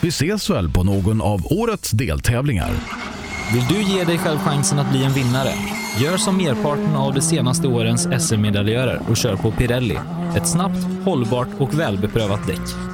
Vi ses väl på någon av årets deltävlingar. Vill du ge dig själv chansen att bli en vinnare? Gör som merparten av de senaste årens SM-medaljörer och kör på Pirelli. Ett snabbt, hållbart och välbeprövat däck.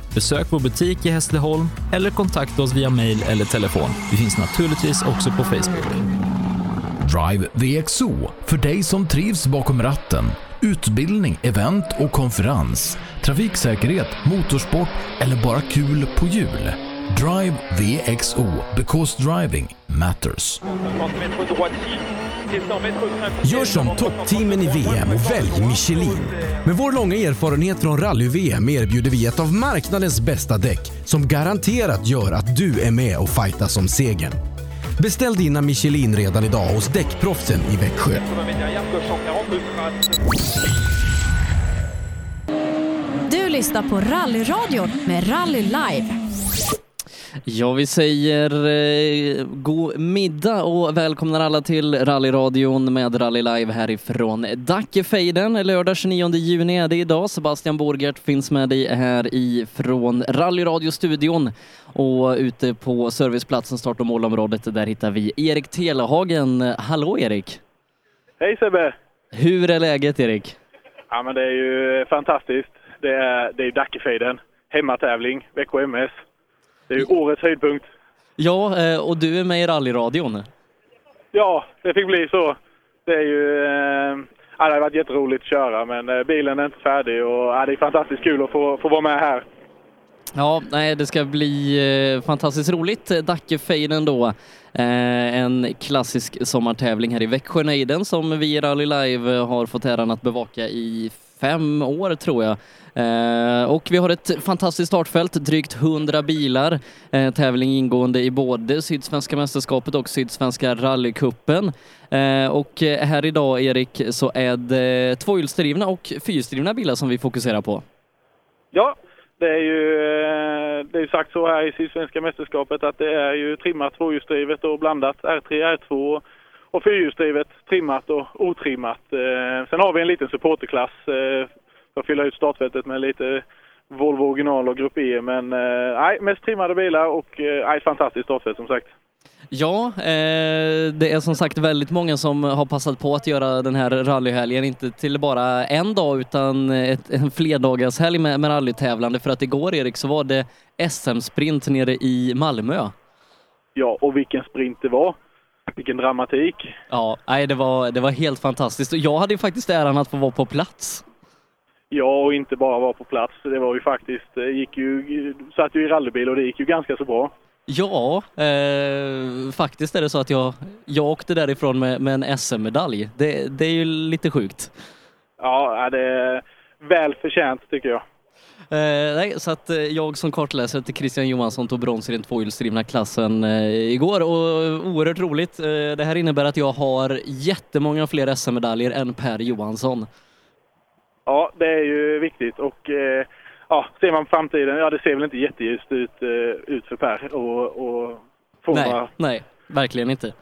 besök vår butik i Hässleholm eller kontakta oss via mail eller telefon. Vi finns naturligtvis också på Facebook. Drive VXO för dig som trivs bakom ratten. Utbildning, event och konferens. Trafiksäkerhet, motorsport eller bara kul på hjul. Drive VXO because driving matters. Gör som toppteamen i VM och välj Michelin. Med vår långa erfarenhet från rally-VM erbjuder vi ett av marknadens bästa däck som garanterat gör att du är med och fightas om segern. Beställ dina Michelin redan idag hos Däckproffsen i Växjö. Du lyssnar på Rallyradion med Rally Live. Ja, vi säger eh, god middag och välkomnar alla till rallyradion med Rally Live härifrån Dackefejden. Lördag 29 juni är det idag. Sebastian Borgert finns med dig här ifrån rallyradiostudion och ute på serviceplatsen start och målområdet där hittar vi Erik Telehagen. Hallå Erik! Hej Sebbe! Hur är läget Erik? Ja men det är ju fantastiskt. Det är, det är Dackefejden, hemmatävling, Växjö MS. Det är ju årets höjdpunkt. Ja, eh, och du är med i rallyradion. Ja, det fick bli så. Det är ju... Eh, ja, det har varit jätteroligt att köra men eh, bilen är inte färdig och ja, det är fantastiskt kul att få, få vara med här. Ja, nej, det ska bli fantastiskt roligt. Dackefejden då. En klassisk sommartävling här i Växjönejden som vi i Rally Live har fått äran att bevaka i fem år tror jag. Eh, och vi har ett fantastiskt startfält, drygt 100 bilar. Eh, tävling ingående i både Sydsvenska mästerskapet och Sydsvenska rallycupen. Eh, och här idag, Erik, så är det tvåhjulsdrivna och fyrhjulsdrivna bilar som vi fokuserar på. Ja, det är ju eh, det är ju sagt så här i Sydsvenska mästerskapet att det är ju trimmat tvåhjulsdrivet och blandat R3, R2 och fyrhjulsdrivet, trimmat och otrimmat. Eh, Sen har vi en liten supporterklass eh, för att fylla ut startfältet med lite Volvo original och Grupp E. Men eh, nej, mest trimmade bilar och eh, nej, fantastiskt startfält som sagt. Ja, eh, det är som sagt väldigt många som har passat på att göra den här rallyhelgen, inte till bara en dag utan ett, en flerdagarshelg med, med rallytävlande för att igår Erik så var det SM-sprint nere i Malmö. Ja, och vilken sprint det var. Vilken dramatik. Ja, nej, det var, det var helt fantastiskt jag hade ju faktiskt äran att få vara på plats. Ja, och inte bara vara på plats. Det var ju faktiskt, det gick ju, satt ju i rallybil och det gick ju ganska så bra. Ja, eh, faktiskt är det så att jag, jag åkte därifrån med, med en SM-medalj. Det, det är ju lite sjukt. Ja, det är väl förtjänt tycker jag. Eh, nej, så att eh, jag som kartläsare till Christian Johansson tog brons i den tvåhjulsdrivna klassen eh, igår och oerhört roligt. Det här innebär att jag har jättemånga fler SM-medaljer än Per Johansson. Ja, det är ju viktigt och ja, ser man framtiden, ja det ser väl inte jätteljust ut, ut för Per och, och få Nej, nej, verkligen inte.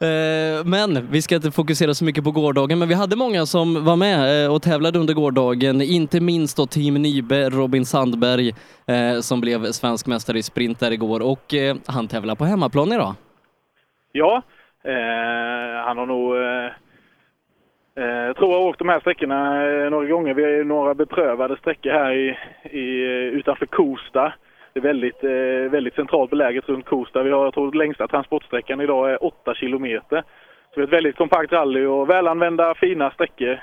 Eh, men vi ska inte fokusera så mycket på gårdagen, men vi hade många som var med eh, och tävlade under gårdagen. Inte minst då Team Nybe, Robin Sandberg, eh, som blev svensk mästare i sprint där igår och han tävlar på hemmaplan idag. Ja, eh, han har nog... Eh, jag tror jag har åkt de här sträckorna några gånger. Vi har ju några beprövade sträckor här i, i, utanför Kosta det är väldigt, eh, väldigt centralt beläget runt Kosta. Vi har, jag tror, längsta transportsträckan idag är 8 kilometer. Så det är ett väldigt kompakt rally och välanvända fina sträckor.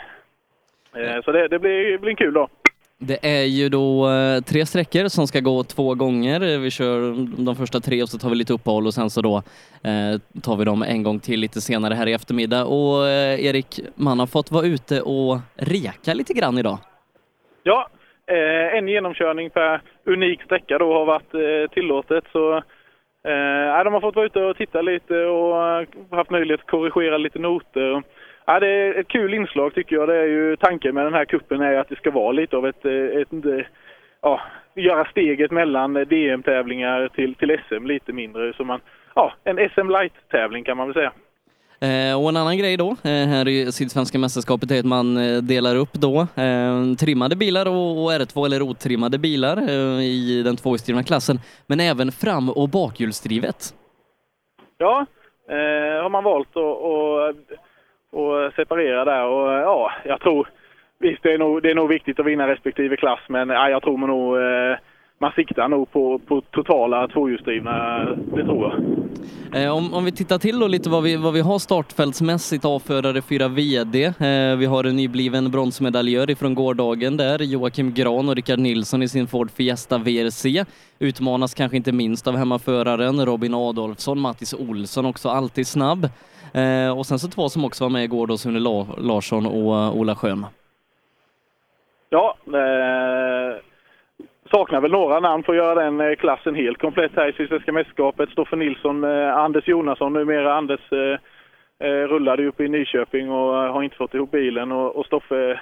Eh, så det, det blir, blir en kul dag. Det är ju då eh, tre sträckor som ska gå två gånger. Vi kör de första tre och så tar vi lite uppehåll och sen så då eh, tar vi dem en gång till lite senare här i eftermiddag. Och eh, Erik, man har fått vara ute och reka lite grann idag. Ja, Eh, en genomkörning per unik sträcka då har varit eh, tillåtet. Så eh, de har fått vara ute och titta lite och haft möjlighet att korrigera lite noter. Eh, det är ett kul inslag tycker jag. Det är ju, tanken med den här kuppen är att det ska vara lite av ett, eh, ett, ett ja, göra steget mellan DM-tävlingar till, till SM lite mindre. Så man, ja, en SM Light-tävling kan man väl säga. Eh, och en annan grej då, eh, här i Sydsvenska mästerskapet, är att man eh, delar upp då trimmade bilar och, R2 eller otrimmade bilar i den tvåhjulsdrivna klassen, men även fram och bakhjulsdrivet. Ja, eh, har man valt att och separera där. Och ja, jag tror visst det är nog, det är nog viktigt att vinna respektive klass men ja, jag tror man nog eh, man siktar nog på, på totala tvåhjulsdrivna, det tror jag. Eh, om, om vi tittar till då lite vad vi, vad vi har startfältsmässigt avförare 4 VD. Eh, vi har en nybliven bronsmedaljör ifrån gårdagen där, Joakim Gran och Rickard Nilsson i sin Ford Fiesta VRC. Utmanas kanske inte minst av hemmaföraren Robin Adolfsson, Mattis Olsson också alltid snabb. Eh, och sen så två som också var med igår då, Sune Larsson och uh, Ola Schön. Ja, eh, saknar väl några namn för att göra den eh, klassen helt komplett här i Sydsvenska mästerskapet. Stoffe Nilsson, eh, Anders Jonasson, numera Anders eh, eh rullade uppe i Nyköping och eh, har inte fått ihop bilen och, och Stoffe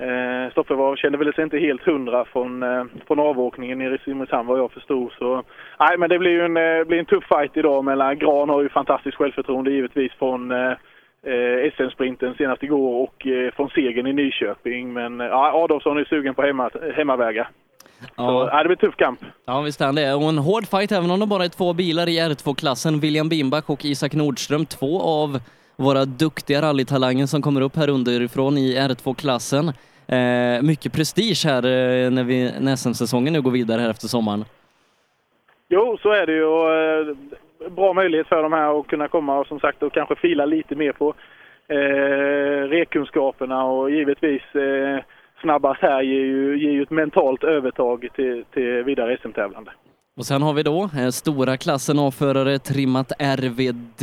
Eh, Stoffe var, kände väl sig inte helt hundra från, eh, från avåkningen nere i Simrishamn vad jag förstod. Så, nej, men det blir ju en, eh, blir en tuff fight idag mellan Gran har ju fantastiskt självförtroende givetvis från eh, eh SM-sprinten senast igår och eh, från segern i Nyköping. Men eh, Adolfsson är sugen på hemma, hemmavägar. Ja. Så, ja, det blir tuff kamp. Ja, visst är det. Och en hård fight även om det bara är två bilar i R2-klassen. William Bimbach och Isak Nordström, två av våra duktiga rallytalanger som kommer upp här underifrån i R2-klassen. Eh, mycket prestige här eh, när, vi, när SM-säsongen nu går vidare här efter sommaren. Jo, så är det ju. Och, eh, bra möjlighet för de här att kunna komma och som sagt och kanske fila lite mer på eh, rekunskaperna och givetvis eh, snabbast här ger ju, ger ju ett mentalt övertag till, till vidare SM-tävlande. Och sen har vi då eh, stora klassen avförare trimmat RVD.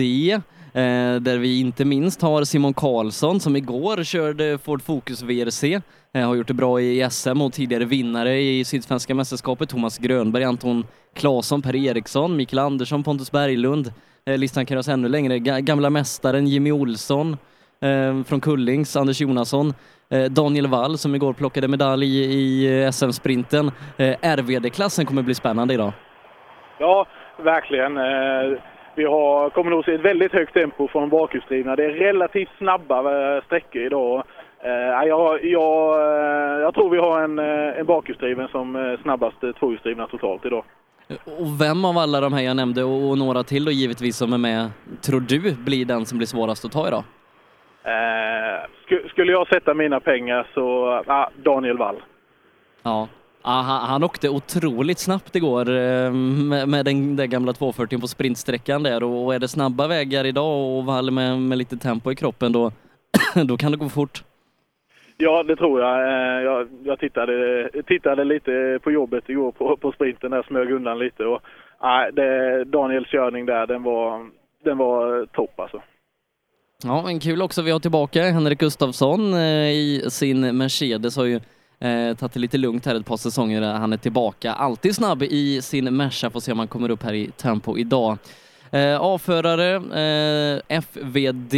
Eh, där vi inte minst har Simon Karlsson som igår körde Ford Focus VRC, eh, har gjort det bra i SM och tidigare vinnare i Sydsvenska mästerskapet, Thomas Grönberg, Anton Claesson, Per Eriksson, Mikael Andersson, Pontus Berglund. Eh, listan kan göras ännu längre. Gamla mästaren Jimmy Olsson från Kullings, Anders Jonasson, Daniel Wall som igår plockade medalj i SM-sprinten. RVD-klassen kommer bli spännande idag. Ja, verkligen. Vi har, kommer nog se ett väldigt högt tempo från bakhjulsdrivna. Det är relativt snabba eh, sträckor idag. Eh, jag, jag, eh, jag tror vi har en, en bakhjulsdriven som snabbast tvåhjulsdrivna totalt idag. Och vem av alla de här jag nämnde och några till då givetvis som är med, tror du blir den som blir svårast att ta idag? Eh, skulle jag sätta mina pengar så, ah, Daniel Wall. Ja, Ja, han, åkte otroligt snabbt igår eh, med, med den där gamla 240 på sprintsträckan där och är det snabba vägar idag och Wall med, med lite tempo i kroppen då, då kan det gå fort. Ja, det tror jag. Eh, jag, jag tittade, tittade lite på jobbet igår på, på sprinten där, smög undan lite och nej, det, Daniels körning där, den var, den var topp alltså. Ja, men kul också vi har tillbaka Henrik Gustafsson eh, i sin Mercedes har ju Eh, tagit det lite lugnt här ett par säsonger. Han är tillbaka. Alltid snabb i sin Merca. Får se om han kommer upp här i tempo idag. Eh, avförare eh, FVD,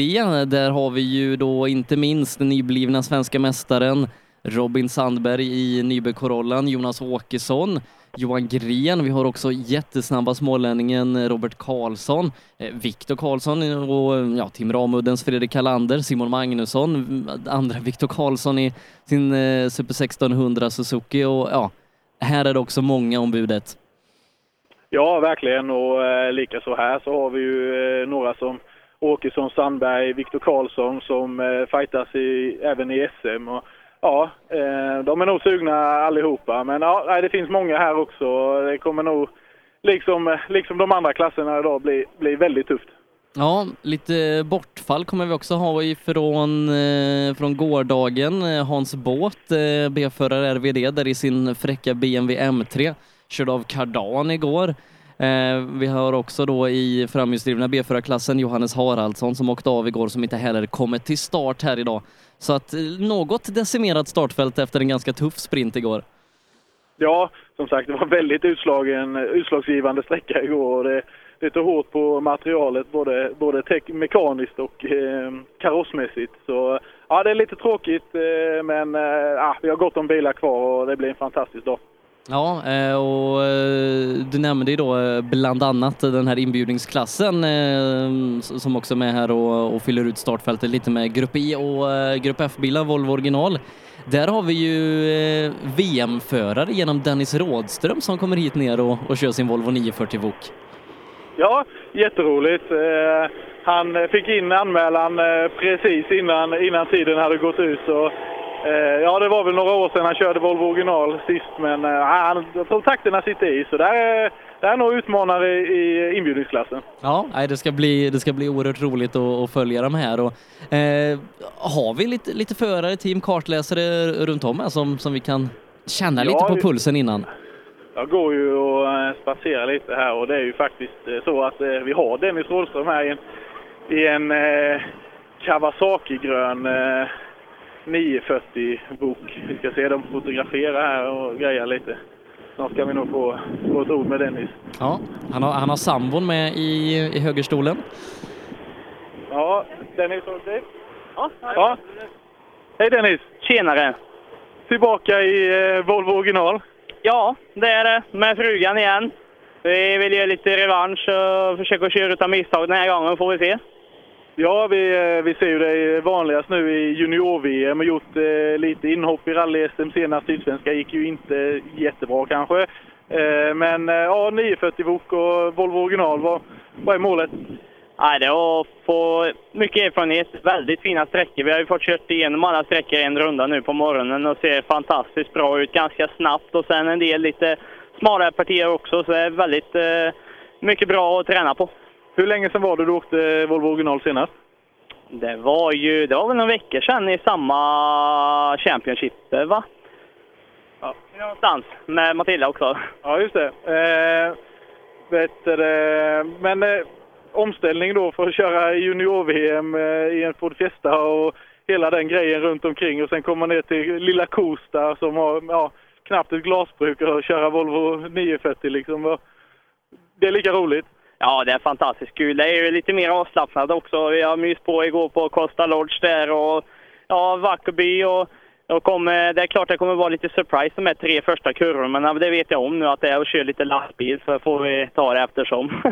där har vi ju då inte minst den nyblivna svenska mästaren Robin Sandberg i Nybe Corollan, Jonas Åkesson, Johan Gren. Vi har också jättesnabba smålänningen eh, Robert Karlsson, eh, Viktor Karlsson och eh, ja, Tim Ramuddens Fredrik Kalander, Simon Magnusson, andra Viktor Karlsson i sin eh, Super 1600 Suzuki och ja, här är det också många ombudet. Ja, verkligen och eh, likaså här så har vi ju eh, några som Åkesson, Sandberg, Viktor Karlsson som eh, fightas i, även i SM. Och, ja, eh, de är nog sugna allihopa. Men ja, det finns många här också. Det kommer nog, liksom, liksom de andra klasserna idag, bli, bli väldigt tufft. Ja, lite bortfall kommer vi också ha ifrån eh, från gårdagen. Eh, Hans Båt, B-förare RVD, där i sin fräcka BMW M3. Körde av kardan igår. Eh, vi har också då i framhjulsdrivna B4-klassen Johannes Haraldsson som åkte av igår som inte heller kommit till start här idag. Så att eh, något decimerat startfält efter en ganska tuff sprint igår. Ja, som sagt, det var väldigt utslagen, utslagsgivande sträcka igår. Och det, det tog hårt på materialet både, både mekaniskt och eh, karossmässigt. Så ja, det är lite tråkigt eh, men eh, vi har gott om bilar kvar och det blir en fantastisk dag. Ja, eh, och eh, du nämnde ju då eh, bland annat den här inbjudningsklassen som också är med här och, fyller ut startfältet lite med Grupp I och Grupp F-bilar, Volvo original. Där har vi ju VM-förare genom Dennis Rådström som kommer hit ner och, och kör sin Volvo 940 VOK. Ja, jätteroligt. Han fick in anmälan precis innan, innan tiden hade gått ut. Och ja, det var väl några år sedan han körde Volvo original sist, men uh, han, jag tror takterna sitter i. Så det är, är nog utmanare i inbjudningsklassen. Ja, det ska bli, det ska bli oerhört roligt att, att följa dem här. Och, eh, har vi lite, lite förare, team, kartläsare runt om här som, som vi kan känna ja, lite på pulsen innan? Jag går ju och eh, spacerar lite här och det är ju faktiskt så att eh, vi har Dennis Rådström här i en, i en eh, Kawasaki-grön eh, 940 bok. Vi ska se dem fotografera här och greja lite. Snart ska vi nog få, få ett ord med Dennis. Ja, han har, han har sambon med i, i högerstolen. Ja, Dennis och Dave. Ja, ja. Hej Dennis! Tjenare! Tillbaka i eh, Volvo original. Ja, det är det. Med frugan igen. Vi vill ge lite revansch och försöka köra utan misstag den här gången, får vi se. Ja, vi, eh, vi ser ju det vanligast nu i junior-VM och gjort eh, lite inhopp i rally-SM. Senast Sydsvenska gick ju inte jättebra kanske. Eh, men eh, ja, 940 Wok och Volvo original, vad, vad är målet? Nej, det är att få mycket erfarenhet, väldigt fina sträckor. Vi har ju fått kört igenom alla sträckor en runda nu på morgonen och ser fantastiskt bra ut ganska snabbt. Och sen en del lite smalare partier också, så det är väldigt eh, mycket bra att träna på. Hur länge sedan var det du åkte Volvo original senast? Det var ju, det var väl några veckor sedan i samma Championship, va? Ja. Någonstans, med Matilda också. Ja, just det. Eh, vet du, men eh, omställning då för att köra junior-VM eh, i en Ford Fiesta och hela den grejen runt omkring och sen komma ner till lilla Kosta som har ja, knappt ett glasbruk och köra Volvo 940 liksom. Det är lika roligt. Ja, det är fantastiskt kul. Det är ju lite mer avslappnat också. Vi har myst på igår på Costa Lodge där och ja, Vackerby och och kommer, det är klart det kommer vara lite surprise de här tre första kurvorna, men det vet jag om nu att det är att köra lite lastbil så får vi ta det eftersom.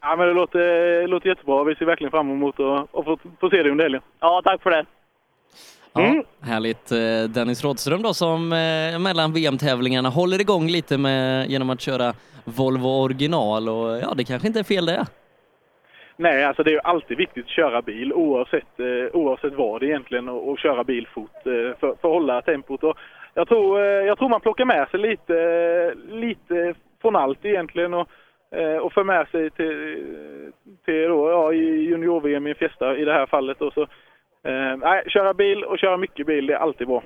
ja, men det låter, det låter jättebra. Vi ser verkligen fram emot att, att få, få se dig under helgen. Ja, tack för det. Mm. Ja, härligt. Eh, Dennis Rådström då som eh, mellan VM-tävlingarna håller igång lite med, genom att köra Volvo original och ja, det kanske inte är fel det. Nej, alltså det är ju alltid viktigt att köra bil oavsett, eh, oavsett vad egentligen och, och köra bil fort eh, för, för, att hålla tempot. Och jag, tror, eh, jag tror man plockar med sig lite, lite från allt egentligen och, eh, och för med sig till, till då, ja, junior-VM i Fiesta i det här fallet. Och så, eh, nej, köra bil och köra mycket bil, det är alltid bra.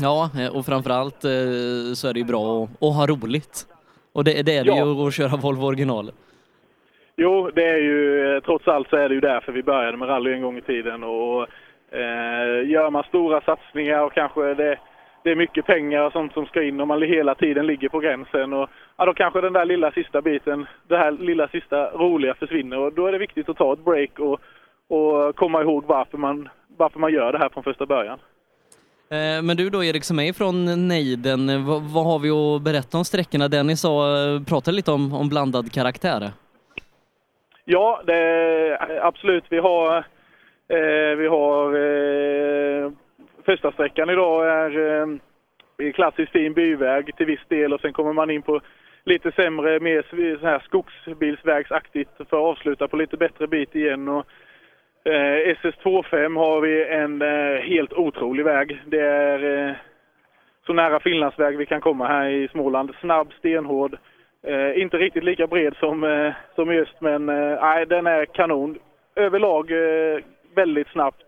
Ja, och framförallt eh, så är det ju bra att ha roligt. Och det, det är det ja. ju att köra Volvo original. Jo, det är ju eh, trots allt så är det ju därför vi började med rally en gång i tiden. Och, eh, gör man stora satsningar och kanske det, det är mycket pengar och sånt som ska in och man hela tiden ligger på gränsen. Och, ja, då kanske den där lilla sista biten, det här lilla sista roliga försvinner och då är det viktigt att ta ett break och, och komma ihåg varför man, varför man gör det här från första början. Eh, men du då Erik som är från Nejden, eh, vad, vad har vi att berätta om sträckorna? Dennis sa, eh, pratade lite om, om blandad karaktär. Ja, det, absolut. Vi har, eh, vi har eh, första sträckan idag är eh, klassisk fin byväg till viss del och sen kommer man in på lite sämre, mer så här skogsbilsvägsaktigt för att avsluta på lite bättre bit igen. Och, eh, SS25 har vi en eh, helt otrolig väg. Det är, eh, så nära Finlandsväg vi kan komma här i Småland. Snabb, stenhård. Eh, inte riktigt lika bred som, eh, som i öst, men eh, nej, den är kanon. Överlag eh, väldigt snabbt.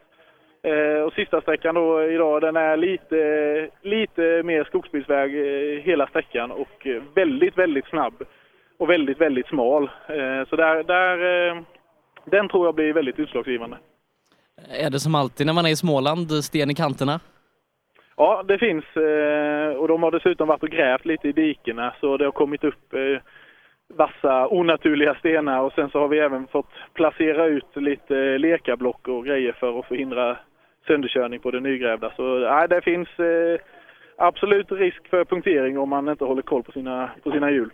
Eh, och sista sträckan då idag, den är lite, lite mer skogsbilsväg eh, hela sträckan och eh, väldigt, väldigt snabb. Och väldigt, väldigt smal. Eh, så där, där, eh, den tror jag blir väldigt utslagsgivande. Är det som alltid när man är i Småland, sten i kanterna? Ja, det finns. eh, Och de har dessutom varit och grävt lite i dikena så det har kommit upp eh, vassa onaturliga stenar och sen så har vi även fått placera ut lite lekablock och grejer för att förhindra sönderkörning på det nygrävda. Så nej, det finns eh, absolut risk för punktering om man inte håller koll på sina, på sina hjul.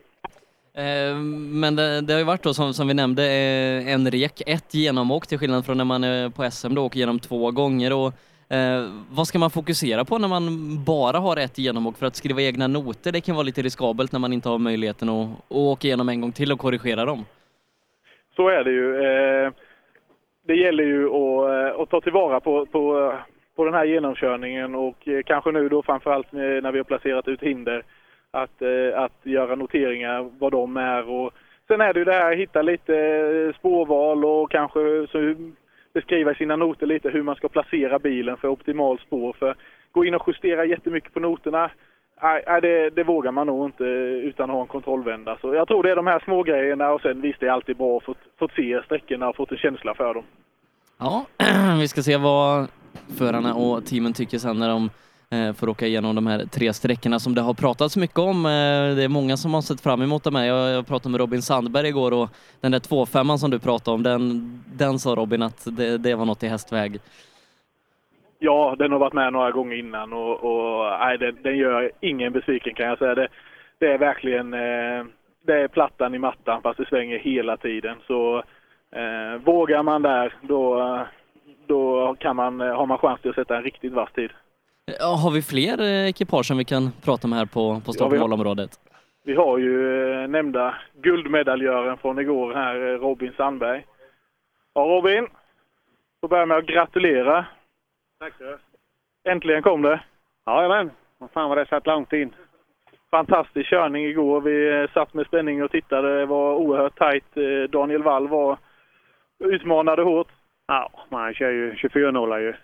Eh, men det, det har ju varit då som, som vi nämnde eh, en rek, ett genomåk till skillnad från när man är på SM då åker igenom två gånger. Och, eh, vad ska man fokusera på när man bara har ett genomåk? För att skriva egna noter det kan vara lite riskabelt när man inte har möjligheten att, att åka igenom en gång till och korrigera dem. Så är det ju. Eh, Det gäller ju att, eh, att ta tillvara på, på, på den här genomkörningen och kanske nu då framförallt när när vi har placerat ut hinder att, eh, att göra noteringar vad de är. Och sen är det ju det här att hitta lite eh, spårval och kanske så beskriva i sina noter lite hur man ska placera bilen för optimal spår. För gå in och justera jättemycket på noterna, nej, det, det vågar man nog inte utan att ha en kontrollvända. Så jag tror det är de här små grejerna och sen visst det är alltid bra att få, fått se sträckorna och fått en känsla för dem. Ja, vi ska se vad förarna och teamen tycker sen när de Eh, för att åka igenom de här tre sträckorna som det har pratats mycket om. Eh, det är många som har sett fram emot det här. Jag, pratade med Robin Sandberg igår och den där 2.5 som du pratade om, den, den sa Robin att det, det var något i hästväg. Ja, den har varit med några gånger innan och, och nej, den, den gör ingen besviken kan jag säga. Det, det är verkligen eh, det är plattan i mattan fast det svänger hela tiden. Så eh, vågar man där då, då kan man, har man chans till att sätta en riktigt vass tid. Ja, Har vi fler eh, ekipage som vi kan prata med här på, på start vi och har- målområdet? Vi har ju eh, nämnda guldmedaljören från igår här, eh, Robin Sandberg. Ja, Robin. Får börja med att gratulera. Tack så Äntligen kom det. Jajamän. Vad fan var det satt långt in. Fantastisk körning igår. Vi satt med spänning och tittade. Det var oerhört tajt. Daniel Wall var utmanade hårt. Ja, man kör ju 24-0 ju.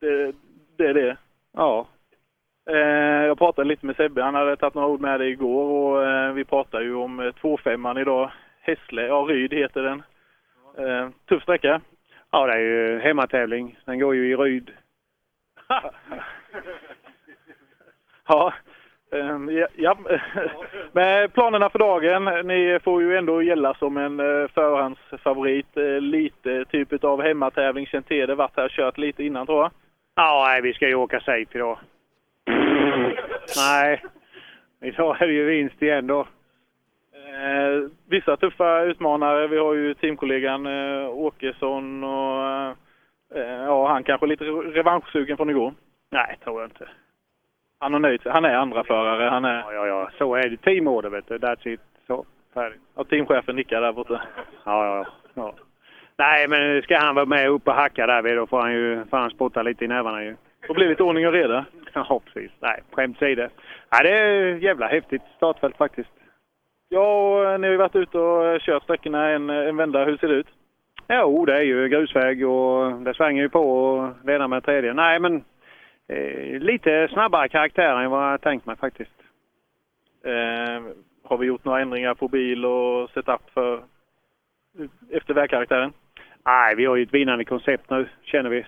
Det, det är det. Ja. Eh, jag pratade lite med Sebbe. Han hade tagit några ord med det igår och eh, vi pratade ju om eh, 2.5 idag. Hässle, ja Ryd heter den. Eh, tuff sträcka. Ja, det är ju hemmatävling. Den går ju i Ryd. Ja, ehm, ja, ja. Men planerna för dagen, ni får ju ändå gälla som en eh, förhandsfavorit. Eh, Lite typ av hemmatävling, känt till det, varit här och kört lite innan tror jag. Ja, nej, vi ska ju åka safe idag. nej, idag är det ju vinst igen då. Eh, vissa tuffa utmanare, vi har ju teamkollegan eh, Åkesson och eh, ja, han kanske är lite revanschsugen från igår. Nej, tror jag inte. Han har nöjt sig. Han är andra förare. Han är, Ja, ja, ja. Så är det. Teamorder, vet du. That's it. Så, färdigt. ja, teamchefen nickar där borta. Ja, ja, ja. Nej, men ska han vara med upp och hacka där vid, då får han ju fan spotta lite i nävarna ju. Det blir lite ordning och reda. Ja, precis. Nej, skämt åsido. Nej, det är jävla häftigt startfält faktiskt. Ja, och eh, ni har ju varit ute och eh, kört sträckorna en, en vända. Hur ser det ut? Jo, det är ju grusväg och det svänger ju på och det ena med tredje. Nej, men eh, lite snabbare karaktär än vad jag tänkt mig faktiskt. Eh, har vi gjort några ändringar på bil och setup för efter vägkaraktären? Nej, vi har ju ett vinnande koncept nu, känner vi.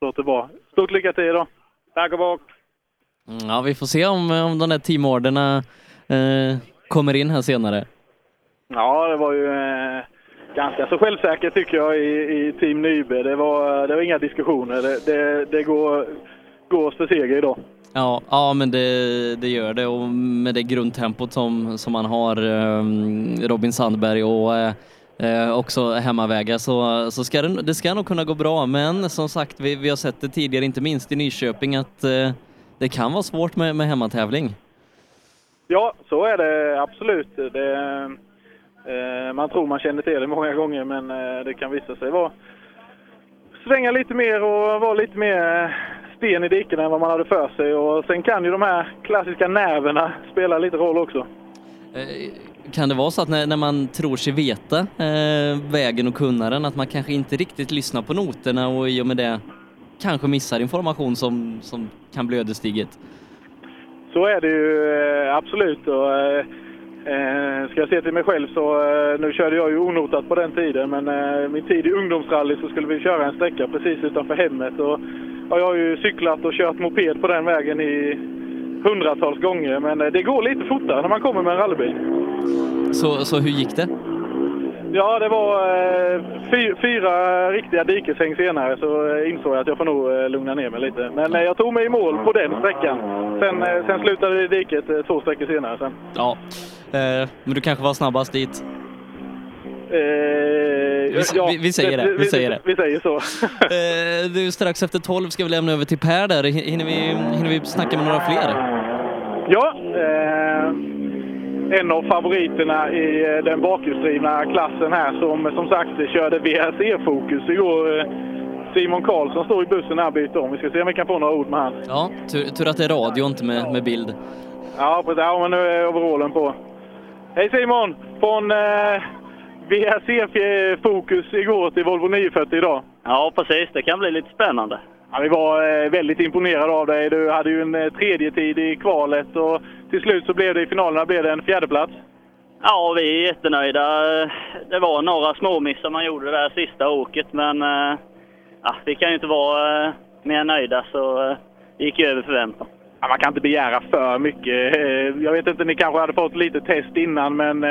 Låter bra. Stort lycka till då! Tack och bock! Mm, Ja, vi får se om, om de där teamorderna eh, kommer in här senare. Ja, det var ju eh, ganska så självsäkert tycker jag i, i Team Nybe. Det var, det var inga diskussioner. Det, det, det går, går för seger idag. Ja, ja men det, det gör det och med det grundtempot som, som man har, eh, Robin Sandberg och eh, eh, också hemmavägar så, så ska det, det ska nog kunna gå bra. Men som sagt, vi, vi har sett det tidigare, inte minst i Nyköping, att eh, det kan vara svårt med, med hemmatävling. Ja, så är det absolut. Det, eh, man tror man känner till det många gånger, men eh, det kan visa sig vara svänga lite mer och vara lite mer sten i diken än vad man hade för sig. Och sen kan ju de här klassiska nerverna spela lite roll också. Kan det vara så att när, när man tror sig veta eh, vägen och kunna den, att man kanske inte riktigt lyssnar på noterna och i och med det kanske missar information som, som kan bli ödesdigert? Så är det ju eh, absolut. Och, eh, eh ska jag se till mig själv så, eh, nu körde jag ju onotat på den tiden, men eh, min tid i ungdomsrally så skulle vi köra en sträcka precis utanför hemmet. Och, och jag har ju cyklat och kört moped på den vägen i hundratals gånger, men eh, det går lite fortare när man kommer med en rallybil. Så, så hur gick det? Ja, det var eh, fy, fyra riktiga dikeshäng senare så eh, insåg jag att jag får nog lugna ner mig lite. Men jag tog mig i mål på den sträckan. Sen, sen slutade det diket två sträckor senare. Sen. Ja, men du kanske var snabbast dit? Eh, Vi, vi, vi säger det, vi säger det. Vi säger så. Eh, du, strax efter 12 ska vi lämna över till Per där. Hinner vi, hinner vi snacka med några fler? Ja, eh, en av favoriterna i den bakhjulsdrivna klassen här som som sagt körde VRC-fokus igår. Simon Karlsson står i bussen här och byter om. Vi ska se om vi kan få några ord med han. Ja, tur, tur att det är radio inte med, med bild. Ja, precis. Ja, men nu är overallen på. Hej Simon! Från eh, VRC-fokus igår till Volvo 940 idag. Ja, precis. Det kan bli lite spännande. Ja, vi var eh, väldigt imponerade av dig. Du hade ju en eh, tredje tid i kvalet och till slut så blev det i finalerna blev det en fjärdeplats. Ja, vi är jättenöjda. Det var några småmissar man gjorde det där sista åket, men eh, ja, vi kan ju inte vara mer nöjda så det gick ju över förväntan. Ja, man kan inte begära för mycket. Jag vet inte, ni kanske hade fått lite test innan, men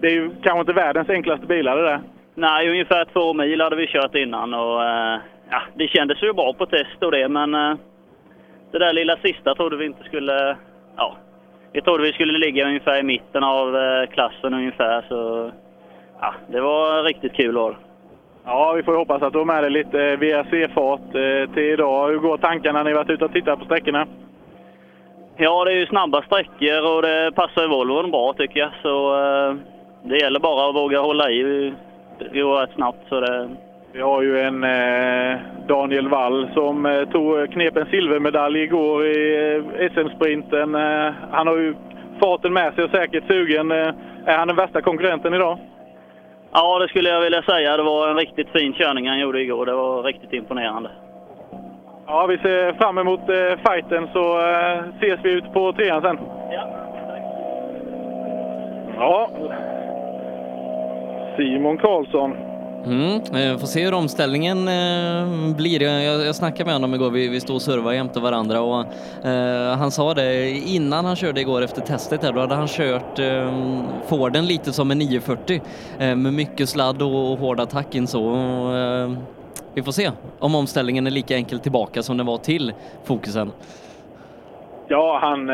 det är ju kanske inte världens enklaste bilar det där. Nej, ungefär två mil hade vi kört innan och eh, ja, det kändes ju bra på test och det, men eh, det där lilla sista trodde vi inte skulle... Ja, vi trodde vi skulle ligga ungefär i mitten av eh, klassen ungefär, så ja, det var riktigt kul det. Ja, vi får hoppas att du har med dig lite VRC-fart till idag. Hur går tankarna när ni varit ute och tittat på sträckorna? Ja, det är ju snabba sträckor och det passar ju Volvon bra tycker jag. Så det gäller bara att våga hålla i. Det går rätt snabbt så det... Vi har ju en eh, Daniel Wall som eh, tog, knep en silvermedalj igår i eh, SM-sprinten. Eh, han har ju farten med sig och säkert sugen. Eh, är han den värsta konkurrenten idag? Ja, det skulle jag vilja säga. Det var en riktigt fin körning han gjorde igår. Det var riktigt imponerande. Ja, vi ser fram emot eh, fighten så eh, ses vi ut på trean sen. Ja, Ja. Simon Karlsson. Mm, eh, får se hur omställningen eh, blir. Jag, jag, jag snackade med honom igår, vi, vi stod och servade jämte varandra och eh, han sa det innan han körde igår efter testet här, då hade han kört eh, Forden lite som en 940 eh, med mycket sladd och, och hård attack in så. Och, eh, vi får se om omställningen är lika enkel tillbaka som den var till fokusen. Ja, han...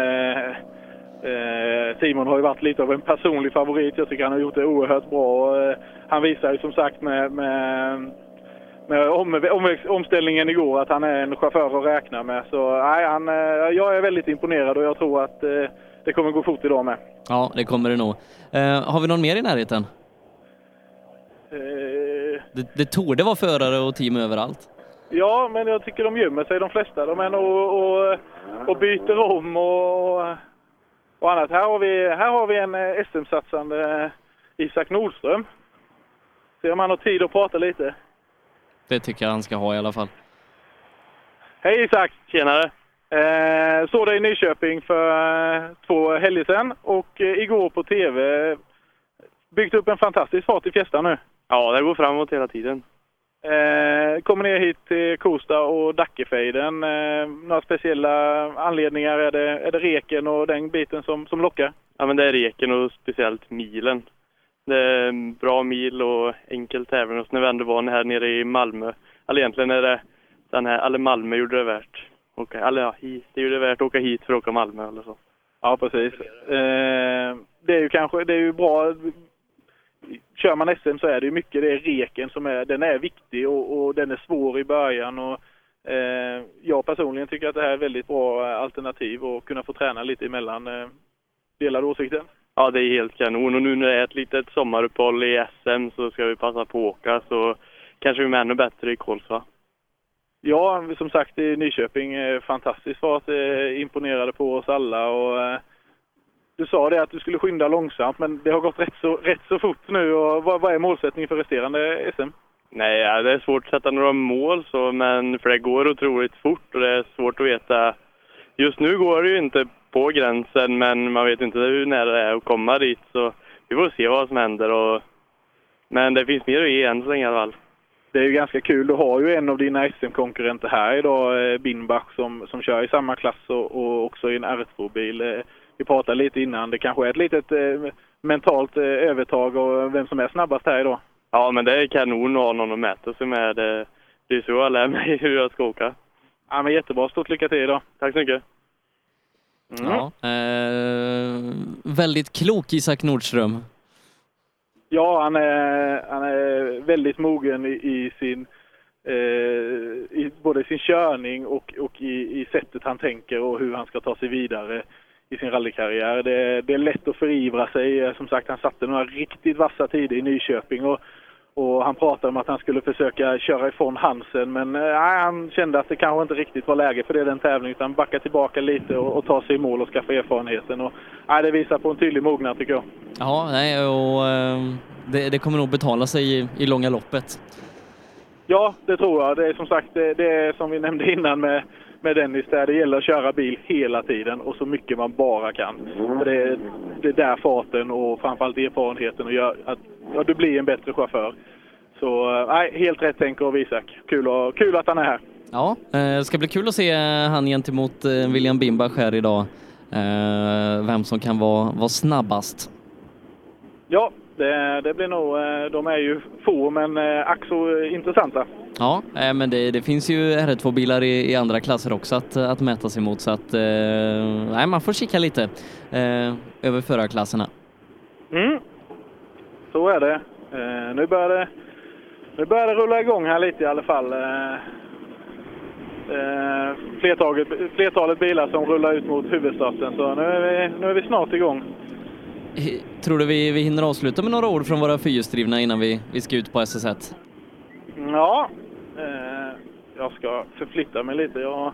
Eh, Simon har ju varit lite av en personlig favorit. Jag tycker han har gjort det oerhört bra. Och, eh, han visar ju som sagt med, med, med om, om, omställningen igår att han är en chaufför att räkna med. Så nej, han, eh, jag är väldigt imponerad och jag tror att det kommer gå fort idag med. Ja, det kommer det nog. Eh, har vi någon mer i närheten? Eh, Det, det torde vara förare och team överallt. Ja, men jag tycker de gömmer sig de flesta. De är nog och, och byter om och, och annat. Här har vi, här har vi en eh, SM-satsande Isak Nordström. Se om han har tid att prata lite. Det tycker jag han ska ha i alla fall. Hej Isak! Tjenare! Eh, såg dig i Nyköping för eh, två helger sedan och eh, igår på TV. Byggt upp en fantastisk fart i fjästan nu. Ja, det går framåt hela tiden. Eh, kommer ner hit till Kosta och Dackefejden. Eh, några speciella anledningar? Är det, är det reken och den biten som, som lockar? Ja, men det är reken och speciellt milen. Det är en bra mil och enkel tävling. Och vi ändå var här nere i Malmö, eller egentligen är det den här, eller Malmö gjorde det värt. Åka, eller ja, hit, det gjorde det värt att åka hit för att åka Malmö eller så. Ja, precis. Eh, det är ju kanske, det är ju bra. Kör man SM så är det mycket det är reken som är, den är viktig och, och den är svår i början. Och, eh, jag personligen tycker att det här är ett väldigt bra alternativ och kunna få träna lite emellan. Eh, delad åsikten? Ja, det är helt kanon. Och nu när det är ett litet sommaruppehåll i SM så ska vi passa på att åka. Så kanske vi är ännu bättre i Kolsva. Ja, som sagt i Nyköping, eh, fantastisk fart, eh, imponerade på oss alla och eh, du sa det att du skulle skynda långsamt men det har gått rätt så, rätt så fort nu och vad, vad är målsättningen för resterande SM? Nej, ja, det är svårt att sätta några mål så, men för det går otroligt fort och det är svårt att veta. Just nu går det ju inte på gränsen, men man vet inte hur nära det är att komma dit. Så vi får se vad som händer. Och, men det finns mer att ge än så länge i alla fall. Det är ju ganska kul. Du har ju en av dina SM-konkurrenter här idag, eh, Binbach, som, som kör i samma klass och, och också i en R2-bil. Vi pratade lite innan, det kanske är ett litet eh, mentalt eh, övertag och vem som är snabbast här idag. Ja, men det är kanon att ha någon att mäta sig med. Det, det är så jag lär mig hur jag ska åka. Ja, men jättebra. Stort lycka till idag. Tack så mycket. Mm. Ja, eh, väldigt klok Isak Nordström. Ja, han är, han är väldigt mogen i, i sin eh, i både sin körning och, och i, i sättet han tänker och hur han ska ta sig vidare i sin rallykarriär. Det, det är lätt att förivra sig. Eh, Som sagt, han satte några riktigt vassa tider i Nyköping och, och han pratade om att han skulle försöka köra ifrån Hansen men eh, han kände att det kanske inte riktigt var läge för det den tävlingen utan backa tillbaka lite och, och ta sig i mål och skaffa erfarenheten. Och, nej, det visar på en tydlig mognad tycker jag. Ja, nej, och eh, det, det kommer nog betala sig i, i långa loppet. Ja, det tror jag. Det är som sagt, det, det som vi nämnde innan med, med Dennis där. Det gäller att köra bil hela tiden och så mycket man bara kan. För det, är- det är där farten och framförallt erfarenheten och gör att ja, du blir en bättre chaufför. Så eh, nej, helt rätt tänk av Isak. Kul, och, kul att han är här. Ja, eh, det ska bli kul att se eh, han gentemot William Bimbach här idag. Vem som kan vara, vara snabbast. Ja, det, det blir nog, eh, de är ju få men eh, ack så intressanta. Ja, eh, men det, det finns ju R2-bilar i, i andra klasser också att, att mäta sig mot så att eh, nej, man får kika lite eh, över förarklasserna. Mm. Så är det. Eh, nu, börjar det nu börjar det rulla igång här lite i alla fall. Eh, flertalet, flertalet bilar som rullar ut mot huvudstarten. Så nu är vi, nu är vi snart igång. Tror du vi, vi hinner avsluta med några ord från våra fyrhjulsdrivna innan vi, vi ska ut på SS1? Ja, eh, jag ska förflytta mig lite. Jag,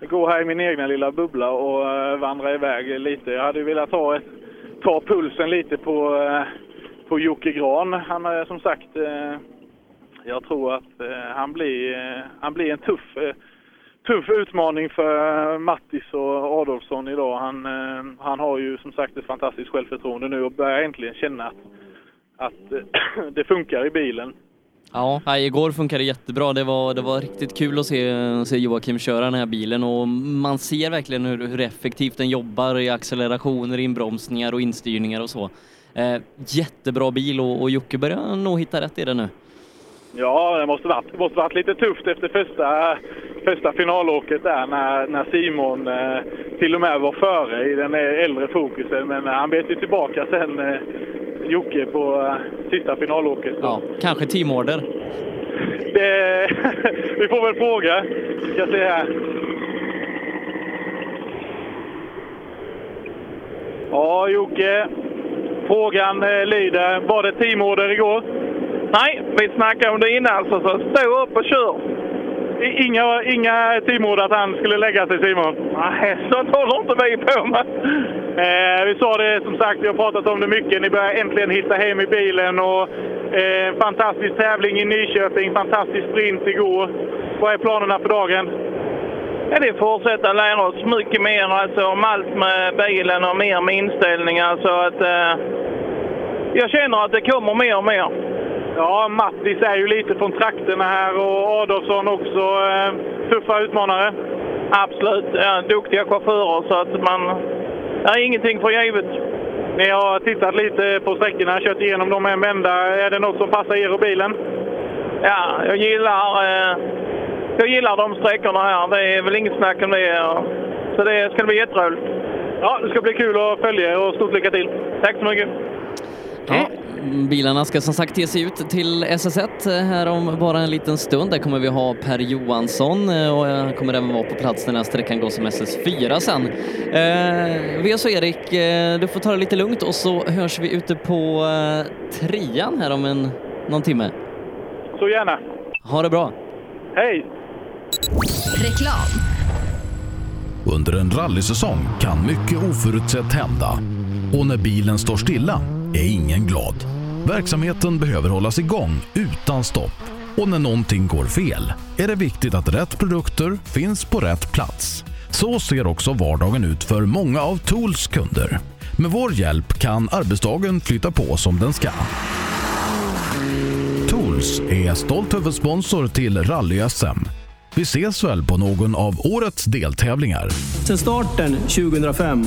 går här i min egna lilla bubbla och eh, vandrar iväg lite. Jag hade velat ta, ett, ta pulsen lite på, eh, på Jocke Gran. Han är som sagt, eh, jag tror att eh, han, blir, eh, han blir en tuff, eh, tuff utmaning för eh, Mattis och Adolfsson idag. Han, eh, han har ju som sagt ett fantastiskt självförtroende nu och börjar äntligen känna att, att eh, det funkar i bilen. Ja, nej, igår funkade det jättebra. Det var, det var riktigt kul att se, se Joakim köra den här bilen och man ser verkligen hur, hur effektivt den jobbar i accelerationer, inbromsningar och instyrningar och så. Eh, jättebra bil och, och Jocke börjar nog hitta rätt i den nu. Ja, det måste varit, måste varit lite tufft efter första, första finalåket där när, när Simon eh, till och med var före i den äldre fokusen. Men eh, han bet ju tillbaka sen, eh, Jocke, på eh, sista finalåket. Ja, kanske teamorder. Det, vi får väl fråga. Vi ska se här. Ja, Jocke. Frågan eh, lyder, var det teamorder igår? Nej, vi snackade om det innan, så, så stå upp och kör. Inga, inga teamorder att han skulle lägga sig, Simon? Nej, sånt håller inte vi på med. Eh, vi sa det som sagt, vi har pratat om det mycket. Ni börjar äntligen hitta hem i bilen och eh, fantastisk tävling i Nyköping, fantastisk sprint igår. Vad är planerna för dagen? Ja, det är att fortsätta lära oss mycket mer alltså, om allt med bilen och mer med inställningar. Så att, eh, jag känner att det kommer mer och mer. Ja, Mattis är ju lite från trakterna här och Adolfsson också. Eh, tuffa utmanare. Absolut, ja, duktiga chaufförer så att man... Är ingenting för givet. Ni har tittat lite på sträckorna, kört igenom dem en vända. Är det något som passar er och bilen? Ja, jag gillar, eh, jag gillar de sträckorna här. Det är väl inget snack om det. Så det ska bli jätteroligt. Ja, det ska bli kul att följa er och stort lycka till. Tack så mycket. Ja, bilarna ska som sagt ge sig ut till SS1 här om bara en liten stund. Där kommer vi ha Per Johansson eh, och han kommer även vara på plats när den här sträckan går som SS4 sen. Eh, vi och så Erik, eh, du får ta det lite lugnt och så hörs vi ute på eh, trean här om en, någon timme. Så gärna. Ha det bra! Hej! Reklam. Under en rallysäsong kan mycket oförutsett hända. Och när bilen står stilla är ingen glad. Verksamheten behöver hållas igång utan stopp. Och när någonting går fel är det viktigt att rätt produkter finns på rätt plats. Så ser också vardagen ut för många av Tools kunder. Med vår hjälp kan arbetsdagen flytta på som den ska. Tools är stolt huvudsponsor till Rally-SM. Vi ses väl på någon av årets deltävlingar. Sedan starten 2005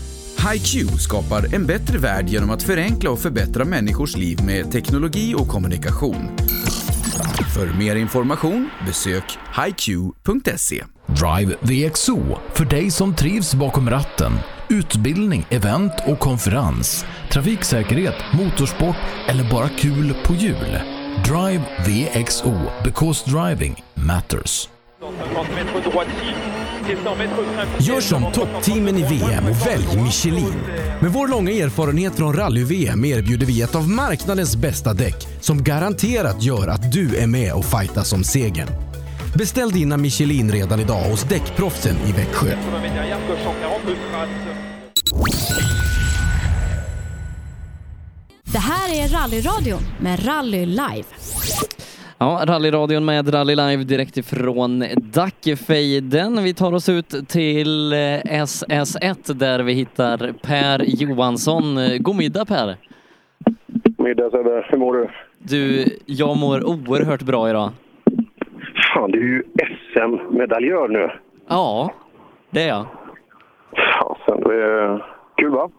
HiQ skapar en bättre värld genom att förenkla och förbättra människors liv med teknologi och kommunikation. För mer information besök hiq.se. Drive VXO för dig som trivs bakom ratten. Utbildning, event och konferens. Trafiksäkerhet, motorsport eller bara kul på hjul. Drive VXO because driving matters. Gör som toppteamen i VM och välj Michelin. Med vår långa erfarenhet från rally-VM erbjuder vi ett av marknadens bästa däck som garanterat gör att du är med och fightas om segern. Beställ dina Michelin redan idag hos Däckproffsen i Växjö. Det här är Rallyradion med Rally Live. Ja, rallyradion med Rally Live direkt ifrån Dackefejden. Vi tar oss ut till eh, SS1 där vi hittar Per Johansson. God middag Per! Middag Sebbe, hur mår du? Du, jag mår oerhört bra idag. Fan, du är ju SM-medaljör nu. Ja, det är jag. Fasen, det är kul va?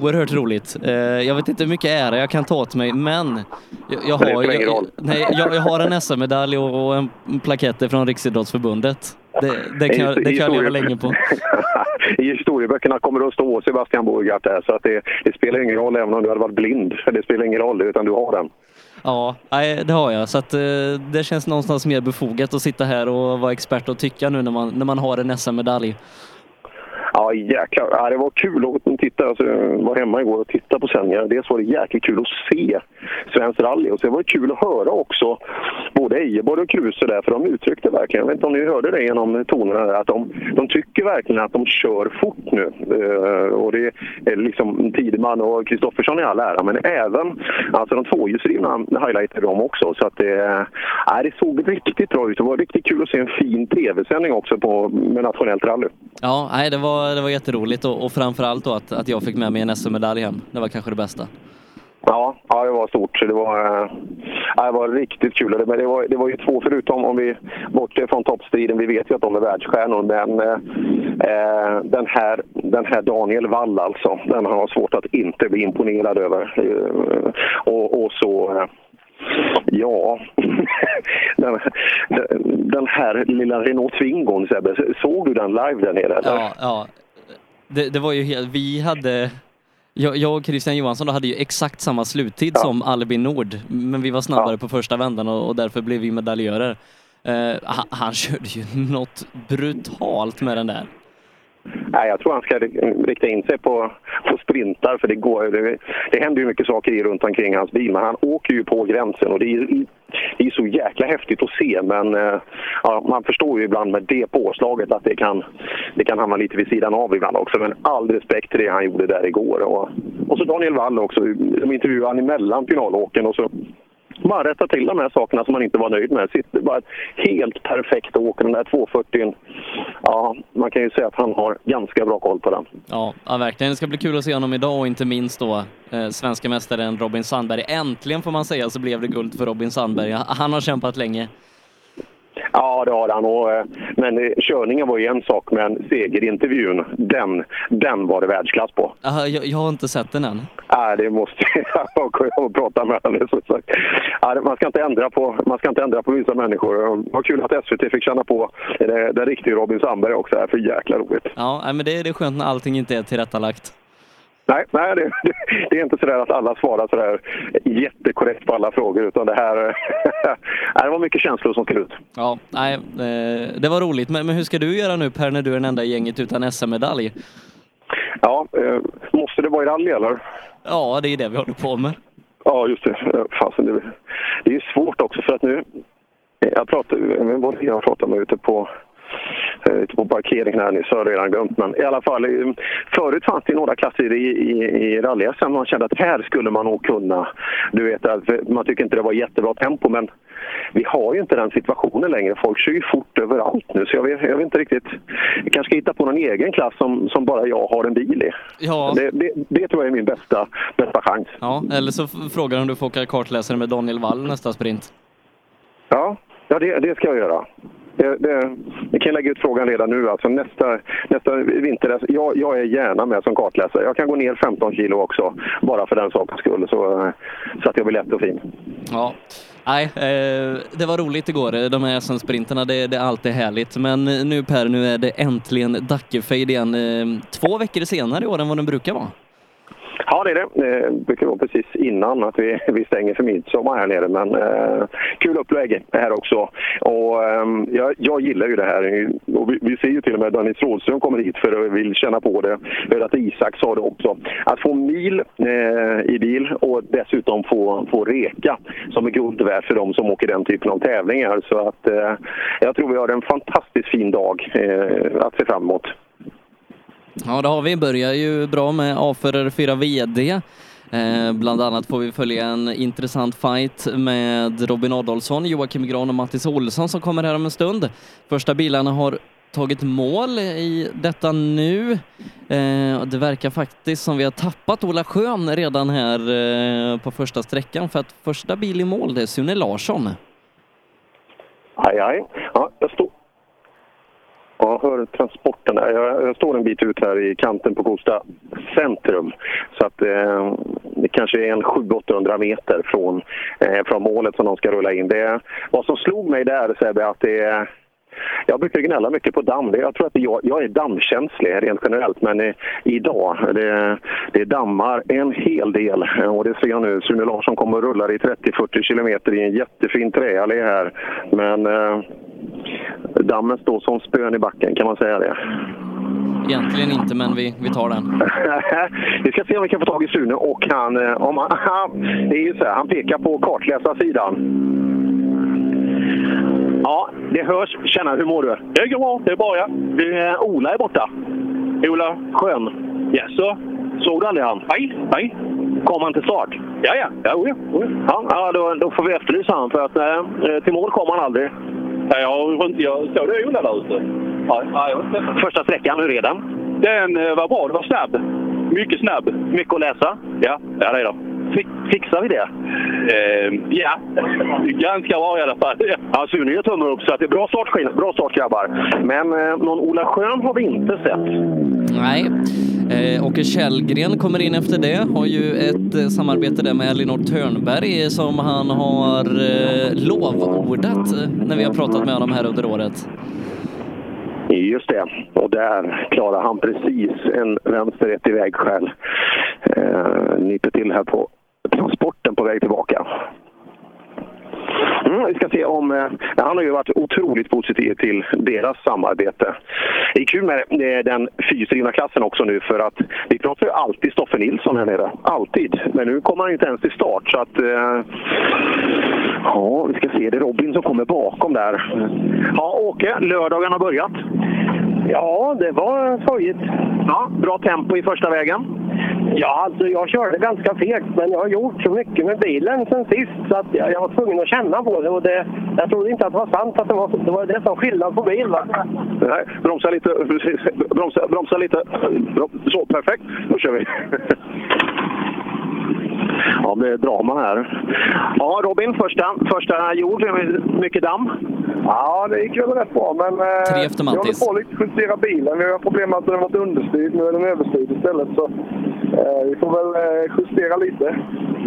Oerhört roligt. Eh, Jag vet inte hur mycket ära jag kan ta åt mig, men jag, har, jag, nej, jag, jag har en SM-medalj och en plakett från Riksidrottsförbundet. Det, det kan jag, det kan jag leva länge på. I historieböckerna kommer det att stå Sebastian Borgart där, så att det, det spelar ingen roll även om du hade varit blind. Det spelar ingen roll, utan du har den. Ja, nej, det har jag. Så att, eh, det känns någonstans mer befogat att sitta här och vara expert och tycka nu när man, när man har en SM-medalj. Ja, jäklar. Ja, det var kul att titta. Alltså, jag var hemma igår och tittade på sändningar. Dels var det jäkligt kul att se Svenskt rally och sen var det kul att höra också både Ejeborg och Kruse där, för de uttryckte verkligen, jag vet inte om ni hörde det genom tonerna där, att de, de tycker verkligen att de kör fort nu. Eh, och det är liksom Tideman och Kristoffersson i all ära, men även alltså de tvåhjulsdrivna highlightade de också. Så att det, ja, det såg riktigt bra ut. Det var riktigt kul att se en fin tv-sändning också på, med nationellt rally. Ja, nej, det var, det var jätteroligt och, och framförallt då att, att jag fick med mig en SM-medalj hem. Det var kanske det bästa. Ja, ja, det var stort. Det var, eh, ja, det var riktigt kul. Det, men det, var, det var ju två, förutom om vi bortser från toppstriden, vi vet ju att de är världsstjärnor, men eh, eh den, här, den här Daniel Wall alltså, den har jag svårt att inte bli imponerad över. Eh, och, och så... Ja, den, den- här lilla Renault Twingon Sebbe, såg du den live där nere? Eller? Ja, ja. Det, det var ju helt, vi hade, jag, jag och Christian Johansson då hade ju exakt samma sluttid som Albin Nord, men vi var snabbare på första vändan och, och därför blev vi medaljörer. Eh, han, han körde ju något brutalt med den där. Nej, jag tror han ska rikta in sig på, på sprintar för det, går, det, det händer ju mycket saker i runt omkring hans bil men han åker ju på gränsen och det är, det är så jäkla häftigt att se men eh, ja, man förstår ju ibland med det påslaget att det kan, det kan hamna lite vid sidan av ibland också men all respekt till det han gjorde där igår. Och, och så Daniel Wall också, de intervjuade han emellan finalåken och så bara rätta till de här sakerna som man inte var nöjd med. Sitter bara ett helt perfekt åk. Den där 240 ja, man kan ju säga att han har ganska bra koll på den. Ja, ja, verkligen. Det ska bli kul att se honom idag och inte minst då eh, svenska mästaren Robin Sandberg. Äntligen får man säga så blev det guld för Robin Sandberg. Han har kämpat länge. Ja, det har han. Och, eh, men eh, körningen var ju en sak, men segerintervjun, den, den var det världsklass på. Aha, jag, jag har inte sett den än. Nej, det måste jag prata med. Ja, man, ska inte ändra på, man ska inte ändra på vissa människor. Var kul att SVT fick känna på det, det riktiga Robin Sandberg också. Det är för jäkla roligt. Ja, men det, det är skönt när allting inte är tillrättalagt. Nej, nej det, det, är inte så att alla svarar så där jättekorrekt på alla frågor. Utan det här det var mycket känslor som skulle ut. Ja, nej, eh, det var roligt. Men, men hur ska du göra nu Per när du är den enda i gänget utan SM-medalj? Ja, eh, måste det vara i rally eller? Ja, det är det vi håller på med. Ja, just det. Eh, Fasen, det, det är svårt också för att nu... Jag pratade, jag pratade med ute på, ute på parkeringen här nyss, har jag redan glömt. Men i alla fall, eh, förut fanns det några klasser i, i, i rally SM man kände att här skulle man nog kunna. Du vet, att man tycker inte det var jättebra tempo, men vi har ju inte den situationen längre. Folk kör ju fort överallt nu, så jag vet, jag vet inte riktigt. Jag kanske ska hitta på någon egen klass som, som bara jag har en bil i. Ja. Det, det, det tror jag är min bästa, bästa chans. Ja, eller så frågar om du får åka kartläsare med Daniel Wall nästa sprint. Ja, ja det, det ska jag göra. Det, det, jag kan lägga ut frågan redan nu. Alltså nästa, nästa vinter, alltså, jag, jag är gärna med som kartläsare. Jag kan gå ner 15 kilo också, bara för den sakens skull, så, så att jag blir lätt och fin. Ja. Nej, eh, det var roligt igår, eh, de här SM-sprinterna, det, det är alltid härligt. Men eh, nu Per, nu är det äntligen Dackefejd igen. Eh, två veckor senare i år än vad den brukar vara. Ja, det är det. Det brukar vara precis innan att vi, vi stänger för midsommar här nere. Men eh, kul upplägg här också. Och, eh, jag, jag gillar ju det här. Och vi, vi ser ju till och med att Dennis Rådström kommer hit för att vill känna på det. Jag hörde att Isak sa det också. Att få mil eh, i bil och dessutom få, få reka som är guld värt för de som åker den typen av tävlingar. Så att eh, jag tror vi har en fantastiskt fin dag eh, att se fram emot. Ja, det har vi. Börjar ju bra med A4 4 VD. Eh, bland annat får vi följa en intressant fight med Robin Adolfsson, Joakim Gran och Mattis Olsson som kommer här om en stund. Första bilarna har tagit mål i detta nu. Eh, det verkar faktiskt som vi har tappat Ola Schön redan här eh, på första sträckan för att första bil i mål det är Sune Larsson. Aj, aj. Ja, jag står... Jag hör transporten där. Jag, jag står en bit ut här i kanten på Kosta centrum. Så att eh, det kanske är en 700-800 meter från, eh, från målet som de ska rulla in. Det, vad som slog mig där Sebbe, att det är jag brukar gnälla mycket på damm. Jag tror att jag, jag är dammkänslig rent generellt, men i, idag det, det dammar en hel del. Och det ser jag nu. Sune Larsson kommer och rullar i 30-40 kilometer i en jättefin träallé här. Men eh, dammen står som spön i backen, kan man säga det? Egentligen inte, men vi, vi tar den. vi ska se om vi kan få tag i Sune och han, eh, om han, det är ju så här, han pekar på kartläsarsidan. Ja, det hörs. Tjena, hur mår du? Det går bra, det är bra ja. Du, eh, Ola är borta. Ola Schön. Jaså? Såg du aldrig han? Nej, nej. Kom han till start? Ja, ja. Ja, oh, ja. oh, ja. ja, ja då, då får vi efterlysa han för att eh, till mål kom han aldrig. Nej, jag, jag såg du Ola där ute? Nej, Första sträckan, hur är den? Den eh, var bra, det var snabb. Mycket snabb. Mycket att läsa? Ja, ja det är det. Fixar vi det? ja, ganska bra i alla fall. Ja, Sune gör tumme upp, så att det är bra start, bra start grabbar. Men eh, någon Ola Schön har vi inte sett. Nej. Eh, Åke Källgren kommer in efter det. Har ju ett eh, samarbete där med Elinor Törnberg som han har eh, lovordat eh, när vi har pratat med honom här under året. Just det. Och där klarar han precis en vänster ett i vägskäl. Eh, nyper till här på transporten på väg tillbaka. Mm, vi ska se om... Eh, han har ju varit otroligt positiv till deras samarbete. Det är kul med eh, den fyrhjulsdrivna klassen också nu för att vi pratar ju alltid Stoffe Nilsson här nere. Alltid. Men nu kommer han inte ens till start så att... Eh, ja, vi ska se. Det är Robin som kommer bakom där. Ja, Åke, lördagen har börjat. Ja, det var skojigt. Ja, bra tempo i första vägen. Ja, alltså jag körde ganska fegt, men jag har gjort så mycket med bilen sen sist så att jag, jag var tvungen att känna på det. Och det jag trodde inte att det var sant att det var, det var det som skillnad på bil. Va? Nej, bromsa lite. Bromsa, bromsa lite. Så, perfekt. Då kör vi. Ja, det är drama här. Ja, Robin, första, första jord. Mycket damm. Ja, det gick väl rätt bra, men... eh, Tre efter Vi håller Mattis. på att justera bilen. Vi har problem med att den har varit understyrd. Nu är den överstyrd istället. Så vi får väl eh, justera lite.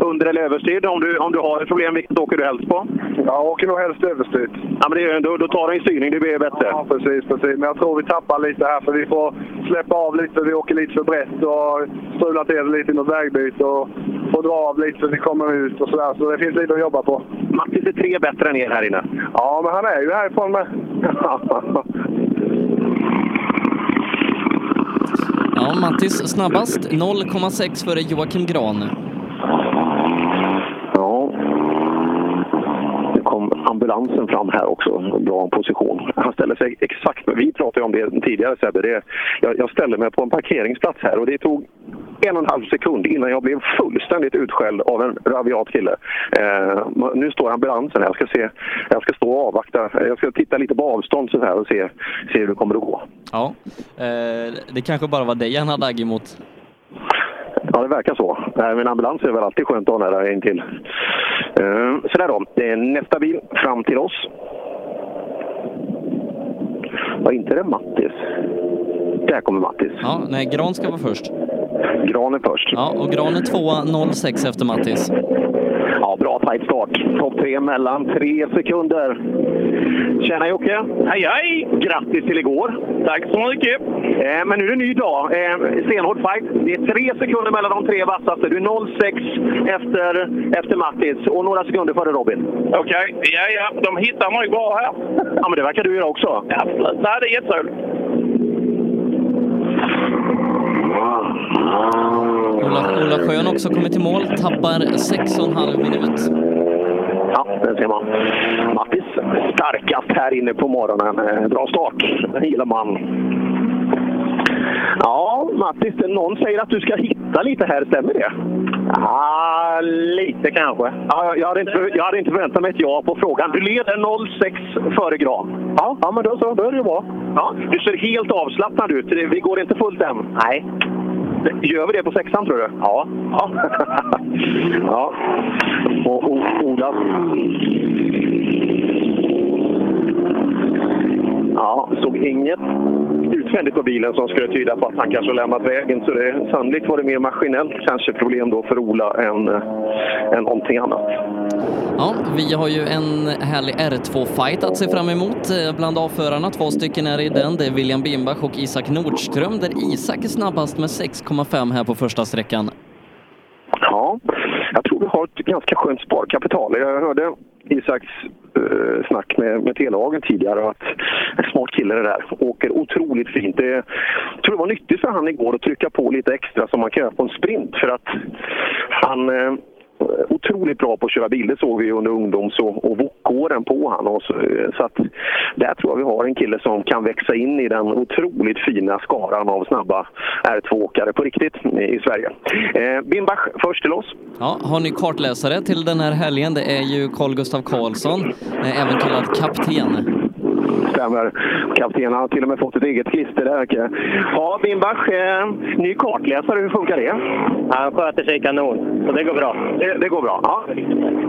Under eller överstyrd? Om du, om du har ett problem, vilket åker du helst på? Ja, jag åker nog helst överstyrt. Ja, men det, är- då, då tar du en styrning, det blir bättre. Ja, precis, precis. Men jag tror vi tappar lite här för vi får släppa av lite. Vi åker lite för brett och strular till det lite i något vägbyte och får dra av lite för vi kommer ut och sådär. Så det finns lite att jobba på. Mattis är tre bättre än er här inne. Ja, men han är ju härifrån med. Ja, Mattis snabbast 0,6 före Joakim Gran. Ja. Nu kom ambulansen fram här också. Bra position. Han ställer sig exakt... Vi pratade om det tidigare Sebbe. Det, jag, jag ställde mig på en parkeringsplats här och det tog en och en halv sekund innan jag blev fullständigt utskälld av en rabiat kille. Eh, nu står ambulansen här. Jag ska, se, jag ska stå och avvakta. Jag ska titta lite på avstånd så här och se, se hur det kommer att gå. Ja, eh, det kanske bara var dig han hade agg emot. Ja, det verkar så. Nej, Men ambulans är väl alltid skönt att ha nära intill. Eh, sådär så där då. Det är nästa bil fram till oss. Var inte det Mattis? Där kommer Mattis. Ja, nej, Gran ska vara först. Gran är först. Ja, och Gran är tvåa, 0,6 efter Mattis. Ja, bra tajt start. Topp tre mellan tre sekunder. Tjena Jocke! Hej hej! Grattis till igår! Tack så mycket! Eh, men nu är det en ny dag. Eh, stenhård fight. Det är tre sekunder mellan de tre vassaste. Du är 0,6 efter, efter Mattis och några sekunder före Robin. Okej, ja, ja. De hittar mig bra här. Ja, men det verkar du göra också. Ja, absolut. Nej, det är jätteroligt. Ola, Ola Schön också kommit till mål, tappar 6,5 minut. Ja, det ser man. Mattis starkast här inne på morgonen. Bra start. Den gillar man. Ja, Mattis, någon säger att du ska hitta lite här. Stämmer det? Ja, lite kanske. Ja, jag, hade inte, jag hade inte förväntat mig ett ja på frågan. Du leder 0,6 före Gran. Ja, ja men då så. Då är det ju bra. Ja, du ser helt avslappnad ut. Vi går inte fullt än. Nej. Gör vi det på sexan, tror du? Ja. Ja. ja. Och o, Ola... Ja, såg inget utvändigt på bilen som skulle tyda på att han kanske har lämnat vägen. Så det, sannolikt var det mer maskinellt kanske problem då för Ola än, eh, än någonting annat. Ja, vi har ju en härlig R2-fight att se fram emot eh, bland avförarna. Två stycken är i den. Det är William Bimbach och Isak Nordström där Isak är snabbast med 6,5 här på första sträckan. Ja, har ett ganska skönt sparkapital. Jag hörde Isaks eh, snack med, med Telehagen tidigare att en smart kille det där. Åker otroligt fint. Det, jag tror det var nyttigt för han igår att trycka på lite extra som man kan göra på en sprint för att han eh, Eh, otroligt bra på att köra bil. Det såg vi under ungdoms och, och vokåren på honom. Så, eh, så att där tror jag vi har en kille som kan växa in i den otroligt fina skaran av snabba R2-åkare på riktigt i Sverige. Eh, Bimbach först till oss. Ja, har ni kartläsare till den här helgen? Det är ju Carl Gustav Karlsson, eh, även kallad kapten. Stämmer. Kaptenen har till och med fått ett eget klister där. Ja, Bimbach, eh, ny kartläsare, hur funkar det? Han sköter sig kanon, så det går bra. Det, det går bra. Ja.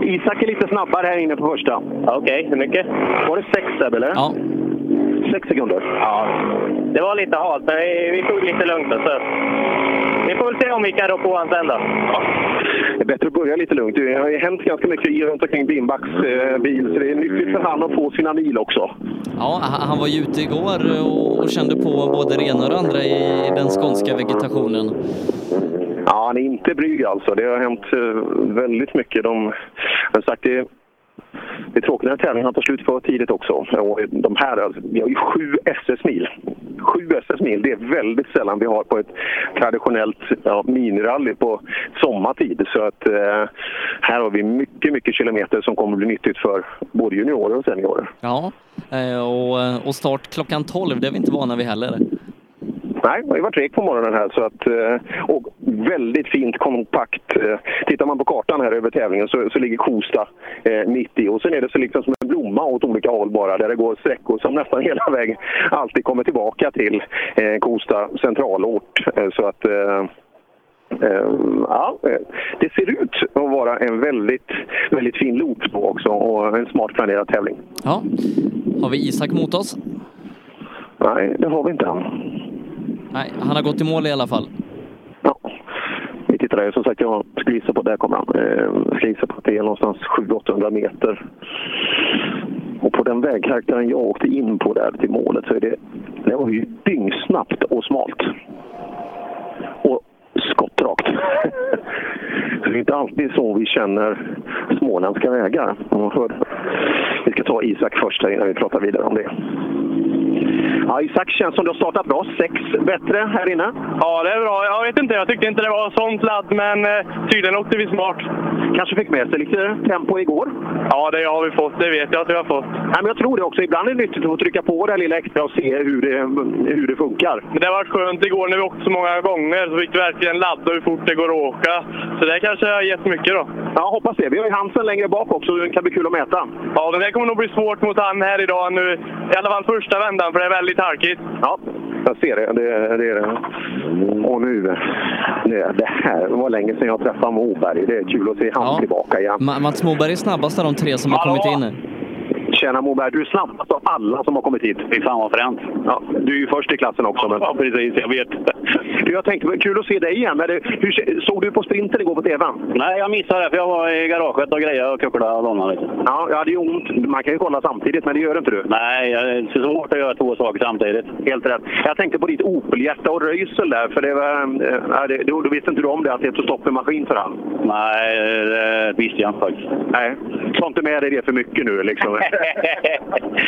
Isak är lite snabbare här inne på första. Okej, hur mycket? Var det sex eller? Ja. Sex sekunder? Ja. Det var lite halt, men vi, vi tog lite lugnt. Så. Vi får väl se om vi kan rå på honom sen då. Det är bättre att börja lite lugnt. Det har ju hänt ganska mycket runt omkring Bimbachs eh, bil, så det är nyttigt för han att få sina mil också. Ja, han var ju ute igår och, och kände på både det ena och det andra i den skånska vegetationen. Ja, han är inte blyg alltså. Det har hänt eh, väldigt mycket. De, sagt, det, det är tråkigt när tävlingarna tar slut för tidigt också. Och de här, alltså, vi har ju sju SS-mil. Sju SS-mil, det är väldigt sällan vi har på ett traditionellt ja, minirally på sommartid. Så att eh, här har vi mycket, mycket kilometer som kommer bli nyttigt för både juniorer och seniorer. Ja, eh, och, eh, och start klockan 12, det är vi inte vana vid heller. Nej, det har varit tregt på morgonen här. Så att, eh, och väldigt fint kompakt. Eh, Tittar man på kartan här över tävlingen så, så ligger Kosta eh, mitt i. Och sen är det så liksom som en blomma åt olika håll bara. Där det går sträckor som nästan hela vägen alltid kommer tillbaka till Kosta centralort. Så att... Ja, det ser ut att vara en väldigt, väldigt fin loop då också och en smart planerad tävling. Ja, har vi Isak mot oss? Nej, det har vi inte. Nej, han har gått i mål i alla fall. Ja, Vi tittar där. Som sagt, jag skulle gissa på, där kommer han. Ehm, jag skulle gissa på att det är någonstans 700-800 meter. Och på den vägkaraktären jag åkte in på där till målet så är det, det var ju dyngsnabbt och smalt. Och skottrakt. Det är inte alltid så vi känner småländska vägar. Vi ska ta Isak först här innan vi pratar vidare om det. Ja, Isak känns som du har startat bra. Sex bättre här inne. Ja, det är bra. Jag vet inte, jag tyckte inte det var sånt ladd, men eh, tydligen åkte vi smart. Kanske fick med sig lite tempo igår? Ja, det har vi fått. Det vet jag att vi har fått. Nej, men jag tror det också. Ibland är det nyttigt att få trycka på det lilla extra och se hur det, hur det funkar. Men det har varit skönt igår när vi åkte så många gånger, så fick vi verkligen ladda hur fort det går att åka. Så det kanske har gett mycket då. Ja, hoppas det. Vi har ju Hansen längre bak också, så det kan bli kul att mäta. Ja, men det kommer nog bli svårt mot han här idag nu. I alla fall första vändan, för det är väldigt halkigt. Ja, jag ser det. Det, det är det. Och nu, det, det här var länge sedan jag träffade Moberg. Det är kul att se han Ja. tillbaka igen. Ma- Mats Moberg är snabbast av de tre som har kommit in. Tjena Moberg, du är snabbast av alla som har kommit hit. Fy fan vad fränt. Ja, du är ju först i klassen också. Men... Ja, precis. Jag vet. Du, jag tänkte, kul att se dig igen. Men det, hur, såg du på sprinten igår på TV? Nej, jag missade det för jag var i garaget och grejade och kucklade och donnade lite. Ja, jag hade ju ont. Man kan ju kolla samtidigt, men det gör inte du. Nej, det är svårt att göra två saker samtidigt. Helt rätt. Jag tänkte på ditt Opel-hjärta och Röisel där, för det var, äh, det, då, då visste inte du om det, att det är stopp i maskin för han. Nej, det visste jag inte faktiskt. Nej, ta inte med dig det för mycket nu liksom.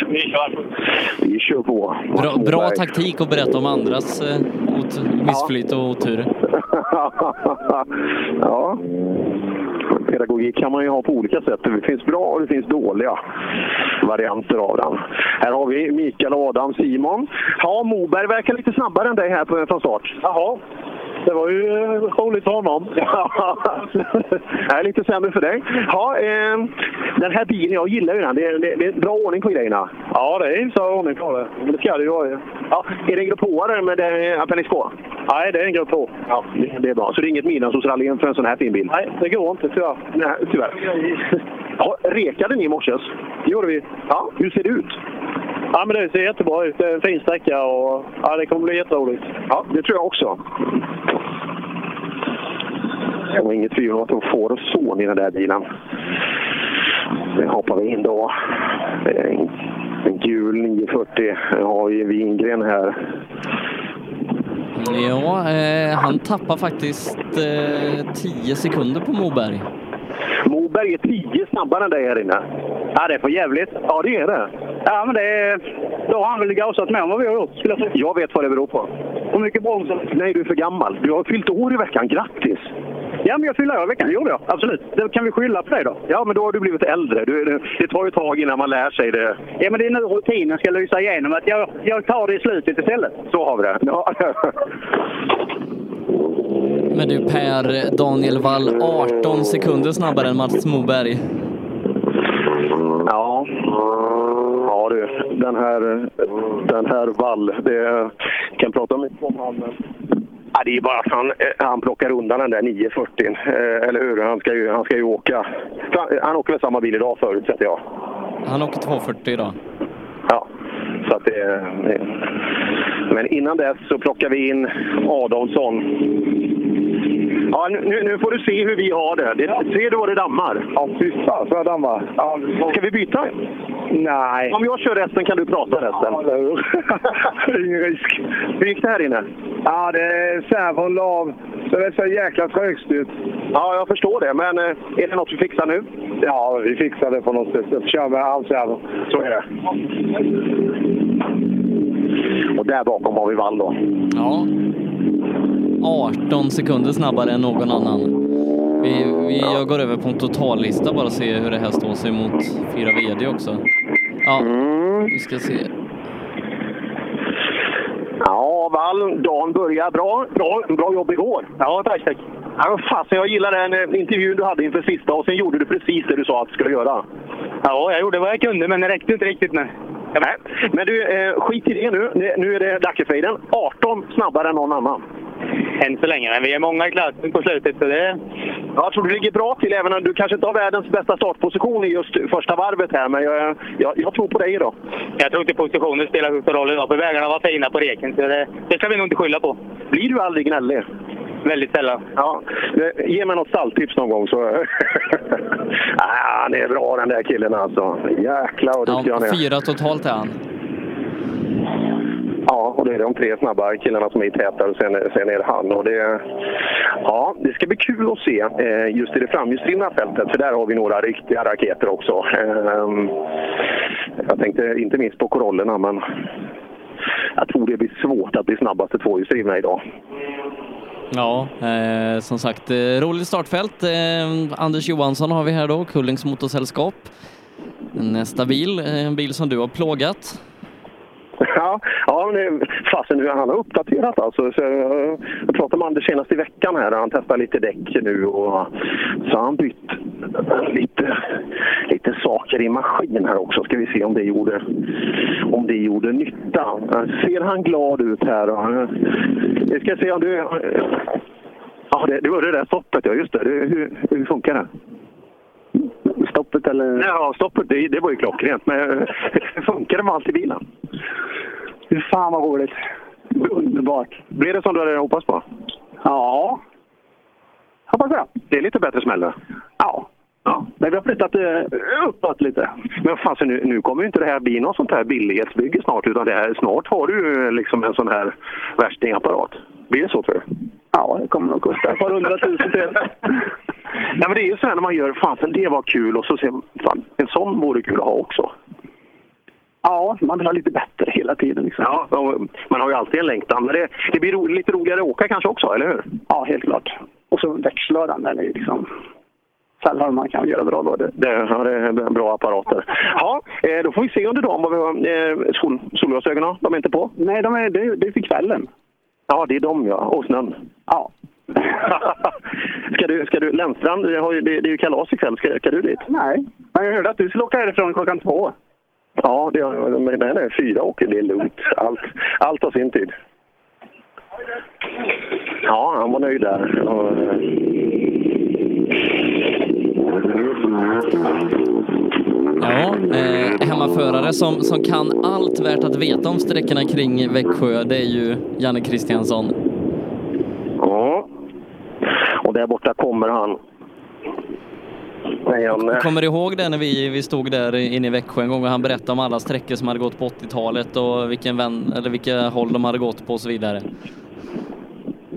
Vi kör. Vi kör på. Bra, bra taktik att berätta om andras eh, ot- missflyt och otur. ja. Pedagogik kan man ju ha på olika sätt. Det finns bra och det finns dåliga varianter av den. Här har vi Mikael, Adam, Simon. Ja, Moberg verkar lite snabbare än dig här på, från start. Jaha. Det var ju eh, roligt för honom. är lite sämre för dig. Ja, eh, den här bilen, jag gillar ju den. Det är, det, det är bra ordning på grejerna. Ja, det är hyfsad ordning på det. Men det ska det ju vara. Ja, är det en grupp H-are med det Appendix K? Nej, det är en grupp H. Ja, det, det är bra. Så det är inget midnattsrally för en sån här fin bil? Nej, det går inte tyvärr. Nej, tyvärr. Ja, rekade ni i morse? Det gjorde vi. Ja, hur ser det ut? Ja, men det ser jättebra ut. Det är en fin sträcka och ja, det kommer bli jätteroligt. Ja, det tror jag också. Det var inget tvivel om att de får son i den där bilen. Nu hoppar vi in då. Det är En, en gul 940. Jag har ju Wingren här. Ja, eh, han tappar faktiskt eh, 10 sekunder på Moberg. Moberg är 10 snabbare än dig här inne. Ja, det är för jävligt. Ja, det är det. Ja, men det är... Då har han väl gasat mer än vad vi har gjort, skulle jag säga. Jag vet vad det beror på. Hur mycket broms? Nej, du är för gammal. Du har fyllt år i veckan. Grattis! Ja, men jag fyllde år i veckan. Det gjorde jag. Absolut. Det kan vi skylla på det då? Ja, men då har du blivit äldre. Du, det, det tar ju ett tag innan man lär sig det. Ja, men det är nu rutinen ska lysa igenom. Att jag, jag tar det i slutet istället. Så har vi det. Ja. Men du Per, Daniel Wall 18 sekunder snabbare än Mats Moberg. Ja. Ja du, den här, den här Wall, det kan prata mycket om han. Ja, det är bara att han, han plockar undan den där 940. Eh, Eller hur? Han ska ju, han ska ju åka. Han, han åker väl samma bil idag förutsätter jag. Han åker 240 idag. Ja, så att det, det. Men innan dess så plockar vi in Adolfsson. Ja, nu, nu får du se hur vi har det. det ser du vad det dammar? Ja, fy fan så jag dammar. Ja, Ska vi byta? Nej. Om jag kör resten kan du prata resten. Ingen risk. Hur gick det här inne? Ja, det är servon lav. Så det är så jäkla trögstyrt. Ja, jag förstår det. Men eh, är det något vi fixar nu? Ja, vi fixar det på något sätt. Jag kör med halvservon. Så är det. Och där bakom har vi Wall då. Ja. 18 sekunder snabbare än någon annan. Vi, vi, Jag går över på en totallista bara och ser hur det här står sig mot fyra VD också. Ja, vi ska se. Ja, Wall, dagen börjar bra. Bra, bra jobb igår. Ja, tack, tack. Ja, fasen, jag gillar den eh, intervjun du hade inför sista och sen gjorde du precis det du sa att du skulle göra. Ja, jag gjorde vad jag kunde, men det räckte inte riktigt. Men... Nej, men du, eh, skit i det nu. Nu är det Dackefejden. 18 snabbare än någon annan. Än så länge, men vi är många i klassen på slutet. Så det... Jag tror du ligger bra till, även om du kanske inte har världens bästa startposition i just första varvet här. Men jag, jag, jag tror på dig idag. Jag tror inte positionen spelar så stor roll idag, för vägarna var fina på reken. Så det, det ska vi nog inte skylla på. Blir du aldrig gnällig? Väldigt sällan. Ja, ge mig något stalltips någon gång så... ah, han är bra den där killen alltså. Jäklar vad duktig Ja, han är. fyra totalt är han. Ja, och det är de tre snabba killarna som är i täten och sen, sen är det han. Och det, ja, det ska bli kul att se eh, just i det framhjulsdrivna fältet, för där har vi några riktiga raketer också. Eh, jag tänkte inte minst på korollerna, men jag tror det blir svårt att bli snabbaste tvåhjulsdrivna idag. Ja, eh, som sagt, eh, roligt startfält. Eh, Anders Johansson har vi här då, Kullings Motorsällskap. Nästa bil, eh, en bil som du har plågat. Ja, ja men fasen nu han har uppdaterat alltså. Så, jag, jag pratade med Anders senast i veckan här. Han testar lite däck nu och så har han bytt lite, lite saker i maskin här också. Ska vi se om det gjorde, om det gjorde nytta. Ser han glad ut här? Eh, vi ska se om du... Ja, det, det var det där stoppet, ja just det. det hur, hur funkar det? Stoppet eller? Ja, stoppet det, det var ju klockrent. Men funkar det med allt i bilen? Fy fan vad roligt. Underbart. Blir det som du hade hoppats på? Ja. Hoppas det. Det är lite bättre smäll. Ja. Ja, men vi har flyttat eh, uppåt lite. Men fasen, nu, nu kommer ju inte det här bli något sånt här billighetsbygge snart, utan det här, snart har du ju liksom en sån här värstingapparat. Blir det så tror du? Ja, det kommer nog kosta ett par hundratusen till. Nej, men det är ju så här när man gör, fasen det var kul och så ser man, fan, en sån vore kul att ha också. Ja, man vill ha lite bättre hela tiden. Liksom. Ja, man har ju alltid en längtan. Men det, det blir ro, lite roligare att åka kanske också, eller hur? Ja, helt klart. Och så växellådan, den är ju liksom... Sällan man kan göra bra då. Det, det, ja, det är bra apparater. Ja, eh, då får vi se under dagen vad vi har. Eh, sol, solglasögonen, de är inte på? Nej, de är, det, det är för kvällen. Ja, det är de ja. Och snön. Ja. ska du, ska du, Lennstrand, det, har ju, det, det är ju kalas ikväll. Ska, ska du dit? Nej, men jag hörde att du skulle åka härifrån klockan två. Ja, det, men den är fyra åker. Det är lugnt. Allt, allt har sin tid. Ja, han var nöjd där. Och, Ja, eh, hemmaförare som, som kan allt värt att veta om sträckorna kring Växjö, det är ju Janne Kristiansson. Ja, och där borta kommer han. Kommer du ihåg det när vi, vi stod där inne i Växjö en gång och han berättade om alla sträckor som hade gått på 80-talet och vilken vän, eller vilka håll de hade gått på och så vidare?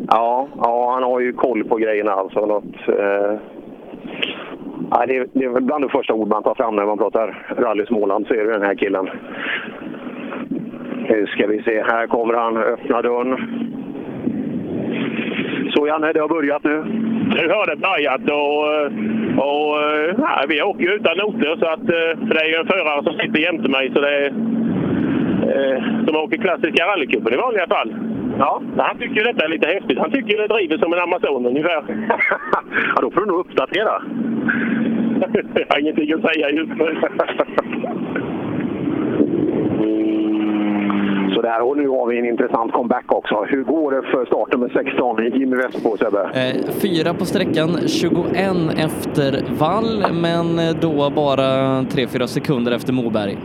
Ja, ja, han har ju koll på grejerna alltså. Något, eh... ja, det, är, det är bland de första ord man tar fram när man pratar rally Småland, så är det den här killen. Nu ska vi se, här kommer han, öppna dörren. Så Janne, det har börjat nu. Nu har det börjat och, och ja, vi åker ju utan noter så att, eh, för det är ju en förare som sitter jämte mig så det är, eh, som åker klassiska rallycupen i vanliga fall. Ja. Han tycker detta är lite häftigt. Han tycker det driver som en Amazon ungefär. ja, då får du nog uppdatera. Jag har ingenting att säga just nu. Sådär, och nu har vi en intressant comeback också. Hur går det för starten med 16 Jimmy Westbo, Sebbe? Eh, fyra på sträckan, 21 efter vall, men då bara 3-4 sekunder efter Moberg.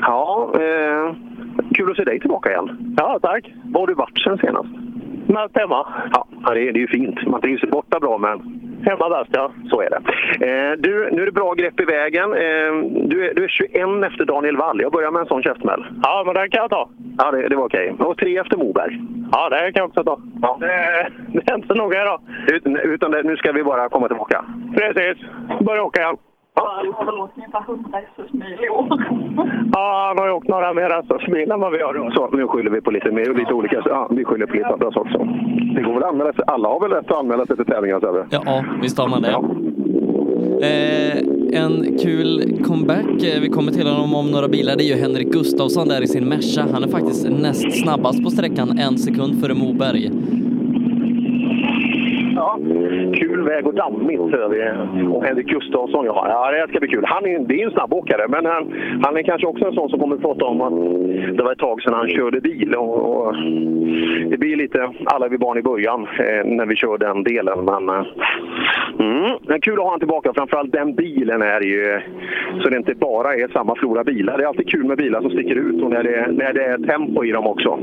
Ja, eh, kul att se dig tillbaka igen. Ja, tack. Var har du varit sen senast? Mest hemma. Ja, det är, det är ju fint. Man trivs borta bra, men... Hemma bäst, ja. Så är det. Eh, du, nu är det bra grepp i vägen. Eh, du, är, du är 21 efter Daniel Wall. Jag börjar med en sån käftsmäll. Ja, men den kan jag ta. Ja, det, det var okej. Och tre efter Moberg. Ja, det kan jag också ta. Ja. Det, det är inte så noga idag. Utan, utan det, nu ska vi bara komma tillbaka. Precis. Börja åka igen. Ja, har åkt ungefär 100 SS-mil i år. Ja, han har ju åkt några mer SS-mil än vad vi har. Så, nu skyller vi på lite mer, lite olika... Ja, vi skyller på lite andra saker också. Det går väl att anmäla sig. Alla har väl rätt att anmäla sig till tävlingar, Sebbe? Ja, visst har man det. Eh, en kul comeback, eh, vi kommer till honom om några bilar, det är ju Henrik Gustafsson där i sin Merca. Han är faktiskt näst snabbast på sträckan, en sekund före Moberg. Ja, kul väg och dammigt hör vi. Och Henrik Gustafsson, ja. ja, det ska bli kul. Han är, det är en snabbåkare, men han, han är kanske också en sån som kommer att prata om att det var ett tag sedan han körde bil. Och, och det blir lite alla vi barn i början eh, när vi kör den delen. Men, eh, mm, men kul att ha han tillbaka. Framförallt den bilen är ju så det inte bara är samma flora bilar. Det är alltid kul med bilar som sticker ut och när det, när det är tempo i dem också.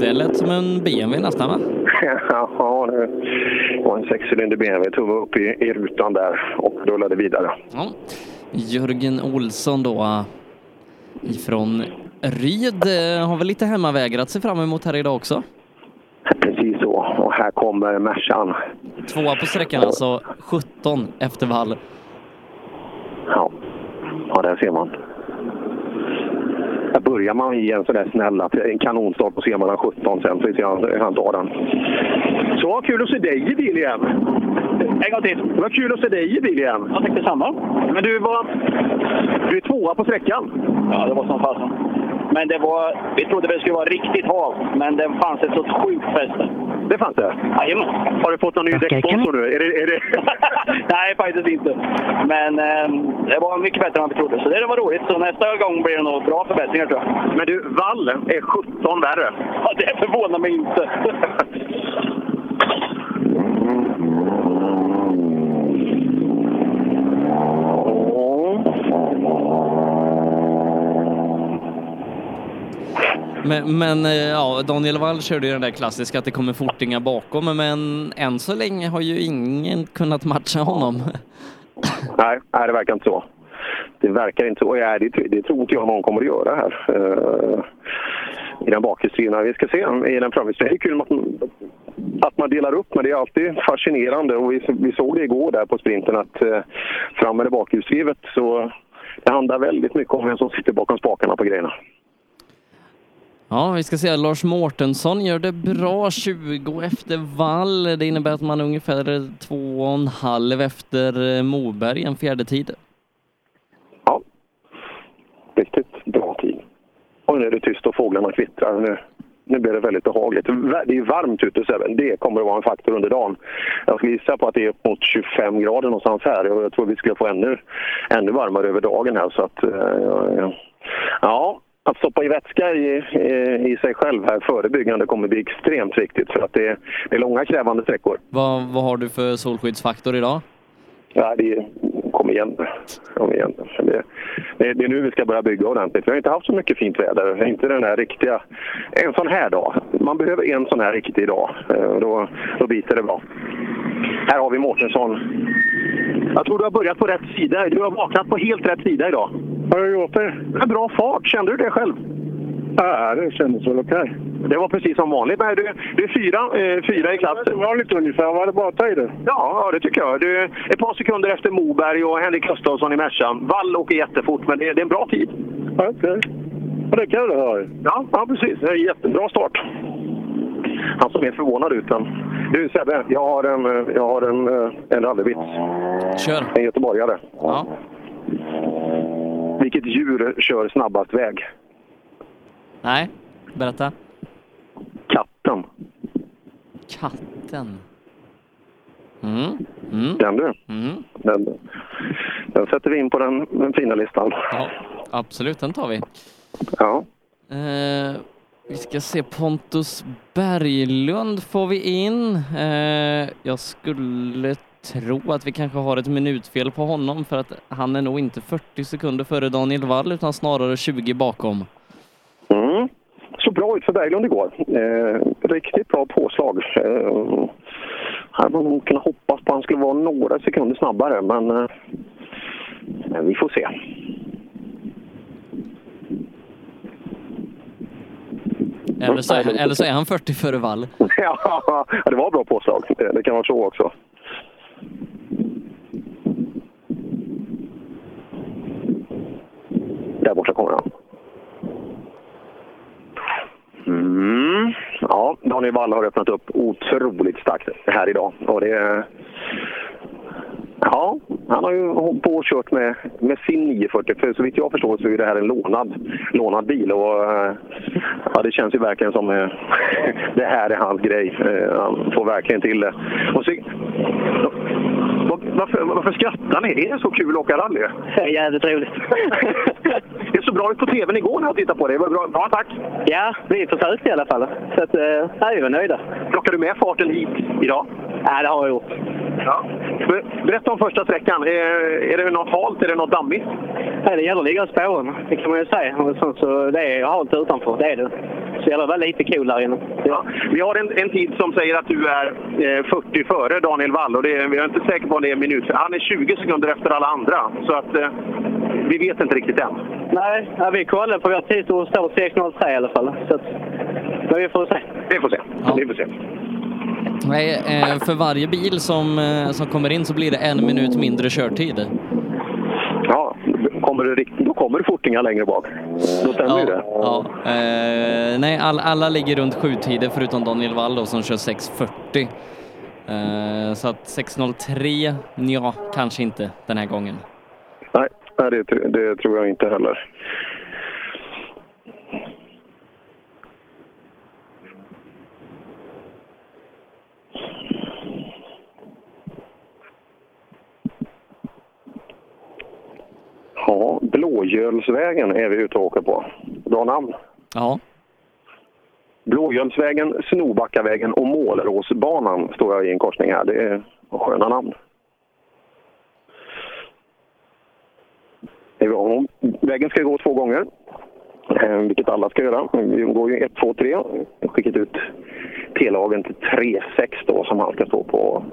Det lät som en BMW nästan va? Ja, det var en sexcylinder BMW. Tumme upp i, i rutan där och rullade vidare. Ja. Jörgen Olsson då ifrån Ryd eh, har väl lite hemmavägar att se fram emot här idag också? Precis så. Och här kommer Mercan. Tvåa på sträckan alltså, 17 efter vall. Ja, ja där ser man. Där börjar man i en sån där snäll, att en kanonstart på C-mellan 17 sen, så ser han, han tar den. Så, kul att se dig i bil igen! En gång till. Det var kul att se dig i bil igen. Jag tänkte samma. Men du var... Du är tvåa på sträckan. Ja, det var som fasen. Men det var... Vi trodde det skulle vara riktigt hav, men det fanns ett så sjukt fäste. Det fanns det? Jajamän. Har du fått någon ny däcksponsor nu? Är det, är det... Nej, faktiskt inte. Men eh, det var mycket bättre än vad vi trodde, så det var roligt. Så nästa gång blir det nog bra förbättringar tror jag. Men du, Wall är 17 värre. Ja, det förvånar mig inte. Men, men eh, ja, Daniel Wall körde ju den där klassiska att det kommer fortingar bakom, men än så länge har ju ingen kunnat matcha honom. Nej, nej, det verkar inte så. Det verkar inte så. Och ja, det, det tror inte jag någon kommer att göra här. Uh, I den bakhjulsdrivna. Vi ska se i den framhjulsdrivna. Det är kul att man, att man delar upp, men det är alltid fascinerande. Och vi, vi såg det igår där på sprinten att uh, fram det bakhjulsdrivet så det handlar väldigt mycket om vem som sitter bakom spakarna på grejerna. Ja, vi ska se. Lars Mårtensson gör det bra 20 efter vall. Det innebär att man är ungefär två och en halv efter eh, Moberg, en fjärde tid. Riktigt bra tid. Och nu är det tyst och fåglarna kvittrar. Nu, nu blir det väldigt behagligt. Det är varmt ute, så det kommer att vara en faktor under dagen. Jag skulle gissa på att det är upp mot 25 grader någonstans här jag tror vi skulle få ännu, ännu varmare över dagen här. Så att, eh, ja, ja, att stoppa i vätska i, i, sig själv här förebyggande kommer bli extremt viktigt för att det, det är långa krävande sträckor. Vad, vad har du för solskyddsfaktor idag? Ja, det är, kom igen. Kom igen. Det, det, det är nu vi ska börja bygga ordentligt. Vi har inte haft så mycket fint väder. Inte den här riktiga... En sån här dag. Man behöver en sån här riktig dag. Eh, Då, då biter det bra. Här har vi Mårtensson. Jag tror du har börjat på rätt sida. Du har vaknat på helt rätt sida idag. Har du gjort det? Bra fart. Kände du det själv? Ja, det kändes väl okej. Det var precis som vanligt. Nej, du, du är fyra, eh, fyra i klassen. Vanligt ungefär. Var det bra tider? Ja, ja, det tycker jag. Du är ett par sekunder efter Moberg och Henrik Gustafsson i Mercan. Vall åker jättefort, men det, det är en bra tid. Okej. Ja, det kan du höra. Ja, ja, precis. Det är en jättebra start. Han som är förvånad ut. men- Du Sebbe, jag har en, eh, jag har en, eh, en rallyvits. Kör. En göteborgare. Ja. Vilket djur kör snabbast väg? Nej, berätta. Katten. Katten. Mm. Mm. Den du. Mm. Den, den sätter vi in på den, den fina listan. Ja, absolut, den tar vi. Ja. Eh, vi ska se, Pontus Berglund får vi in. Eh, jag skulle tro att vi kanske har ett minutfel på honom för att han är nog inte 40 sekunder före Daniel Wall utan snarare 20 bakom. Mm. Så bra ut för Berglund igår. Eh, riktigt bra påslag. Eh, här var nog kunnat hoppas på att han skulle vara några sekunder snabbare, men eh, vi får se. Eller så, eller så är han 40 före Wall. ja, det var bra påslag. Det kan vara så också. Där borta kommer han. Mm. Ja, Daniel Wall har öppnat upp otroligt starkt här idag. Och det, ja, han har ju hållit på och kört med, med sin 940. För så vitt jag förstår så är det här en lånad, lånad bil. Och, eh, ja, det känns ju verkligen som eh, det här är hans grej. Eh, Han får verkligen till det. Och så, varför, varför skrattar ni? Är det så kul att åka rally? Det är jävligt roligt. Det såg bra ut på tvn igår när jag tittade på det. det var bra. bra tack! Ja, vi försökte i alla fall. Så att, eh, ja, vi var nöjda. Plockar du med farten hit idag? Ja, det har jag gjort. Ja. Ber- Berätta om första sträckan. Är, är det något halt? Är det något dammigt? Ja, det gäller att ligga i spåren, det kan man ju säga. Och så, det är halt utanför, det är det. Så det gäller vara lite cool där inne. Ja. Vi har en, en tid som säger att du är eh, 40 före Daniel Wall och det, vi är inte säkra på om det är en minut. Han är 20 sekunder efter alla andra. Så att eh, vi vet inte riktigt än. Nej, ja, vi kollade på vår tid och står 6.03 i alla fall. Så att, men vi får se. Vi får se. Vi får se. Nej, eh, för varje bil som, eh, som kommer in så blir det en minut mindre körtid. Ja, kommer det då kommer det fortingar längre bak. Då stämmer ju det. Ja, eh, nej, all, alla ligger runt sju tider förutom Daniel Wall då, som kör 6.40. Eh, så att 6.03, ja, kanske inte den här gången. Nej, det, det tror jag inte heller. Ja, Blågölsvägen är vi ute och åker på. Bra namn. Ja. Blågölsvägen, Snobackavägen och Måleråsbanan står jag i en korsning här. Det är sköna namn. Vägen ska gå två gånger. eh, vilket alla ska göra. Vi går ju 1, 2, 3. Jag skickat ut T-lagen till 3, 6 då som han ska stå på.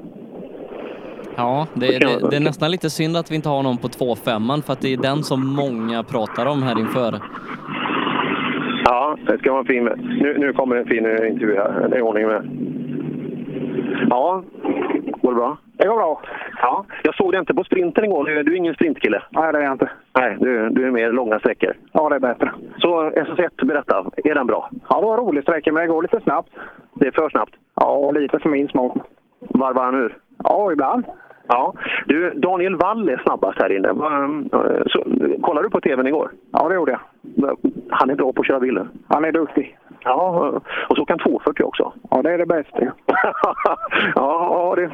Ja, det, det, det är nästan lite synd att vi inte har någon på 2.5 för att det är den som många pratar om här inför. Ja, det ska vara en fin... Nu, nu kommer en fin intervju här. Det är ordning med. Ja, går det bra? Det går bra. Ja, jag såg det inte på sprinten igår. Du, är ingen sprintkille? Nej, det är jag inte. Nej, du, du är mer långa sträckor. Ja, det är bättre. Så SS1, berätta. Är den bra? Ja, det var en rolig sträcka, men det går lite snabbt. Det är för snabbt? Ja, lite för min smak. Varvar han ur? Ja, ibland. Ja. Du, Daniel Wall är snabbast här inne. Så, kollade du på tvn igår? Ja, det gjorde jag. Han är bra på att köra bilen. Han är duktig. Ja, och så kan 240 också. Ja, det är det bästa. ja, det,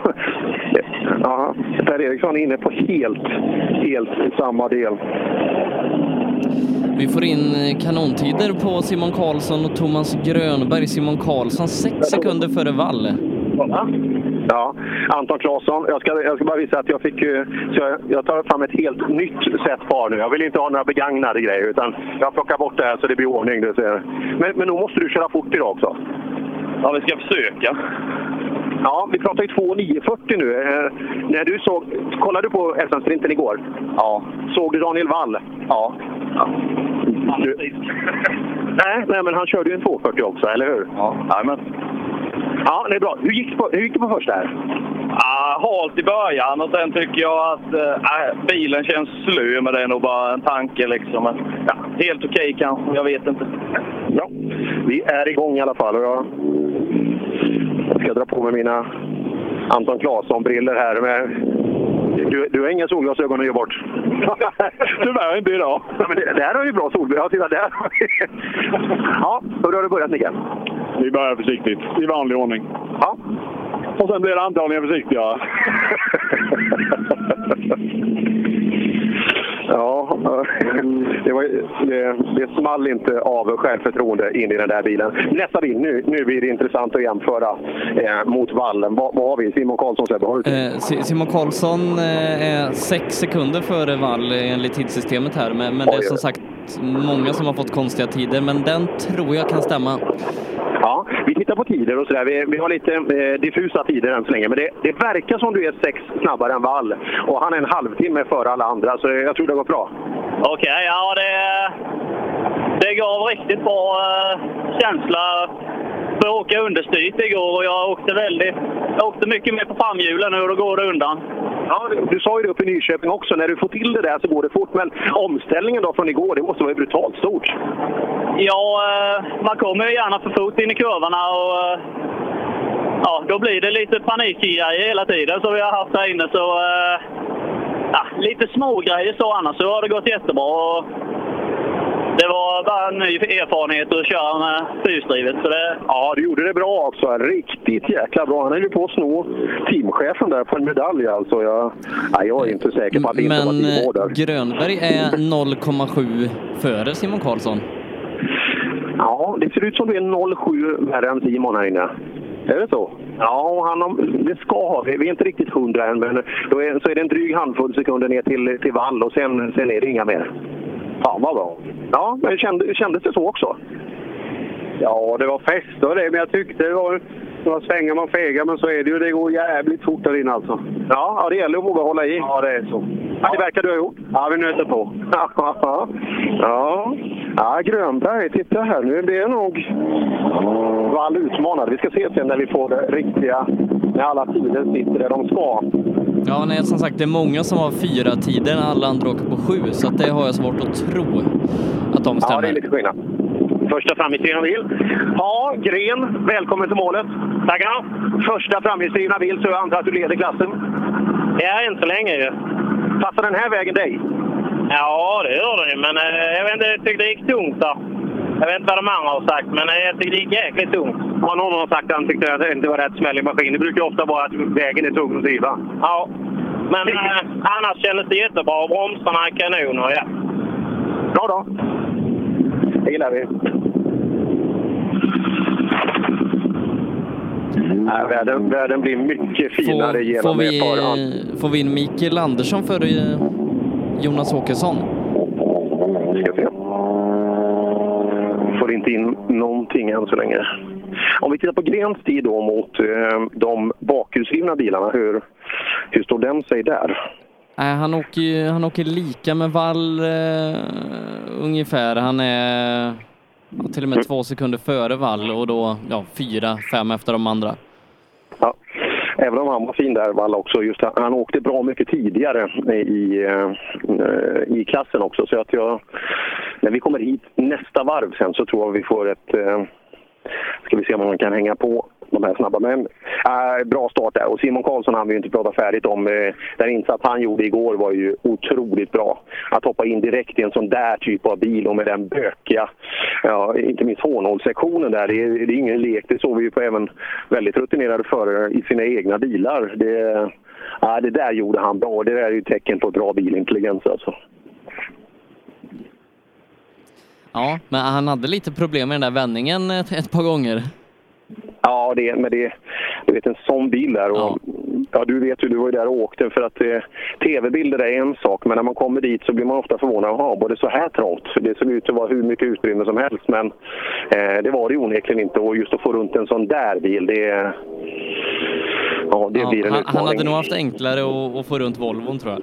ja, Per Eriksson är inne på helt, helt samma del. Vi får in eh, kanontider på Simon Karlsson och Thomas Grönberg. Simon Karlsson 6 sekunder före Wall. Ja, Anton Claesson. Jag ska, jag ska bara visa att jag fick jag, jag tar fram ett helt nytt set par nu. Jag vill inte ha några begagnade grejer utan jag plockar bort det här så det blir ordning. Du ser. Men, men då måste du köra fort idag också. Ja, vi ska försöka. Ja, vi pratar ju 2.940 nu. Eh, när du såg, kollade du på SM-sprinten igår? Ja. Såg du Daniel Wall? Ja. Du, nej, nej, men han körde ju en 240 också, eller hur? Ja. Jajamän. Ja, det är bra. Hur gick det på, hur gick det på första här? Ah, halt i början och sen tycker jag att eh, bilen känns slö, men det är nog bara en tanke liksom. Men, ja, helt okej kanske, jag vet inte. Ja, vi är igång i alla fall. Och jag, jag ska dra på mig mina Anton Claesson-briller här. Med, du, du har inga solglasögon att ge bort? Tyvärr inte idag. Ja, men det, där har ju bra solbrillor. Ja, titta där. ja, hur har det börjat Nicke? Vi börjar försiktigt, i vanlig ordning. Ja. Och sen blir det antagligen försiktigare. Ja, det, var, det, det small inte av självförtroende in i den där bilen. Nästa bil, nu, nu blir det intressant att jämföra eh, mot vallen. Vad, vad har vi? Simon Karlsson, Sebbe, har du Eh, Si- Simon Karlsson eh, är 6 sekunder före Wall enligt tidssystemet här, men, men det är som sagt många som har fått konstiga tider, men den tror jag kan stämma. Ja, vi tittar på tider och sådär. Vi, vi har lite eh, diffusa tider än så länge. Men det, det verkar som du är sex snabbare än Wall. Och han är en halvtimme före alla andra, så jag tror det går bra. Okej, ja det, det gav riktigt bra eh, känsla för att åka understyrt igår och jag åkte väldigt, jag åkte mycket mer på framhjulen nu och då går det undan. Ja, du, du sa ju det uppe i Nyköping också. När du får till det där så går det fort. Men omställningen då från igår, det måste vara brutalt stort. Ja, eh, man kommer ju gärna för fort in i kurvorna och eh, ja, då blir det lite panikgrejer hela tiden som vi har haft här inne. Så, eh, ja, lite smågrejer så annars så har det gått jättebra. Och det var bara en ny erfarenhet att köra med fyrhjulsdrivet. Så det, Ja, du gjorde det bra också. Riktigt jäkla bra. Han höll ju på att sno teamchefen där på en medalj alltså. Jag, nej, jag är inte säker på att det inte var Men teamvård där. eh, Grönberg är 0,7 före Simon Karlsson. Ja, det ser ut som du är 0,7 värre än Simon här inne. Är det så? Ja, han har, det ska ha. Vi vi är inte riktigt hundra än, men då är, så är det en dryg handfull sekunder ner till, till vall och sen, sen är det inga mer. Fan vad bra. Ja, men kände, kändes det så också? Ja, det var fest och det, men jag tyckte det var några svängar man fegar, men så är det ju. Det går jävligt fort där inne alltså. Ja, ja det gäller att våga hålla i. Ja, det är så. Ja, det verkar du ha gjort. Ja, vi nöter på. ja. ja, Grönberg, titta här. Nu blir det nog Wall utmanad. Vi ska se sen när vi får det riktiga, när alla tider sitter där de ska. Ja, nej, som sagt, det är många som har fyra tider när alla andra åker på sju, så att det har jag svårt att tro att de Ja, stämmer. det är lite skillnad. Första framhjulsdrivna bil. Ja, Gren, välkommen till målet. Tackar. Första framhjulsdrivna bil, så jag antar att du leder klassen? Ja, än så länge ju. Passar den här vägen dig? Ja, det gör den ju, men eh, jag vet inte, jag tyckte det gick tungt där. Jag vet inte vad de andra har sagt, men jag tyckte det gick jäkligt tungt. Ja, någon har sagt att han tyckte att det inte var rätt smäll i maskin. Det brukar ju ofta vara att vägen är tung att driva. Ja, men eh, annars kändes det jättebra. Bromsarna är kanon och ja. Bra då. Det gillar vi. Nej, världen, världen blir mycket finare Får, genom får, vi, ett par får vi in Mikael Andersson före eh, Jonas Åkesson? Ska vi inte in någonting än så länge. Om vi tittar på Grens tid då mot eh, de bakhjulsdrivna bilarna, hur, hur står den sig där? Nej, han åker, han åker lika med Wall eh, ungefär. Han är till och med två sekunder före Wall och då ja, fyra, fem efter de andra. Även om han var fin där, Walla också. Just han, han åkte bra mycket tidigare i, eh, i klassen också. Så att jag, när vi kommer hit nästa varv sen så tror jag vi får ett... Eh, ska vi se om han kan hänga på de här snabba. Men äh, bra start där. Och Simon Karlsson har vi ju inte prata färdigt om. Eh, den insats han gjorde igår var ju otroligt bra. Att hoppa in direkt i en sån där typ av bil och med den bökiga, ja, inte minst hårnålssektionen där. Det är, det är ingen lek. Det såg vi ju på även väldigt rutinerade förare i sina egna bilar. Det, ja, det där gjorde han bra. Det där är ju tecken på bra bilintelligens alltså. Ja, men han hade lite problem med den där vändningen ett, ett par gånger. Ja, det, men det, du vet en sån bil där. Och, ja. du vet ju, du var ju där och åkte för att eh, tv-bilder är en sak, men när man kommer dit så blir man ofta förvånad. Jaha, var det så här trångt? Det såg ut att vara hur mycket utrymme som helst, men eh, det var det ju onekligen inte. Och just att få runt en sån där bil, det, ja, det Ja, blir en han, utmaning. han hade nog haft enklare att, att få runt Volvon tror jag.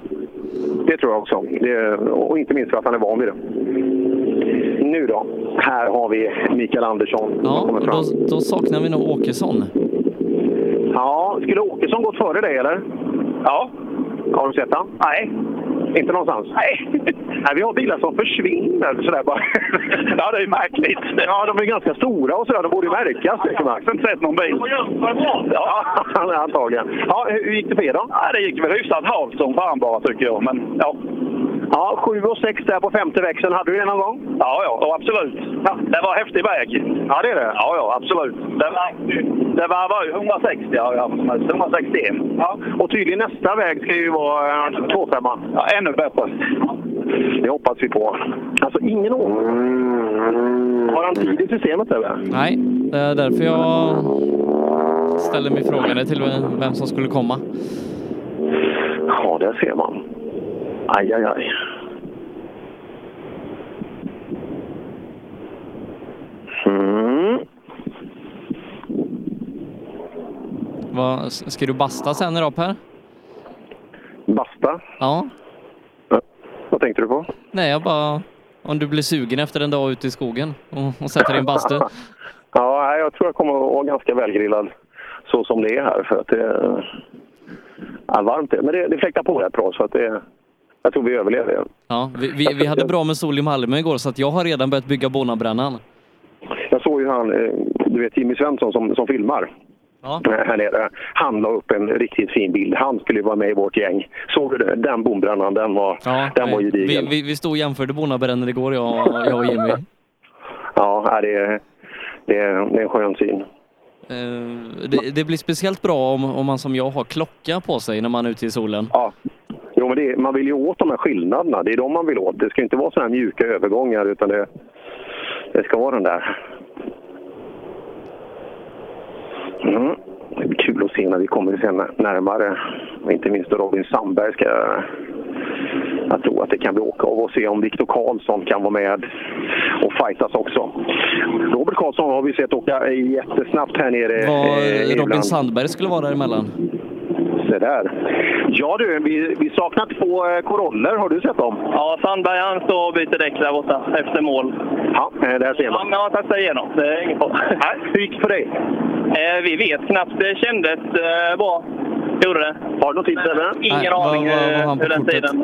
Det tror jag också. Det, och inte minst för att han är van vid det. Nu då, här har vi Mikael Andersson Ja, då, då saknar vi nog Åkesson. Ja, skulle Åkesson gått före dig eller? Ja. Har du sett han? Nej. Inte någonstans? Nej. Nej, vi har bilar som försvinner sådär bara. ja, det är märkligt. Ja, de är ganska stora och sådär. De borde ju märkas. Jag har inte sett någon bil. Ja, antagligen. Ja, hur gick det för er då? Ja, det gick väl hyfsat halt som fan bara tycker jag. Men ja. Ja, 7 och 6 där på femte växeln. Hade du det någon gång? Ja, ja, absolut. Ja. Det var häftig väg. Ja, det är det? Ja, ja, absolut. Det var, det var, var ju 160, ja, ja, 161. Ja. Och tydligen nästa väg ska ju vara eh, 25 Ja, ännu bättre. Det hoppas vi på. Alltså, ingen år. Har han tid i systemet eller? Nej, det är därför jag ställer mig frågan till vem som skulle komma. Ja, där ser man. Aj, aj, aj. Mm. Vad, ska du basta sen idag Per? Basta? Ja. Vad tänkte du på? Nej, jag bara... Om du blir sugen efter en dag ute i skogen och, och sätter dig i en bastu. Ja, jag tror jag kommer att vara ganska välgrillad så som det är här. För att det är ja, varmt. Men det, det fläktar på rätt bra så att det, jag tror vi överlever det. Ja, vi, vi, vi hade bra med sol i Malmö igår så att jag har redan börjat bygga Bonabrännan. Jag såg ju han, eh, du vet Jimmy Svensson som, som filmar. Ja. eh, Här nere. Han la upp en riktigt fin bild. Han skulle ju vara med i vårt gäng. Såg du det? Den bombrännan, den var, den var vi, gedigen. vi, vi stod och jämförde Bonabrännor igår, jag, jag och Jimmy. Ja, det, är- det, är- det är en skön syn. Eh, Det, det blir speciellt bra om, om man som jag har klocka på sig när man är ute i solen. Ja. Men det, man vill ju åt de här skillnaderna. Det är de man vill åt. Det ska inte vara sådana här mjuka övergångar utan det, det ska vara den där. Mm. Det blir kul att se när vi kommer sen närmare. Inte minst Robin Sandberg ska... Jag tror att det kan bli åka av och se om Viktor Karlsson kan vara med och fightas också. Robert Karlsson har vi sett åka jättesnabbt här nere. Vad eh, Robin ibland. Sandberg skulle vara däremellan. Se där. Ja du, vi, vi saknar två eh, Coroller. Har du sett dem? Ja, Sandberg han står och byter däck där borta efter mål. Ja, eh, där ser Ja, man. men han testar igenom. Det är inget hur gick det för dig? Eh, vi vet knappt. Det kändes eh, bra. Gjorde det. Har du någon tid Sebbe? Ingen Nej, aning vad- vad har eh, hur den kortet? tiden.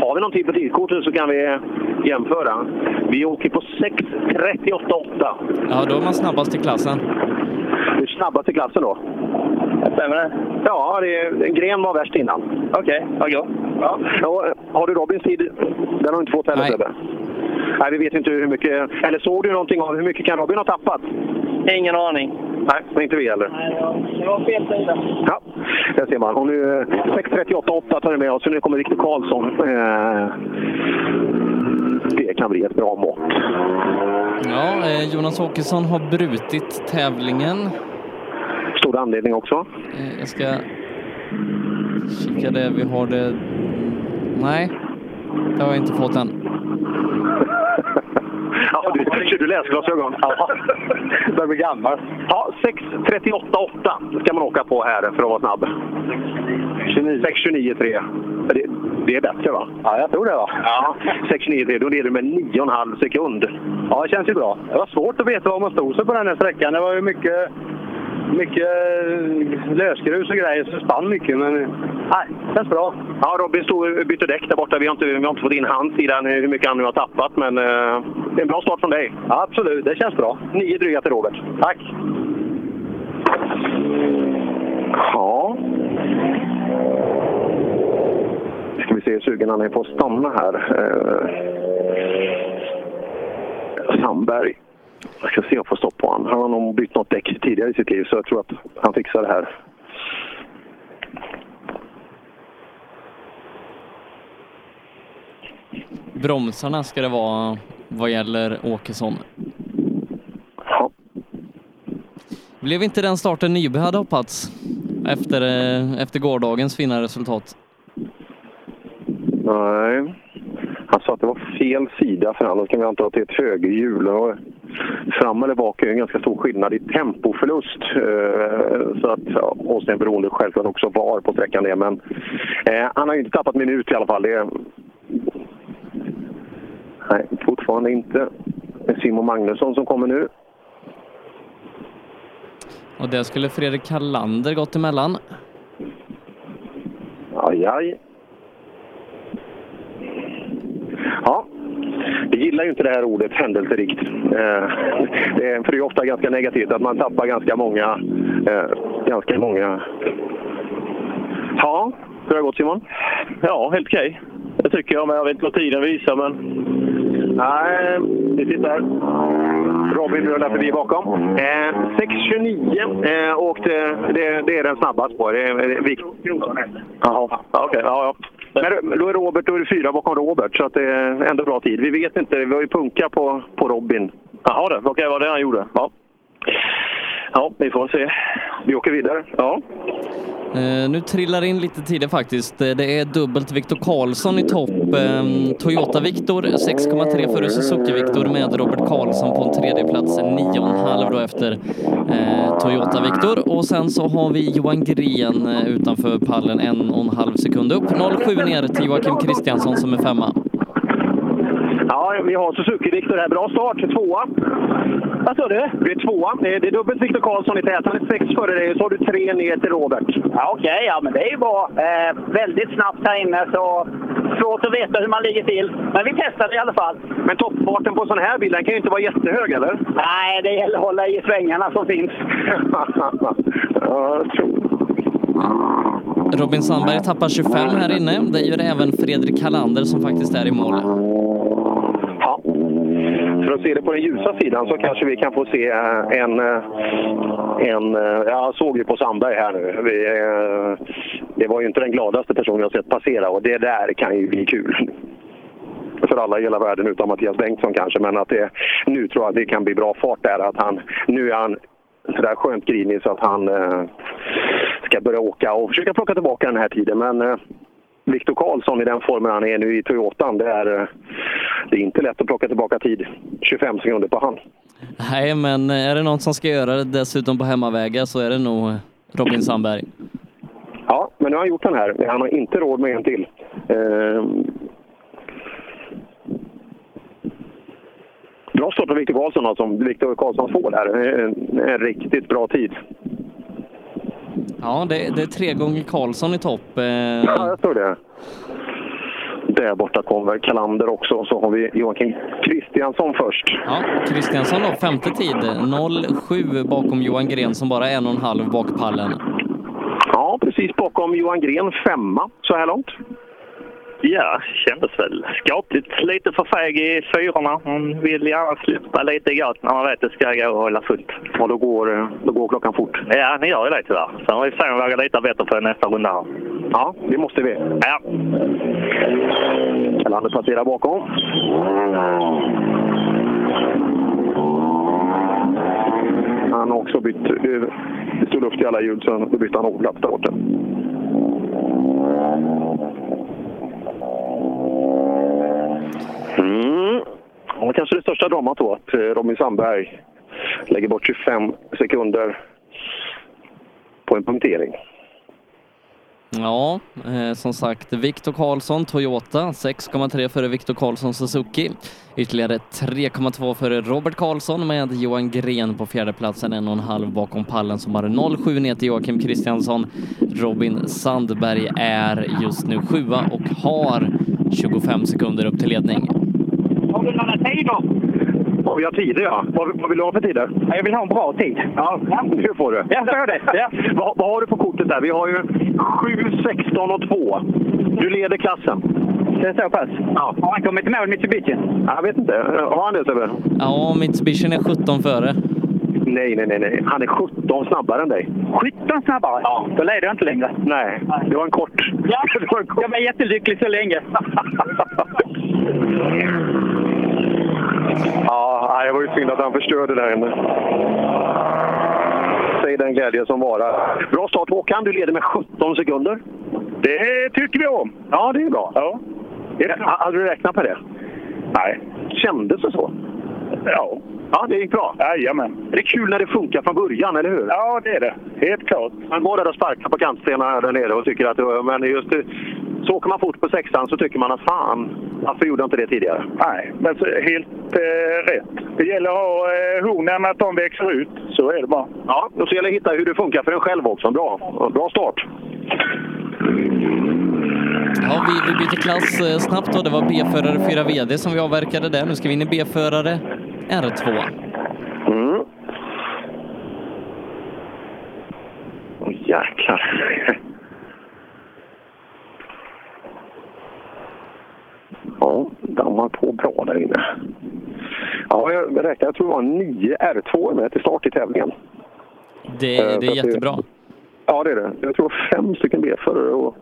Har vi någon tid på tidkortet så kan vi jämföra. Vi åker på 6.38,8. Ja, då är man snabbast i klassen. Du är snabbast i klassen då? Stämmer det? Ja, det, Gren var värst innan. Okej, gott. Ja. Ja, har du Robins tid? Den har du inte fått heller Nej. Sebbe? Nej, vi vet inte hur mycket... Eller såg du någonting av hur mycket kan Robin ha tappat? Ingen aning. Nej, men inte vi heller. Det var fel sida. Ja, där ser man. Och nu eh, 6.38,8 tar vi med oss. Så nu kommer Viktor Karlsson. Eh, det kan bli ett bra mått. Ja, eh, Jonas Åkesson har brutit tävlingen. Anledning också. Eh, Jag ska kika det. Vi har det... Nej, det har jag inte fått än. Ja, du, kör du läsglasögon? Ja. Börjar bli gammal. Ja, 6.38,8 ska man åka på här för att vara snabb. 6.29,3. Det, det är bättre va? Ja, jag tror det va. Ja, 6.29,3. Då leder du med 9,5 sekund. Ja, det känns ju bra. Det var svårt att veta var man stod sig på den här sträckan. Det var ju mycket, mycket eh, lösgrus och grejer, så det spann mycket. Men nej, känns bra. Ja, Robin stod, bytte däck där borta. Vi har, inte, vi har inte fått in hans sida hur mycket han nu har tappat, men eh, det är en bra start från dig. Ja, absolut, det känns bra. Nio dryga till Robert. Tack! Ja. Ska vi se hur sugen han är på att stanna här. Eh, Sandberg. Jag ska se om jag får stopp på honom. Han har nog bytt något däck tidigare i sitt liv, så jag tror att han fixar det här. Bromsarna ska det vara vad gäller Åkesson. Blev inte den starten Nyby hade hoppats efter, eh, efter gårdagens fina resultat? Nej. Han sa att det var fel sida för honom. Kan vi anta att det är ett högerhjul. Fram eller bak är en ganska stor skillnad i tempoförlust. Eh, Så att, ja, och sen beroende självklart också var på sträckan det. Men eh, han har ju inte tappat minut i alla fall. Det. Nej, fortfarande inte. Det är Simon Magnusson som kommer nu. Och där skulle Fredrik Kallander gått emellan. Aj, aj. Ja, vi gillar ju inte det här ordet händelserikt. Eh, det är, för det är ofta ganska negativt att man tappar ganska många... Eh, ganska många... Ja, hur har det gått Simon? Ja, helt okej. Det tycker jag, men jag vet inte vad tiden visar. Men... Nej, vi tittar. Robin rullar förbi bakom. Eh, 6.29 eh, åkte, det, det är den snabbast på. Det är, vikt. Jaha, ja, okej. ja, ja. Men då är Robert då är det fyra bakom Robert, så att det är ändå bra tid. Vi vet inte, vi har ju punka på, på Robin. Jaha, det. Okej, vad det han gjorde. Ja ja, vi får se. Vi åker vidare. Ja. Eh, nu trillar in lite tider faktiskt. Eh, det är dubbelt Viktor Karlsson i topp. Eh, Toyota Viktor 6,3 före Suzuki Viktor med Robert Karlsson på en tredje plats 9,5 då efter eh, Toyota Viktor. Och sen så har vi Johan Gren eh, utanför pallen 1,5 sekund upp. 0,7 ner till Joakim Kristiansson som är femma. Ja, vi har Suzuki-Viktor här. Bra start, tvåa. Vad sa du? Det är tvåa. Det är, det är dubbelt Viktor Karlsson i tät. Han är sex före dig. Så har du tre ner till Robert. Ja, Okej, ja, men det är ju bra. Eh, väldigt snabbt här inne, så svårt att veta hur man ligger till. Men vi testar i alla fall. Men toppfarten på sån här bil den kan ju inte vara jättehög, eller? Nej, det gäller att hålla i svängarna som finns. ja, Robin Sandberg tappar 25 här inne. Det gör även Fredrik Kallander som faktiskt är i mål. Mm. För att se det på den ljusa sidan så kanske vi kan få se eh, en... Eh, en eh, jag såg ju på Sandberg här nu. Vi, det var ju inte den gladaste personen jag sett passera och det där kan ju bli kul. För alla i hela världen utom Mattias Bengtsson kanske. Men att det, nu tror jag att det kan bli bra fart där. Att han, nu är han sådär skönt grinig så att han eh, ska börja åka och försöka plocka tillbaka den här tiden. Men eh, Viktor Karlsson i den formen han är nu i Toyotan, det är, eh, det är inte lätt att plocka tillbaka tid. 25 sekunder på han. Nej, men är det någon som ska göra det dessutom på hemmavägar så är det nog Robin Sandberg. Ja, men nu har han gjort den här. Han har inte råd med en till. Eh, bra start av Viktor Karlsson alltså. Viktor Karlsson får där. En, en riktigt bra tid. Ja, det, det är tre gånger Karlsson i topp. Eh, Ja, jag tror det. Där borta kommer Kalander också. Så har vi Joakim Kristiansson först. Ja, Kristiansson då, femte tid. 0,7 bakom Johan Gren som bara är en och en halv bak pallen. Ja, precis bakom Johan Gren, femma så här långt. Ja, kändes väl skapligt. Lite för feg i fyrorna. Hon vill gärna släppa lite gott när man vet att det ska gå och hålla fullt. Och då går, då går klockan fort? Ja, ni gör ju det tyvärr. Sen får vi vi vågar lita bättre på nästa runda här. Ja, det måste vi. Ja. Kalander passerar bakom. Han har också bytt... Det stod luft i alla hjul, så då bytte han åklapp där borta. Mm. Och kanske det största dramat då, att eh, Robin Sandberg lägger bort 25 sekunder på en punktering. Ja, eh, som sagt, Viktor Karlsson, Toyota, 6,3 före Viktor Karlsson, Suzuki. Ytterligare 3,2 före Robert Karlsson med Johan Gren på fjärdeplatsen, en och en halv bakom pallen som har 0,7 ner till Joakim Kristiansson. Robin Sandberg är just nu sjua och har 25 sekunder upp till ledning. Har du några tider? Vi har tider ja. Vad, vad vill du ha för tider? Jag vill ha en bra tid. Ja, det får du. Jag får det. Ja. vad, vad har du på kortet där? Vi har ju 7, 16 och 2. Du leder klassen. Det är så pass? Ja. Har han kommit i mål Mitsubishi? Jag vet inte. Har han det Sebbe? Ja, Mitsubishi är 17 före. Nej, nej, nej, nej. Han är 17 snabbare än dig. 17 snabbare? Ja. Då leder jag inte längre. Nej, det var en kort. Ja, jag var jättelycklig så länge. Ja, det var ju synd att han förstörde där inne. Säg den glädje som varar. Bra start Håkan, du leder med 17 sekunder. Det tycker vi om. Ja, det är bra. Ja. Hade du räknat på det? Nej. Kändes det så? Ja. Ja, det gick bra? Jajamän. Är det kul när det funkar från början, eller hur? Ja, det är det. Helt klart. Man går där och sparkar på kantstenarna där nere och tycker att men just så åker man fort på sexan så tycker man att fan, varför gjorde jag inte det tidigare? Nej, men helt eh, rätt. Det gäller att ha eh, hornen, att de växer ut. Så är det bara. Ja, och så gäller det att hitta hur det funkar för en själv också. Bra, bra start. Ja, vi, vi byter klass eh, snabbt då. Det var B-förare 4 VD som vi avverkade där. Nu ska vi in i B-förare R2. Mm. Åh jäklar. Ja, dammar på bra där inne. Ja, jag tror det var nio R2 med till start i tävlingen. Det, Eh, det är att det- jättebra. Ja, det är det. Jag tror fem stycken B-förare, och,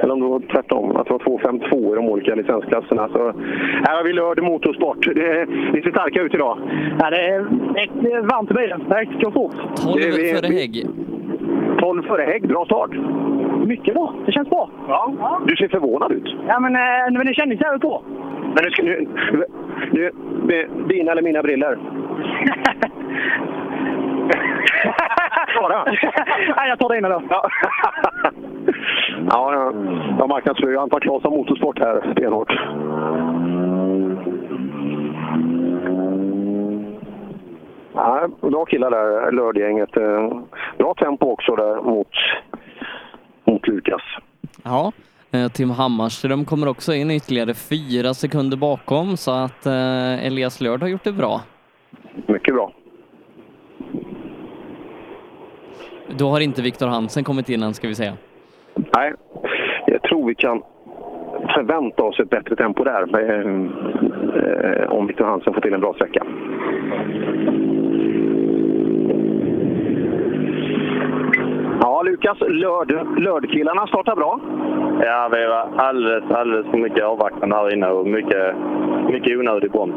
eller om det var tvärtom, att det var två fem två i de olika licensklasserna. Så, här har vi Lörd Motorsport. Det, ni ser starka ut idag. Ja, det är ett eh, varmt i bilen. Det går fort. 12 Det är vi- före Hägg. 12 före Hägg, bra start. Mycket bra. Det känns bra. Ja. Du ser förvånad ut. Ja, men, eh, men det kändes jävligt bra. Men nu ska nu, nu, med dina eller mina briller? Svara! Nej, jag tar dina då. Ja, ja, ja. jag marknadsför ju Anton Claesson Motorsport här stenhårt. Ja, bra killar där, Lördgänget. Eh, Bra tempo också där mot, mot Lukas. Ja, Tim Hammarström kommer också in ytterligare fyra sekunder bakom så att eh, Elias Lörd har gjort det bra. Mycket bra. Då har inte Viktor Hansen kommit in än ska vi säga. Nej, jag tror vi kan förvänta oss ett bättre tempo där eh, eh, om Victor Hansen får till en bra sträcka. Ja, Lukas, lörd, lördkillarna startar bra. Ja, vi var alldeles, alldeles för mycket avvaktande här inne och mycket, mycket onödig broms.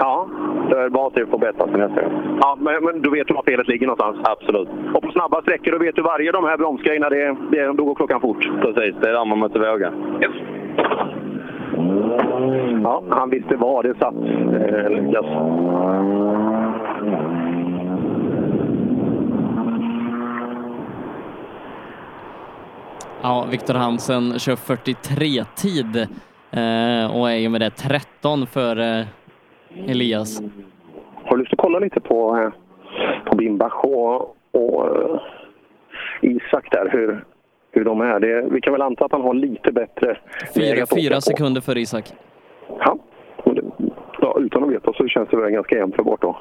Ja. Det är bara till att förbättra sig nästa gång. Ja, men, men då vet du var felet ligger någonstans? Absolut. Och på snabba sträckor då vet du varje de här bromsgrejerna, det, det, då går klockan fort. Precis, det är där man måste våga. Yes. Ja, han visste var det satt, eh, Lukas. Ja, Viktor Hansen kör 43-tid eh, och är ju med det 13 för eh, Elias. Har du lust att kolla lite på, eh, på Bimbach och, och eh, Isak där, hur, hur de är? Det, vi kan väl anta att han har lite bättre Fyra, fyra sekunder för Isak. Ja, ja, utan att veta så känns det väl ganska jämnt för bort då.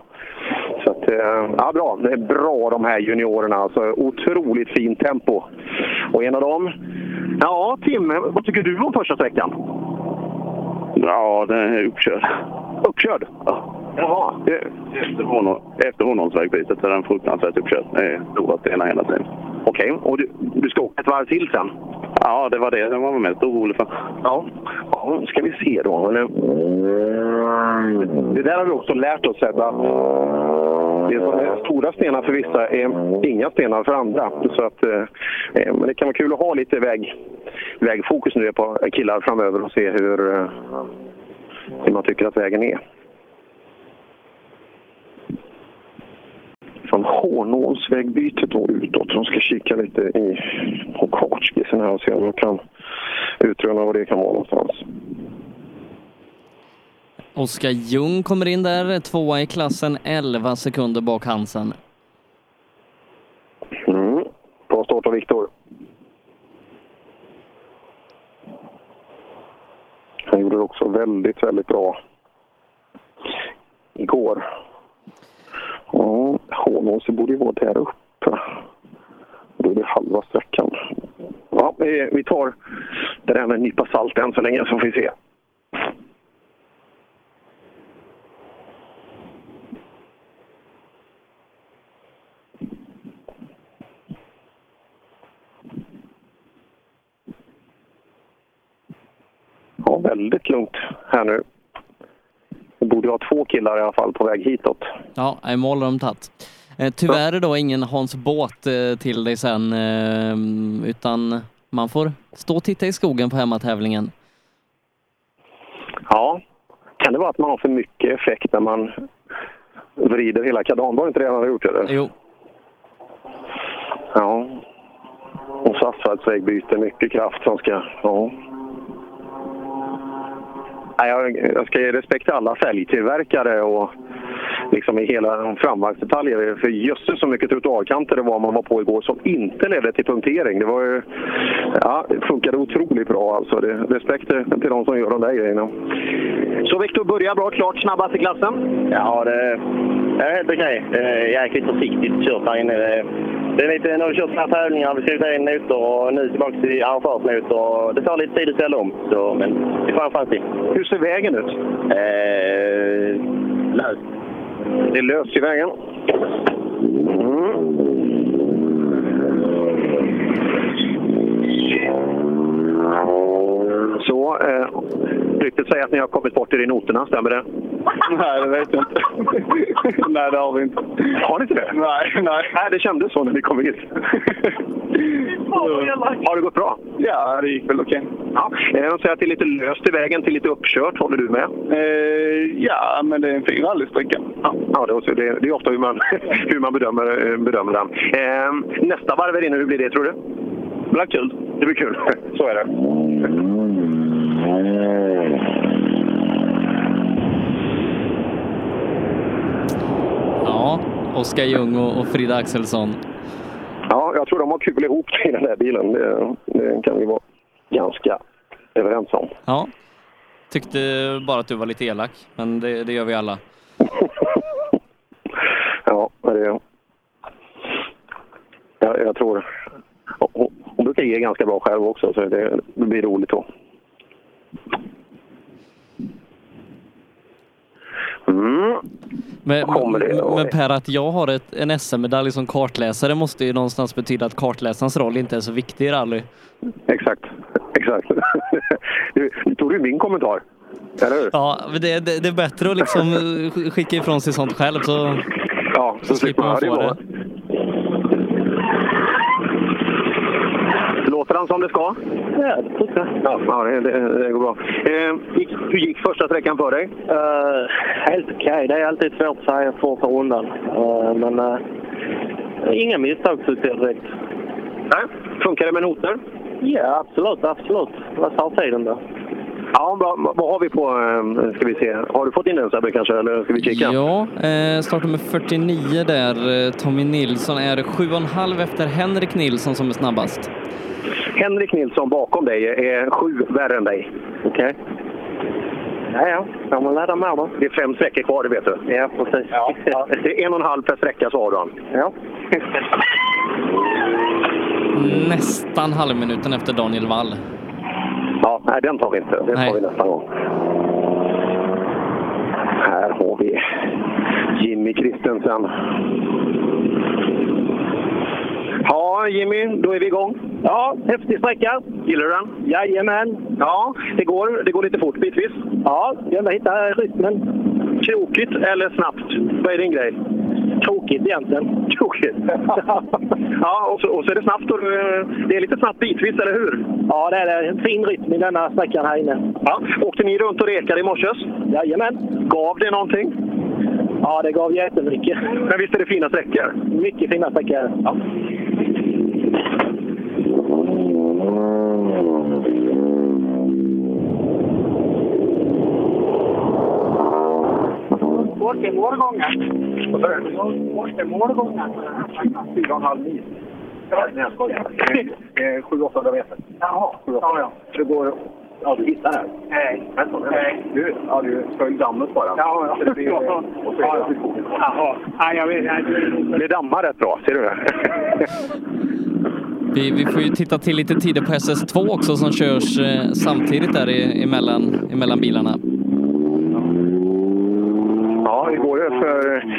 Så att, eh, ja, bra. Det är bra de här juniorerna. Alltså, otroligt fint tempo. Och en av dem... Ja, Tim, vad tycker du om första sträckan? Ja, den är uppkörd. Uppkörd? Jaha. Det, Efter, honor, efter Honholmsvägbytet är den fruktansvärt uppkörd. Det stenar hela tiden. Okej, och du, du ska åka ett varv till sen? Ja, det var det jag var mest orolig för. Ja, ja ska vi se då. Det där har vi också lärt oss Sebbe, att det som är stora stenar för vissa är inga stenar för andra. Så att, eh, men det kan vara kul att ha lite väg, vägfokus nu på killar framöver och se hur, eh, hur man tycker att vägen är. Från Hårnålsvägbytet då utåt. De ska kika lite i på kartskissen här och se om de kan utröna vad det kan vara någonstans. Oskar Ljung kommer in där, tvåa i klassen, 11 sekunder bak Hansen. Mm. Bra start av Viktor. Han gjorde det också väldigt, väldigt bra igår. Ja, Hånås borde ju vara där uppe. Då är det halva sträckan. Ja, vi vi tar det där med en nypa salt än så länge så får vi se. Ja, väldigt lugnt här nu. Vi borde ha två killar i alla fall på väg hitåt. Ja, i mål har de tagit. Eh, Tyvärr då ingen Hans Båt eh, till dig sen, eh, utan man får stå och titta i skogen på hemmatävlingen. Ja, kan det vara att man har för mycket effekt när man vrider hela kardan? Var det inte det han hade gjort? Eller? Jo. Ja. Och så asfaltsvägbyte, mycket kraft som ska... Ja. Jag, jag ska ge respekt till alla fälgtillverkare och liksom i hela framvagnsdetaljer. För jösses så mycket trottoarkanter det var man var på igår som inte ledde till punktering. Det var ju, ja, det funkade otroligt bra alltså. Det, respekt till de som gör de där grejerna. Så Viktor börjar bra, klart snabbast i klassen. Ja, det det är helt okej. Jäkligt försiktigt kört här inne. Det- är lite, nu har vi kört några tävlingar, vi har skrivit in noter och nu tillbaka till arrangörsnoter. och Det tar lite tid att ställa om, så, men det får en chans till. Hur ser vägen ut? Eh, löst. Det är löst i vägen. Mm. Så, eh, ryktet säger att ni har kommit bort er i noterna, stämmer det? Nej, det vet jag inte. nej, det har vi inte. Har ni inte det? Nej, nej. Nej, det kändes så när ni kom hit. har det gått bra? Ja, det gick väl okej. Ja. Eh, De säger att det är lite löst i vägen till lite uppkört. Håller du med? Eh, ja, men det är en fin rallysträcka. Ja, ja det, är det, det är ofta hur man, hur man bedömer, bedömer den. Eh, nästa varv här inne, hur blir det tror du? Det blir kul. Det blir kul. Så är det. Ja, Oskar Ljung och, Frida Axelsson. Ja, jag tror de har kul ihop i den där bilen. Det, det kan vi vara ganska överens om. Ja. Tyckte bara att du var lite elak, men det, det gör vi alla. Ja, det, jag, jag tror... Hon brukar ge ganska bra själv också, så det, det blir roligt då. Mm. Men, men Per, att jag har ett, en SM-medalj som kartläsare måste ju någonstans betyda att kartläsarens roll inte är så viktig i rally. Exakt. Exakt. Nu, nu tog du min kommentar. Eller hur? Ja, det, det, det är bättre att liksom skicka ifrån sig sånt själv så, Ja, så slipper man få det. Låter han som det ska? Ja. Ja, ja det, det, det går bra. Eh, gick, hur gick första sträckan för dig? Eh, helt okej. Det är alltid svårt att säga första rundan. Eh, men uh, inga misstag direkt. Nej. Funkar det med noter? Ja, absolut. absolut. Vad tar tiden då? Ja, bra. vad har vi på, eh, ska vi se. Har du fått in den Sebbe kanske, eller ska vi kika? Ja, eh, startnummer 49 där, eh, Tommy Nilsson, är 7,5 efter Henrik Nilsson som är snabbast. Henrik Nilsson bakom dig är sju värre än dig. Okej. Ja, ja. Får man lära mer då. Det är fem sträckor kvar, det vet du. Ja, precis. Ja, det är en och en halv per sträcka, så har du. Ja. Nästan halvminuten efter Daniel Wall. Ja, nej, den tar vi inte. Den Nej. tar vi nästa gång. Här har vi Jimmy Kristensen. Ja, Jimmy, då är vi igång. Ja, häftig sträcka. Gillar du den? Jajamän. Ja, det går, det går lite fort bitvis. Ja, jag hitta rytmen. Krokigt eller snabbt? Vad är din grej? Krokigt egentligen. Krokigt? ja, och så, och så är det snabbt. Och, det är lite snabbt bitvis, eller hur? Ja, det är en fin rytm i denna sträckan här inne. Ja. Åkte ni runt och rekade i morse? Jajamän. Gav det någonting? Ja, det gav jättemycket. Men visst är det fina sträckor? Mycket fina sträckor. Ja. Åkte målgången. Vad sa du? Åkte målgången. Fyra och en halv mil. Nej, jag skojar. Eh, Sju, åttahundra meter. Jaha, Sju, åttahundra. Så det går... Ja, du hittar det? Nej. Vänta, nej. Du, ja, du följ dammet bara. Ja, ja. Så det blir, och så är det till skogen. Jaha. Ja, jag vet. Det dammar rätt bra, ser du det? Vi, vi får ju titta till lite tider på SS2 också som körs eh, samtidigt där i, emellan, emellan bilarna.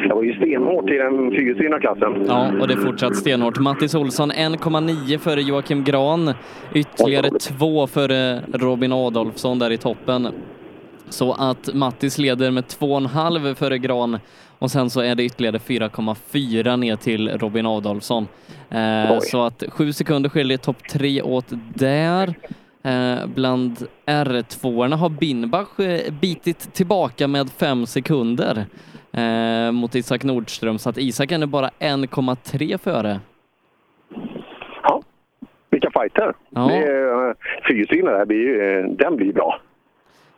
Det var ju stenhårt i den fyrhjulsdrivna klassen. Ja, och det är fortsatt stenhårt. Mattis Olsson 1,9 före Joakim Gran. Ytterligare två före Robin Adolfsson där i toppen. Så att Mattis leder med 2,5 före Gran och sen så är det ytterligare 4,4 ner till Robin Adolfsson. Eh, så att sju sekunder skiljer topp tre åt där. Eh, bland R2-orna har Binbach eh, bitit tillbaka med fem sekunder eh, mot Isak Nordström så att Isak är nu bara 1,3 före. Vilka fighter! Ja. Det är, Fyrhjulsdrivna där blir Den blir bra.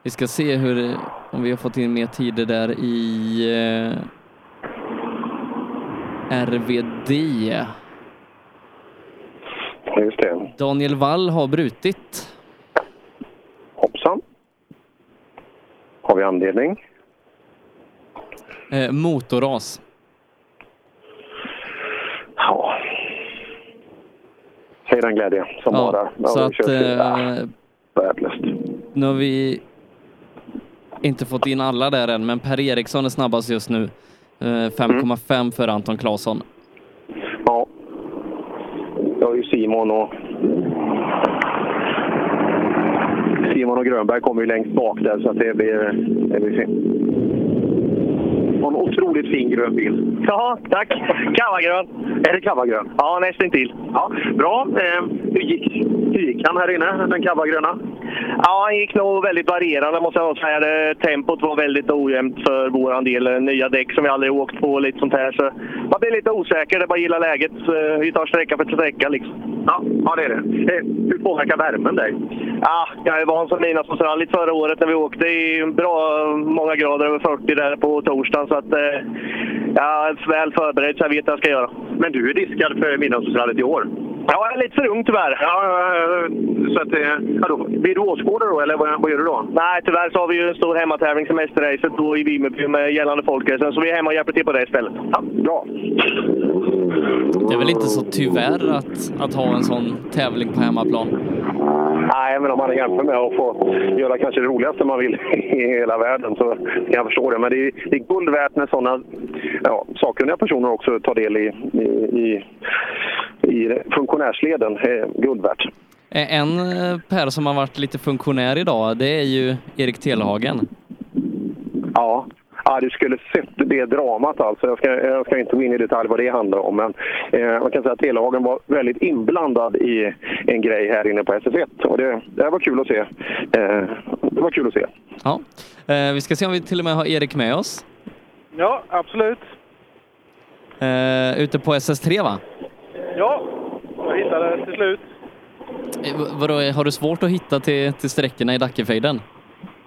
Vi ska se hur, om vi har fått in mer tider där i eh, RVD. Just det. Daniel Wall har brutit. Hoppsan. Har vi anledning? Eh, motorras. Ja. Säg den glädje som Ja, varar. Ja, så att eh, Värdelöst. nu har vi inte fått in alla där än, men Per Eriksson är snabbast just nu. Eh, 5,5 för Anton Claesson. Ja. Jag har ju Simon och... Simon och Grönberg kommer ju längst bak där så att det blir, det blir fint. Och en otroligt fin grön bil. Ja, tack. Kavagrön. Är det kavagrön? Ja, nästan till. Ja, bra. Eh, hur, gick, hur gick han här inne, den kavagröna? Ja, han gick nog väldigt varierande måste jag säga. Tempot var väldigt ojämnt för vår del. Nya däck som vi aldrig åkt på och lite sånt här. Så man blir lite osäker. Det är bara att gilla läget. Så Vi tar sträcka för sträcka liksom. Ja, ja det är det. Eh, hur påverkar värmen dig? Ja, jag är van som Midnattsås rallyt förra året när vi åkte i bra många grader över 40 där på torsdagen. Så att, eh, jag är väl förberedd så jag vet vad jag ska göra. Men du är diskad för Midnattsåsrallyt i år? Ja, jag är lite för ung tyvärr. Ja, eh, så att, eh, ja, då, blir du åskådare då, eller vad, vad gör du då? Nej, tyvärr så har vi ju en stor hemmatävling, semesterracet då i Vimmerby med gällande folkracen. Så vi är hemma och hjälper till på det istället. Ja, bra. Det är väl inte så tyvärr att, att ha en sån tävling på hemmaplan. Nej, men om man jämför med att få göra kanske det roligaste man vill i hela världen så kan jag förstå det. Men det är, det är guld värt när sådana ja, sakkunniga personer också tar del i, i, i, i funktionärsleden. Eh, guld värt. Eh, En eh, Per som har varit lite funktionär idag, det är ju Erik Telehagen. Ja. Ja, du skulle sett det dramat alltså. Jag ska, jag ska inte gå in i detalj vad det handlar om, men eh, man kan säga att Telehagen var väldigt inblandad i en grej här inne på SS1 och det, det var kul att se. Eh, det var kul att se. Ja. Eh, vi ska se om vi till och med har Erik med oss. Ja, absolut. Eh, ute på SS3 va? Ja, jag hittade till slut. Eh, Vadå, har du svårt att hitta till, till sträckorna i Dackefejden?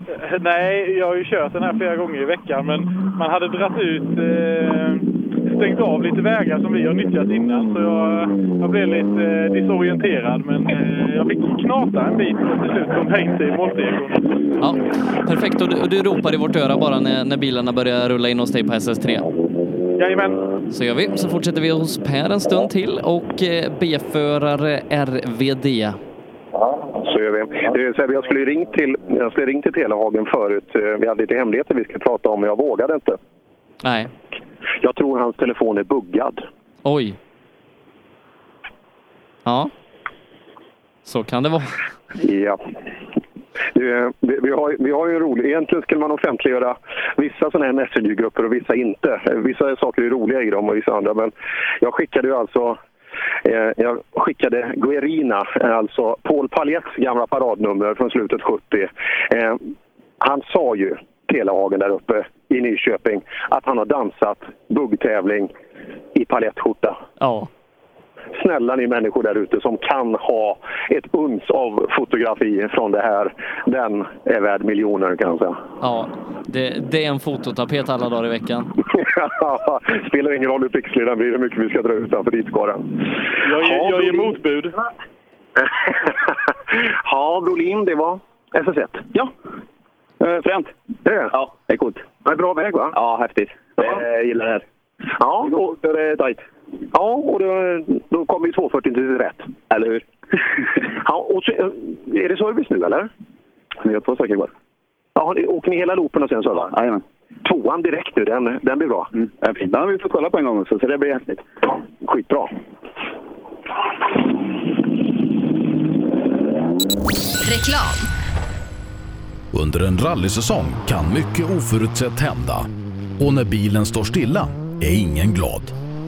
Eh, Nej, jag har ju kört den här flera gånger i veckan, men man hade dratt ut, eh, stängt av lite vägar som vi har nyttjat innan, så jag, jag blev lite eh, disorienterad. Men eh, jag fick knata en bit och till slut kom jag in till målstekon. Ja, perfekt. Och du, och du ropar i vårt öra bara när, när bilarna börjar rulla in hos dig på SS3? Jajamän. Så gör vi. Så fortsätter vi hos Per en stund till och eh, B-förare RVD. Så gör vi. Eh, jag skulle ringt till, jag skulle ringt till Telehagen förut. Eh, Vi hade lite hemligheter vi skulle prata om, men jag vågade inte. Nej. Jag tror hans telefon är buggad. Oj. Ja. Så kan det vara. Ja. Det- Vi vi har, vi har ju en rolig... Egentligen skulle man offentliggöra vissa sådana här Messenger-grupper och vissa inte. Eh, vissa saker är roliga i dem och vissa andra. Men jag skickade ju alltså... Eh, jag skickade Guerina, alltså Paul Paljetts gamla paradnummer från slutet 70. Han sa ju Telehagen där uppe i Nyköping att han har dansat buggtävling i palettskjorta. Ja. Snälla ni människor där ute som kan ha ett uns av fotografi från det här. Den är värd miljoner kan jag säga. Ja, det, det är en fototapet alla dagar i veckan. Spelar ingen roll hur pixlig den blir, hur mycket vi ska dra utanför dit ska den. Jag ger, Ja, jag ger motbud. Ja, Brolin, det var SS1. Ja. Eh, fränt. Det är Ja, det är coolt. Det är bra väg va? Ja, häftigt. Jag gillar det här. Ja, det är tajt. Ja, och då, då kommer ju 240 till rätt. Eller hur? ja, och så, eh, är det service nu eller? Vi har två stycken kvar. Ja, åker ni hela loopen och sen servar? Jajamän. Tvåan direkt nu, den, den blir bra. Mm, den, fin. den har vi fått kolla på en gång också, så det blir häftigt. Skitbra. Reklam. Under en rallysäsong kan mycket oförutsett hända. Och när bilen står stilla är ingen glad.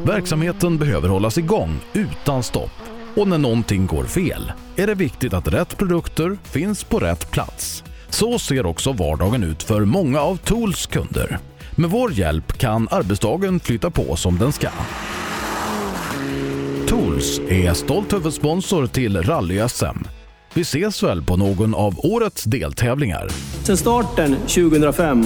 Verksamheten behöver hållas igång utan stopp. Och när någonting går fel är det viktigt att rätt produkter finns på rätt plats. Så ser också vardagen ut för många av Tools kunder. Med vår hjälp kan arbetsdagen flytta på som den ska. Tools är stolt huvudsponsor till Rally-SM. Vi ses väl på någon av årets deltävlingar. Sedan starten 2005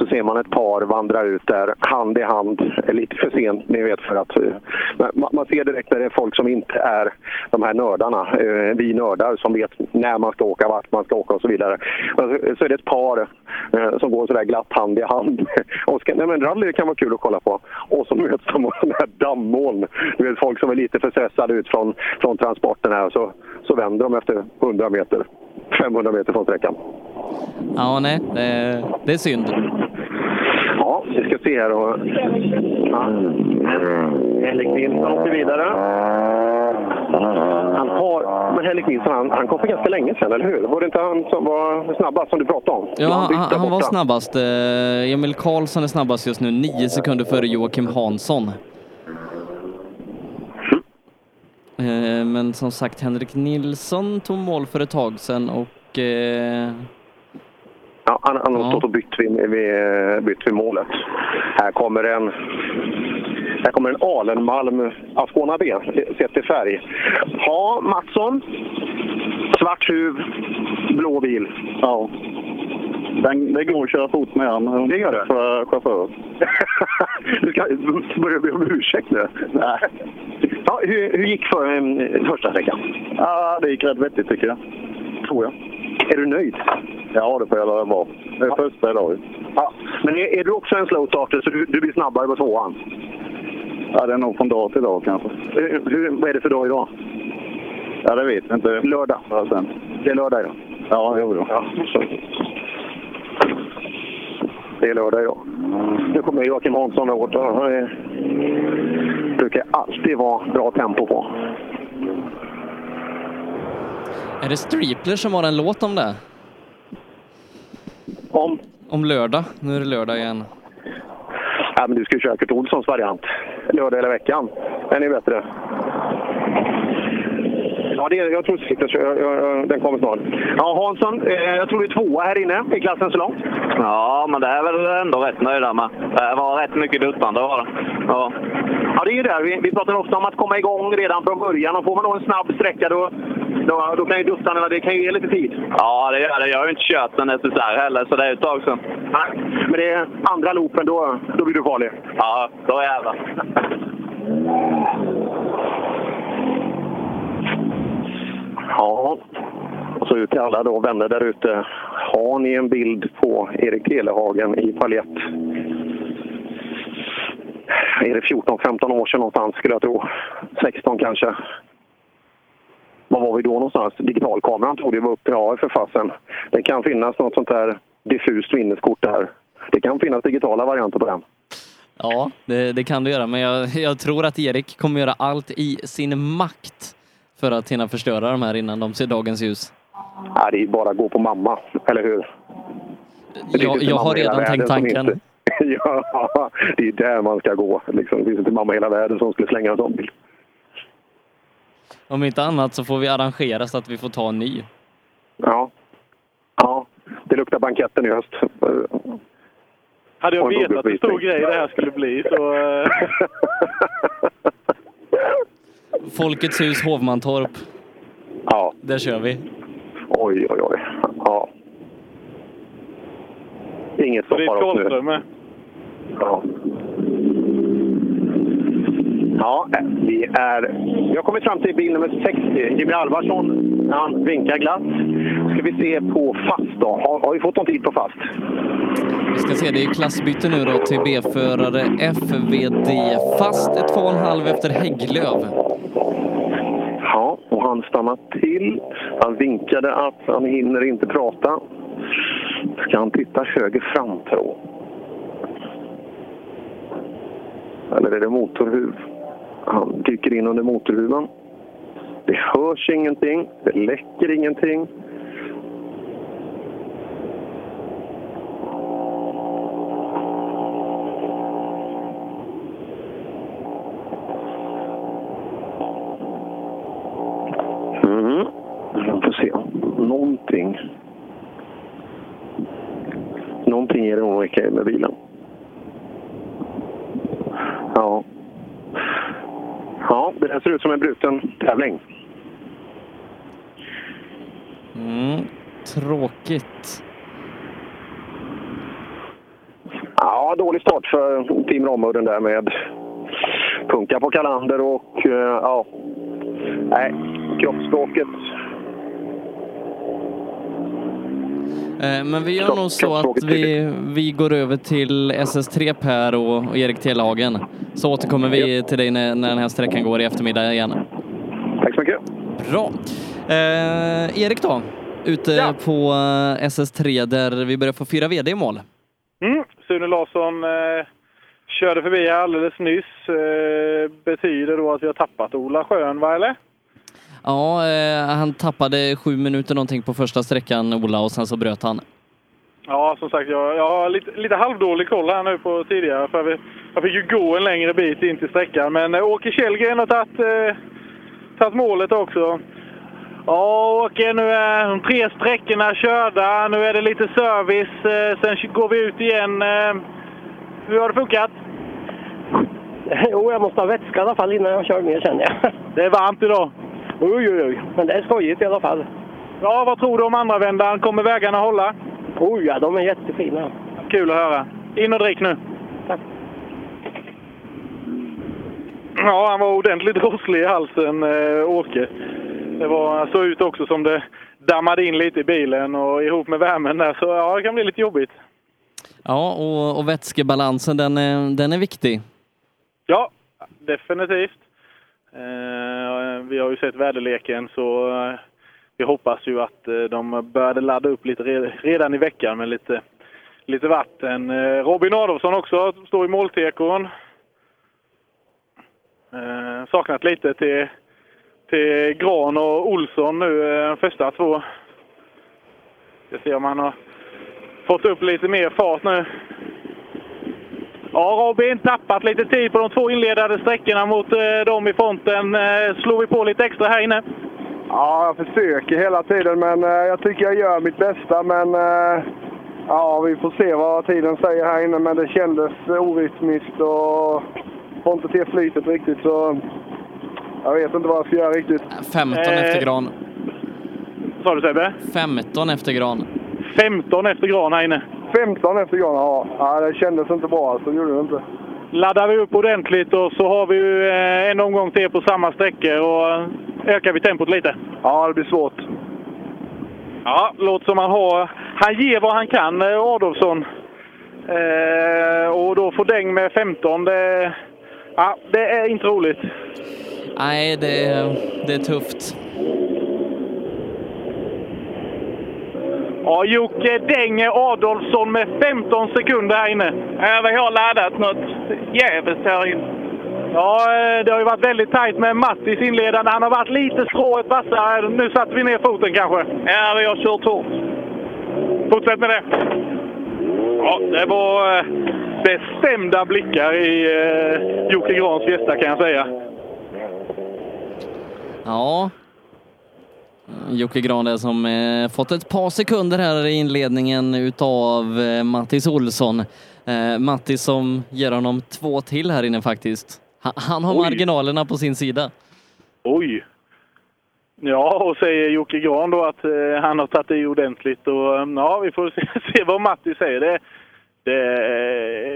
ser man ett par vandra ut där hand i hand. Lite för sent, ni vet, för att... Eh, man, man ser direkt när det är folk som inte är de här nördarna. Eh, vi nördar som vet när man ska åka, vart man ska åka och så vidare. Så- är det ett par eh, som går sådär glatt hand i hand. Och ska, nej men rally kan vara kul att kolla på. Och så möts de av sådana här dammoln. Du vet, folk som är lite för stressade ut från, från transporten här. Så, så vänder de efter 100 meter. 500 meter från sträckan. Ja, nej, det, det är synd. Ja, vi ska se här. Ja. Henrik Nilsson åker vidare. Han har... Men Henrik Nilsson, han, han kom för ganska länge sedan, eller hur? Var det inte han som var snabbast som du pratade om? Ja, Han han, han var snabbast. Eh, Emil Karlsson är snabbast just nu, nio sekunder före Joakim Hansson. Eh, Men som sagt, Henrik Nilsson tog mål för ett tag sedan och eh, Ja, han, han har stått och bytt vid, vid, bytt vid målet. Här kommer en, här kommer en Alenmalm Ascona B, sett i färg. Ja, Mattsson. Svart huv, blå bil. Ja. Den, det går att köra fort med den. Det gör det? För chaufför. du ska börja be om ursäkt nu. Nej. Ja, hur, hur gick för, um, första sträckan? Ja, det gick rätt vettigt tycker jag. Tror jag. Är du nöjd? Ja, det får jag lov vara. Det är första idag. Ja. Men är, är du också en slow starter så du, du blir snabbare på tvåan? Ja, det är nog från dag till dag kanske. Hur, hur, vad är det för dag idag? Ja, det vet jag inte. Lördag. Ja, sen. Det är lördag idag? Ja, jo då. Ja. Det är lördag idag. Nu kommer Joakim Hansson. Han är, brukar alltid vara bra tempo på. Är det Streepler som har en låt om det? Om? Om lördag. Nu är det lördag igen. Ja, men du ska ju köra Kurt Olssons variant. Lördag hela veckan. Den är bättre. Ja, det är, jag tror säkert jag, jag, jag, den kommer snart. Ja, Hansson, eh, jag tror du är tvåa här inne i klassen så långt. Ja, men det är väl ändå rätt nöjda med. Det var rätt mycket duttande var det. Ja. Ja, det är ju där. Vi, vi pratar ofta om att komma igång redan från början. Och får man då en snabb sträcka då, då, då kan ju duttarna, det kan ju ge lite tid. Ja, det gör det. Jag har ju inte kört en SSR heller, så det är ett tag sedan. Nej, men det är andra loopen, då, då blir du farlig. Ja, då jävlar. Ja, och så ut till alla då vänner där ute. Har ni en bild på Erik Telehagen i paljett? Är det 14-15 år sedan någonstans skulle jag tro. 16 kanske. Var var vi då någonstans? Digitalkameran tog det var uppe. i för fasen. Det kan finnas något sånt där diffust minneskort där. Det kan finnas digitala varianter på den. Ja, det, det kan du göra, men jag, jag tror att Erik kommer göra allt i sin makt för att hinna förstöra de här innan de ser dagens ljus. Ja, det är bara att gå på mamma, eller hur? Jag, jag har redan tänkt tanken. inte- ja, det är där man ska gå. Liksom. Det finns inte mamma i hela världen som skulle slänga en sån bild. Om inte annat så får vi arrangera så att vi får ta en ny. Ja. ja, det luktar banketten i höst. Hade jag vetat hur stor grej det här skulle bli så... Folkets hus Hovmantorp. Ja. Där kör vi. Oj, oj, oj. Ja. Inget det är stoppar oss nu. Karlström med. Ja. Ja, vi är... Har kommit fram till bil nummer 60. Jimmy Alvarsson, han vinkar glatt. Ska vi se på fast då. Har, har vi fått någon tid på fast? Vi ska se, det är klassbyte nu då till B-förare FVD. Fast ett två och en halv efter Hägglöv. Ja, och han stannar till. Han vinkade att han hinner inte prata. Ska han titta höger fram, tro? Eller är det motorhuv? Han dyker in under motorhuven. Det hörs ingenting, det läcker ingenting. Mm. Jag får se. Någonting. Någonting är det nog okej med bilen. Ja. Ja, det där ser ut som en bruten tävling. Mm, tråkigt. Ja, dålig start för Team Ramudden där med punka på Kalander och eh, ja, nej, kroppsspråket. Eh, Men vi gör nog så att vi, vi går över till SS3 Per och, och Erik Telehagen. Så återkommer vi till dig när, när den här sträckan går i eftermiddag igen. Tack så mycket. Bra. Eh, Erik då? Ute på eh, SS3 där vi börjar få fyra VD i mål. Mm. Sune Larsson eh, körde förbi alldeles nyss. Eh, betyder då att vi har tappat Ola Schön, va eller? Ja, eh, han tappade sju minuter någonting på första sträckan, Ola, och sen så bröt han. Ja, som sagt, jag, jag har lite, lite halvdålig koll här nu på tidigare. För vi, jag fick ju gå en längre bit in till sträckan. Men eh, Åke Källgren har tagit, eh, tagit målet också. Ja, Åke, nu är de tre sträckorna körda. Nu är det lite service. Eh, sen går vi ut igen. Eh, hur har det funkat? Jo, jag måste ha vätska i alla fall innan jag kör ner känner jag. Det är varmt idag. Oj, oj, oj. Men det är skojigt i alla fall. Ja, vad tror du om andra vändan? Kommer vägarna hålla? Oj, ja, de är jättefina. Kul att höra. In och drick nu. Tack. Ja, han var ordentligt rosslig i halsen, eh, Åke. Det var, såg ut också som det dammade in lite i bilen och ihop med värmen där, så ja, det kan bli lite jobbigt. Ja, och, och vätskebalansen, den är, den är viktig. Ja, definitivt. Eh, vi har ju sett väderleken så eh, vi hoppas ju att eh, de började ladda upp lite re- redan i veckan med lite, lite vatten. Eh, Robin Adolfsson också står i måltekon. Eh, saknat lite till, till Gran och Olsson nu, eh, första två. Ska se om han har fått upp lite mer fart nu. Ja, Robin, tappat lite tid på de två inledande sträckorna mot eh, dem i fronten. Eh, slår vi på lite extra här inne? Ja, jag försöker hela tiden, men eh, jag tycker jag gör mitt bästa. Men eh, ja, vi får se vad tiden säger här inne. Men det kändes orytmiskt och får inte till flytet riktigt. Så jag vet inte vad jag ska göra riktigt. 15 Eh, efter Gran. Sa du Sebbe? 15 efter Gran. 15 efter Gran här inne. 15 efter gången, ja. ja. Det kändes inte bra alltså, gjorde det inte. Laddar vi upp ordentligt och så har vi ju eh, en omgång till på samma sträckor och ökar vi tempot lite. Ja, det blir svårt. Ja, låter som han har... Han ger vad han kan, eh, Adolfsson. Eh, och då får däng med 15. Det, ja, det är inte roligt. Nej, det, det är tufft. Ja, Jocke Dänger Adolfsson med 15 sekunder här inne. Ja, vi har laddat något jävligt här inne. Ja, eh, det har ju varit väldigt tajt med Mattis inledande. Han har varit lite strået vassare. Nu satte vi ner foten kanske. Ja, vi har kört hårt. Fortsätt med det. Ja, det var eh, bestämda blickar i eh, Jocke Grans Fiesta kan jag säga. Ja. Jocke Gran där som eh, fått ett par sekunder här i inledningen utav eh, Mattis Olsson. Eh, Mattis som ger honom två till här inne faktiskt. Han, han har Oj. marginalerna på sin sida. Oj! Ja, och säger Jocke Gran då att eh, han har tagit i ordentligt. Och, eh, ja, vi får se, se vad Matti säger. Det, det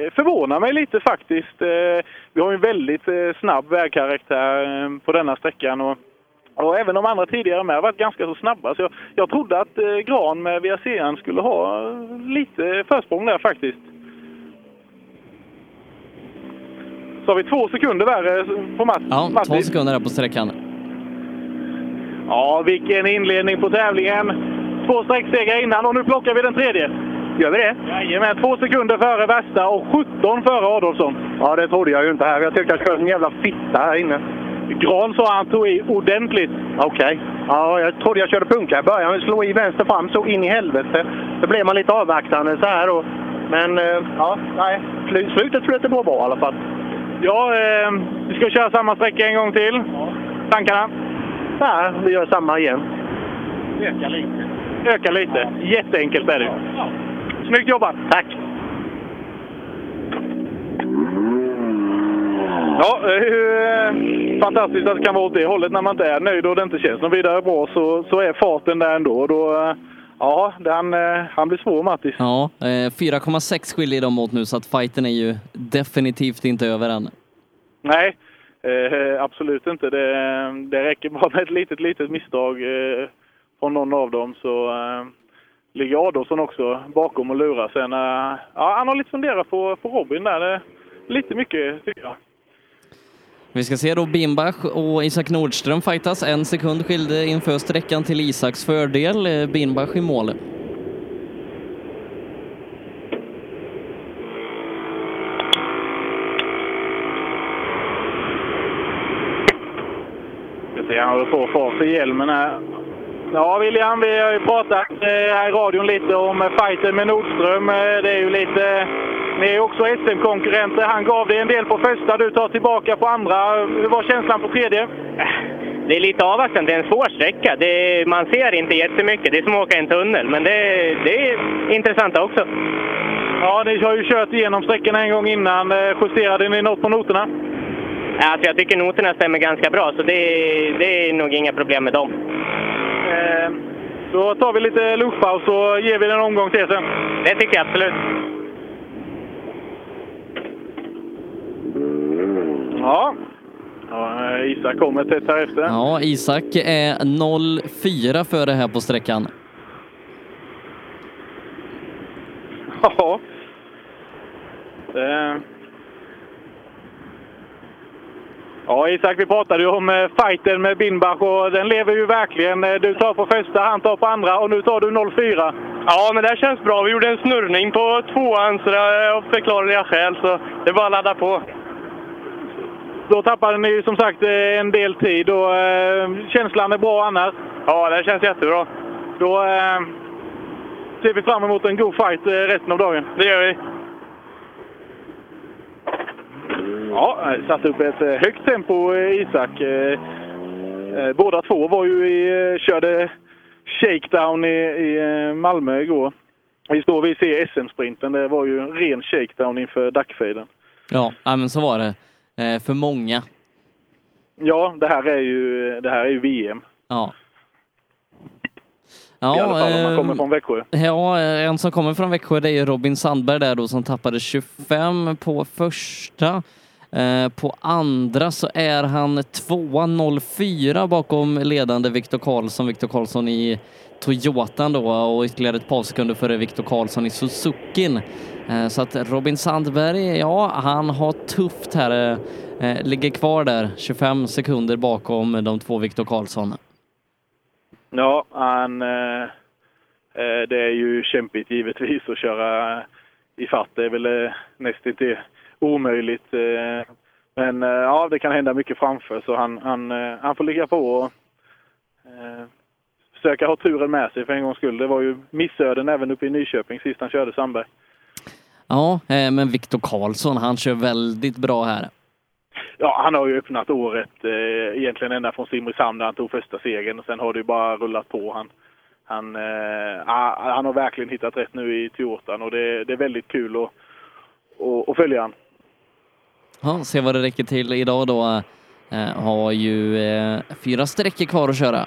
eh, förvånar mig lite faktiskt. Eh, vi har en väldigt eh, snabb vägkaraktär eh, på denna sträckan. Och, och även de andra tidigare med har varit ganska så snabba. Så jag, jag trodde att eh, Gran med VRC'n skulle ha eh, lite försprång där faktiskt. Så har vi två sekunder värre på Matt, Ja, Matti. två sekunder här på sträckan. Ja, vilken inledning på tävlingen. Två sträcksegrar innan och nu plockar vi den tredje. Gör vi det? Jajamän, två sekunder före värsta och 17 före Adolfsson. Ja, det trodde jag ju inte här. Jag tyckte jag körde en jävla fitta här inne. Gran sa han tog i ordentligt. Okej. Ja, jag trodde jag körde punka i början. Jag slog i vänster fram så in i helvete. Då blev man lite avvaktande så här. Och, men eh, ja, nej. Slu- Slutet flöt det bra bra i alla fall. Ja, eh, vi ska köra samma sträcka en gång till. Tankarna? Ja, vi gör samma igen. Öka lite. Öka lite. Jätteenkelt är det. Snyggt jobbat! Tack! Ja, det är ju eh, fantastiskt att det kan vara åt det hållet när man inte är nöjd och det inte känns något vidare bra så, så är farten där ändå. Då, eh, ja, den, eh, han blir svår Mattis. Ja, eh, 4,6 skiljer de åt nu så att fighten är ju definitivt inte över än. Nej, absolut inte. Det, det räcker bara med ett litet, litet misstag från någon av dem så ligger Adolfsson också bakom och lurar. Sen, ja, han har lite funderat på, på Robin där. Lite mycket tycker jag. Vi ska se då Bimbach och Isak Nordström fightas. En sekund skilde inför sträckan till Isaks fördel. Eh, Bimbach i mål. Ska se, han håller på att få för hjälmen här. Ja, William, vi har ju pratat eh, här i radion lite om eh, fighten med Nordström. Eh, Det är ju lite... Ni är också SM-konkurrenter. Han gav dig en del på första, du tar tillbaka på andra. Hur var känslan på tredje? Det är lite avvaktande. Det är en svår sträcka. Det, man ser inte jättemycket. Det är som att åka i en tunnel, men det, det är intressant också. Ja, ni har ju kört igenom sträckorna en gång innan. Justerade ni något på noterna? Alltså, jag tycker noterna stämmer ganska bra, så det, det är nog inga problem med dem. Eh, Då tar vi lite luftpaus och ger vi den en omgång till sen. Det tycker jag absolut. Ja. ja eh, Isak kommer tätt här efter. Ja, Isak är 0,4 före här på sträckan. Ja. Det... Ja, Isak, vi pratade ju om eh, fighten med Binbach och den lever ju verkligen. Eh, Du tar på första, han tar på andra och nu tar du 0,4. Ja, men det känns bra. Vi gjorde en snurrning på tvåan, så det är av förklarliga skäl, så det är bara att ladda på. Då tappade ni som sagt eh, en del tid och eh, känslan är bra annars. Ja, det känns jättebra. Då eh, ser vi fram emot en god fight eh, resten av dagen. Det gör vi. Ja, satte upp ett eh, högt tempo eh, Isak. Eh, Båda två var ju i, körde shakedown i, i Malmö igår. Vi står ser SM-sprinten. Det var ju en ren shakedown inför dackfejden. Ja, men så var det. För många. Ja, det här är ju, det här är ju VM. Ja. I alla fall om man eh, kommer från Växjö. Ja, eh, en som kommer från Växjö det är Robin Sandberg där då som tappade 25 på första. Eh, På andra så är han 2.04 bakom ledande Viktor Karlsson. Viktor Karlsson i Toyotan då och ytterligare ett par sekunder före Viktor Karlsson i Suzukin. Eh, Så att Robin Sandberg, ja, han har tufft här. eh, eh, Ligger kvar där 25 sekunder bakom de två Viktor Karlsson. Ja, han, eh, eh, det är ju kämpigt givetvis att köra i fatt. Det är väl eh, nästan omöjligt. Eh, men eh, ja, det kan hända mycket framför så han, han, eh, han får ligga på och eh, försöka ha turen med sig för en gångs skull. Det var ju missöden även uppe i Nyköping sist han körde Sandberg. Ja, eh, men Viktor Karlsson, han kör väldigt bra här. Ja, han har ju öppnat året eh, egentligen ända från Simrishamn där han tog första segern och sen har det ju bara rullat på. Han, han, eh, ah, han har verkligen hittat rätt nu i Toyotan och det, det är väldigt kul att, att, att följa han. Ja, se vad det räcker till idag då. Eh, har ju eh, fyra sträckor kvar att köra.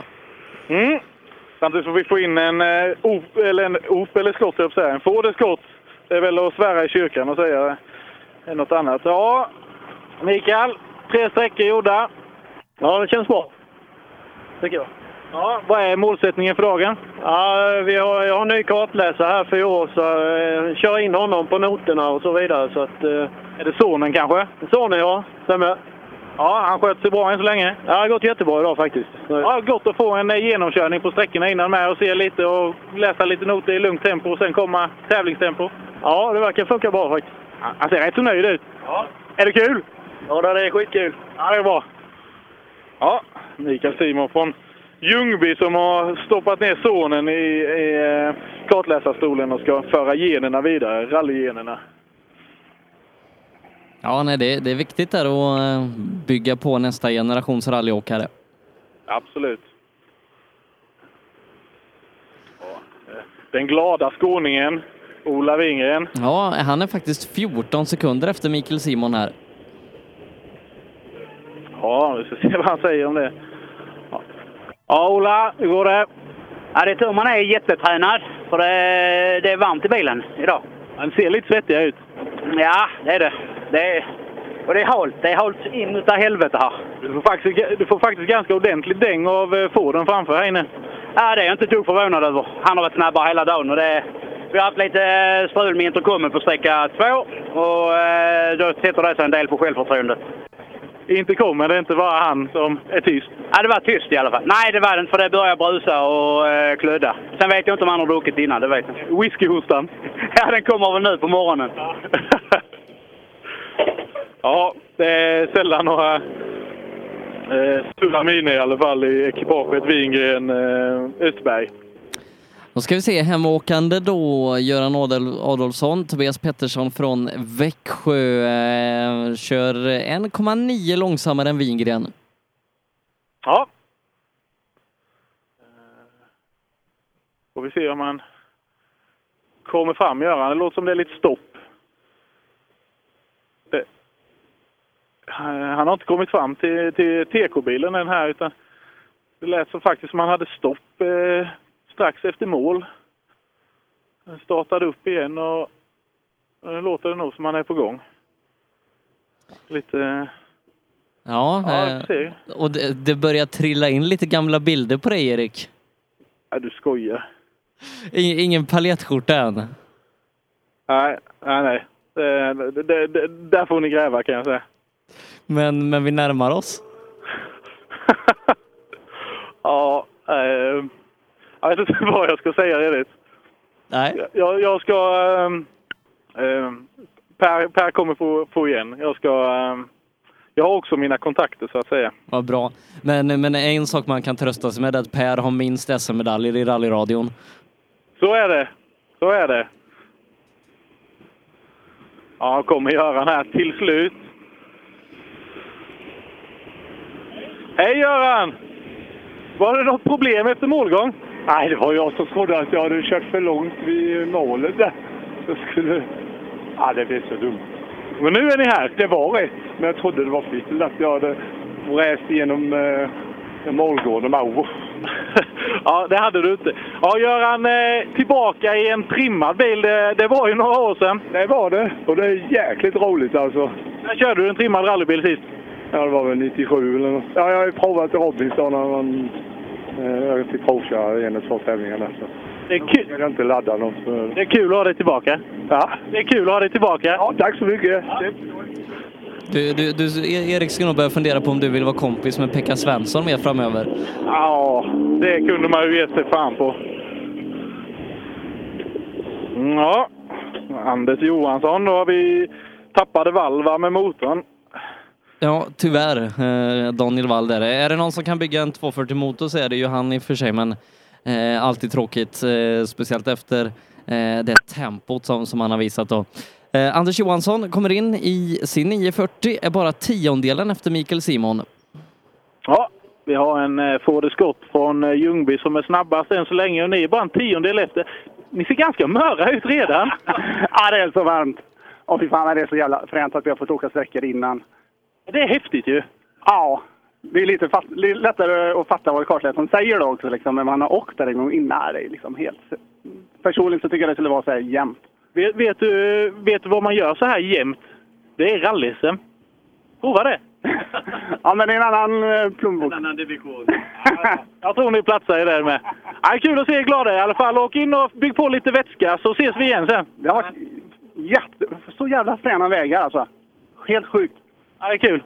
Mm. Samtidigt får vi få in en eh, op, eller en op eller skott. En eller skott. Det är väl att svära i kyrkan och säga eh, något annat. Ja, Mikael. Tre sträckor gjorda. Ja, det känns bra. Tycker jag. Ja, vad är målsättningen för dagen? Ja, vi har, jag har en ny kartläsare här för i år, så eh, kör in honom på noterna och så vidare. Så att, eh, är det sonen kanske? Sonen, ja. Stämmer. Ja, han sköt sig bra än så länge. Ja, det har gått jättebra idag faktiskt. Ja, gott att få en eh, genomkörning på sträckorna innan med och se lite och läsa lite noter i lugnt tempo och sen komma tävlingstempo. Ja, det verkar funka bra faktiskt. Han ser rätt så nöjd ut. Ja. Är det kul? Ja, det är skitkul. Ja, det är bra. Ja, Mikael Simon från Ljungby som har stoppat ner sonen i, i eh, kartläsarstolen och ska föra generna vidare, rallygenerna. Ja, nej, det, det är viktigt där att eh, bygga på nästa generations rallyåkare. Absolut. Eh, Den glada skåningen Ola Wingren. Ja, han är faktiskt 14 sekunder efter Mikael Simon här. Ja, vi ska se vad han säger om det. Ja, ja Ola, hur går det? Ja, det är tur man är jättetränad, för det, det är varmt i bilen idag. Han ser lite svettiga ut. Ja, det är det. det är, och det är halt. Det är halt in utav helvete här. Du får faktiskt, du får faktiskt ganska ordentligt däng av eh, Forden framför här inne. Ja, det är jag inte dugg förvånad över. Han har varit snabbare hela dagen och det, vi har haft lite eh, strul med intercomen på sträcka två och eh, då sätter det sig en del på självförtroendet. Inte kommer det inte bara han som är tyst. Ja, det var tyst i alla fall. Nej, det var det inte för det började brusa och eh, klödda. Sen vet jag inte om han har druckit innan, det vet jag Whiskyhostan? Ja, den kommer väl nu på morgonen. Ja, det är sällan några eh, sura miner i alla fall i ekipaget Wingren eh. Då ska vi se, hemåkande då, Göran Adolfsson, Tobias Pettersson från Växjö eh, kör 1,9 långsammare än Wingren. Ja. Eh, får vi se om han kommer fram, Göran. Det låter som det är lite stopp. Det, han har inte kommit fram till, till TK-bilen än här utan det lät som faktiskt som han hade stopp eh, strax efter mål. Startade upp igen och nu låter det nog som han är på gång. Lite... Ja, Ja, eh, och det, det börjar trilla in lite gamla bilder på dig Erik. Ja, du skojar. I- Ingen paljettskjorta än. Nej, nej, nej. Det, det, det, det, där får ni gräva kan jag säga. Men, men vi närmar oss. Ja, eh, jag vet inte vad jag ska säga redigt. Nej. Jag, jag ska... ehm, per, per kommer få, få igen. Jag ska... ehm, jag har också mina kontakter så att säga. Vad bra. Men, men en sak man kan trösta sig med är att Per har minst SM-medaljer i rallyradion. Så är det. Så är det. Ja, kommer Göran här till slut. Hej Göran! Var det något problem efter målgång? Nej, det var jag som trodde att jag hade kört för långt vid målet där. Så skulle... Ja, det blev så dumt. Men nu är ni här? Det var rätt, men jag trodde det var fel att jag hade räst igenom eh, målgården. Oh. Ja, det hade du inte. Ja, Göran, eh, tillbaka i en trimmad bil. Det, det var ju några år sedan. Det var det. Och det är jäkligt roligt alltså. När körde du en trimmad rallybil sist? Ja, det var väl 97 eller något. Ja, jag har ju provat i Robinson när man... Eh, jag fick provköra en och två tävlingar där. Så. Det är kul. Jag kan inte ladda något. Så. Det är kul att ha dig tillbaka. Ja. Det är kul att ha dig tillbaka. Ja, tack så mycket. Du, du, du, Erik ska nog börja fundera på om du vill vara kompis med Pekka Svensson mer framöver. Ja, det kunde man ju ge sig fan på. Ja, Anders Johansson. Då har vi tappade valva med motorn. Ja, tyvärr. Eh, Daniel Wall där. Är det någon som kan bygga en 240-motor så är det ju han i och för sig, men eh, alltid tråkigt, eh, speciellt efter eh, det tempot som, som han har visat då. Eh, Anders Johansson kommer in i sin 940, är bara tiondelen efter Mikael Simon. Ja, vi har en Ford Escort från Ljungby som är snabbast än så länge och ni är bara en tiondel efter. Ni ser ganska möra ut redan. ja, det är så varmt. Och fy fan, det är så jävla fränt att vi har fått åka sträckor innan. Det är häftigt ju. Ja. Det är lite fatt, li- lättare att fatta vad kartläsaren säger då också, liksom, men man har åkt där en gång innan. Det är liksom helt... Personligen så tycker jag det skulle vara så här jämnt. Vet, vet, du, vet du vad man gör så här jämt? Det är rally-SM. Prova det! ja, men det är en annan eh, plånbok. annan division. Jag tror ni platsar i det med. Ja, kul att se er glada i alla fall. Åk in och bygg på lite vätska så ses vi igen sen. Det har varit jätte, så jävla fräna vägar alltså. Helt sjukt. Ja, det är kul.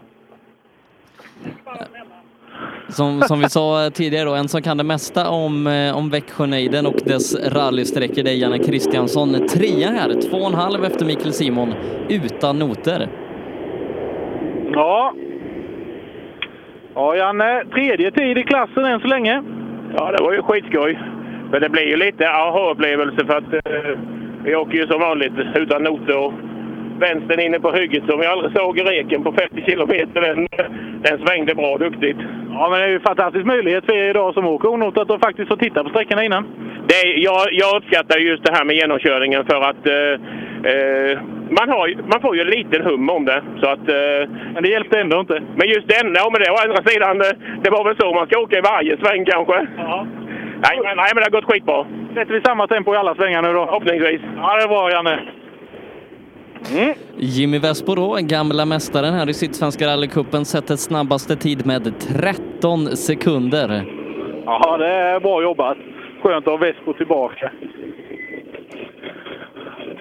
Som, som vi sa tidigare då, en som kan det mesta om, eh, om Växjönejden och dess rallysträckor, det är Janne Kristiansson. Trea här, två och en halv efter Mikael Simon, utan noter. Ja. Ja, Janne. Tredje tid i klassen än så länge. Ja, det var ju skitskoj. Men det blir ju lite aha-upplevelse för att eh, vi åker ju som vanligt utan noter och vänstern inne på hygget som jag aldrig såg i reken på 50 kilometer. Den, den svängde bra duktigt. Ja, men det är ju en fantastisk möjlighet för er idag som åker onotat att faktiskt få titta på sträckorna innan. Det, är- jag, jag uppskattar just det här med genomkörningen för att eh, eh, man, har, man får ju en liten hum om det. Så att, eh, men det hjälpte ändå inte. Men just den, ja men det å andra sidan, eh, det var väl så man ska åka i varje sväng kanske. Ja. Nej, men, nej, men det har gått skitbra. Sätter vi samma tempo i alla svängar nu då? Förhoppningsvis. Ja, det är bra Janne. Mm. Jimmy Vespo då, gamla mästaren här i Sydsvenska rallycupen, sätter snabbaste tid med 13 sekunder. Ja, det är bra jobbat. Skönt att ha Vespo tillbaka.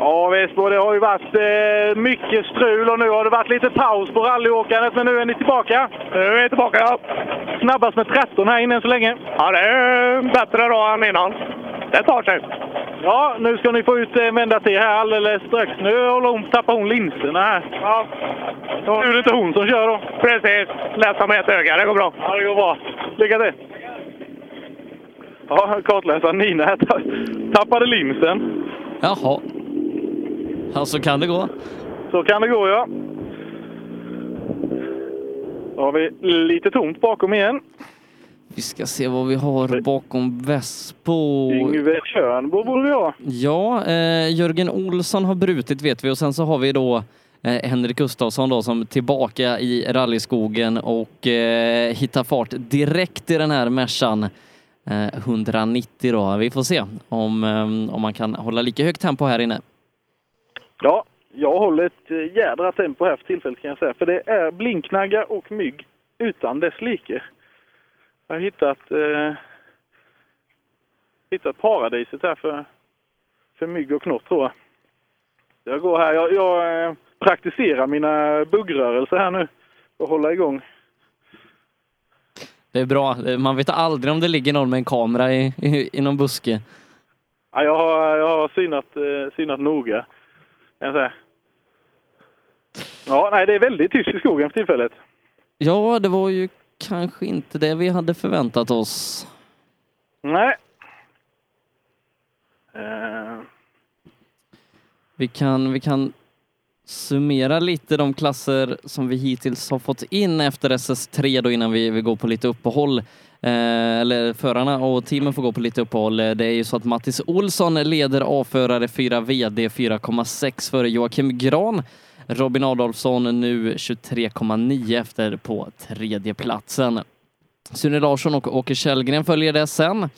Ja, Vespo, det har ju varit eh, mycket strul och nu har det varit lite paus på rallyåkandet, men nu är ni tillbaka. Nu är vi tillbaka, ja. Snabbast med 13 här inne än så länge. Ja, det är bättre då än innan. Det tar sig. Ja, nu ska ni få ut eh, vända till här alldeles strax. Nu håller hon, tappar hon linserna här. Ja. Är det inte hon som kör då. Precis. Läsa med ett öga, det går bra. Ja, det går bra. Lycka till! Ja, kartläsaren Nina här ta- tappade linsen. Jaha. Ja, så kan det gå. Så kan det gå, ja. Då har vi lite tomt bakom igen. Vi ska se vad vi har bakom Vespo. Yngve Tjörnbo borde vi ha. Ja, eh, Jörgen Olsson har brutit vet vi och sen så har vi då eh, Henrik Gustafsson då som tillbaka i rallyskogen och eh, hittar fart direkt i den här Mercan. Eh, 190 då. Vi får se om, eh, om man kan hålla lika högt tempo här inne. Ja, jag håller ett eh, jädra tempo här för tillfället kan jag säga. För det är blinknaggar och mygg utan dess like. Jag har hittat, eh, hittat paradiset här för, för mygg och knott tror jag. Jag går här, jag, jag eh, praktiserar mina buggrörelser här nu och hålla igång. Det är bra. Man vet aldrig om det ligger någon med en kamera i, i, i någon buske. Ja, jag har, jag har synat, eh, synat noga. Kan jag säga. Ja, nej, det är väldigt tyst i skogen för tillfället. Ja, det var ju kanske inte det vi hade förväntat oss. Nej. Eh, Vi kan, vi kan summera lite de klasser som vi hittills har fått in efter SS3 då innan vi, vi går på lite uppehåll. Eh, eller förarna och teamen får gå på lite uppehåll. Eh, det är ju så att Mattis Olsson leder A-förare 4 VD 4,6 före Joakim Gran. Robin Adolfsson nu 23,9 efter på tredje platsen. Sune Larsson och Åke Källgren följer det sen.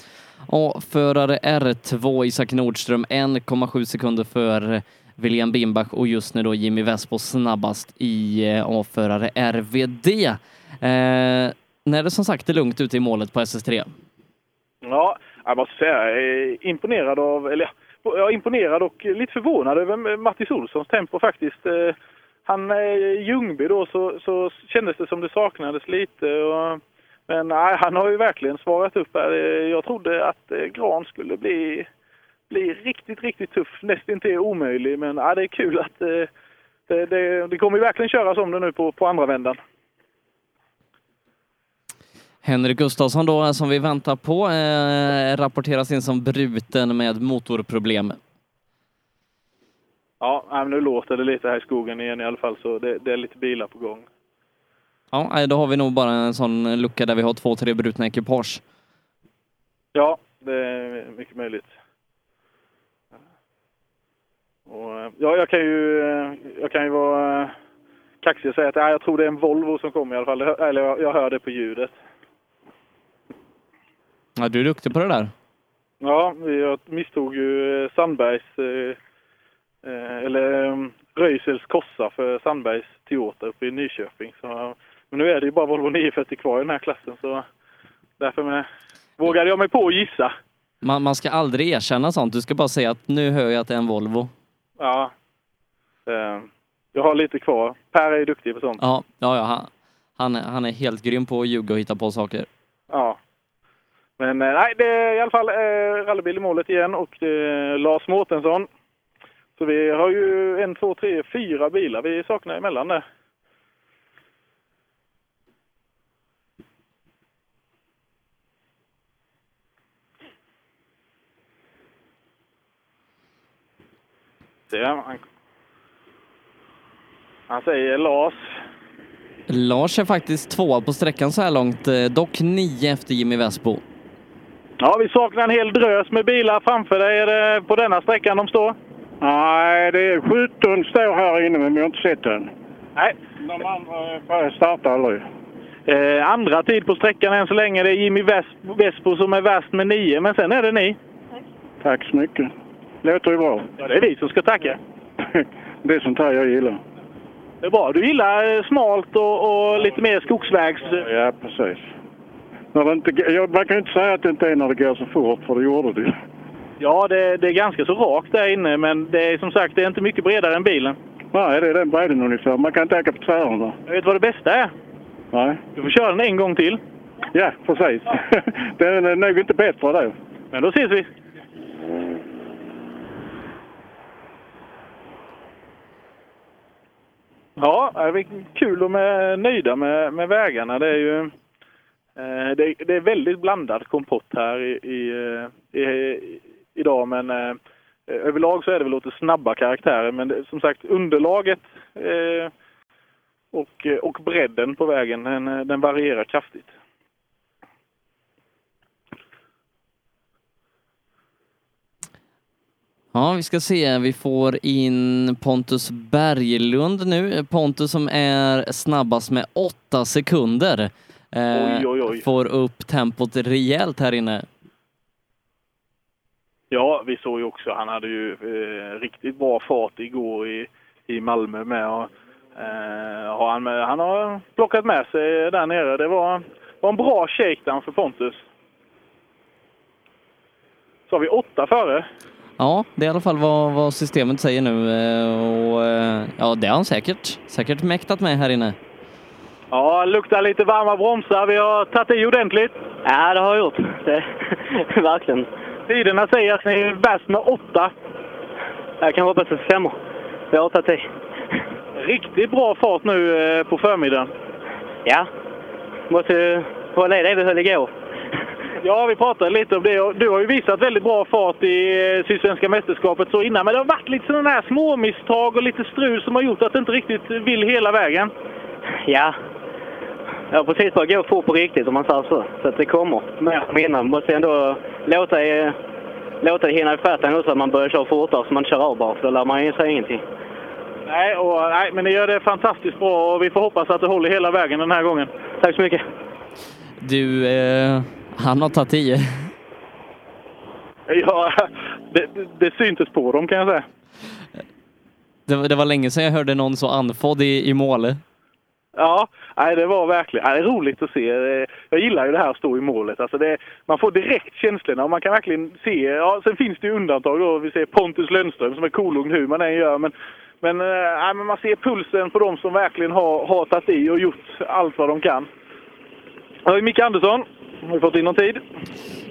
Och förare R2 Isak Nordström 1,7 sekunder för William Bimbach och just nu då Jimmy Vespo snabbast i A-förare RVD. Eh, när det som sagt är lugnt ute i målet på SS3. ja, jag måste säga jag är imponerad av, eller ja, jag är imponerad och lite förvånad över Mattis Olssons tempo faktiskt. Eh, han är Ljungby då så, så kändes det som det saknades lite. Och, men nej, han har ju verkligen svarat upp här. Eh, jag trodde att Gran skulle bli, bli riktigt, riktigt tuff. Nästintill omöjlig, men nej, det är kul att det, det, det kommer ju verkligen köras om det nu på, på andra vändan. Henrik Gustafsson då, som vi väntar på, eh, rapporteras in som bruten med motorproblem. Ja, nu låter det lite här i skogen igen i alla fall, så det, det är lite bilar på gång. Ja, då har vi nog bara en sån lucka där vi har två, tre brutna ekipage. Ja, det är mycket möjligt. Och, eh, ja, jag kan ju, eh, jag kan ju vara eh, kaxig och säga att ja, jag tror det är en Volvo som kommer i alla fall. Eller jag, jag hör det på ljudet. Ja, du är duktig på det där. Ja, jag misstog ju eh, Sandbergs, eh, eh, eller eh, Röisels Kossa för Sandbergs Toyota uppe i Nyköping. Så, men nu är det ju bara Volvo 940 kvar i den här klassen så därför med, vågade jag mig på att gissa. Man, man ska aldrig erkänna sånt. Du ska bara säga att nu hör jag att det är en Volvo. Ja. Jag har lite kvar. Per är ju duktig på sånt. Ja, ja, ja han, han, är- han är helt grym på att ljuga och hitta på saker. Ja. Men eh, nej, det är i alla fall eh, rallybil i målet igen och eh, Lars Mårtensson. Så vi har ju en, två, tre, fyra bilar vi saknar emellan där. Han. Han säger Lars. Lars är faktiskt tvåa på sträckan så här långt, eh, dock nio efter Jimmy Westbo. Ja, vi saknar en hel drös med bilar framför dig. Är det på denna sträckan de står? Nej, det är 17 står här inne men vi har inte sett den. Nej. De andra startar aldrig. Eh, andra tid på sträckan än så länge. Det är Jimmy Ves- Vespo som är värst med nio, men sen är det ni. Tack så mycket. Låter ju bra. Ja, det är vi som ska tacka. Det är sånt här jag gillar. Det är bra. Du gillar eh, smalt och, och lite mer skogsvägs... Ja, precis. När det inte, jag, man kan inte säga att det inte är när det går så fort, för det gjorde det. Ja, det, det är ganska så rakt där inne, men det är som sagt det är inte mycket bredare än bilen. Nej, det är den bredden ungefär. Man kan inte åka på tvären där. Jag vet vad det bästa är? Nej. Du får köra den en gång till. Ja, precis. den är nog inte bättre då. Men då ses vi. Ja, det är kul och är nöjda med, med vägarna. Det är ju Eh, det, det är väldigt blandad kompott här i, eh, i, i, idag, men eh, överlag så är det väl lite snabba karaktärer. Men det, som sagt, underlaget eh, och, eh, och bredden på vägen, den, den varierar kraftigt. Ja, vi ska se. Vi får in Pontus Berglund nu. Pontus som är snabbast med åtta sekunder. Eh, Oj, oj, oj. Får upp tempot rejält här inne. Ja, vi såg ju också, han hade ju eh, riktigt bra fart igår i, i Malmö med. Och, eh, har han, med, han har plockat med sig där nere. Det var, var en bra shakedown för Pontus. Så har vi åtta före. Ja, det är i alla fall vad, vad systemet säger nu. eh, Och, eh, ja, det har han säkert, säkert mäktat med här inne. Ja, luktar lite varma bromsar. Vi har tagit i ordentligt. Ja, det har jag gjort. Det, verkligen. Tiderna säger att ni är bäst med åtta. Jag kan hoppas att det stämmer. Jag har tagit i. Riktigt bra fart nu eh, på förmiddagen. Ja. Måste ju hålla i det vi höll igår. Ja, vi pratade lite om det. Du har ju visat väldigt bra fart i eh, Sydsvenska mästerskapet så innan. Men det har varit lite sådana här små misstag och lite strul som har gjort att det inte riktigt vill hela vägen. Ja. Jag har precis börjat gå fort på riktigt om man säger så. Så att det kommer mer och innan. Måste ändå låta, låta det hinna ifatt en så att man börjar köra fortare så man kör av bara. För då lär man ju sig ingenting. Nej, och, nej, men ni gör det fantastiskt bra och vi får hoppas att det håller hela vägen den här gången. Tack så mycket. Du, eh, han har tagit i. Ja, det, det, det syntes på dem kan jag säga. Det, var- det var länge sedan jag hörde någon så andfådd i, i mål. Ja, nej, det var verkligen nej, det är roligt att se. Jag gillar ju det här att stå i målet. Alltså det, man får direkt känslorna och man kan verkligen se. Ja, sen finns det ju undantag då. Vi ser Pontus Lönnström som är kolugn hur man än gör. Men, men, eh, nej, men man ser pulsen på de som verkligen har, har tagit i och gjort allt vad de kan. Har vi Micke Andersson. Har vi fått in någon tid?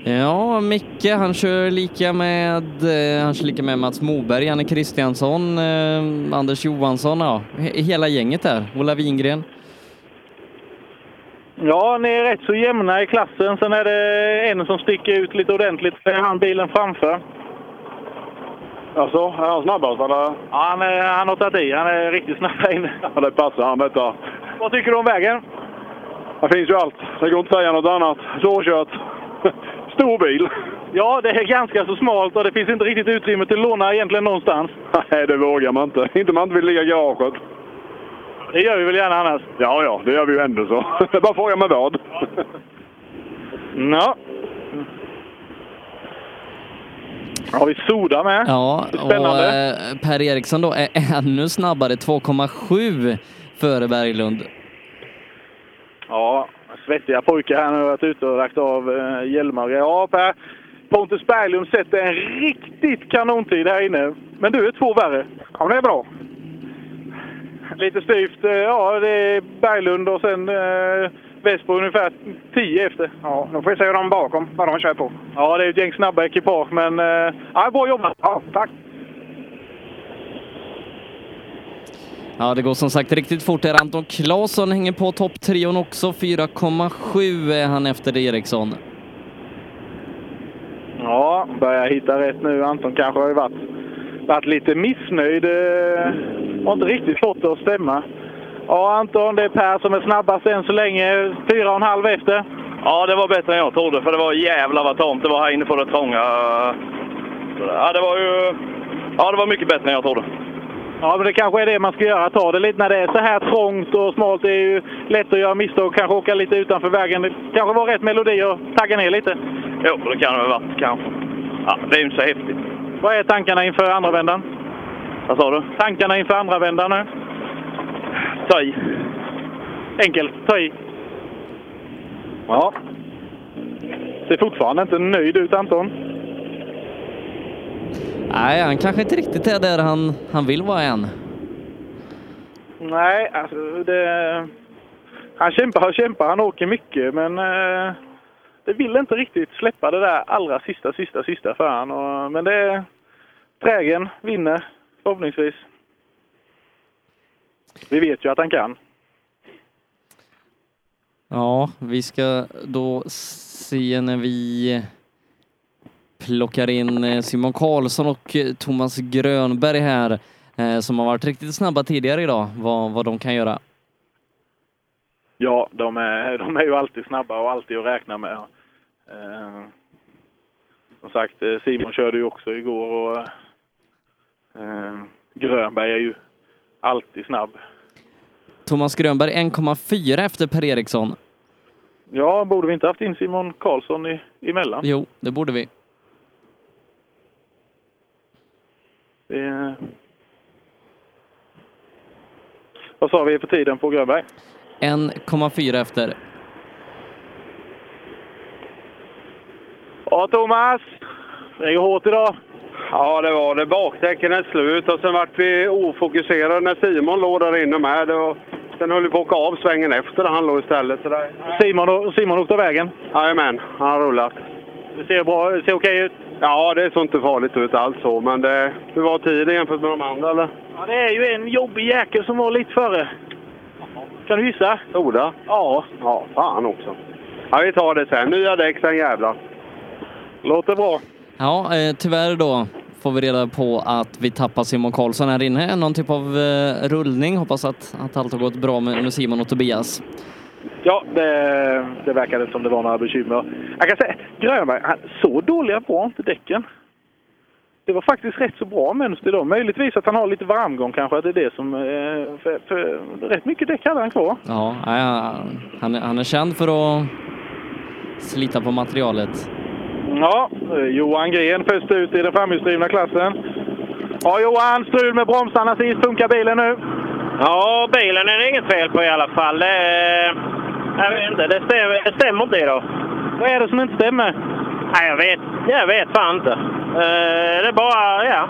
Ja, Micke, han kör lika med, eh, han kör lika med Mats Moberg, Janne Kristiansson, eh, Anders Johansson, ja, he- hela gänget där. Ola Wingren. Ja, ni är rätt så jämna i klassen. Sen är det en som sticker ut lite ordentligt. Det är han bilen framför. Alltså, är han snabbast eller? Ja, han, är, han har tagit i. Han är riktigt snabb här inne. Ja, det passar han detta. Vad tycker du om vägen? Det finns ju allt. Det går inte att säga något annat. Svårkört. Stor bil. Ja, det är ganska så smalt och det finns inte riktigt utrymme till låna egentligen någonstans. Nej, det vågar man inte. Inte man inte vill ligga i garaget. Det gör vi väl gärna annars? Ja, ja, det gör vi ju ändå så. Det är bara fråga med vad. Ja. Har vi Soda med? Ja, och Spännande. eh, Per Eriksson då är ännu snabbare, 2,7 före Berglund. Ja, svettiga pojkar här nu har varit ute och lagt av eh, hjälmar. Ja, Per. Pontus Berglund sätter en riktigt kanontid här inne. Men du är två värre. Ja, det är bra. Lite styvt. eh, Ja, det är Berglund och sen eh, Vespo ungefär 10 efter. Ja, då får vi se hur de bakom, vad de kör på. Ja, det är ett gäng snabba ekipage, men eh, ja, bra jobbat. Ja, tack. Ja, det går som sagt riktigt fort här. Anton Claesson hänger på topptrion också, 4,7 är han efter Eriksson. Ja, börjar hitta rätt nu. Anton kanske har ju varit, varit lite missnöjd eh, har inte riktigt fått det att stämma. Ja, Anton, det är Per som är snabbast än så länge. Fyra och en halv efter. Ja, det var bättre än jag trodde, för det var jävla vad tamt det var här inne på det trånga. Ja, det var ju... Ja, det var mycket bättre än jag trodde. Ja, men det kanske är det man ska göra. Ta det lite när det är så här trångt och smalt. Det är ju lätt att göra misstag och kanske åka lite utanför vägen. Det kanske var rätt melodi och tagga ner lite. Jo, det kan det ha varit kanske. Ja, det är ju inte så häftigt. Vad är tankarna inför andra vändan? Vad sa du? Tankarna inför andra vändan nu? Ta i. Enkelt, ta i. Ja. Ser fortfarande inte nöjd ut, Anton. Nej, han kanske inte riktigt är där han, han vill vara än. Nej, alltså det... Han kämpar och kämpar, han åker mycket, men eh, det vill inte riktigt släppa det där allra sista, sista, sista för han. Och, men det... Trägen vinner, förhoppningsvis. Vi vet ju att han kan. Ja, vi ska då se när vi plockar in eh, Simon Karlsson och eh, Thomas Grönberg här eh, som har varit riktigt snabba tidigare idag, vad, vad de kan göra. Ja, de är, de är ju alltid snabba och alltid att räkna med. Eh, som sagt, Simon körde ju också igår och eh, Grönberg är ju alltid snabb. Thomas Grönberg 1,4 efter Per Eriksson. Ja, borde vi inte haft in Simon Karlsson i, emellan? Jo, det borde vi. Det... Vad sa vi på tiden på Grönberg? 1,4 efter. Ja, Thomas. Det är hårt idag. Ja, det var det. Bakdäcken är slut och sen vart vi ofokuserade när Simon låg där inne med. Det var, sen höll vi på att åka av svängen efter där han låg istället. Så där. Simon, Simon åkte av vägen? Jajamän, han har rullat. Det ser bra det ser okej ut? Ja, det såg inte farligt ut alls så, men det, hur var tiden jämfört med de andra eller? Ja, det är ju en jobbig jäkel som var lite före. Kan du gissa? Oda? Ja. Ja, fan också. Ja, vi tar det sen. Nya däck sen jävlar. Låter bra. Ja, eh, tyvärr då får vi reda på att vi tappar Simon Karlsson här inne. Någon typ av eh, rullning. Hoppas att, att allt har gått bra med, med Simon och Tobias. Ja, det, det verkade som det var några bekymmer. Jag kan säga, Grönberg, han, så dåliga var inte däcken. Det var faktiskt rätt så bra mönster idag. Möjligtvis att han har lite varmgång kanske, att det är det som... eh, För, för rätt mycket däck hade han kvar. Ja, han, är- han är känd för att slita på materialet. Ja, Johan Gren först ut i den framhjulsdrivna klassen. Ja, Johan, strul med bromsarna sist. Funkar bilen nu? Ja, bilen är det inget fel på i alla fall. Det, är- jag vet inte, det stämmer, det stämmer inte idag. Vad är det som inte stämmer? Nej, jag vet, jag vet fan inte. Eh, det är bara, ja.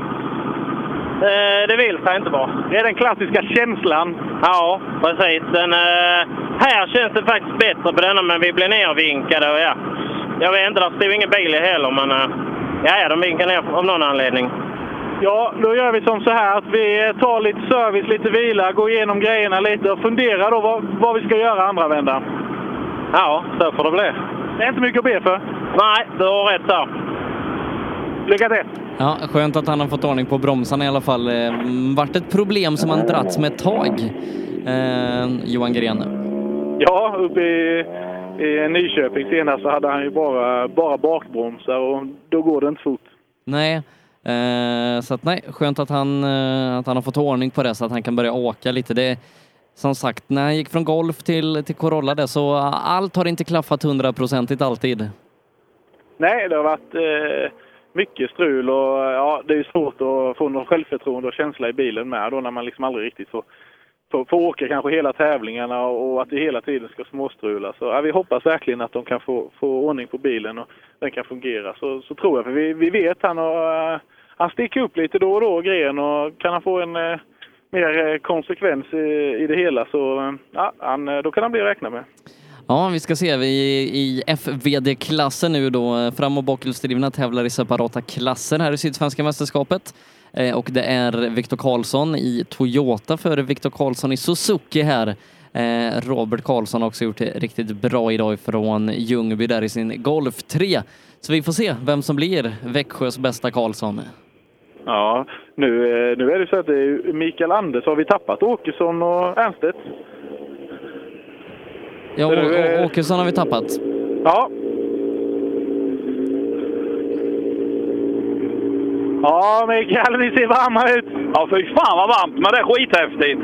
Eh, det vill sig inte bara. Det är den klassiska känslan. Ja, precis. Den, eh, här känns det faktiskt bättre på denna, men vi blir nervinkade och ja. Jag vet inte, det stod ingen bil i heller, men ja, ja, de vinkar ner av någon anledning. Ja, då gör vi som så här att vi tar lite service, lite vila, går igenom grejerna lite och funderar då vad, vad vi ska göra andra vändan. Ja, så får det bli. Det är inte mycket att be för. Nej, du har rätt där. Lycka till! Ja, skönt att han har fått ordning på bromsarna i alla fall. Eh, Vart ett problem som han dragits med ett tag, eh, Johan Gren. Ja, uppe i, i Nyköping senast så hade han ju bara, bara bakbromsar och då går det inte fort. Nej, Eh, så att nej, skönt att han, eh, att han har fått ordning på det så att han kan börja åka lite. Det, som sagt, när han gick från Golf till, till Corolla där så allt har inte klaffat hundraprocentigt alltid. Nej, det har varit eh, mycket strul och ja, det är svårt att få någon självförtroende och känsla i bilen med då när man liksom aldrig riktigt får, får, får åka kanske hela tävlingarna och att det hela tiden ska småstrula. Så ja, vi hoppas verkligen att de kan få, få ordning på bilen och den kan fungera. Så, så tror jag, för vi, vi vet han har, eh, han sticker upp lite då och då, Gren, och kan han få en eh, mer eh, konsekvens i, i det hela så eh, ja, han, eh, då kan han bli att räkna med. Ja, vi ska se. Vi i FVD-klassen nu då. Fram och bakhjulsdrivna tävlar i separata klasser här i Sydsvenska mästerskapet. Eh, Och det är Viktor Karlsson i Toyota före Viktor Karlsson i Suzuki här. Eh, Robert Karlsson har också gjort det riktigt bra idag från Ljungby där i sin Golf 3. Så vi får se vem som blir Växjös bästa Karlsson. Ja, nu, eh, nu är det så att det är Mikael Anders har vi tappat Åkesson och Ernstedt. Ja, är- Å- Åkesson har vi tappat. Ja. Ja, Mikael, ni ser varma ut. Ja, fy fan vad varmt, men det är skithäftigt.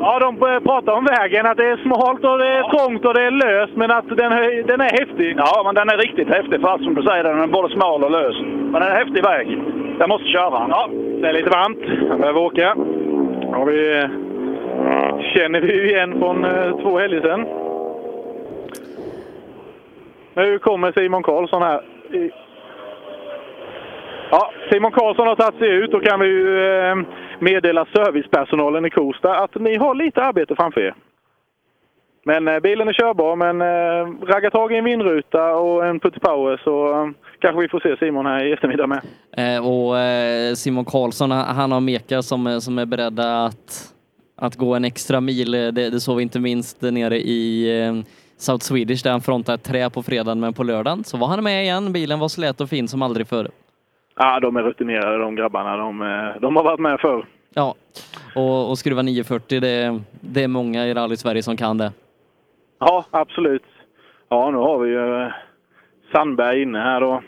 Ja, de eh, pratar om vägen, att det är smalt och det är trångt och det är löst, men att den, den är häftig. Ja, men den är riktigt häftig för att som du säger, den är både smal och lös. Men den är en häftig väg. Jag måste köra. Ja, det är lite varmt. Jag behöver åka. Ja, vi eh, känner vi igen från eh, två helger sedan. Nu kommer Simon Karlsson här. Ja, Simon Karlsson har tagit sig ut. Då kan vi ju meddela servicepersonalen i Kosta att ni har lite arbete framför er. Men eh, bilen är körbar, men eh, ragga tag i en vindruta och en put power så eh, kanske vi får se Simon här i eftermiddag med. Eh, och eh, Simon Karlsson, han har mekar eh, som, är- som är beredda att, att gå en extra mil. Eh, det, det såg vi inte minst nere i eh, South Swedish där han frontade ett trä på fredagen, men på lördagen så var han med igen. Bilen var slät och fin som aldrig förr. Ja, de är rutinerade de grabbarna. De, eh, de har varit med förr. Ja, och, och skruva 940, det, det är många i Rally Sverige som kan det. Ja, absolut. Ja, nu har vi ju eh, Sandberg inne här då.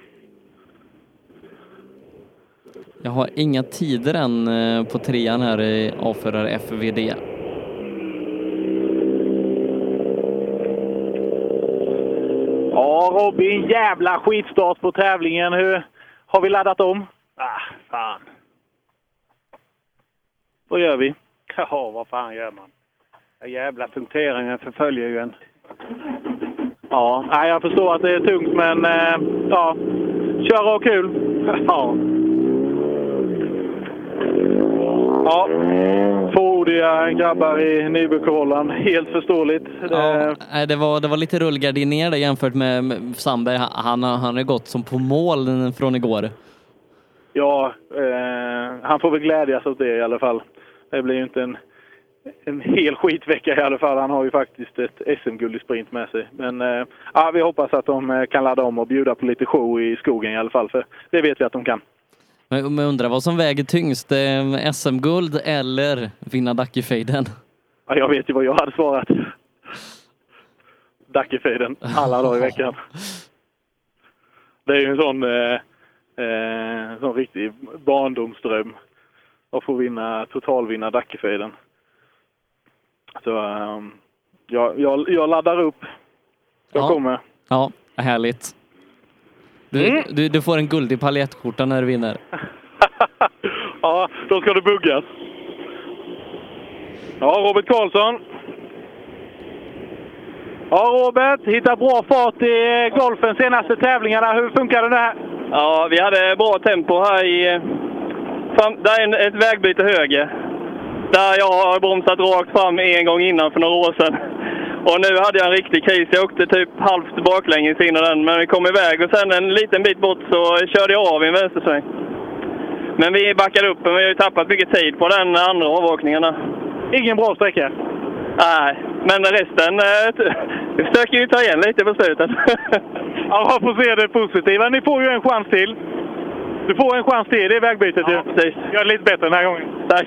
Jag har inga tider än eh, på trean här i avförare FVD. Ja, Robin, jävla skitstart på tävlingen. Hur har vi laddat om? Ah, fan. Vad gör vi? Ja, vad fan gör man? Den jävla punkteringen förföljer ju en. Ja, jag förstår att det är tungt, men eh, ja, köra och kul. Ja. Ja, fåordiga grabbar i Nybykorollan. Helt förståeligt. Ja, nej, det, var, det var lite rullgardiner där jämfört med, Sandberg. Han, han, har- han har gått som på mål från igår. Ja, eh, han får väl glädjas åt det i alla fall. Det blir ju inte en, en hel skitvecka i alla fall. Han har ju faktiskt ett SM-guld i sprint med sig. Men eh, ja, vi hoppas att de eh, kan ladda om och bjuda på lite show i skogen i alla fall. För det vet vi att de kan. Men, men undrar vad som väger tyngst, eh, SM-guld eller vinna Dackefejden? Ja, jag vet ju vad jag hade svarat. Dackefejden alla dagar i veckan. Det är ju en sån, eh, eh, sån riktig barndomsdröm att få vinna, totalvinna Dackefejden. Så ehm, jag, jag, jag laddar upp. Jag Ja. kommer. Ja, härligt. Du, Mm. du, du får en guldig paljettskjorta när du vinner. Ja, då ska det buggas. Ja, Robert Karlsson. Ja, Robert. Hittat bra fart i golfen senaste tävlingarna. Hur funkar det här? Ja, vi hade bra tempo här i... Fram, där är en, ett vägbyte höger. Där jag har bromsat rakt fram en gång innan för några år sedan. Och nu hade jag en riktig kris. Jag åkte typ halvt baklänges in i den, men vi kom iväg. Och sen en liten bit bort så körde jag av i en vänstersväng. Men vi backade upp, men vi har ju tappat mycket tid på den andra avåkningen. där. Ingen bra sträcka? Nej, men resten eh, vi försöker ju ta igen lite på slutet. Ja, man får se det positiva. Ni får ju en chans till. Du får en chans till. Det är vägbytet ja, ju. Gör det lite bättre den här gången. Tack.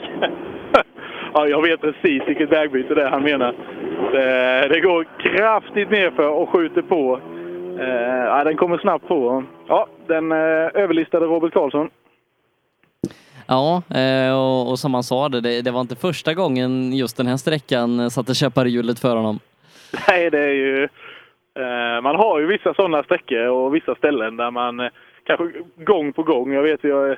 Ja, jag vet precis vilket vägbyte det är han menar. Det, det går kraftigt nerför och skjuter på. Eh, ja, den kommer snabbt på. Ja, den eh, överlistade Robert Karlsson. Ja, eh, och, och som han sa, det, det, var inte första gången just den här sträckan eh, satte käppar i hjulet för honom. Nej, det är ju... Eh, man har ju vissa sådana sträckor och vissa ställen där man eh, kanske gång på gång, jag vet har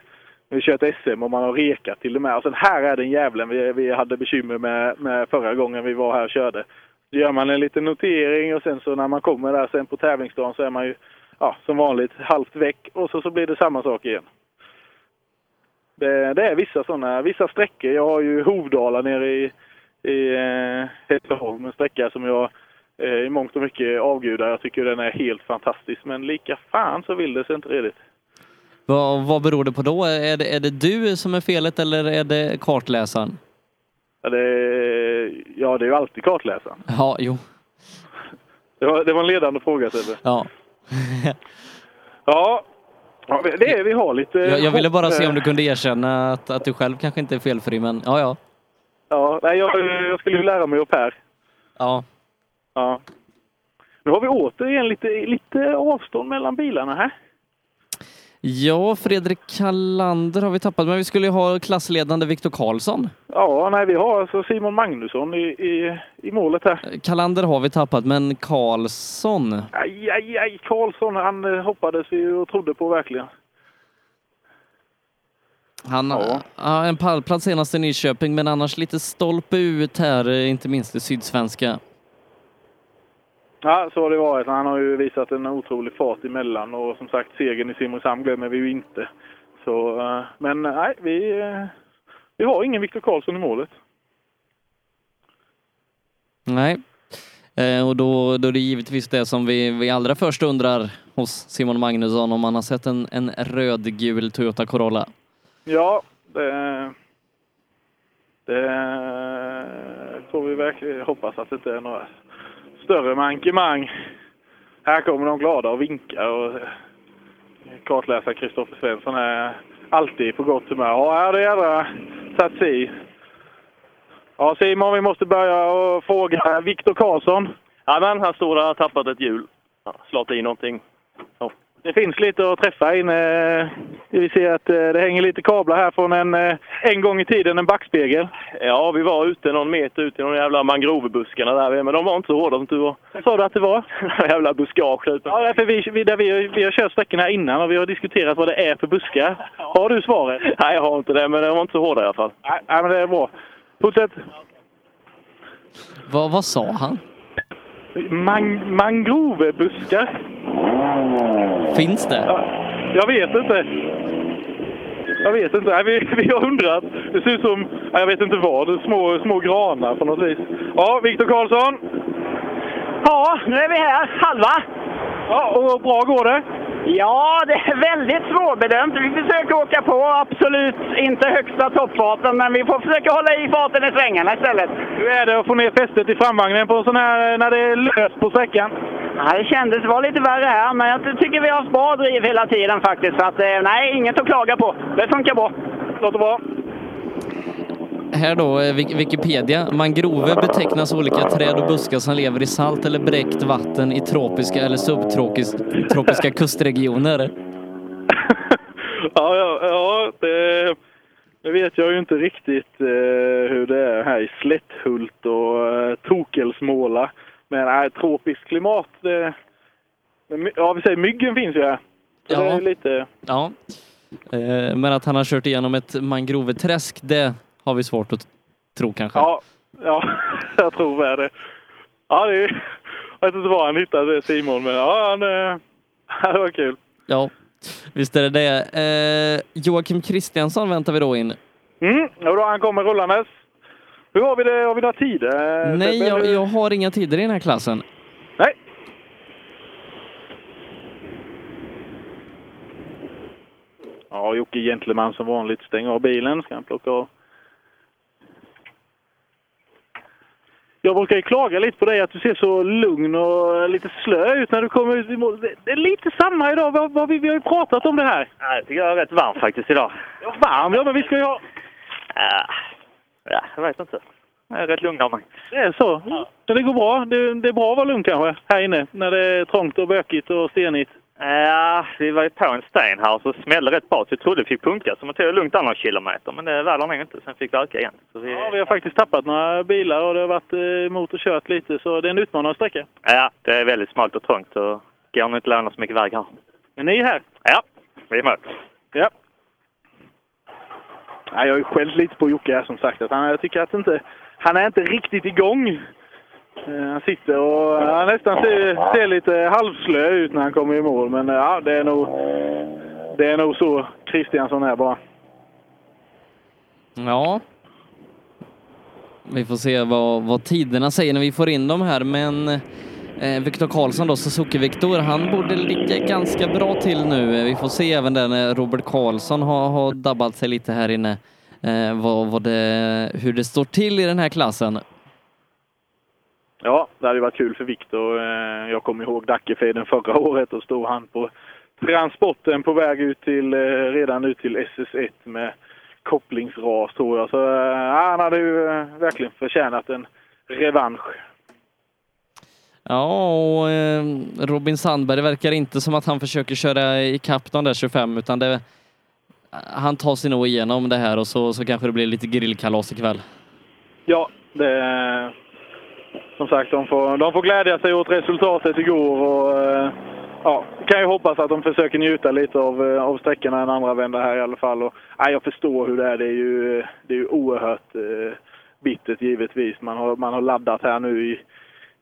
vi kört SM och man har rekat till och med. Och sen här är den jävlen vi, vi hade bekymmer med, med förra gången vi var här och körde. Då gör man en liten notering och sen så när man kommer där sen på tävlingsdagen så är man ju ja, som vanligt halvt väck och så, så blir det samma sak igen. Det, det är vissa sådana, vissa sträckor. Jag har ju Hovdala nere i, i eh, Hässleholm, en sträcka som jag eh, i mångt och mycket avgudar. Jag tycker den är helt fantastisk. Men lika fan så vill det sig inte redigt. Vad, vad beror det på då? Är det, är det du som är felet eller är det kartläsaren? Ja, det, ja, det är ju alltid kartläsaren. Ja, jo. Det var, det var en ledande fråga Sebbe. Ja. Ja, det är vi har lite... Jag, jag ville bara se om du hopp, kunde erkänna att, att du själv kanske inte är felfri, men ja, ja. Ja, nej, jag, jag skulle ju lära mig au pair. Ja. Ja. Nu har vi återigen lite, lite avstånd mellan bilarna här. Ja, Fredrik Kallander har vi tappat, men vi skulle ju ha klassledande Viktor Karlsson. Ja, nej, vi har alltså Simon Magnusson i, i, i målet här. Kallander har vi tappat, men Karlsson? Aj, aj, aj, Karlsson, han eh, hoppades vi och trodde på verkligen. Han ja. en pallplats senast i Nyköping, men annars lite stolpe ut här, eh, inte minst i Sydsvenska. Ja, så har det varit. Han har ju visat en otrolig fart emellan och som sagt segern i Simrishamn glömmer vi ju inte. Så, eh, men nej, vi, eh, vi har ingen Viktor Karlsson i målet. Nej. Eh, och då, då är det givetvis det som vi, vi allra först undrar hos Simon Magnusson om han har sett en, en rödgul Toyota Corolla. Ja, det, det får vi verkligen hoppas att det inte är några större mankemang. Här kommer de glada och vinkar och eh, kartläsare Kristoffer Svensson är alltid på gott humör. Ja, här är det jädra satt sig i. Ja, Simon, vi måste börja och fråga Viktor Karlsson. Ja, men han står och har tappat ett hjul. Ja, slått i någonting. Ja. Det finns lite att träffa inne. Vi ser att eh, det hänger lite kablar här från en, eh, en gång i tiden, en backspegel. Ja, vi var ute någon meter ute i de jävla mangrovebuskarna där, men de var inte så hårda som tur var. Vad sa du att det var? jävla buskage. Ja, för vi, vi, där vi, vi har kört sträckorna innan och vi har diskuterat vad det är för buskar. Har du svaret? Nej, jag har inte det, men de var inte så hårda i alla fall. Nej men det är bra. Fortsätt. Vad, vad sa han? Man, mangrovebuskar. Finns det? Ja, jag vet inte. Jag vet inte. Nej, vi, vi har undrat. Det ser ut som, jag vet inte vad, små, små granar på något vis. Ja, Viktor Karlsson. Ja, nu är vi här, halva. Ja, och bra går det? Ja, det är väldigt svårbedömt. Vi försöker åka på, absolut inte högsta toppfarten, men vi får försöka hålla i farten i svängarna istället. Hur är det att få ner fästet i framvagnen på sån här, när det är löst på sträckan? Ja, det kändes var lite värre här, men jag tycker vi har haft bra driv hela tiden faktiskt. Så att, eh, nej, inget att klaga på. Det funkar bra. Låter bra. Här då, eh, Wik- Wikipedia. Mangrove betecknas olika träd och buskar som lever i salt eller bräckt vatten i tropiska eller subtropiska kustregioner. Ja, ja, ja det, det vet jag ju inte riktigt eh, hur det är här i Slätthult och eh, Tokelsmåla. Men nej, tropiskt klimat, det, men, ja vi säger myggen finns ju här. Så Ja. det är lite... Ja. Eh, Men att han har kört igenom ett mangroveträsk, det har vi svårt att tro kanske. Ja, ja jag tror väl det. Ja, det är, jag vet inte var han hittade det Simon, men ja, han, eh, det var kul. Ja, visst är det det. Eh, Joakim Kristiansson väntar vi då in. Mm, och då han kommer rullandes. Hur har vi det? Har vi några tider? Nej, Sebbe, jag, jag har inga tider i den här klassen. Nej. Ja, Jocke Gentleman som vanligt. Stäng av bilen, ska han plocka av. Jag brukar ju klaga lite på dig att du ser så lugn och lite slö ut när du kommer ut i mål. Det- är lite samma idag. Vad, vad, vi, har ju pratat om det här. Ja, jag tycker jag är rätt varmt faktiskt idag. Ja, varm, ja men vi ska ju ha... Ja, ja jag vet inte. Jag är rätt lugn av mig. Det är så. Men det går bra. Det, det är bra att vara lugn kanske, här inne. När det är trångt och bökigt och stenigt. Ja, vi var ju på en sten här och så smällde rätt bra så jag trodde vi fick punka. Så man tog det lugnt några kilometer. Men det väl nog inte. Sen fick vi öka igen. Vi... Ja, vi har faktiskt tappat några bilar och det har varit eh, emot och kört lite. Så det är en utmanande sträcka. Ja, det är väldigt smalt och trångt och går nog inte låna så mycket väg här. Men ni är här? Ja, vi är med. Ja. Nej, jag har ju skällt lite på Jocke här som sagt. Att han, jag tycker att inte, han är inte riktigt igång. Eh, han sitter och eh, han nästan ser, ser lite halvslö ut när han kommer i mål. Men eh, ja, det är nog, det är nog så Kristiansson är bara. Ja. Vi får se vad, vad tiderna säger när vi får in dem här, men eh, Viktor Karlsson då, Suzuki-Viktor, han borde ligga ganska bra till nu. Vi får se även där när Robert Karlsson har, har dabbat sig lite här inne, eh, vad, vad det, hur det står till i den här klassen. Ja, det hade varit kul för Viktor. Eh, Jag kommer ihåg Dackefejden förra året och stod han på transporten på väg ut till, eh, redan ut till SS1 med kopplingsras tror jag. Så eh, han hade ju verkligen förtjänat en revansch. Ja, och Robin Sandberg verkar inte som att han försöker köra ikapp de där 25 utan det, han tar sig nog igenom det här och så, så kanske det blir lite grillkalas ikväll. Ja, det, som sagt, de får, de får glädja sig åt resultatet igår och eh, ja, kan ju hoppas att de försöker njuta lite av, eh, av sträckorna en andra vända här i alla fall. Och, ja, jag förstår hur det är. Det är ju, det är ju oerhört eh, bittert givetvis. Man har, man har laddat här nu i,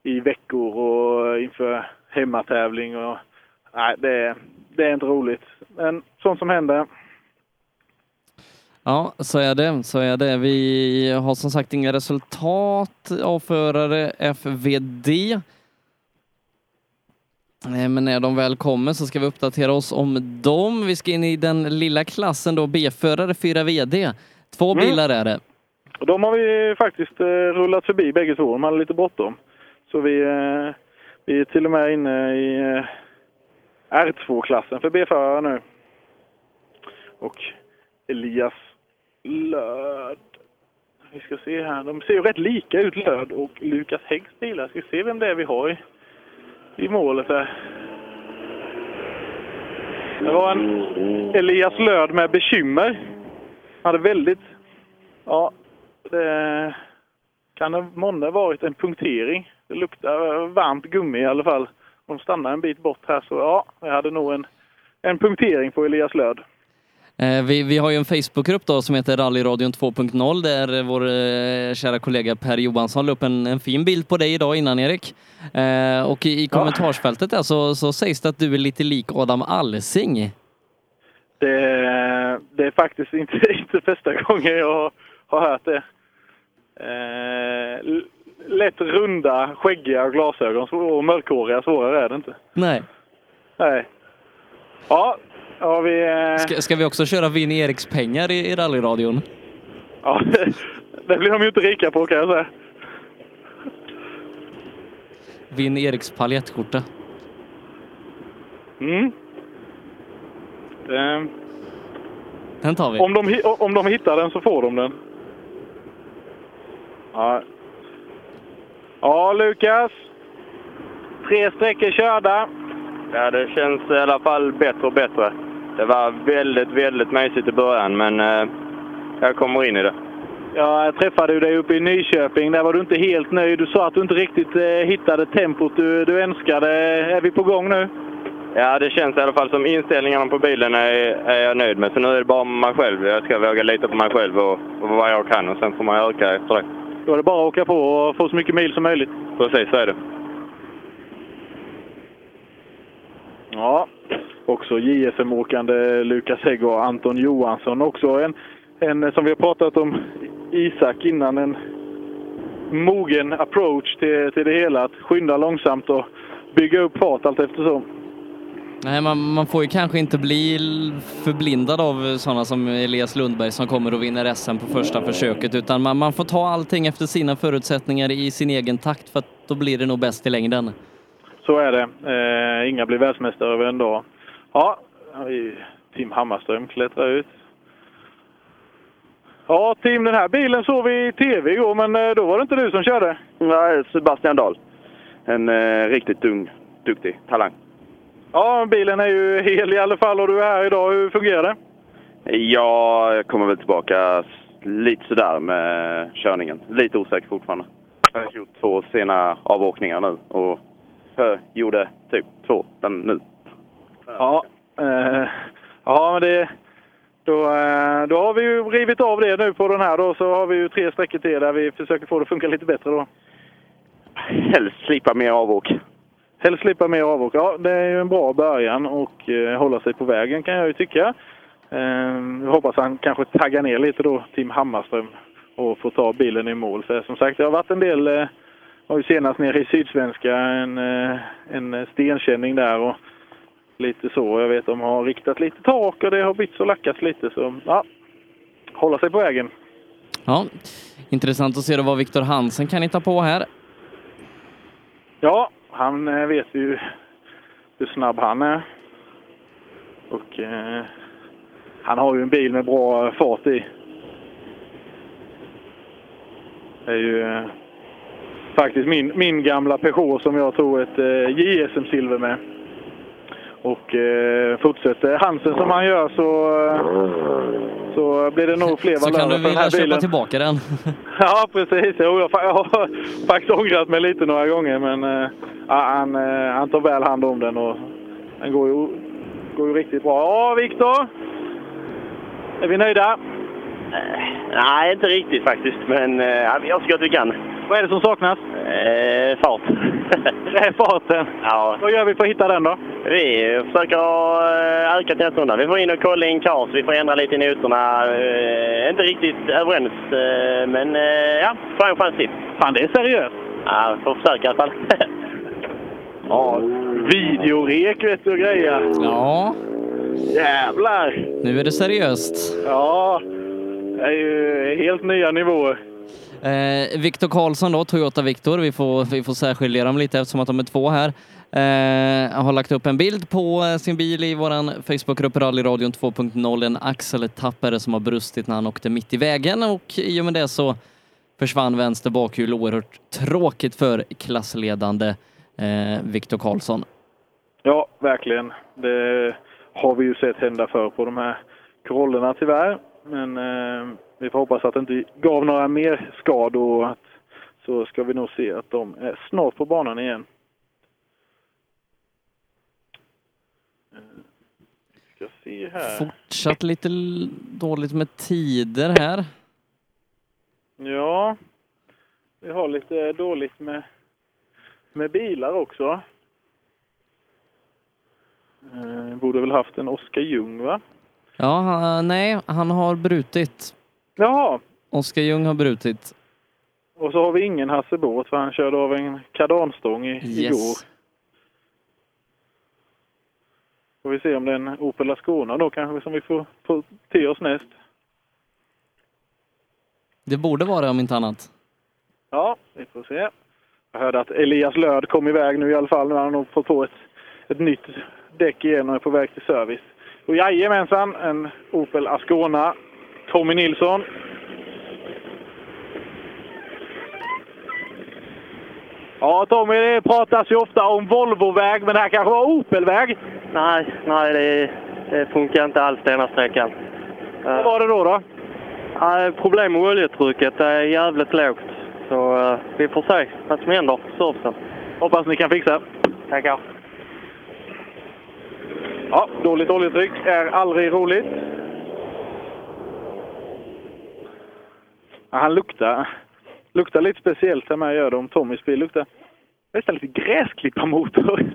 i veckor och inför hemmatävling. Och, nej, det, det är inte roligt. Men sånt som händer. Ja, så är det. Så är det. Vi har som sagt inga resultat av förare FVD. Eh, Men när de väl kommer så ska vi uppdatera oss om dem. Vi ska in i den lilla klassen då, B-förare 4 VD. Två Mm. bilar är det. Och de har vi faktiskt eh, rullat förbi bägge två. De hade lite bråttom. Så vi, eh, vi är till och med inne i eh, R2-klassen för B-förare nu. Och Elias Löd. Vi ska se här. De ser ju rätt lika ut, Löd och Lukas Häggs bilar. Ska vi se vem det är vi har i, i målet här. Det var en Elias Löd med bekymmer. Han hade väldigt... Ja, det kan det månne varit en punktering. Det luktar varmt gummi i alla fall. De stannar en bit bort här så ja, jag hade nog en, en punktering på Elias Löd. Eh, Vi, vi har ju en Facebookgrupp då som heter Rallyradion 2.0 där vår eh, kära kollega Per Johansson la upp en, en fin bild på dig idag innan Erik. Eh, och i, i kommentarsfältet där så, så sägs det att du är lite lik Adam Alsing. Det, det är faktiskt inte, inte första gången jag har, hört det. Eh, lätt runda, skäggiga glasögon och mörkhåriga, svårare är det inte. Nej. Nej. Ja, har vi... Eh, Ska, ska vi också köra Vinn Eriks pengar i, i rallyradion? ja, det blir de ju inte rika på kan jag säga. Vinn Eriks paljettskjorta. Mm. Eh, Den tar vi. Om de, om de hittar den så får de den. Ja, ja Lukas. Tre sträckor körda. Ja, det känns i alla fall bättre och bättre. Det var väldigt, väldigt mysigt i början, men eh, jag kommer in i det. Jag träffade dig uppe i Nyköping. Där var du inte helt nöjd. Du sa att du inte riktigt eh, hittade tempot du, du önskade. Är vi på gång nu? Ja, det känns i alla fall som inställningarna på bilen är, är jag nöjd med. Så nu är det bara mig själv. Jag ska våga lita på mig själv och, och vad jag kan och sen får man öka efter det. Då är det bara att åka på och få så mycket mil som möjligt. Precis, så är det. Ja, också JSM-åkande Lukas Hägg och Anton Johansson. Också en, en, som vi har pratat om, Isak innan, en mogen approach till, till det hela. Att skynda långsamt och bygga upp fart allt eftersom. Nej, man, man får ju kanske inte bli förblindad av sådana som Elias Lundberg som kommer och vinner SM på första försöket, utan man, man får ta allting efter sina förutsättningar i sin egen takt, för att då blir det nog bäst i längden. Så är det. Eh, inga blir världsmästare över en dag. Ja, Tim Hammarström klättrar ut. Ja, Tim, den här bilen såg vi i tv igår, men eh, då var det inte du som körde. Nej, Sebastian Dahl. En eh, riktigt ung, duktig talang. Ja, bilen är ju hel i alla fall och du är här idag. Hur fungerar det? Jag kommer väl tillbaka lite sådär med körningen. Lite osäker fortfarande. Jag har gjort två sena avåkningar nu och jag gjorde typ två den nu. Ja, eh, ja men det... Då, eh, då har vi ju rivit av det nu på den här då, så har vi ju tre sträckor till där vi försöker få det att funka lite bättre då. Helst slippa mer avåk. Helst slippa mer avåk. Ja, det är ju en bra början och eh, hålla sig på vägen kan jag ju tycka. Eh, jag hoppas han kanske taggar ner lite då, Tim Hammarström, och får ta bilen i mål. För som sagt, det har varit en del, eh, var ju senast nere i Sydsvenska, en, eh, en stenkänning där och lite så. Jag vet de har riktat lite tak och det har bytts och lackats lite. Så ja, hålla sig på vägen. Ja, intressant att se då vad Viktor Hansen kan hitta på här. Ja, han eh, vet ju hur snabb han är. Och eh, han har ju en bil med bra fart i. Det är ju eh, faktiskt min, min gamla Peugeot som jag tog ett eh, JSM-silver med. Och eh, fortsätter Hansen som han gör så, eh, så blir det nog fler Så kan valörer du för den vilja här köpa bilen. tillbaka den. Ja, precis. Jo, jag, jag har faktiskt ångrat mig lite några gånger, men eh, han, eh, han tar väl hand om den och den går ju, går ju riktigt bra. Ja, Viktor! Är vi nöjda? Nej, inte riktigt faktiskt, men eh, ja, vi gör så gott vi kan. Vad är det som saknas? Eh, fart. Det är farten. Ja. Vad gör vi för att hitta den då? Vi försöker eh, öka runda. Vi får in och kolla in kars, vi får ändra lite i noterna. Eh, inte riktigt överens, eh, men eh, ja, får en chans till. Fan, det är seriöst. Ja, får försöka i alla fall. Ja, videorek vet du och grejer. Ja, Jävlar! nu är det seriöst. Ja, det är ju helt nya nivåer. Eh, Viktor Karlsson då, Toyota Viktor, vi får, vi får särskilja dem lite eftersom att de är två här. Eh, har lagt upp en bild på eh, sin bil i våran Facebookgrupp Rallyradion 2.0, en axeltappare som har brustit när han åkte mitt i vägen och i och med det så försvann vänster bakhjul oerhört tråkigt för klassledande eh, Viktor Karlsson. Ja, verkligen. Det har vi ju sett hända förr på de här Corollerna tyvärr. Men eh, vi får hoppas att det inte gav några mer skador så ska vi nog se att de är snart på banan igen. Eh, Ska se här. Fortsatt lite dåligt med tider här. Ja, vi har lite dåligt med, med bilar också. Eh, borde väl haft en Oskar Ljung va? Ja, han, nej, han har brutit. Jaha, Oskar Ljung har brutit. och så har vi ingen Hasse Båth för han körde av en kardanstång i, Yes. igår. Får vi se om det är en Opel Ascona då kanske som vi får, får till oss näst. Det borde vara det om inte annat. Ja, vi får se. Jag hörde att Elias Löd kom iväg nu i alla fall. Nu har han nog fått på ett, ett nytt däck igen och är på väg till service. Och jajamensan, en Opel Ascona. Tommy Nilsson. Ja, Tommy, det pratas ju ofta om Volvoväg, men det här kanske var Opelväg? Nej, nej det, det funkar inte alls denna sträckan. Vad var det då? då? Ja, problem med oljetrycket, det är jävligt lågt. Så eh, vi får se vad som händer på servicen. Hoppas ni kan fixa. Tackar. Ja, dåligt oljetryck är aldrig roligt. Ja, han luktar, luktar lite speciellt här med gör det om Tommys bil luktar nästan lite gräsklipparmotor.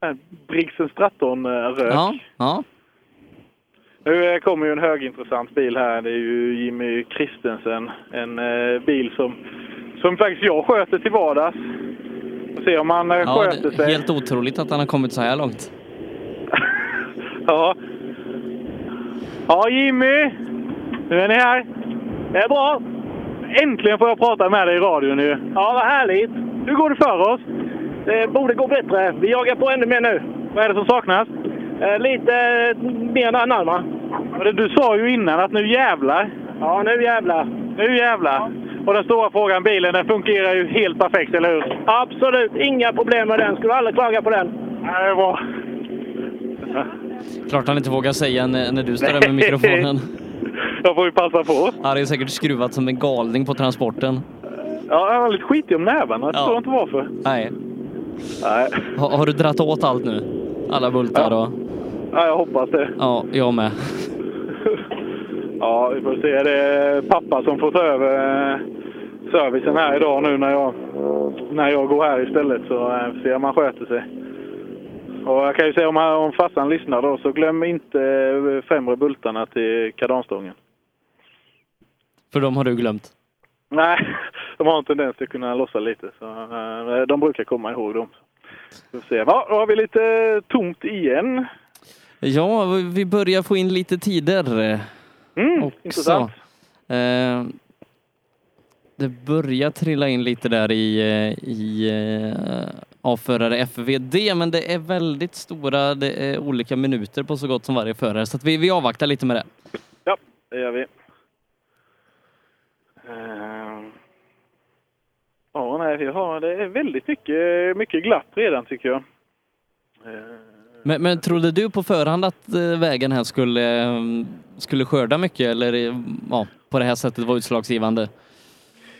En Brigsen Stratton-rök. Ja, ja. Nu eh, kommer ju en högintressant bil här. Det är ju Jimmy Christensen. En eh, bil som, som faktiskt jag sköter till vardags. Får se om han eh, ja sköter det, sig. helt otroligt att han har kommit så här långt. Ja. Ja, Jimmy! Nu är ni här. Det är bra. Äntligen får jag prata med dig i radion ju. Ja, vad härligt. Hur går det för oss? Det borde gå bättre. Vi jagar på ännu mer nu. Vad är det som saknas? Eh, lite eh, mer närmare. Ja, det- Du sa ju innan att nu jävlar. Ja, nu jävlar. Nu jävlar. Och den stora frågan, bilen, den fungerar ju helt perfekt, eller hur? Absolut inga problem med den. Skulle aldrig klaga på den. Ja, det är bra. Klart han inte vågar säga när, när du står där med mikrofonen. Jag får ju passa på. Han är säkert skruvat som en galning på transporten. Ja, jag var lite skitig om nävarna. Jag Ja. förstår inte varför. Nej. Nej. Ha, har du dratt åt allt nu? Alla bultar och... Ja, jag hoppas det. Ja, jag med. Ja, vi får se. Det är pappa som får ta över eh, servicen här idag nu när jag, när jag går här istället. Så eh, får se om han sköter sig. Och jag kan ju säga om, om farsan lyssnar då, så glöm inte eh, främre bultarna till kardanstången. För de har du glömt. Nej, de har en tendens att kunna lossa lite. Så, eh, de brukar komma ihåg dem. Får se. Ja, då har vi lite tomt igen. Ja, vi börjar få in lite tider. Mm, också. intressant. Eh, det börjar trilla in lite där i, eh, i eh, A-förare FVD, men det är väldigt stora, det är olika minuter på så gott som varje förare, så att vi, vi avvaktar lite med det. Ja, det gör vi. Eh, Ja, nej, vi har, det är väldigt mycket, mycket glapp redan tycker jag. Eh, Men, men trodde du på förhand att eh, vägen här skulle, eh, skulle skörda mycket eller eh, ja, på det här sättet vara utslagsgivande?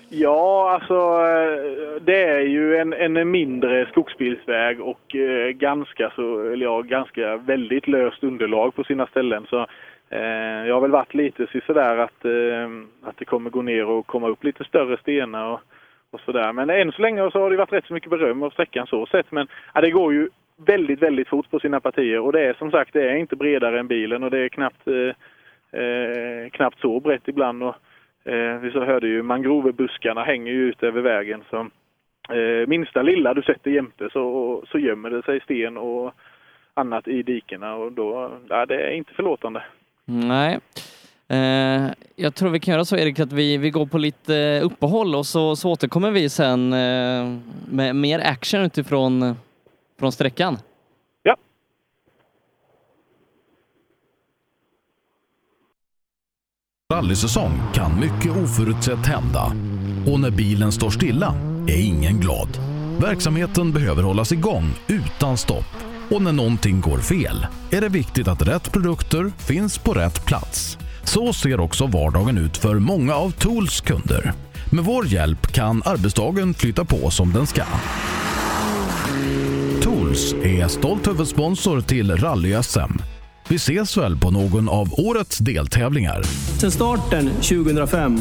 Ja, alltså eh, det är ju en, en mindre skogsbilsväg och ganska så, eller ja, ganska väldigt löst underlag på sina ställen. Så Eh, jag har väl varit lite sådär att, eh, att det kommer gå ner och komma upp lite större stenar och, och sådär. Men än så länge så har det varit rätt så mycket beröm av sträckan så sett. Men ja, det går ju väldigt, väldigt fort på sina partier och det är som sagt, det är inte bredare än bilen och det är knappt, eh, eh, knappt så brett ibland. Och, Eh, vi så hörde ju mangrovebuskarna hänger ju ut över vägen. Så, eh, minsta lilla du sätter jämte så, så gömmer det sig sten och annat i dikena och då, ja, det är inte förlåtande. Nej. Eh, jag tror vi kan göra så Erik att vi, vi går på lite uppehåll och så, så återkommer vi sen eh, med mer action utifrån från sträckan. Ja. Rallysäsong kan mycket oförutsett hända och när bilen står stilla är ingen glad. Verksamheten behöver hållas igång utan stopp och när någonting går fel är det viktigt att rätt produkter finns på rätt plats. Så ser också vardagen ut för många av Tools kunder. Med vår hjälp kan arbetsdagen flytta på som den ska. Tools är stolt huvudsponsor till Rally-SM. Vi ses väl på någon av årets deltävlingar. Sedan starten 2005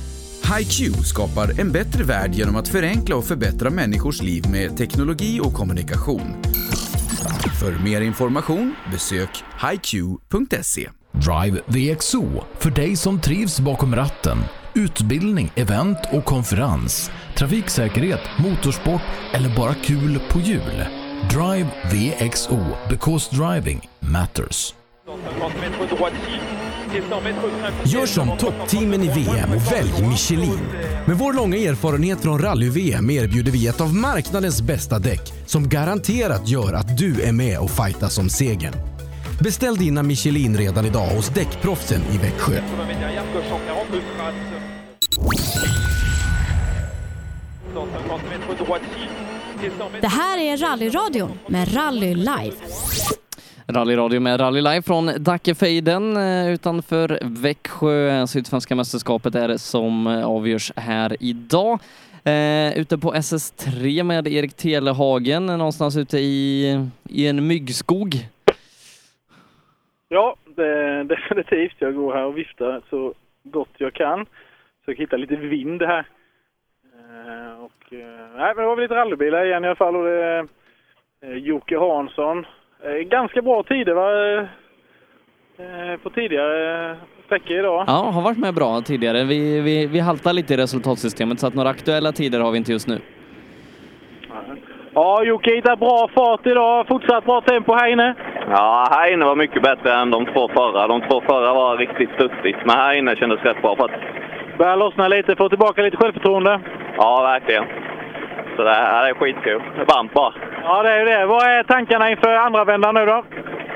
HiQ skapar en bättre värld genom att förenkla och förbättra människors liv med teknologi och kommunikation. För mer information besök hiq.se. Drive VXO för dig som trivs bakom ratten. Utbildning, event och konferens. Trafiksäkerhet, motorsport eller bara kul på hjul. Drive VXO because driving matters. Gör som toppteamen i VM och välj Michelin. Med vår långa erfarenhet från rally-VM erbjuder vi ett av marknadens bästa däck som garanterat gör att du är med och fightas om segern. Beställ dina Michelin redan idag hos Däckproffsen i Växjö. Det här är Rallyradion med Rally Live. Rallyradio med Rally Live från Dackefejden eh, utanför Växjö. Sydsvenska mästerskapet är det som eh, avgörs här idag. Eh, ute på SS3 med Erik Telehagen någonstans ute i, i en myggskog. Ja, det, definitivt. Jag går här och viftar så gott jag kan. Försöker hitta lite vind här. Eh, och, eh, nej, men det var väl lite rallybilar igen i alla fall. Och det är eh, Jocke Hansson. Eh, ganska bra tider va? Eh, på tidigare sträckor idag. Ja, har varit med bra tidigare. Vi, vi, vi haltar lite i resultatsystemet så att några aktuella tider har vi inte just nu. Ja, Jocke hittar bra fart idag. Fortsatt bra tempo här inne. Ja, här inne var mycket bättre än de två förra. De två förra var riktigt studsigt, men här inne kändes rätt bra. För att... Börjar lossna lite, få tillbaka lite självförtroende. Ja, verkligen. Så det här är skitkul. Varmt bara. Ja, det är det. Vad är tankarna inför andra vändan nu då?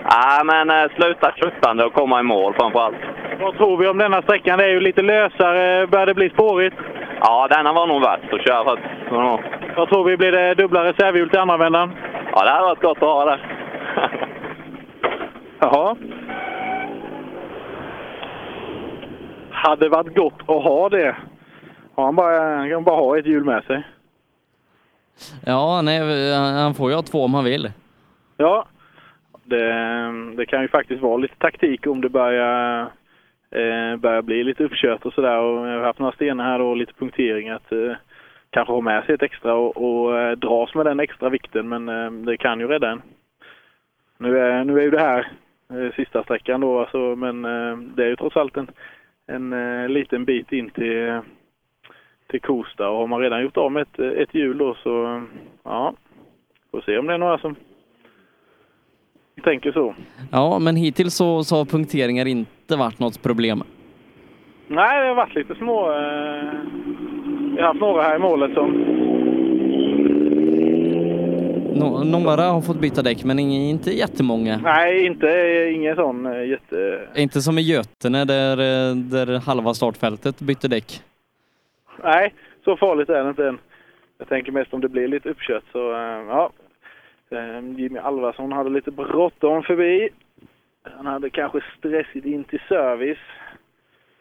Ja, men eh, sluta tröttande och komma i mål framför allt. Vad tror vi om denna sträckan? Det är ju lite lösare. Börjar det bli spårigt? Ja, denna var nog värst att köra. Att, ja. Vad tror vi? Blir det dubbla reservhjul till andra vändan? ja, det hade varit gott att ha det. Jaha. Hade varit gott att ha det. Ja, han, bara, kan bara ha ett hjul med sig. Ja, nej, han får ju ha två om han vill. Ja, det, det kan ju faktiskt vara lite taktik om det börjar, eh, börjar bli lite uppkört och sådär. Och jag har haft några stenar här och lite punktering att eh, kanske ha med sig ett extra och, och eh, dras med den extra vikten. Men eh, det kan ju rädda en. Nu är, nu är ju det här eh, sista sträckan då alltså, men eh, det är ju trots allt en, en eh, liten bit in till, till Kosta och har man redan gjort av med ett, ett hjul då så ja, får se om det är några som tänker så. Ja, men hittills så, så har punkteringar inte varit något problem. Nej, det har varit lite små... Eh, vi har haft några här i målet som... Nå, några har fått byta däck, men ing- inte jättemånga. Nej, inte, ingen sån eh, jätte... Inte som i Götene där, eh, där halva startfältet bytte däck. Nej, så farligt är det inte än. Jag tänker mest om det blir lite uppkört så, eh, ja. Eh, Jimmy Alvarsson hade lite bråttom förbi. Han hade kanske stressigt in till service.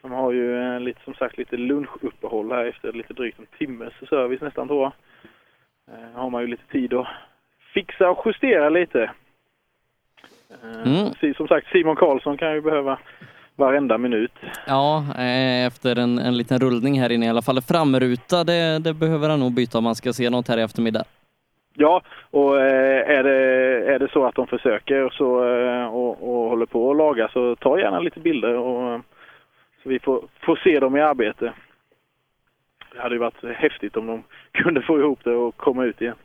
De har ju eh, lite, som sagt lite lunchuppehåll här efter lite drygt en timmes service nästan tror jag. Eh, har man ju lite tid att fixa och justera lite. Eh, Mm. Som sagt, Simon Karlsson kan ju behöva varenda minut. Ja, eh, efter en, en liten rullning här inne i alla fall. Framruta, det, det behöver han nog byta om man ska se något här i eftermiddag. Ja, och eh, är, det, är det så att de försöker så, eh, och, och håller på att laga så ta gärna lite bilder och, så vi får, får se dem i arbete. Det hade ju varit häftigt om de kunde få ihop det och komma ut igen.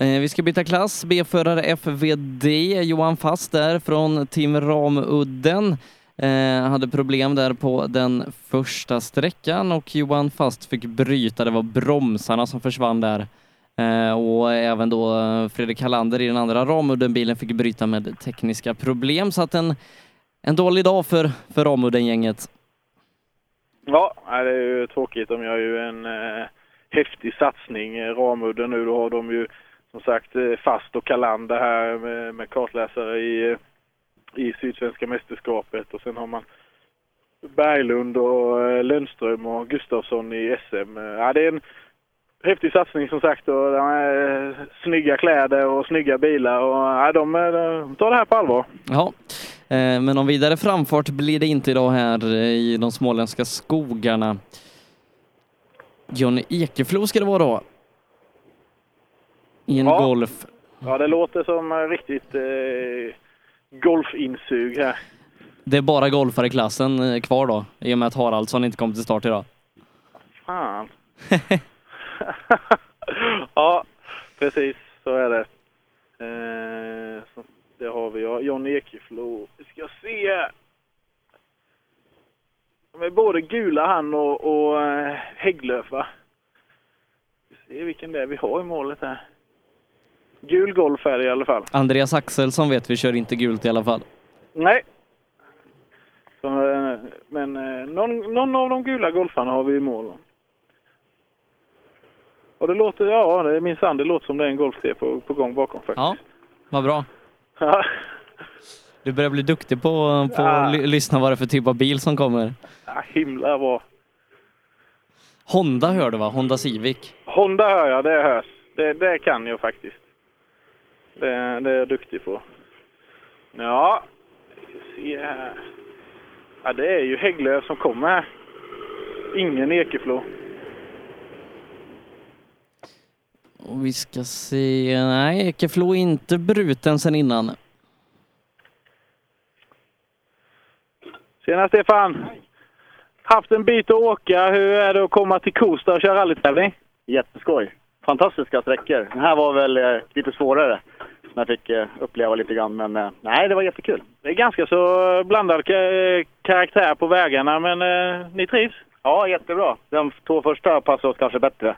Eh, vi ska byta klass. B-förare FVD, Johan Fast där från Team Ramudden. eh, hade problem där på den första sträckan och Johan Fast fick bryta. Det var bromsarna som försvann där. Eh, och även då eh, Fredrik Hallander i den andra Ramudden-bilen fick bryta med tekniska problem. Så att en, en dålig dag för, för Ramudden-gänget. Ja, det är ju tråkigt. De gör ju en eh, häftig satsning. Eh, Ramudden nu, då har de ju som sagt eh, Fast och Kalander här med, med kartläsare i, i Sydsvenska mästerskapet och sen har man Berglund och eh, Lundström och Gustafsson i SM. Eh, ja, det är en häftig satsning som sagt och de är snygga kläder och snygga bilar och ja, de, de tar det här på allvar. Ja, men någon vidare framfart blir det inte idag här i de småländska skogarna. Johnny Ekeflo ska det vara då. I en Ja. Golf. Ja, det låter som eh, riktigt eh, golfinsug här. Det är bara golfare i klassen eh, kvar då, i och med att Haraldsson inte kom till start idag. Fan. ja, precis så är det. Eh, så det har vi. Ja. John Ekeflo. Vi ska se. De är både gula han och, och eh, Hägglöf va? Vi ska se vilken det är vi har i målet här. Gul golffärg i alla fall. Andreas Axelsson vet vi kör inte gult i alla fall. Nej. Så, eh, men eh, någon, någon av de gula golfarna har vi i mål. Och det låter, ja, det är minsann, det låter som det är en Golf 3 på, på gång bakom faktiskt. Ja, vad bra. Du börjar bli duktig på, på Ja. att ly- lyssna vad det är för typ av bil som kommer. Ja, himla bra. Honda hör du va? Honda Civic. Honda hör jag, det hörs. Det, det kan jag faktiskt. Det, det är jag duktig på. Ja, se här. Ja, det är ju Hägglöf som kommer här. Ingen Ekeflo. Och vi ska se, nej Ekeflo är inte bruten sen innan. Tjena Stefan! Haft en bit att åka. Hur är det att komma till Kosta och köra rallytävling? Jätteskoj. Fantastiska sträckor. Den här var väl eh, lite svårare. Som jag fick eh, uppleva lite grann. Men eh, nej, det var jättekul. Det är ganska så blandad ka- karaktär på vägarna, men eh, ni trivs? Ja, jättebra. De två första passade oss kanske bättre.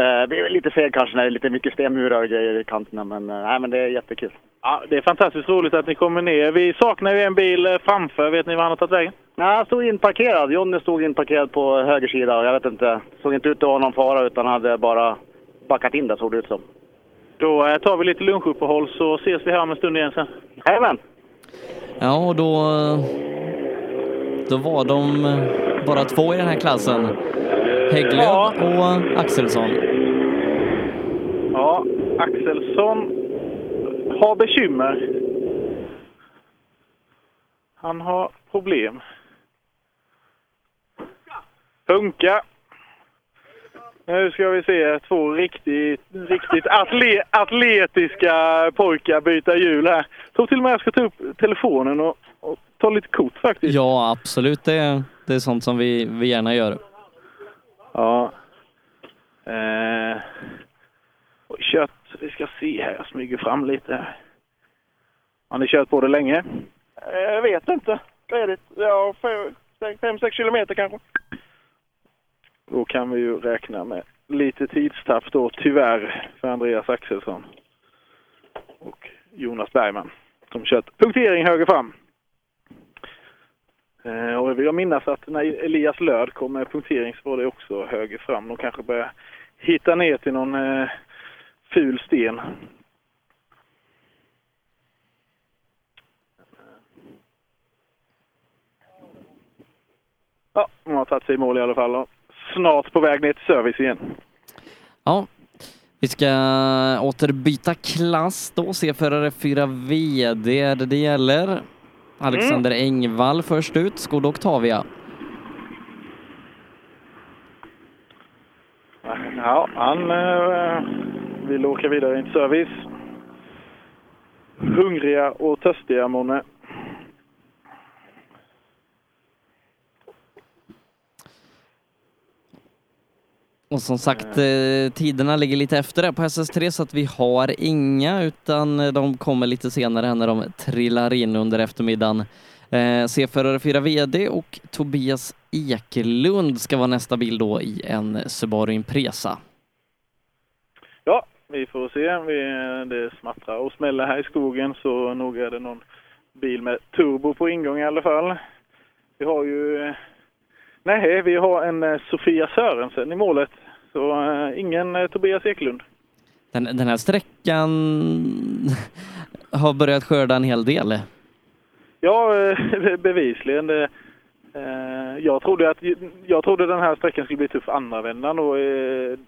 Eh, det är lite fel kanske när det är lite mycket stenmurar och grejer i kanterna. Men, eh, nej, men det är jättekul. Ja, det är fantastiskt roligt att ni kommer ner. Vi saknar ju en bil eh, framför. Vet ni var han har tagit vägen? Nej, han stod inparkerad. Jonny stod inparkerad på höger sida. och Jag vet inte. Såg inte ut att vara någon fara utan hade bara backat in där såg det ut som. Då eh, tar vi lite lunchuppehåll så ses vi här om en stund igen sen. Jajamän! Ja, och då, då var de eh, bara två i den här klassen. Hägglöf och Axelsson. Ja, Axelsson har bekymmer. Han har problem. Funka. Nu ska vi se två riktigt, riktigt atle, atletiska pojkar byta hjul här. Tror till och med jag ska ta upp telefonen och, och ta lite kort faktiskt. Ja, absolut. Det, det är sånt som vi, vi gärna gör. Ja. Eh, och kört, vi ska se här, jag smyger fram lite. här. Har ni kört på det länge? Jag vet inte. Vad är det? Ja, fem, fem, sex kilometer kanske. Då kan vi ju räkna med lite tidstapp då, tyvärr, för Andreas Axelsson och Jonas Bergman som kört punktering höger fram. Eh, och jag vill minnas att när Elias Löd kom med punktering så var det också höger fram. De kanske började hitta ner till någon eh, ful sten. Ja, de har tagit sig i mål i alla fall. då. Snart på väg ner till service igen. Ja, vi ska återbyta klass då, C-förare 4V. Det det det gäller. Alexander Engvall först ut, Skoda Octavia. Ja, han eh, vill åka vidare in till service. Hungriga och törstiga, Monne. Och som sagt, eh, tiderna ligger lite efter där på SS3 så att vi har inga utan de kommer lite senare här när de trillar in under eftermiddagen. Eh, C-förare 4 VD och Tobias Ekelund ska vara nästa bil då i en Subaru Impresa. Ja, vi får se. Vi, det smattrar och smäller här i skogen så nog är det någon bil med turbo på ingång i alla fall. Vi har ju... Nej, vi har en eh, Sofia Sörensen i målet. Så eh, ingen eh, Tobias Eklund. Den, den här sträckan har börjat skörda en hel del. Ja, eh, bevisligen. Det, jag, trodde att, jag trodde den här sträckan skulle bli tuff andra vändan och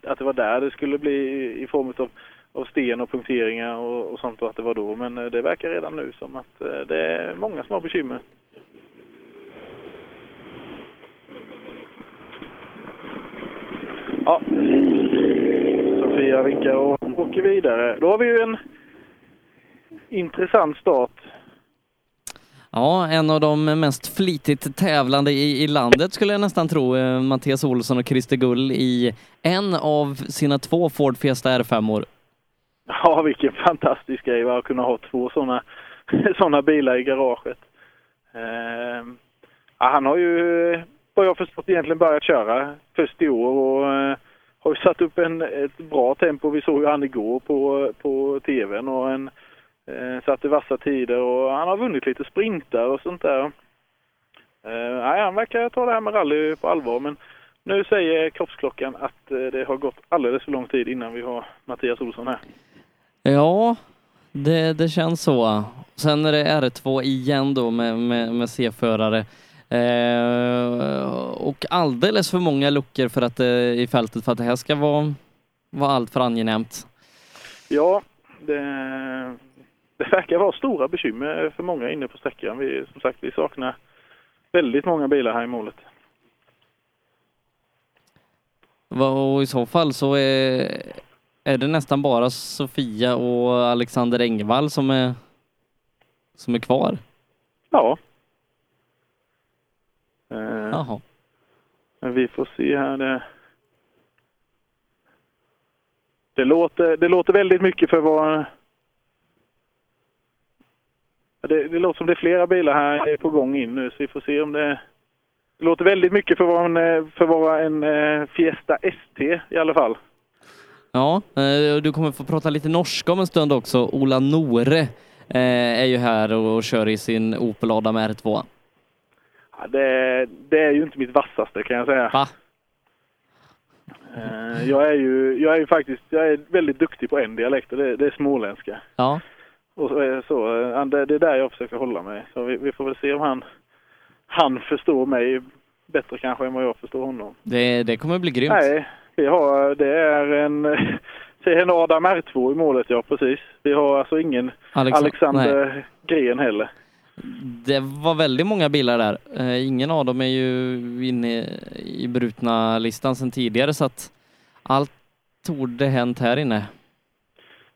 att det var där det skulle bli i form av, av sten och punkteringar och, och sånt och att det var då. Men det verkar redan nu som att det är många som har bekymmer. Ja, Sofia vinkar och åker vidare. Då har vi ju en intressant start. Ja, en av de mest flitigt tävlande i, i landet skulle jag nästan tro. Eh, Mattias Olsson och Christer Gull i en av sina två Ford Fiesta R5-or. Ja, vilken fantastisk grej va? att kunna ha två sådana såna bilar i garaget. Eh, ja, han har ju, vad jag förstått, egentligen börjat köra först i år och eh, har ju satt upp en, ett bra tempo. Vi såg ju han igår på, på tvn och en, eh, satte vassa tider och han har vunnit lite sprintar och sånt där. Eh, nej, han verkar ta det här med rally på allvar men nu säger kroppsklockan att eh, det har gått alldeles för lång tid innan vi har Mattias Olsson här. Ja, det, det känns så. Sen är det R2 igen då med, med, med C-förare. Eh, och alldeles för många luckor för att, eh, i fältet för att det här ska vara, vara allt för angenämt. Ja, det, det verkar vara stora bekymmer för många inne på sträckan. Vi, som sagt, vi saknar väldigt många bilar här i målet. Och i så fall så är, är det nästan bara Sofia och Alexander Engvall som är, som är kvar. Ja. Eh, Jaha. Men vi får se här. Det, det, låter, det låter väldigt mycket för vad... Det, det låter som det är flera bilar här på gång in nu så vi får se om det... Det låter väldigt mycket för att vara en, för att vara en eh, Fiesta ST i alla fall. Ja, eh, du kommer få prata lite norska om en stund också. Ola Nore eh, är ju här och kör i sin Opel Adam R2. Ja, det, det är ju inte mitt vassaste kan jag säga. Va? Eh, Jag är ju, jag är ju faktiskt jag är väldigt duktig på en dialekt och det, det är småländska. Ja. Och så, är- så, eh, det, är där jag försöker hålla mig. Så vi, vi får väl se om han, han förstår mig bättre kanske än vad jag förstår honom. Det, det kommer bli grymt. Nej, vi har, det är en, en Adam R2 i målet, ja precis. Vi har alltså ingen Alexa- Alexander Gren heller. Det var väldigt många bilar där. Eh, Ingen av dem är ju inne i brutna listan sedan tidigare så att allt torde hänt här inne.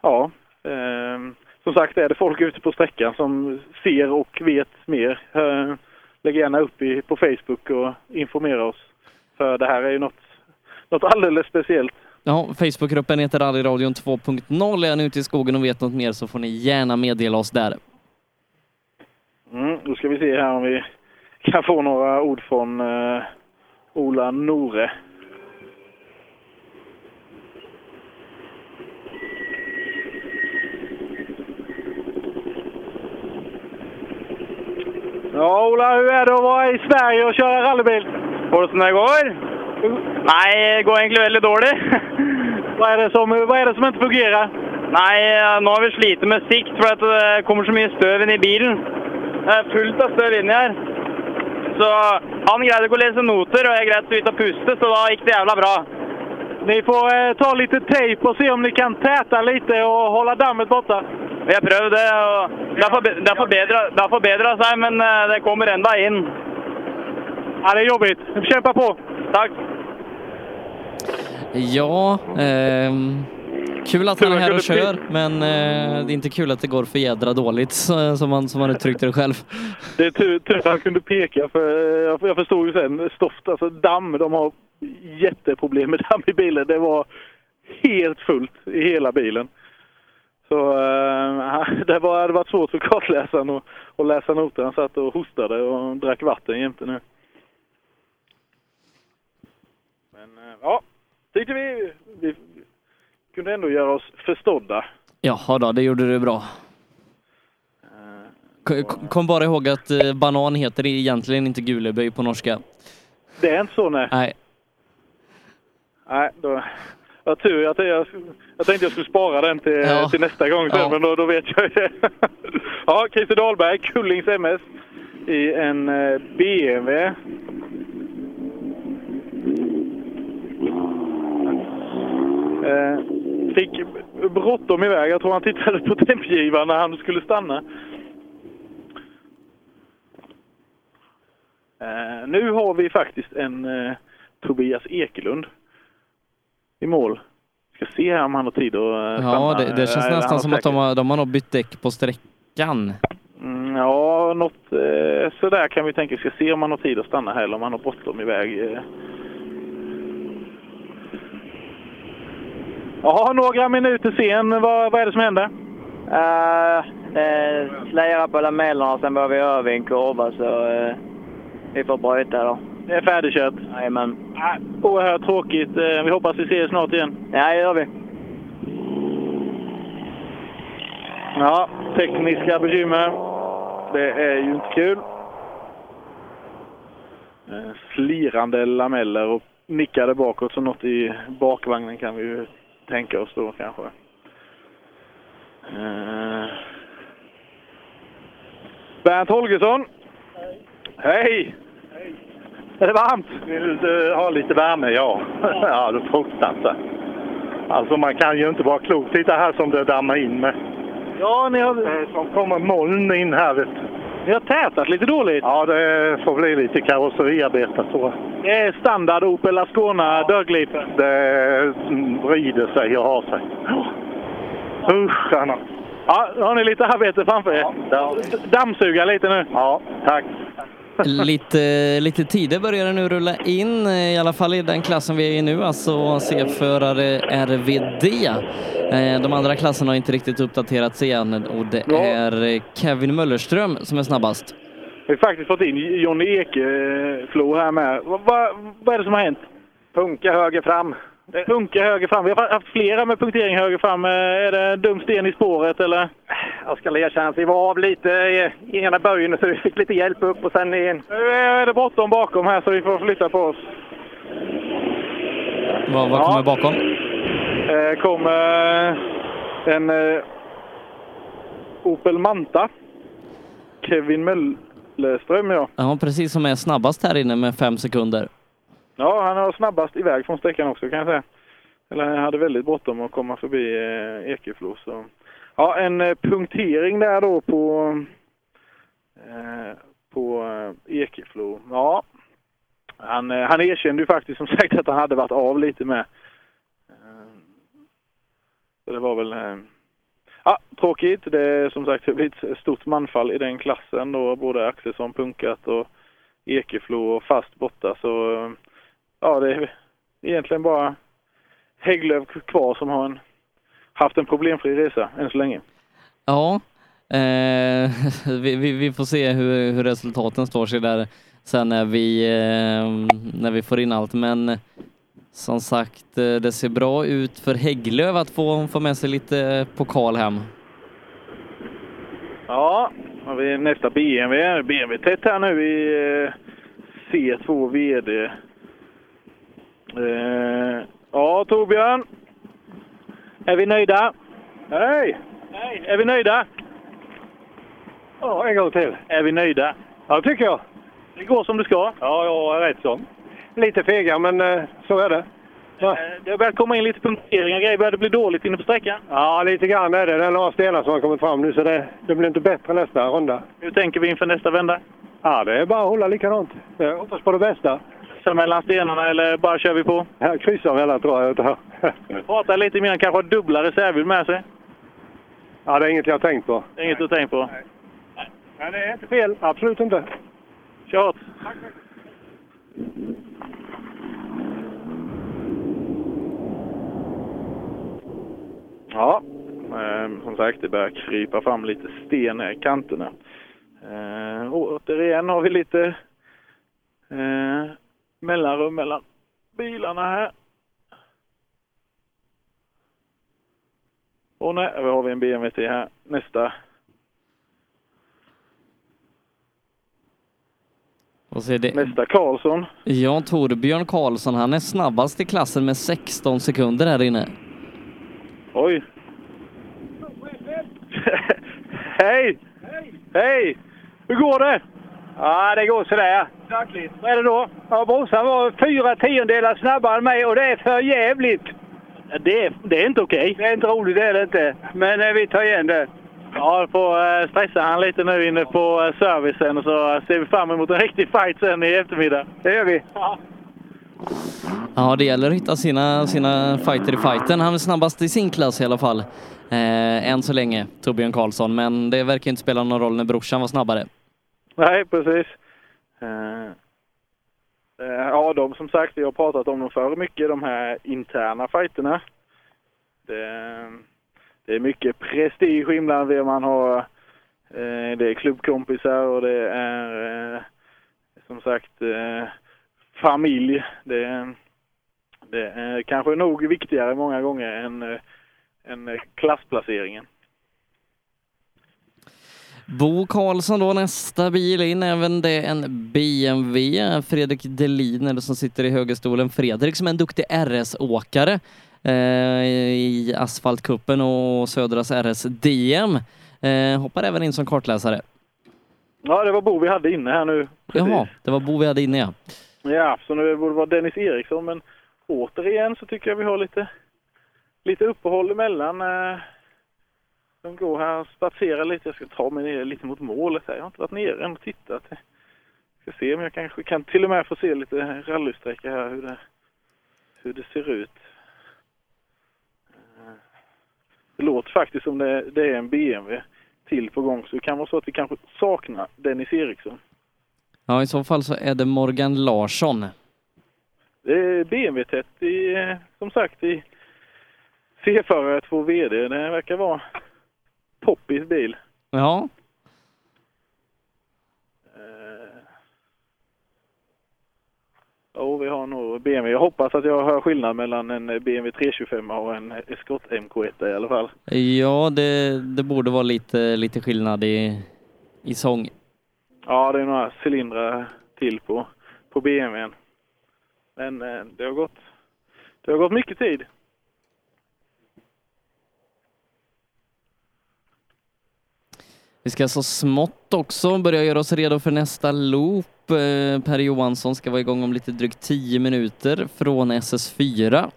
Ja, ehm, som sagt är det folk ute på sträckan som ser och vet mer. Eh, lägg gärna upp i, på Facebook och informera oss. För det här är ju något, något alldeles speciellt. Ja, Facebookgruppen heter Rallyradion 2.0. Är ni ute i skogen och vet något mer så får ni gärna meddela oss där. Mm, då ska vi se här om vi kan få några ord från eh, Ola Nore. Ja, Ola, hur är det att vara i Sverige och köra rallybil? Går det som det går? Nei, det går egentlig veldig dårlig. Vad är det som, vad är det som inte fungerar? Nei, nå har vi slitt med sikt for at det kommer så mye støv inn i bilen. Det er fullt av støv inni her. Så han greide ikke å lese noter, og jeg greide så vidt å puste, så da gikk det jævla bra. Ni får eh, ta lite tejp och se om ni kan täta lite och hålla dammet borta. Vi har prøvd det, og det har forbedra, det har forbedra, det har seg, men eh, det kommer enda inn. Ja, det är jobbigt. Kämpa på! Tack! Ja, ehm, kul att han är här och kör, men eh, det är inte kul att det går för jädra dåligt, som han, som han uttryckte det själv. Det är tur, tur att han kunde peka för jag, jag förstod ju sen stoft, alltså damm, de har jätteproblem med damm i bilen. Det var helt fullt i hela bilen. Så eh, det var, hade varit svårt för kartläsaren att, att läsa noter. Han satt och hostade och drack vatten jämte nu. Men eh, ja, tyckte vi, vi kunde ändå göra oss förstådda. Jaha då, det gjorde du bra. Kom bara ihåg att eh, banan heter egentligen inte guleböj på norska. Det är inte så nej. Nej. Nej, då... Ja, tur att jag, jag tänkte jag skulle spara den till, Ja. till nästa gång sen, Ja. men då, då vet jag ju det. ja, Christer Dahlberg, Kullings MS i en BMW. Eh, fick bråttom iväg. Jag tror han tittade på tempgivaren när han skulle stanna. Eh, nu har vi faktiskt en eh, Tobias Ekelund i mål. Ska se här om han har tid att eh, Ja, stanna. det, det känns Eh, nästan som att de har, de har nog bytt däck på sträckan. Mm, ja, något eh, sådär kan vi tänka. Ska se om han har tid att stanna här eller om han har bråttom iväg. Eh. Jaha, några minuter sen. Vad, vad är det som händer? Uh, det slirar på lamellerna sen börjar vi över i en kurva så eh, vi får bryta då. Det är färdigkört? Jajamän. Äh, oerhört tråkigt. Eh, vi hoppas vi ser er snart igen. Ja, det gör vi. Ja, tekniska bekymmer. Det är ju inte kul. Eh, Slirande lameller och nickade bakåt, så något i bakvagnen kan vi ju tänka oss då kanske. Eh. Bernt Holgersson. Hej! Är det varmt? Vill du ha lite värme? Ja. ja, det är fruktansvärt. Alltså man kan ju inte vara klok. Titta här som det dammar in med. Ja, ni har... Det som kommer moln in här vet du. Ni har tätat lite dåligt. Ja, det får bli lite karosseriarbete tror jag. Det är standard Opel Ascona dörrglipen. Det vrider sig och har sig. Usch, Anna. Ja, har ni lite arbete framför er. Dammsuga lite nu. Ja, tack. Lite, lite tider börjar det nu rulla in, eh, i alla fall i den klassen vi är i nu, alltså C-förare RVD. Eh, De andra klasserna har inte riktigt uppdaterats igen och det Ja. är eh, Kevin Möllerström som är snabbast. Vi har faktiskt fått in Jonny Ekeflo här med. Vad, vad, vad är det som har hänt? Punka höger fram. Punka höger fram. Vi har haft flera med punktering höger fram. Eh, Är det dum sten i spåret eller? Jag ska erkänna att vi var av lite i ena böjen så vi fick lite hjälp upp och sen i en... Nu är det bråttom bakom här så vi får flytta på oss. Vad, vad Ja. kommer bakom? Eh, kommer en eh, Opel Manta. Kevin Möllerström ja. Ja, precis som är snabbast här inne med fem sekunder. Ja, han har snabbast iväg från sträckan också kan jag säga. Eller han hade väldigt bråttom att komma förbi eh, Ekeflo. Så. Ja, en eh, punktering där då på, eh, på eh, Ekeflo. Ja, han, eh, han erkände ju faktiskt som sagt att han hade varit av lite med. Eh, så det var väl... Ja, tråkigt. Det är som sagt blivit ett stort manfall i den klassen då. Både Axelsson punkat och Ekeflo och fast borta. Så ja, det är egentligen bara Hägglöf kvar som har en, haft en problemfri resa än så länge. Ja, eh, vi, vi, vi får se hur, hur resultaten står sig där sen när vi, eh, när vi får in allt. Men som sagt, eh, det ser bra ut för Hägglöf att få, få med sig lite pokal hem. Ja, har vi nästa BMW. BMW tätt här nu i eh, C2 VD. Eh, ja, Torbjörn. Är vi nöjda? Hej! Hej! Är vi nöjda? Ja, en gång till. Är vi nöjda? Ja, tycker jag. Det går som det ska. Ja, jag är rätt så. Lite fega, men eh, så är det. Eh, Det har börjat komma in lite punkteringar grejer. Börjar det bli dåligt inne på sträckan? Ja, lite grann är det. Det är några stenar som har kommit fram nu, så det, det blir inte bättre nästa runda. Hur tänker vi inför nästa vända? Ja, det är bara att hålla likadant. Jag hoppas på det bästa. Så mellan stenarna eller bara kör vi på? Här kryssar mellan tror jag. utav- Prata lite mer, kanske ha dubbla reservhjul med sig. Ja, det är inget jag har tänkt på. Inget du har tänkt på. Men det är inte fel. Absolut inte. Kör hårt. Ja, Eh, som sagt, det börjar krypa fram lite sten i kanterna. Eh, återigen har vi lite eh, mellanrum mellan bilarna här. Och nej, här har vi en BMW till här. Nästa. Och så är det... Nästa Karlsson. Ja, Torbjörn Karlsson, han är snabbast i klassen med 16 sekunder här inne. Oj! Hej! Hej! Hur går det? Ja, det går sådär. Vad är det då? Ja, brorsan var fyra tiondelar snabbare än mig och det är för jävligt. Det är, det är inte okej. Det är inte roligt, det är det inte. Men eh, vi tar igen det. Ja, får eh, stressa han lite nu inne på eh, servicen och så ser vi fram emot en riktig fight sen i eftermiddag. Det gör vi. Ja. Ja, det gäller att hitta sina, sina fighter i fighten. Han är snabbast i sin klass i alla fall. Eh, än så länge, Torbjörn Karlsson. Men det verkar inte spela någon roll när brorsan var snabbare. Nej, precis. Eh, eh, ja, de som sagt, vi har pratat om dem för mycket, de här interna fighterna. Det, det är mycket prestige inblandat. Man har, eh, det är klubbkompisar och det är eh, som sagt eh, familj. Det, det är kanske nog viktigare många gånger än, eh, än klassplaceringen. Bo Karlsson då, nästa bil in, även det en BMW. Fredrik Delin är det som sitter i högerstolen. Fredrik som är en duktig RS-åkare eh, i asfaltkuppen och Södras RS-DM. Eh, hoppar även in som kartläsare. Ja, det var Bo vi hade inne här nu. Precis. Jaha, det var Bo vi hade inne ja. Ja, så nu borde det vara Dennis Eriksson, men återigen så tycker jag vi har lite, lite uppehåll emellan. Eh, de går här och spatserar lite. Jag ska ta mig ner lite mot målet här. Jag har inte varit nere än och tittat. Jag ska se om jag kanske kan till och med få se lite rallysträcka här hur det, hur det ser ut. Det låter faktiskt som det, det är en BMW till på gång så det kan vara så att vi kanske saknar Dennis Eriksson. Ja, i så fall så är det Morgan Larsson. Det är BMW-tätt i, eh, som sagt, i C-förare 2 VD. Det verkar vara poppis bil. Ja, Ja, vi har nog BMW. Jag hoppas att jag hör skillnad mellan en BMW 325 och en Escort MK1 i alla fall. ja det, det borde vara lite, lite skillnad i, i sång. Ja, det är några cylindrar till på, på BMWn. Men eh, det har gått, det har gått mycket tid. Vi ska så smått också börja göra oss redo för nästa loop. Eh, Per Johansson ska vara igång om lite drygt 10 minuter från SS4.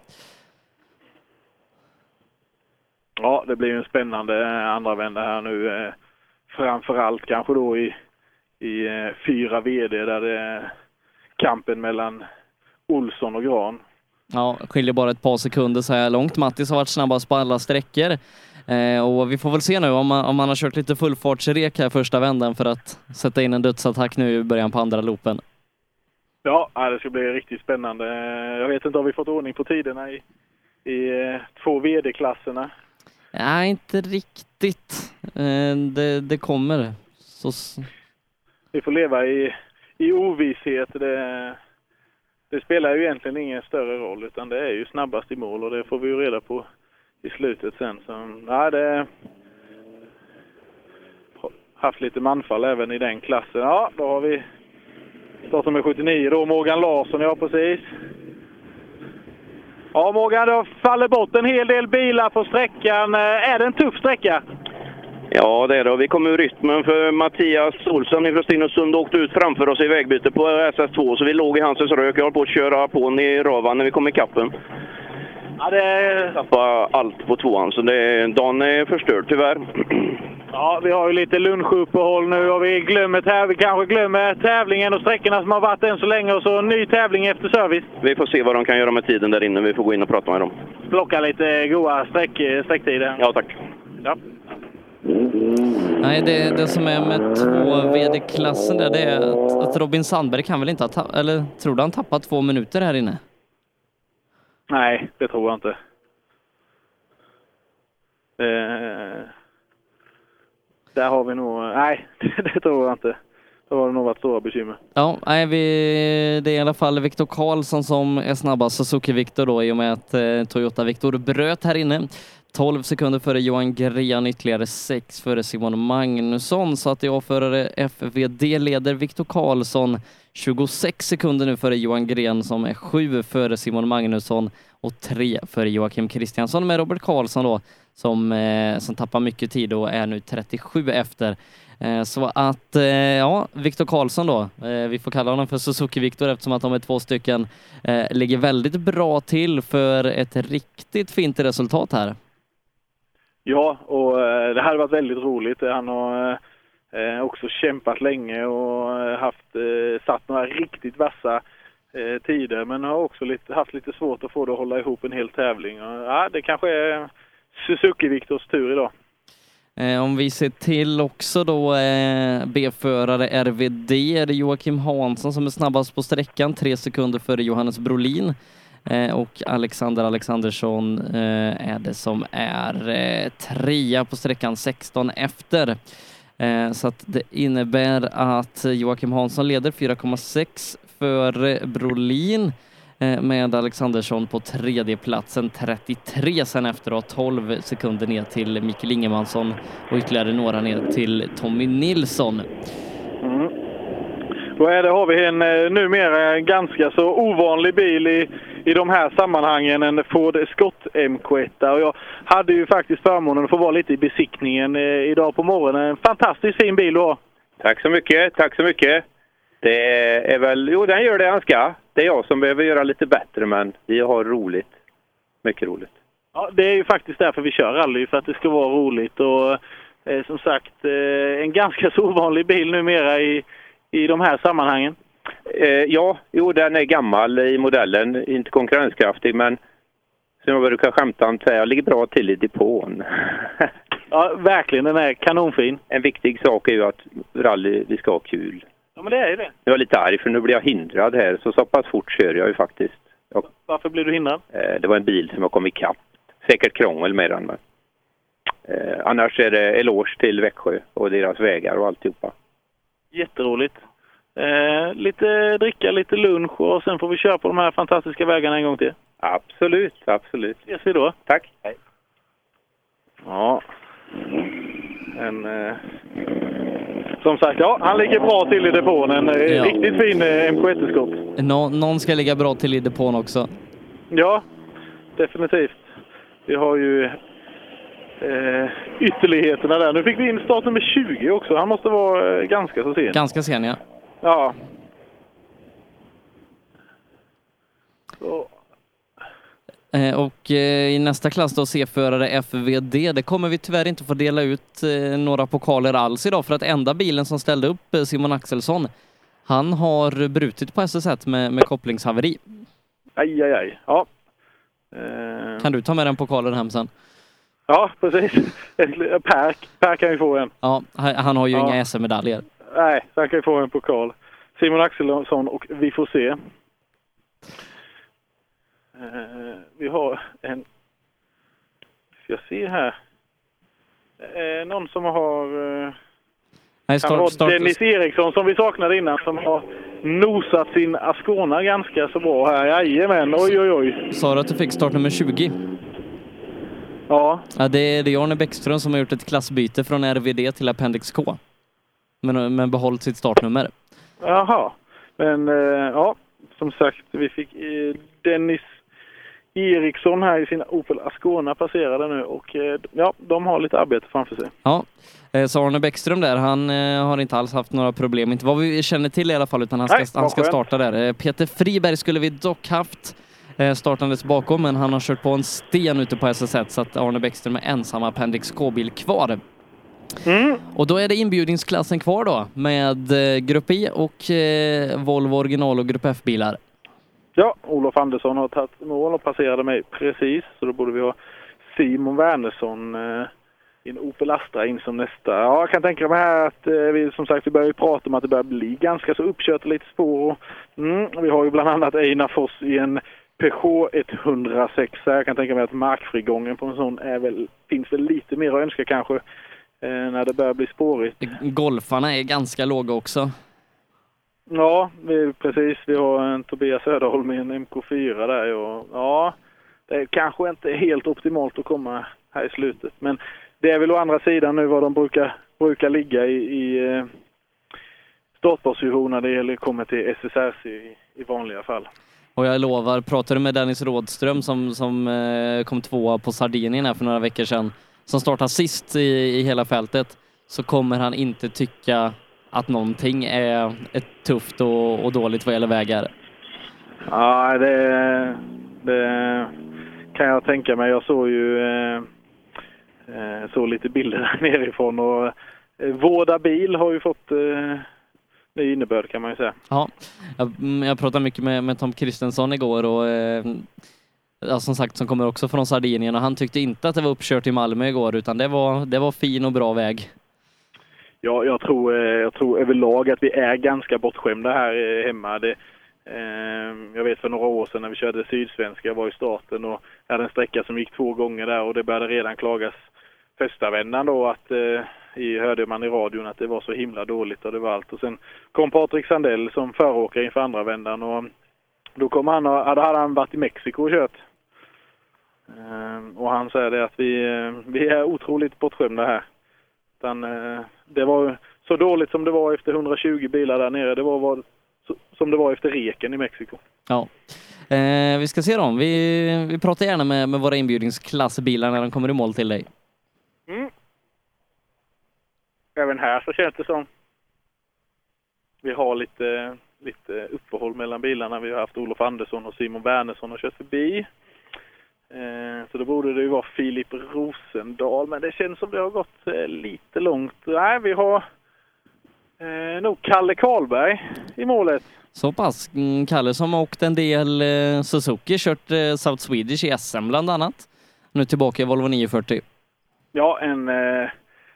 Ja, det blir ju en spännande eh, andra vända här nu. eh, Framförallt kanske då i, i fyra VD där det är kampen mellan Olsson och Gran. Ja, skiljer bara ett par sekunder så här långt. Mattis har varit snabbast på alla sträckor. Eh, och vi får väl se nu om man, om man har kört lite fullfartsrek här första vändan för att sätta in en dödsattack nu i början på andra loopen. Ja, det ska bli riktigt spännande. Jag vet inte, har vi fått ordning på tiderna i, i eh, två VD-klasserna? Nej, inte riktigt. Eh, det, det kommer. Så, Vi får leva i, i ovisshet. Det, det spelar ju egentligen ingen större roll utan det är ju snabbast i mål och det får vi ju reda på i slutet sen. Så, Nej, det haft lite manfall även i den klassen. Ja, då har vi startnummer 79 då, Morgan Larsson, ja precis. Ja Morgan, det faller bort en hel del bilar på sträckan. Eh, är det en tuff sträcka? Ja, det är det. Vi kom ur rytmen för Mattias Olsson från Stenungsund åkte ut framför oss i vägbyte på SS2, så vi låg i hans rök. Jag höll på att köra på honom i ravan när vi kom i kappen. Ja, det... Tappade allt på tvåan, så det, dagen är förstörd tyvärr. Ja, vi har ju lite lunchuppehåll nu och vi glömmer täv- vi kanske glömmer tävlingen och sträckorna som har varit än så länge och så en ny tävling efter service. Vi får se vad de kan göra med tiden där inne. Vi får gå in och prata med dem. Plocka lite goda sträck, sträcktider. Ja, tack. Ja. nej, det, det som är med två VD-klassen där, det är att, att Robin Sandberg kan väl inte ha tappat, eller tror du han tappat två minuter här inne? Nej, det tror jag inte. Eh, där har vi nog... Nej, det tror jag inte. Då har det nog varit stora bekymmer. Ja, nej, vi, det är i alla fall Viktor Karlsson som är snabbast, Suzuki-Viktor då i och med att eh, Toyota-Viktor bröt här inne. 12 sekunder före Johan Grean, ytterligare 6 före Simon Magnusson. Så att jag förare FVD leder Viktor Karlsson 26 sekunder nu före Johan Gren som är 7 före Simon Magnusson och 3 före Joakim Kristiansson med Robert Karlsson då som, eh, som tappar mycket tid och är nu 37 efter. Eh, så att, eh, ja, Viktor Karlsson då, eh, vi får kalla honom för Suzuki-Viktor eftersom att de är två stycken, eh, ligger väldigt bra till för ett riktigt fint resultat här. Ja, och eh, det här har varit väldigt roligt. Han har eh, också kämpat länge och eh, haft, eh, satt några riktigt vassa eh, tider men har också lite, haft lite svårt att få det att hålla ihop en hel tävling. Och, ja, det kanske är Suzuki-Viktors tur idag. Eh, om vi ser till också då eh, B-förare RVD är det Joakim Hansson som är snabbast på sträckan, tre sekunder före Johannes Brolin. Eh, och Alexander Alexandersson eh, är det som är eh, trea på sträckan, 16 efter. Eh, så att det innebär att Joakim Hansson leder 4,6 för Brolin eh, med Alexandersson på tredje platsen 33 sen efteråt 12 sekunder ner till Mikael Ingemansson och ytterligare några ner till Tommy Nilsson. Mm. Då är det, har vi en eh, numera ganska så ovanlig bil i, i de här sammanhangen, en Ford Escort MK1. Och jag hade ju faktiskt förmånen att få vara lite i besiktningen eh, idag på morgonen. En fantastiskt fin bil du har. Tack så mycket, tack så mycket. Det är väl, jo den gör det han ska. Det är jag som behöver göra lite bättre men vi har roligt. Mycket roligt. Ja, det är ju faktiskt därför vi kör rally, för att det ska vara roligt. Och eh, som sagt, eh, en ganska så ovanlig bil numera i, i de här sammanhangen. Eh, ja, jo den är gammal i modellen, inte konkurrenskraftig men som jag brukar skämta om säga, jag ligger bra till i depån. Ja, verkligen. Den är kanonfin. En viktig sak är ju att rally, vi ska ha kul. Ja, men det är ju det. Jag är lite arg för nu blir jag hindrad här, så så pass fort kör jag ju faktiskt. Jag, Varför blir du hindrad? eh, det var en bil som jag kom ikapp. Säkert krångel med den men. Eh, annars är det eloge till Växjö och deras vägar och alltihopa. Jätteroligt. Eh, lite dricka, lite lunch och sen får vi köra på de här fantastiska vägarna en gång till. Absolut, absolut. Ses vi då. Tack. Hej. Ja. En, eh, som sagt, ja, han ligger bra till i depån. En eh, Ja. riktigt fin eh, MK1-skott. Nå, någon ska ligga bra till i depån också. Ja, definitivt. Vi har ju eh, ytterligheterna där. Nu fick vi in startnummer 20 också. Han måste vara eh, ganska så sen. Ganska sen ja. Ja. Så, Eh, Och eh, i nästa klass då C-förare FVD, det kommer vi tyvärr inte få dela ut eh, några pokaler alls idag för att enda bilen som ställde upp, Simon Axelsson, han har brutit på SS1 med, med kopplingshaveri. aj, aj, aj. Ja. Kan du ta med den pokalen hem sen? ja, precis. Per, per kan ju få en. Ja, han han har ju Ja. inga SM-medaljer. Nej, han kan ju få en pokal. Simon Axelsson och vi får se. Eh, vi har en... Ska jag se här. Eh, någon som har... Eh, Nej, kan vara start, start, Dennis Eriksson som vi saknade innan som har nosat sin Ascona ganska så bra här. Jajamän, oj oj oj. Sa du att du fick startnummer 20? Ja. Ja, det är, det är Arne Bäckström som har gjort ett klassbyte från RVD till Appendix K. Men, men behållit sitt startnummer. Jaha. Men eh, ja, som sagt, vi fick eh, Dennis Eriksson här i sin Opel Ascona passerade nu och eh, ja, de har lite arbete framför sig. Ja, så Arne Bäckström där, han har inte alls haft några problem, inte vad vi känner till i alla fall, utan han ska, Nej, han ska starta där. Peter Friberg skulle vi dock haft startandes bakom, men han har kört på en sten ute på SS1 så att Arne Bäckström är ensam Appendix K-bil kvar. Mm. Och då är det inbjudningsklassen kvar då med eh, Grupp E och eh, Volvo original och Grupp F-bilar. Ja, Olof Andersson har tagit mål och passerade mig precis, så då borde vi ha Simon Wernersson eh, i en Opel Astra in som nästa. Ja, jag kan tänka mig här att eh, vi som sagt vi börjar prata om att det börjar bli ganska så uppkört och lite spår. Och, mm, vi har ju bland annat Einar Foss i en Peugeot 106. Jag kan tänka mig att markfrigången på en sån är väl, finns väl lite mer att önska kanske. Eh, när det börjar bli spårigt. Golfarna är ganska låga också. Ja, vi, precis. Vi har en Tobias Söderholm i en MK4 där. Och, ja, det är kanske inte helt optimalt att komma här i slutet. Men det är väl å andra sidan nu vad de brukar, brukar ligga i, i eh, startposition när det gäller, kommer till SSRC i, i vanliga fall. Och jag lovar, pratar du med Dennis Rådström som, som eh, kom tvåa på Sardinien här för några veckor sedan, som startar sist i, i hela fältet, så kommer han inte tycka att någonting är ett tufft och, och dåligt vad gäller vägar. Ja, det, det kan jag tänka mig. Jag såg ju eh, eh, såg lite bilder där nerifrån och eh, Vårda bil har ju fått eh, ny innebörd kan man ju säga. Ja, jag, jag pratade mycket med, med Tom Kristensson igår och eh, ja, som sagt som kommer också från Sardinien och han tyckte inte att det var uppkört i Malmö igår utan det var, det var fin och bra väg. Ja, jag tror, eh, jag tror överlag att vi är ganska bortskämda här eh, hemma. Det, eh, jag vet för några år sedan när vi körde Sydsvenska, jag var i starten och jag hade en sträcka som gick två gånger där och det började redan klagas första vändan då att eh, i, hörde man i radion att det var så himla dåligt och det var allt. Och sen kom Patrik Sandell som föråkare inför andra vändan och då kom han och, hade han varit i Mexiko och kört. Eh, och han säger det att vi, vi är otroligt bortskämda här. Utan, eh, det var så dåligt som det var efter 120 bilar där nere. Det var vad, som det var efter reken i Mexiko. Ja. Eh, vi ska se dem. Vi, vi pratar gärna med, med våra inbjudningsklassbilar när de kommer i mål till dig. Mm. Även här så känns det som vi har lite, lite uppehåll mellan bilarna. Vi har haft Olof Andersson och Simon Wernersson och kört förbi. Eh, så då borde det ju vara Filip Rosendal, men det känns som det har gått eh, lite långt. Nej, vi har eh, nog Kalle Karlberg i målet. Så pass. Mm, Kalle som har åkt en del eh, Suzuki, kört eh, South Swedish i SM bland annat. Nu tillbaka i Volvo 940. Ja, en, eh,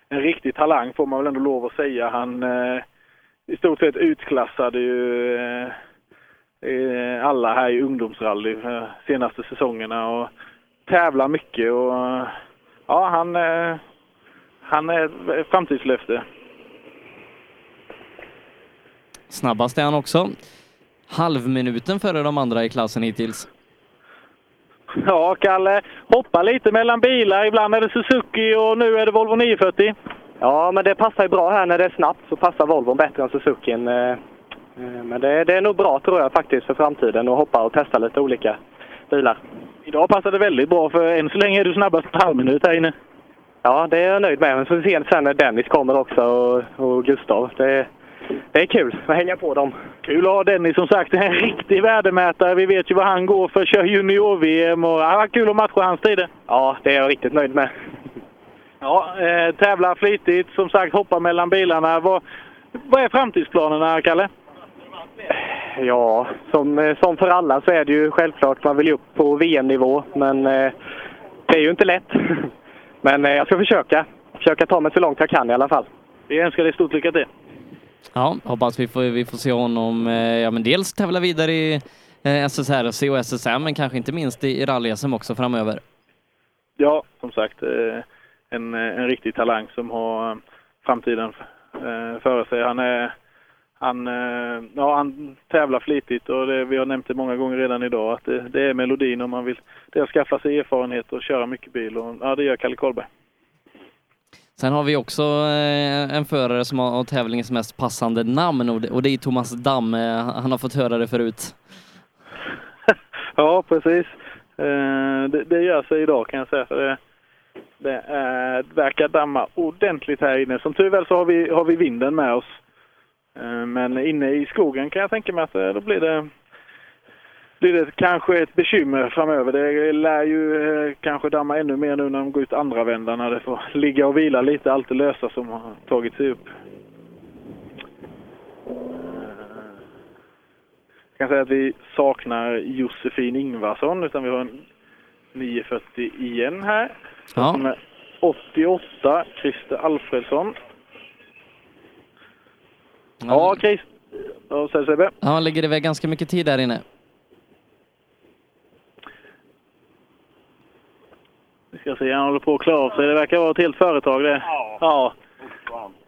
en riktig talang får man väl ändå lov att säga. Han eh, i stort sett utklassade ju alla här i ungdomsrally eh, senaste säsongerna och tävlar mycket och ja, han, eh, han är ett framtidslöfte. Snabbast är han också. Halvminuten före de andra i klassen hittills. Ja, Kalle, hoppa lite mellan bilar. Ibland är det Suzuki och nu är det Volvo 940. Ja, men det passar ju bra här när det är snabbt så passar Volvo bättre än Suzuki. Eh, Men det, det är nog bra tror jag faktiskt för framtiden att hoppa och testa lite olika bilar. Idag passar det väldigt bra för än så länge är du snabbast på halvminut här inne. Ja, det är jag nöjd med. Men så får vi se sen när Dennis kommer också och, och Gustav. Det, det är kul att hänga på dem. Kul att ha Dennis som sagt. En riktig värdemätare. Vi vet ju vad han går för. Kör junior-VM och ja, kul att matcha hans tider. Ja, det är jag riktigt nöjd med. Ja, eh, tävlar flitigt. Som sagt, hoppar mellan bilarna. Vad, vad är framtidsplanerna, Kalle? Ja, som, eh, som för alla så är det ju självklart man vill ju upp på VM-nivå. Men eh, det är ju inte lätt. Men eh, jag ska försöka. Försöka ta mig så långt jag kan i alla fall. Vi önskar dig stort lycka till. Ja, hoppas vi får, vi får se honom eh, ja, men dels tävla vidare i eh, SSRC och SSM, men kanske inte minst i, i rally-SM också framöver. Ja, som sagt, eh, en, en riktig talang som har eh, framtiden eh, före sig. Han, är, han, eh, ja, han tävlar flitigt och det, vi har nämnt det många gånger redan idag att det, det är melodin om man vill. Det är att skaffa sig erfarenhet och köra mycket bil och ja, det gör Kalle Karlberg. Sen har vi också eh, en förare som har tävlingens mest passande namn och det, är Thomas Damm. Eh, Han har fått höra det förut. Ja, precis. Det, det gör sig idag kan jag säga. För det, det verkar damma ordentligt här inne. Som tur väl så har vi, har vi vinden med oss. Eh, men inne i skogen kan jag tänka mig att eh, då blir det, blir det kanske ett bekymmer framöver. Det lär ju eh, kanske damma ännu mer nu när de går ut andra vändan när det får ligga och vila lite, allt det lösa som har tagit sig upp. Jag kan säga att vi saknar Josefin Ingvarsson utan vi har en 940 igen här. Ja. Som är 88, Christer Alfredsson. Ja, Chris. Vad säger Sebbe? Ja, han lägger iväg ganska mycket tid där inne. Vi Ska se, han håller på att klara av sig. Det verkar vara ett helt företag det. Ja.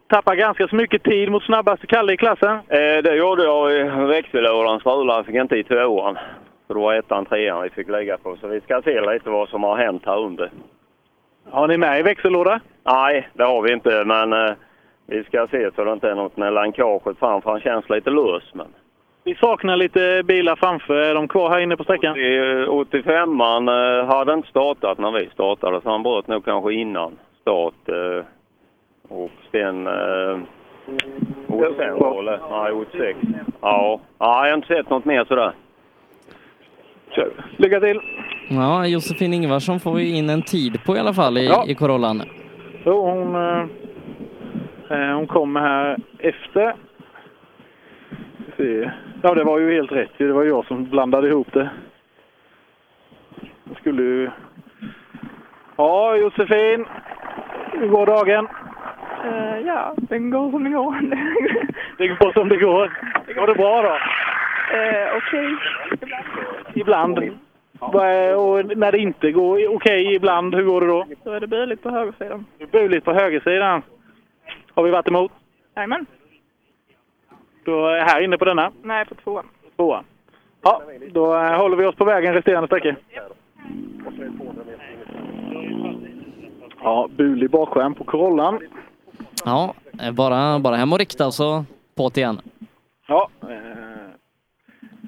Tappar ganska så mycket tid mot snabbaste Kalle i klassen. Eh, det gjorde jag i växellådan. Strulade fick inte i tvåan. Så det var ettan, trean vi fick lägga på. Så vi ska se lite vad som har hänt här under. Har ni med i växellåda? Nej, det har vi inte. Men eh, vi ska se så det inte är något med lankaget fram. För han känns lite lös. Men... Vi saknar lite bilar framför. Är de kvar här inne på sträckan? 85an eh, hade inte startat när vi startade. Så han bröt nog kanske innan start. Eh, och sen... Eh, och sen var det... Nej, 86. Ja. ja, jag har inte sett något mer sådär. Kör. Lycka till! Ja, Josefin Ingvarsson får vi in en tid på i alla fall i, Ja. i Corollan. Jo, hon, eh, eh, hon kommer här efter. Ja, det var ju helt rätt. Det var jag som blandade ihop det. Jag skulle ju... Ja, Josefin. Hur går dagen? Eh, ja, den går som den går. Det går som det går. Går det bra då? Eh, Okej. Ibland. Vad är- Och när det inte går okej ibland, hur går det då? Då är det buligt på högersidan. Det är buligt på högersidan. Har vi varit emot? Jajamän. Då är här inne på denna. Nej, på tvåan. Tvåan. Ja, då eh, håller vi oss på vägen resterande sträckor. Ja, bulig bakskärm på Corollan. Ja, eh, bara, bara hem och rikta så på igen. Ja, eh,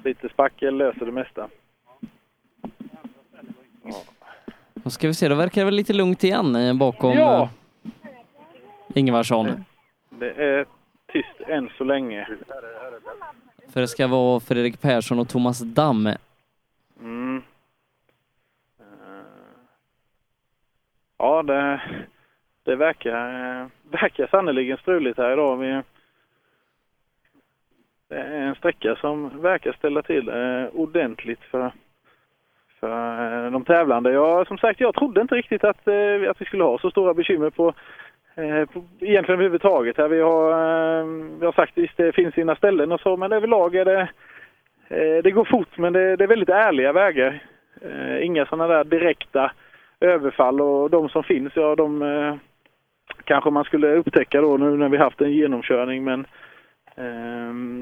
lite spackel löser det mesta. Då ska vi se, då verkar det väl lite lugnt igen eh, bakom Ja. Ingvarsson. Det är tyst än så länge. För det ska vara Fredrik Persson och Thomas Damm. Mm. Eh, Ja, det, det verkar, verkar sannerligen struligt här idag. Vi, det är en sträcka som verkar ställa till eh, ordentligt för, för eh, de tävlande. Jag, som sagt, jag trodde inte riktigt att, att vi skulle ha så stora bekymmer på Eh, egentligen överhuvudtaget. Vi, har, eh, vi har sagt att det finns sina ställen och så, men överlag är det eh, Det går fort men det, det är väldigt ärliga vägar. Inga sådana där direkta överfall och de som finns, ja de kanske man skulle upptäcka då nu när vi haft en genomkörning men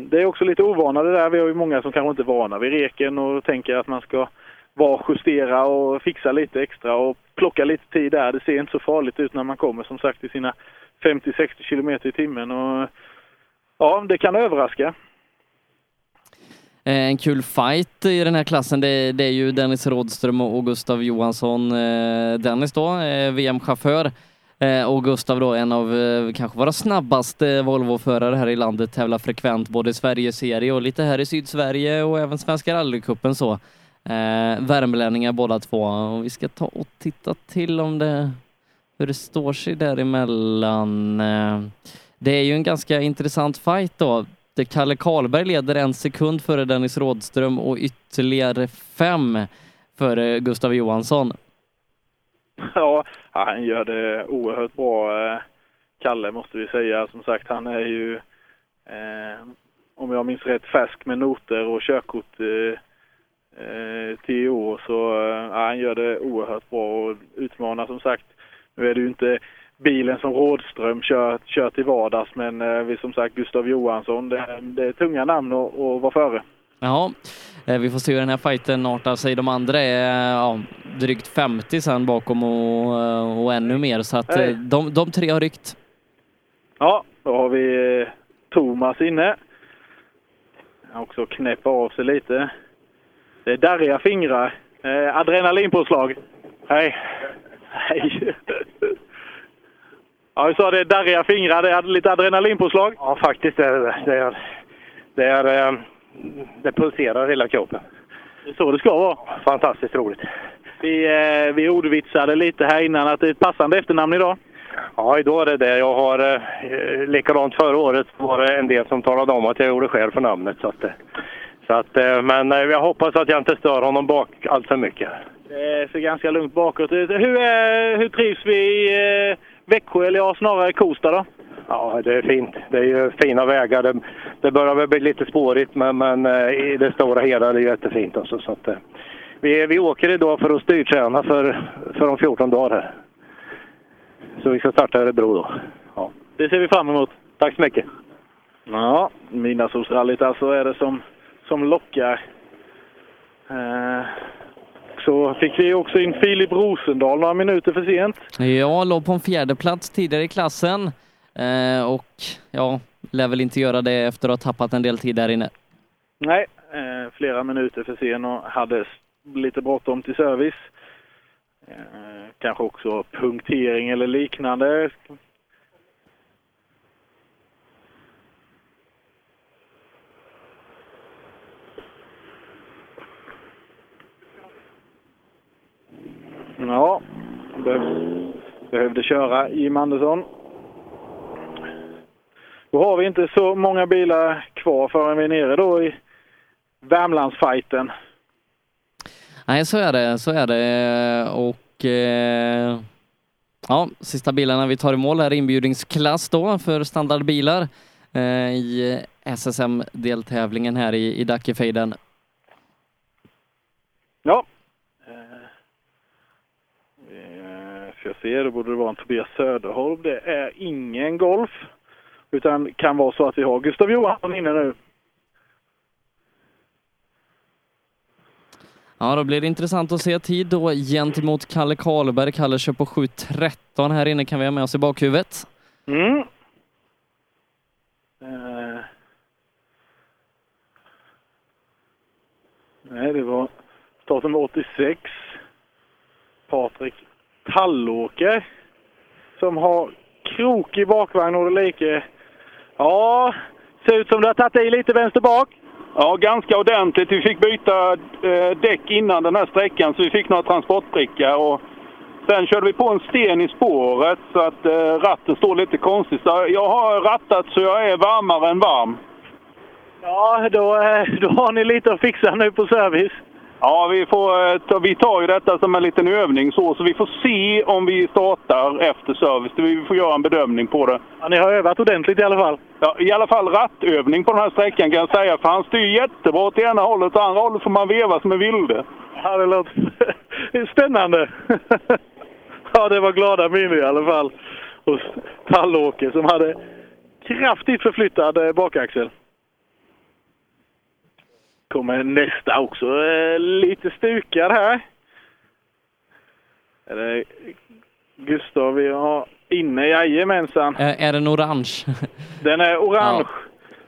det är också lite ovana det där. Vi har ju många som kanske inte är vana vid reken och tänker att man ska vara justera och fixa lite extra och plocka lite tid där. Det ser inte så farligt ut när man kommer som sagt i sina 50-60 kilometer i timmen och ja, det kan överraska. Eh, en kul fight i den här klassen, det, det är ju Dennis Rådström och Gustav Johansson. Eh, Dennis då, eh, VM-chaufför. Och Gustav då, en av kanske våra snabbaste Volvo-förare här i landet, tävlar frekvent både i Sverigeserie och lite här i Sydsverige och även Svenska rallycupen så. Eh, värmlänningar båda två. Och vi ska ta och titta till om det, hur det står sig däremellan. Eh, det är ju en ganska intressant fight då. Det Kalle Karlberg leder en sekund före Dennis Rådström och ytterligare fem före Gustav Johansson. Ja, han gör det oerhört bra. Eh, Kalle måste vi säga. Som sagt, han är ju, eh, om jag minns rätt, färsk med noter och körkort eh, eh, tio år. Så eh, ja, han gör det oerhört bra och utmanar som sagt. Nu är det ju inte bilen som Rådström kör, kör till vardags, men eh, vi som sagt Gustav Johansson, det, det är tunga namn att, att vara före. Ja, eh, vi får se hur den här fighten artar sig. De andra är ja, drygt 50 sen bakom och, eh, och ännu mer, så att eh, de, de tre har ryckt. Ja, då har vi eh, Thomas inne. Han också knäppa av sig lite. Det är darriga fingrar. Eh, adrenalinpåslag. Hej. Hej. Ja, vi sa det är darriga fingrar. Det är lite adrenalinpåslag. Ja, faktiskt är det det. Det, är, det, är, eh, det pulserar hela kroppen. Det är så det ska vara. Fantastiskt roligt. Vi, eh, vi ordvitsade lite här innan att det är ett passande efternamn idag. Ja, idag är det det. Jag har eh, likadant förra året var det en del som talade om att jag gjorde skäl för namnet. Så att, eh, så att, eh, men eh, jag hoppas att jag inte stör honom bak allt för mycket. Det ser ganska lugnt bakåt ut. Hur, eh, hur trivs vi i Växjö, eller ja, snarare Kosta då? Ja, det är fint. Det är ju fina vägar. Det, det börjar väl bli lite spårigt, men, men i det stora hela är det jättefint. Också, så att, vi, vi åker idag för att styrträna för, för om 14 dagar här. Så vi ska starta i Örebro då. Ja. Det ser vi fram emot. Tack så mycket. Ja, Midnattssolsrallyt alltså är det som, som lockar. Eh, så fick vi också in Filip Rosendal några minuter för sent. Jag låg på en fjärde plats tidigare i klassen eh, och ja, lär väl inte göra det efter att ha tappat en del tid där inne. Nej, eh, flera minuter för sen och hade lite bråttom till service. Eh, kanske också punktering eller liknande. Ja, behövs, behövde köra Jim Andersson. Då har vi inte så många bilar kvar förrän vi är nere då i Värmlandsfighten. Nej, så är det, så är det och eh, ja, sista bilarna vi tar i mål är inbjudningsklass då för standardbilar eh, i SSM-deltävlingen här i, i Dackefejden. Ja. Eh, Får jag se, då borde det vara en Tobias Söderholm. Det är ingen Golf. Utan kan vara så att vi har Gustav Johansson inne nu. Ja, då blir det intressant att se tid då gentemot Kalle Karlberg. Kalle kör på 7.13 här inne kan vi ha med oss i bakhuvudet. Mm. Eh. Nej, det var startnummer 86. Patrik Tallåker. Som har krokig bakvagn och like. Ja, ser ut som det har tagit i lite vänster bak. Ja, ganska ordentligt. Vi fick byta eh, däck innan den här sträckan så vi fick några transportprickar. Och sen körde vi på en sten i spåret så att eh, ratten står lite konstigt. Så jag har rattat så jag är varmare än varm. Ja, då, eh, då har ni lite att fixa nu på service. Ja, vi, får, eh, vi tar ju detta som en liten övning så, så vi får se om vi startar efter service. Vi får göra en bedömning på det. Ja, ni har övat ordentligt i alla fall. Ja, I alla fall rattövning på den här sträckan kan jag säga, för han styr jättebra åt ena hållet och andra hållet får man veva som en vilde. Ja, det låter spännande. ja, det var glada minnen i alla fall hos Tallåker som hade kraftigt förflyttad eh, bakaxel. Kommer nästa också eh, lite stukad här. Är det Gustav vi har inne? Jajamensan. Är, är den orange? Den är orange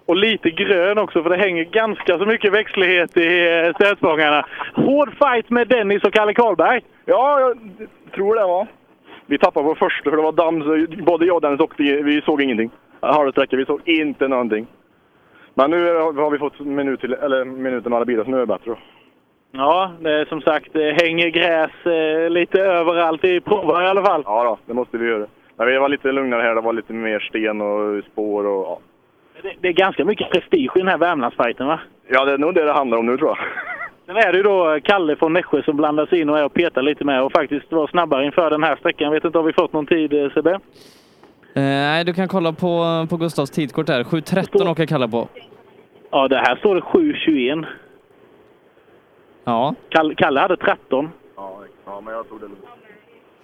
och lite grön också för det hänger ganska så mycket växtlighet i eh, stötspångarna. Hård fight med Dennis och Kalle Karlberg. Ja, jag tror det var. Vi tappade på första för det var damm så både jag och Dennis åkte, vi såg ingenting. Halv sträcka, vi såg inte någonting. Men nu har vi fått minut till, eller minuter med alla bilar så nu är det bättre. Då. Ja, det är som sagt, det hänger gräs eh, lite överallt i provar i alla fall. Ja, då, det måste vi göra. Men vi var lite lugnare här, det var lite mer sten och spår och ja. Det, det är ganska mycket prestige i den här Värmlandsfighten va? Ja, det är nog det det handlar om nu tror jag. Sen är det ju då Kalle från Nässjö som blandas in och är och petar lite med och faktiskt var snabbare inför den här sträckan. Vet inte om vi fått någon tid eh, Sebbe? Eh, Nej, du kan kolla på, på Gustavs tidkort där. 7.13 åker Kalle på. Ja, det här står det 7.21. Ja. Kalle, Kalle hade 13. Ja, ja, men jag tog det lugnt.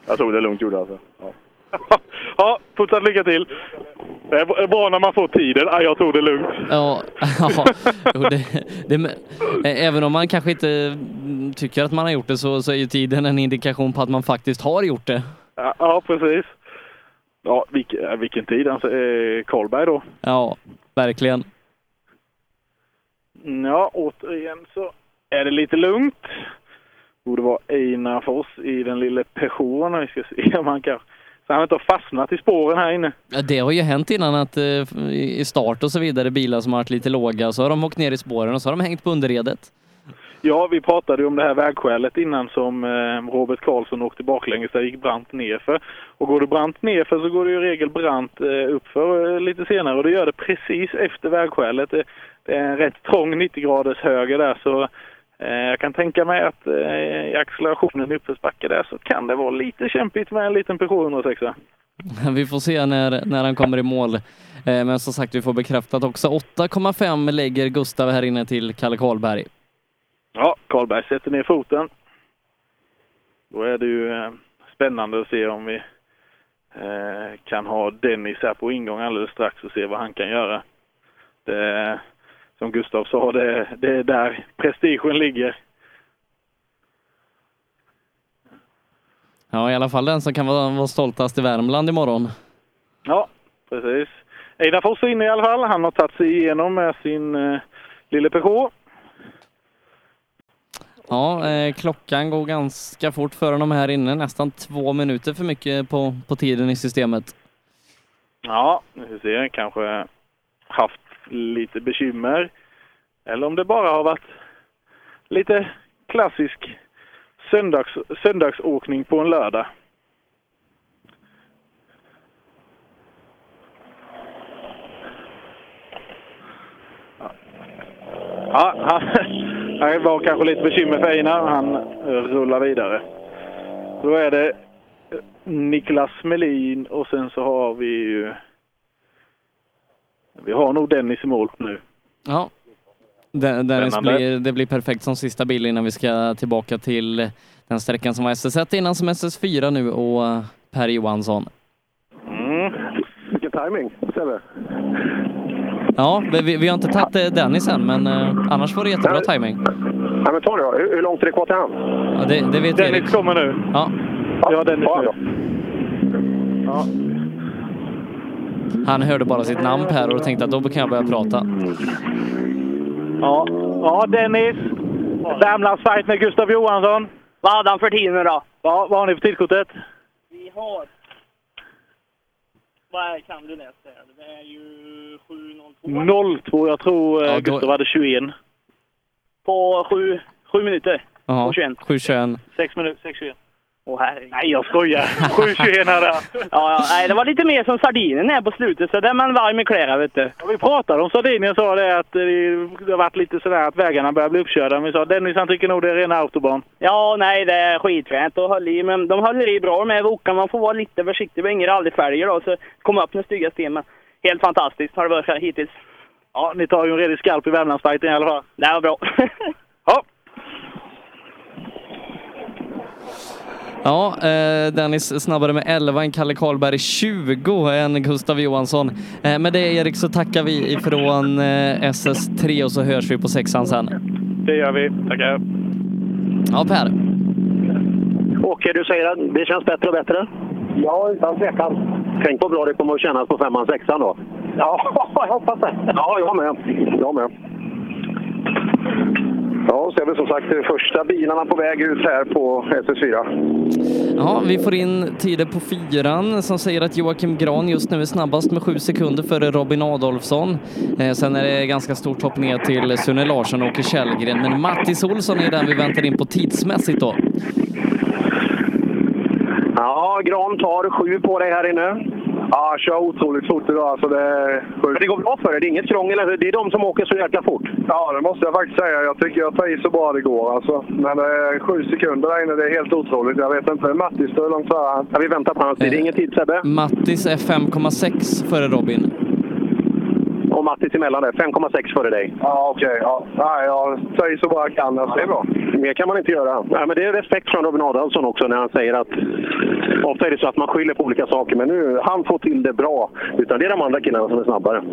Jag tog det lugnt gjorde jag alltså. Ja. Ja, fortsatt lycka till. Det är bra när man får tiden. Ja, jag tog det lugnt. Ja, ja. Jo, det, det, även om man kanske inte tycker att man har gjort det så, så är ju tiden en indikation på att man faktiskt har gjort det. Ja, ja precis. Ja, vilken, vilken tid. Alltså, eh, Karlberg då. Ja, verkligen. Ja, återigen så är det lite lugnt. Borde vara Einar Fors i den lilla Peugeoten. Vi ska se om han kan... Så han inte har fastnat i spåren här inne. Ja, Det har ju hänt innan att eh, i start och så vidare, bilar som har varit lite låga, så har de åkt ner i spåren och så har de hängt på underredet. Ja, vi pratade ju om det här vägskälet innan som eh, Robert Karlsson åkte baklänges där gick brant nerför. Och går det brant nerför så går det ju i regel brant eh, uppför eh, lite senare och det gör det precis efter vägskälet. Det, det är en rätt trång 90 graders höger där så eh, jag kan tänka mig att eh, i accelerationen i uppförsbacke där så kan det vara lite kämpigt med en liten Peugeot 106. Vi får se när, när han kommer i mål. Eh, Men som sagt, vi får bekräftat också. 8,5 lägger Gustav här inne till Kalle Karlberg. Ja, Karlberg sätter ner foten. Då är det ju eh, spännande att se om vi eh, kan ha Dennis här på ingång alldeles strax och se vad han kan göra. Det, som Gustav sa, det, det är där prestigen ligger. Ja, i alla fall den som kan vara, vara stoltast i Värmland imorgon. Ja, precis. Einar Foss är inne i alla fall. Han har tagit sig igenom med sin eh, lille Peugeot. Ja, eh, klockan går ganska fort för honom här inne. Nästan två minuter för mycket på, på tiden i systemet. Ja, vi får se. Kanske haft lite bekymmer. Eller om det bara har varit lite klassisk söndags, söndagsåkning på en lördag. Ja, han, det var kanske lite bekymmer för Einar. Han rullar vidare. Då är det Niklas Melin och sen så har vi ju... Vi har nog Dennis i mål nu. Ja. Den, Dennis blir, det blir perfekt som sista bil innan vi ska tillbaka till den sträckan som var SS1 innan som SS4 nu och eh, Per Johansson. Mm. Vilken timing, Sebbe. Ja, vi, vi har inte tagit eh, Dennis än, men eh, annars var det jättebra timing. Ja, men ta det då. Hur, hur långt är det kvar till han? Ja, det, det vet Dennis Erik. kommer nu. Ja. Ja, Dennis nu. Ja. Han hörde bara sitt namn Per och tänkte att då kan jag börja prata. Ja, ja Dennis. Värmlandsfight med Gustav Johansson. Vad hade han för tid nu då? Ja, vad har ni för tidkortet? Vi har... Vad kan du det? Det är ju 7.02. 02. Jag tror eh, Ja, då- Gustav hade 21. På sju, sju minuter. Jaha, Och 21. 7.21. 6 minuter, 6.21. Åh herregud. Nej, jag skojar. 7.21 hade ja, nej, det var lite mer som sardinen här på slutet, så där är man varm i kläderna vet du. Ja, vi pratade om Sardinien sa det att eh, det har varit lite sådär att vägarna börjar bli uppkörda. Men vi sa Dennis han tycker nog det är rena autobahn. Ja, nej, det är skitfränt och höll i, men de håller i bra med Wokan. Man får vara lite försiktig. Det var inga rallyfälgar då, så kom upp med stygga sten. Men helt fantastiskt har det varit hittills. Ja, ni tar ju en redig skalp i Värmlandsfighten i alla fall. Det var bra. ja. Ja, eh, Dennis snabbare med 11 än Kalle Karlberg 20 än Gustav Johansson. Eh, med det Erik så tackar vi ifrån eh, SS3 och så hörs vi på sexan sen. Det gör vi. Tackar. Ja, Per. Åke, du säger att det känns bättre och bättre? Ja, utan tvekan. Tänk vad bra det kommer att kännas på femman, sexan då. Ja, jag hoppas det. Ja, jag med. Jag med. Ja, så är vi som sagt de första bilarna på väg ut här på SS4. Ja, vi får in tider på fyran som säger att Joakim Gran just nu är snabbast med sju sekunder före Robin Adolfsson. Eh, sen är det ganska stort hopp ner till Sune Larsson och Åke Källgren, men Mattis Olsson är den vi väntar in på tidsmässigt då. Ja, Gran tar sju på dig här inne. Ja, kör otroligt fort idag. Alltså det, Men det går bra för dig. Det är inget krångel. eller? Det är de som åker så jäkla fort. Ja, det måste jag faktiskt säga. Jag tycker jag tar i så bra det går. Alltså. Men eh, sju sekunder där inne, det är helt otroligt. Jag vet inte. Mattis, hur långt före han? Ja, vi väntar på hans tid. Det är ingen tid Sebbe. Mattis är 5,6 före Robin. Och Mattis emellan där. 5,6 före dig. Ja, okej. Ja. Nej, jag i så bra jag kan. Alltså. Det är bra. Mer kan man inte göra. Nej, men det är respekt från Robin Adolfsson också när han säger att ofta är det så att man skyller på olika saker, men nu han får till det bra. Utan det är de andra killarna som är snabbare.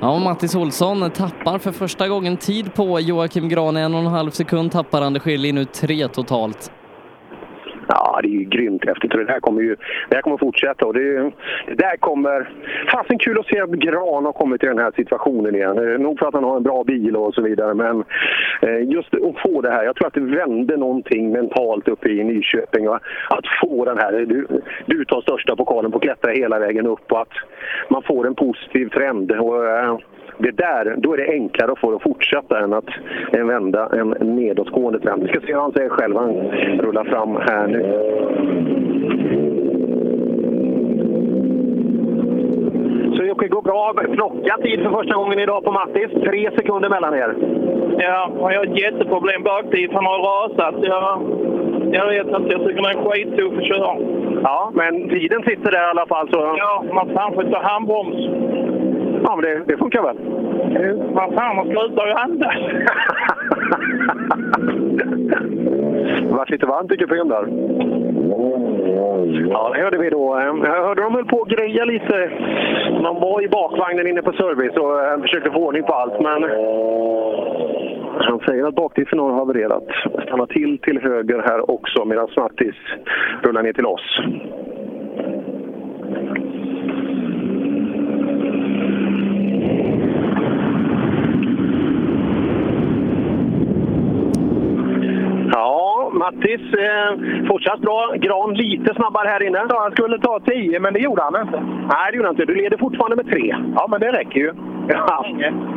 Ja, Mattis Olsson tappar för första gången tid på Joakim Gran. En och en halv sekund tappar han. Det skiljer nu tre totalt. Ja, det är ju grymt häftigt och det där kommer ju det här kommer fortsätta. Och det, det där kommer... Fasen kul att se att Gran har kommit till den här situationen igen. Nog för att han har en bra bil och så vidare, men eh, just att få det här. Jag tror att det vände någonting mentalt uppe i Nyköping. Va? Att få den här... Du, du tar största pokalen på att klättra hela vägen upp och att man får en positiv trend. Och, eh, det där, då är det enklare att få det att fortsätta än att en vända en nedåtgående trend. Vi ska se vad han säger själv. Han rullar fram här nu. Så det går bra. Plocka tid för första gången idag på Mattis. Tre sekunder mellan er. Ja, och jag har ett jätteproblem baktill. Han har rasat. Jag, jag vet inte, jag tycker den är skittuff att köra. Ja, men tiden sitter där i alla fall. Så... Ja, man får ta handbroms. Ja, men det, det funkar väl? Vad fan, man slutar ju andas. Det vart lite varmt i kupén där. Ja, det hörde vi då. Jag hörde de höll på att greja lite. Man var i bakvagnen inne på service och eh, försökte få ordning på allt, men han säger att bakdiffen har havererat. Stanna till till höger här också medan Mattis rullar ner till oss. Ja, Mattis eh, fortsatt bra. Gran lite snabbare här inne. Ja, han skulle ta 10, men det gjorde han inte. Nej, det gjorde han inte. Du leder fortfarande med tre. Ja, men det räcker ju. Ja,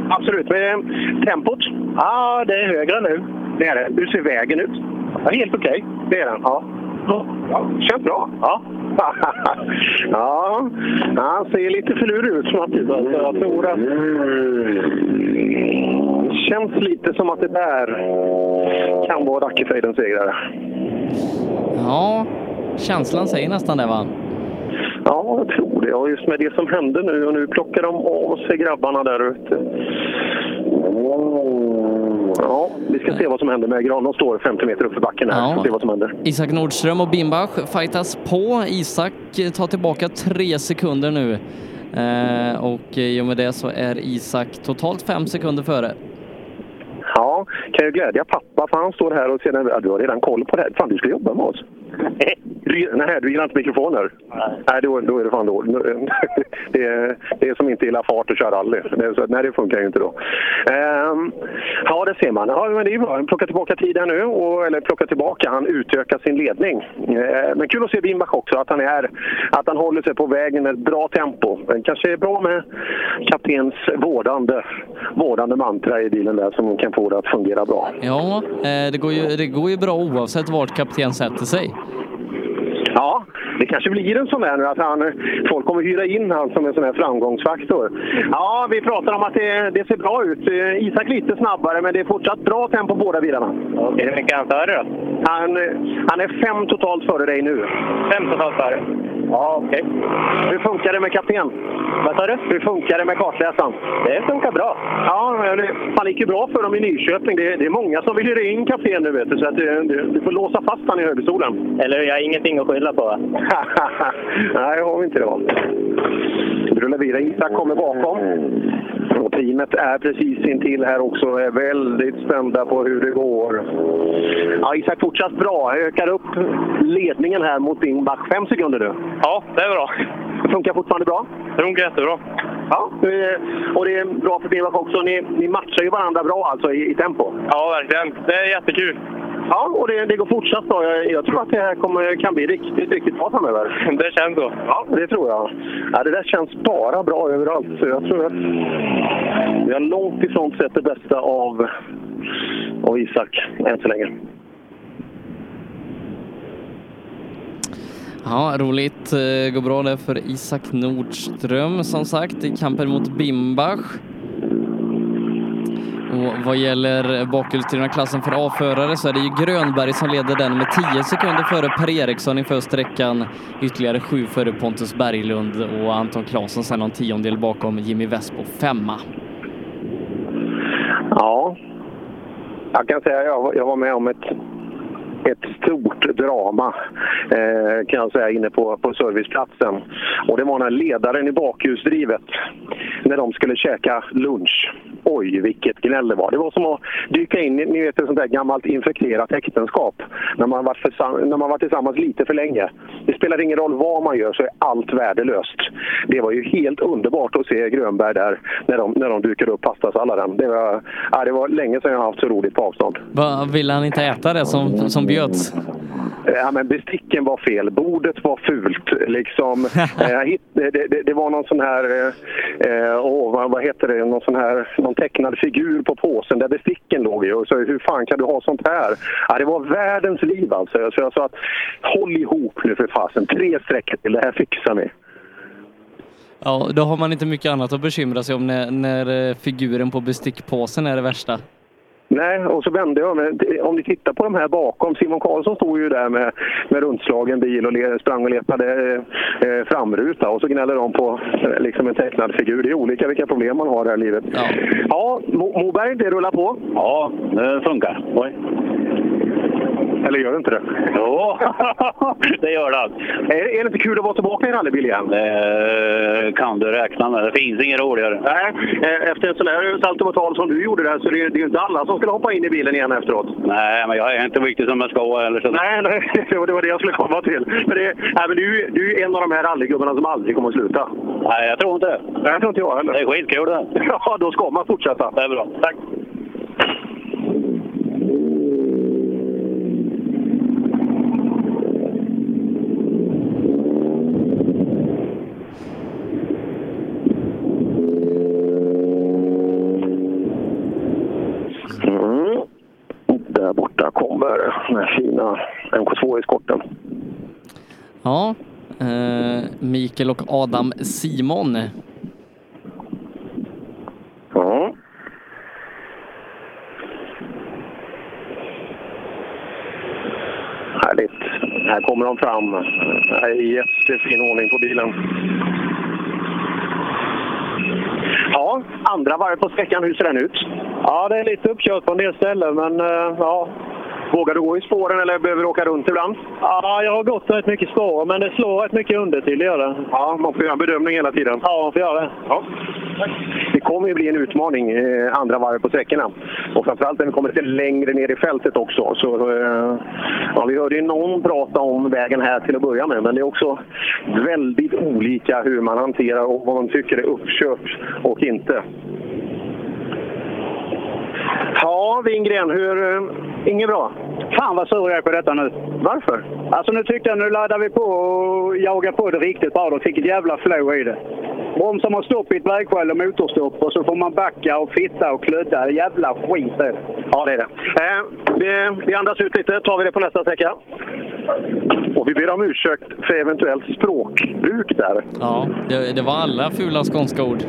absolut. Men eh, tempot? Ja, det är högre nu. Det är det. Hur ser vägen ut? Ja, helt okej. Det är den? Ja. Ja känns bra. Ja. ja, han ser lite förlurig ut, Mattis. Alltså, jag tror att... känns lite som att det där kan vara Dackefejdens segrare. Ja, känslan säger nästan det va? Ja, jag tror det. Och just med det som hände nu och nu plockar de av sig grabbarna där ute. Ja, vi ska se vad som händer med Gran. De står 50 meter upp för backen här. Ja. Ja. Se vad som händer. Isak Nordström och Bimbach fightas på. Isak tar tillbaka tre sekunder nu. Eh, och i och med det så är Isak totalt fem sekunder före. Ja, kan ju glädja pappa för han står här och säger ja, du har redan koll på det här. Fan, du ska jobba med oss. Nej, du gillar inte mikrofoner? Nej, då, då är det fan då. Det är, det är som inte gillar fart och köra rally. Det så, nej, det funkar ju inte då. Ehm, ja, det ser man. Ja, men det är bra. Han plockar tillbaka tiden nu, och, eller plockar tillbaka. Han utökar sin ledning. Ehm, men kul att se Bimbach också, att han, är, att han håller sig på vägen med ett bra tempo. Det kanske är bra med kaptens vårdande, vårdande mantra i bilen där som kan få det att fungera bra. Ja, eh, det går, ju, det går ju bra oavsett vart kapten sätter sig. Ja, det kanske blir en sån där nu att han, folk kommer hyra in han som en sån här framgångsfaktor. Ja, vi pratar om att det, det ser bra ut. Isak lite snabbare, men det är fortsatt bra tempo på båda bilarna. Är det mycket han före då? Han, han är fem totalt före dig nu. Fem totalt före? Ja, okej. Hur funkar det med kapten? Vad sa du? Hur funkar det med kartläsaren? Det funkar bra. Ja, men det gick ju bra för dem i Nyköping. Det, det är många som vill hyra in kapten nu, vet du. Så att du, du, du får låsa fast han i högerstolen. Eller hur? Jag har ingenting att skylla på va? Nej, det har vi inte det. va? Rullar vidare. Isak kommer bakom. Och teamet är precis intill här också och är väldigt spända på hur det går. Ja, Isak fortsatt bra. Ökar upp ledningen här mot din back. Fem sekunder nu. Ja, det är bra. Det funkar fortfarande bra? Det funkar jättebra. Ja, och det är bra för Bimbach också. Ni, ni matchar ju varandra bra alltså i, i tempo. Ja, verkligen. Det är jättekul. Ja, och det, det går fortsatt bra. Jag, jag tror att det här kommer, kan bli riktigt, riktigt bra framöver. Det känns så. Ja, det tror jag. Ja, det där känns bara bra överallt. Så jag tror att vi har långt ifrån sett det bästa av, av Isak än så länge. Ja, roligt. Eh, går bra där för Isak Nordström som sagt i kampen mot Bimbach. Och vad gäller bakhjulsdrivna klassen för A-förare så är det ju Grönberg som leder den med 10 sekunder före Per Eriksson inför sträckan. Ytterligare 7 före Pontus Berglund och Anton Claesson sen någon tiondel bakom Jimmy Vespo femma. Ja, jag kan säga att jag, jag var med om ett, ett stort drama eh, kan jag säga inne på, på serviceplatsen. Och det var när ledaren i bakhjulsdrivet, när de skulle käka lunch. Oj, vilket gnäll det var. Det var som att dyka in i ni vet, ett sånt där gammalt infekterat äktenskap. När man varit, för, när man varit tillsammans lite för länge. Det spelar ingen roll vad man gör så är allt värdelöst. Det var ju helt underbart att se Grönberg där när de, när de dukade upp pastasalladen. Det var, ja, det var länge sedan jag haft så roligt på avstånd. Va, Ville han inte äta det som, som bjöds? Ja, men besticken var fel, bordet var fult. Liksom, eh, det, det, det var någon sån här, eh, åh, vad, heter det, någon sån här någon tecknad figur på påsen där besticken låg. Och så, hur fan kan du ha sånt här? Ja, det var världens liv alltså. Så jag sa att håll ihop nu för fasen, tre streck till, det här fixar ni. Ja, då har man inte mycket annat att bekymra sig om när, när eh, figuren på bestickpåsen är det värsta. Nej, och så vände jag mig. Om ni tittar på de här bakom, Simon Karlsson stod ju där med, med rundslagen bil och le, sprang och letade eh, framruta och så gnäller de på eh, liksom en tecknad figur. Det är olika vilka problem man har i det här livet. Ja, ja Mo Moberg, det rullar på. Ja, det funkar. Oj. Eller gör det inte det? Jo, det gör det. Är, är det inte kul att vara tillbaka i rallybil igen? Det kan du räkna med. Det finns inget roligare. Nej, eh, efter en sån här saltomortal som du gjorde där så det är det ju inte alla som skulle hoppa in i bilen igen efteråt. Nej, men jag är inte riktigt som jag ska eller så. Nej, nej, det var det jag skulle komma till. Men, det, nej, men du, du är en av de här rallygubbarna som aldrig kommer att sluta. Nej, jag tror inte det. Nej, jag tror inte jag heller. Det är skitkul det. Ja, då ska man fortsätta. Det är bra. Tack. Mm. Där borta kommer den fina MK2-eskorten. Ja, eh, Mikael och Adam Simon. Ja. Härligt. Här kommer de fram. Det är jättefin ordning på bilen. Ja, andra varv på sträckan. Hur ser den ut? Ja, det är lite uppkört på en del ställen, men eh, ja. Vågar du gå i spåren eller behöver du åka runt ibland? Ja, jag har gått rätt mycket spår, men det slår rätt mycket under till, det gör det. Ja, man får göra en bedömning hela tiden. Ja, man får göra det. Ja. Det kommer ju bli en utmaning eh, andra varv på sträckorna. Och framförallt när vi kommer lite längre ner i fältet också. Så, eh, ja, vi hörde ju någon prata om vägen här till att börja med, men det är också väldigt olika hur man hanterar och vad man tycker är uppkört och inte. Ja, Wingren, hur... Inget bra? Fan vad sur jag är på detta nu. Varför? Alltså nu tyckte jag nu laddar vi på och jagar på det riktigt bra. Då fick ett jävla flow i det. Bromsar man stopp i ett vägskäl och motorstopp och så får man backa och fitta och kludda. Jävla skit är det. Ja, det är det. Eh, vi, vi andas ut lite, tar vi det på nästa sträcka. Och vi ber om ursäkt för eventuellt språkbruk där. Ja, det, det var alla fula skånska ord.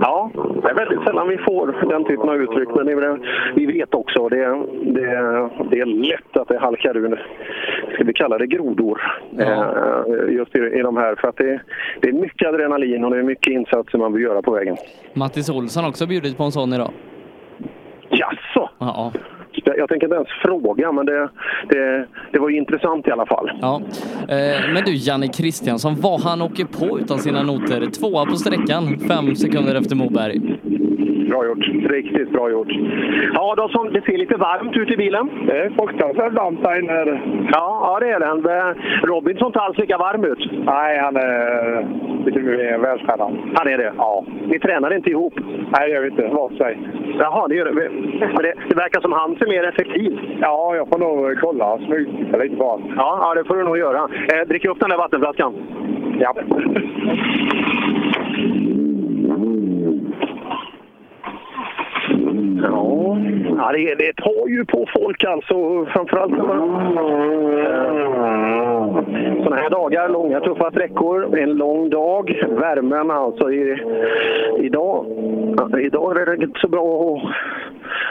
Ja, det är väldigt sällan vi får den typen av uttryck, men det vi vet också det, det, det är lätt att det halkar ur, ska vi kalla det grodor, eh, just i, i de här. För att det, det är mycket adrenalin och det är mycket insatser man vill göra på vägen. Mattis Olsson har också bjudit på en sån idag. Jaså? Ja. Jag, jag tänker inte ens fråga, men det, det, det var ju intressant i alla fall. Ja. Eh, men du, Janne Kristiansson, vad han åker på utan sina noter. Tvåa på sträckan, fem sekunder efter Moberg. Bra gjort. Riktigt bra gjort. Ja, då som det ser lite varmt ut i bilen. Det är fruktansvärt varmt där inne. Ja, ja det är det. Eh, Robin såg inte alls lika varm ut. Nej, han är lite mer vältränad. Han är det? Ja. Ni tränar inte ihop? Nej, det gör vi inte. Var för sig. Jaha, det gör det. Men det, det verkar som han ser mer effektiv. Ja, jag får nog kolla. Smygtitta lite på honom. Ja, ja, det får du nog göra. Eh, drick upp den där vattenflaskan. Ja. Ja, ja det, det tar ju på folk alltså. Framförallt när man... Sådana här dagar, långa tuffa sträckor, en lång dag. Värmen alltså. I, idag, idag är det inte så bra att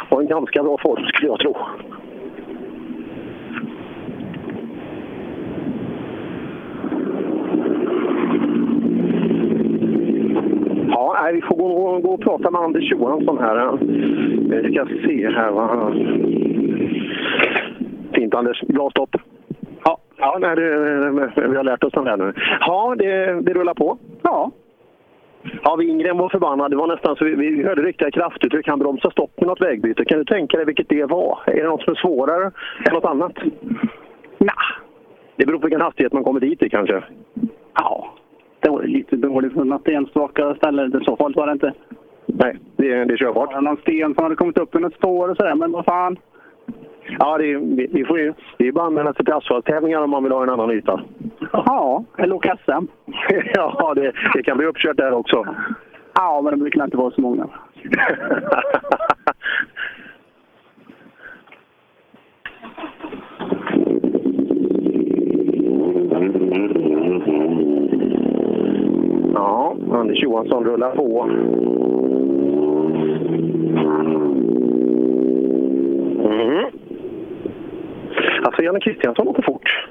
ha en ganska bra form skulle jag tro. Ja, nej, vi får gå, gå och prata med Anders Johansson här. Vi ska se här vad han... Fint Anders, bra stopp. Ja, ja nej, det, vi har lärt oss den där nu. Ja, det, det rullar på. Ja. Ja, Wingren var förbannad. Det var nästan så vi, vi hörde riktiga kraftuttryck. Han bromsade stopp med något vägbyte. Kan du tänka dig vilket det var? Är det något som är svårare än något annat? Nej. Det beror på vilken hastighet man kommer dit i kanske. Ja, det var lite dåligt för något enstaka ställe. Det så farligt var det inte. Nej, det, är- det är körbart. Det någon sten som hade kommit upp under ett spår och sådär, men vad fan. Ja, det är, vi, vi får ju det är bara att anmäla sig till asfalttävlingar om man vill ha en annan yta. Ja, eller åka SM. ja, det, det kan bli uppkört där också. Ja, men det brukar inte vara så många. Anders Johansson rullar på. Mm. Alltså, Janne Kristiansson åker fort.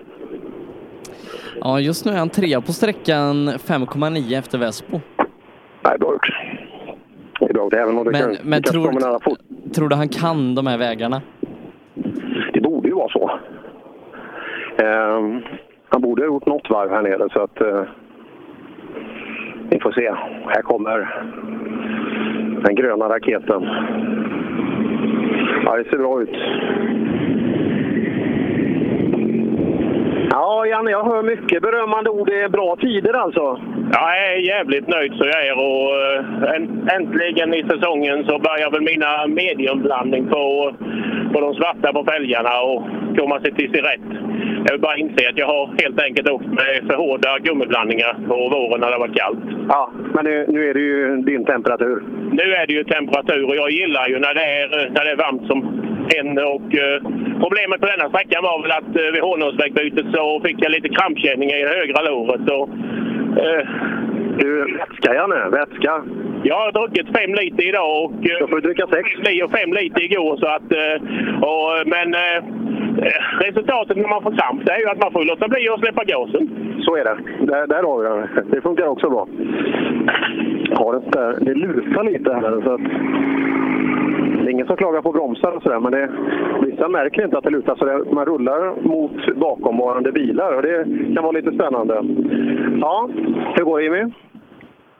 Ja, just nu är han trea på sträckan 5,9 efter Vespo. Nej, bra gjort. Det är bra gjort, även om det Men, kan, men det kan tror, nära fot. tror du han kan de här vägarna? Det borde ju vara så. Eh, han borde ha gjort något varv här nere så att vi får se. Här kommer den gröna raketen. Ja, det ser bra ut. Ja, Janne, jag hör mycket berömmande ord. Det är bra tider alltså. Jag är jävligt nöjd så jag är och eh, äntligen i säsongen så börjar väl mina mediumblandning på, på de svarta på fälgarna och komma sig till sin rätt. Jag vill bara inse att jag har helt enkelt åkt med för hårda gummiblandningar på våren när det varit kallt. Ja, men nu, nu är det ju din temperatur. Nu är det ju temperatur och jag gillar ju när det är, när det är varmt som en. Och, eh, problemet på denna sträckan var väl att eh, vid Hornåsvägbytet så fick jag lite krampkänningar i det högra låret. Och, eh, du, vätska Janne, vätska. Jag har druckit fem liter idag och... Då får du dricka sex. Och fem liter igår så att... eh, Och, men eh, resultatet när man får kramp det är ju att man får låta bli att släppa gasen. Så är det. Där, där har vi det. Det funkar också bra. Har det, där, det lutar lite här. Så att, det är ingen som klagar på bromsar och sådär, men det, vissa märker inte att det lutar. Så det, man rullar mot bakomvarande bilar och det kan vara lite spännande. Ja, hur går det Jimmy?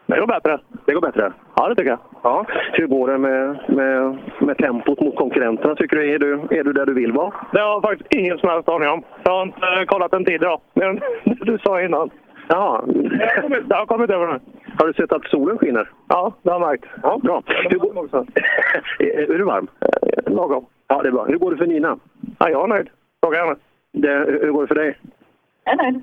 Det går bättre. Det går bättre? Ja, det tycker jag. Ja. Hur går det med, med, med tempot mot konkurrenterna tycker du? Är, du? är du där du vill vara? Det har jag faktiskt ingen som helst aning om. Jag har inte kollat en tid idag. Men du sa innan. Ja. Jag har kommit över nu. Har du sett att solen skiner? Ja, det har jag märkt. Ja, bra. Hur går... är du varm? Lagom. Ja, det är bra. Hur går det för Nina? Ja, jag är nöjd. Fråga henne. Det, hur går det för dig? Jag är nöjd.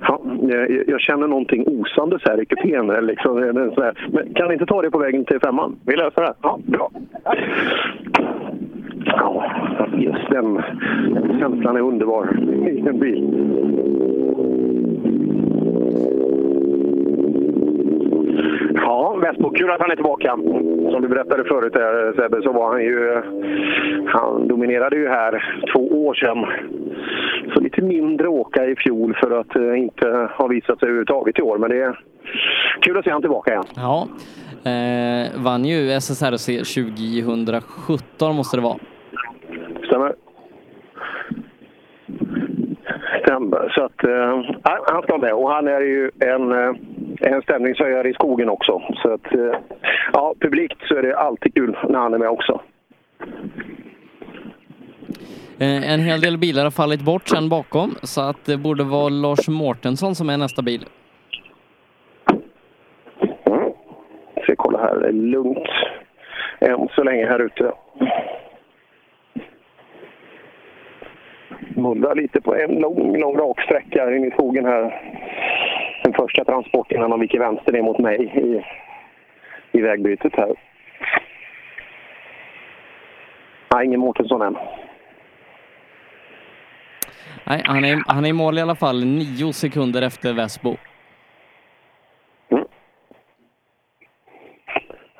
Ja, jag, jag känner någonting osandes här i kupén. Liksom, här. Men kan ni inte ta det på vägen till femman? Vi löser det. Ja, bra. Ja, just den känslan är underbar i en bil. Ja, Vespo, kul att han är tillbaka. Som du berättade förut där, Sebbe, så var han ju... Han dominerade ju här två år sedan. Så lite mindre åka i fjol för att eh, inte ha visat sig överhuvudtaget i år. Men det är kul att se han tillbaka igen. Ja, eh, vann ju SSRC 2017 måste det vara. Stämmer. Så att, eh, han ska med. Och han är ju en, eh, en stämningshöjare i skogen också. Så att, eh, ja, publikt så är det alltid kul när han är med också. Eh, en hel del bilar har fallit bort sen bakom så att det borde vara Lars Mårtensson som är nästa bil. Ska kolla här, det är lugnt än så länge här ute. Mullrar lite på en lång, lång rak sträcka in i skogen här. Den första transporten innan de viker vänster ner mot mig i, i vägbytet här. Nej, ingen Mårtensson än. Nej, han är, han är i mål i alla fall nio sekunder efter Vesbo.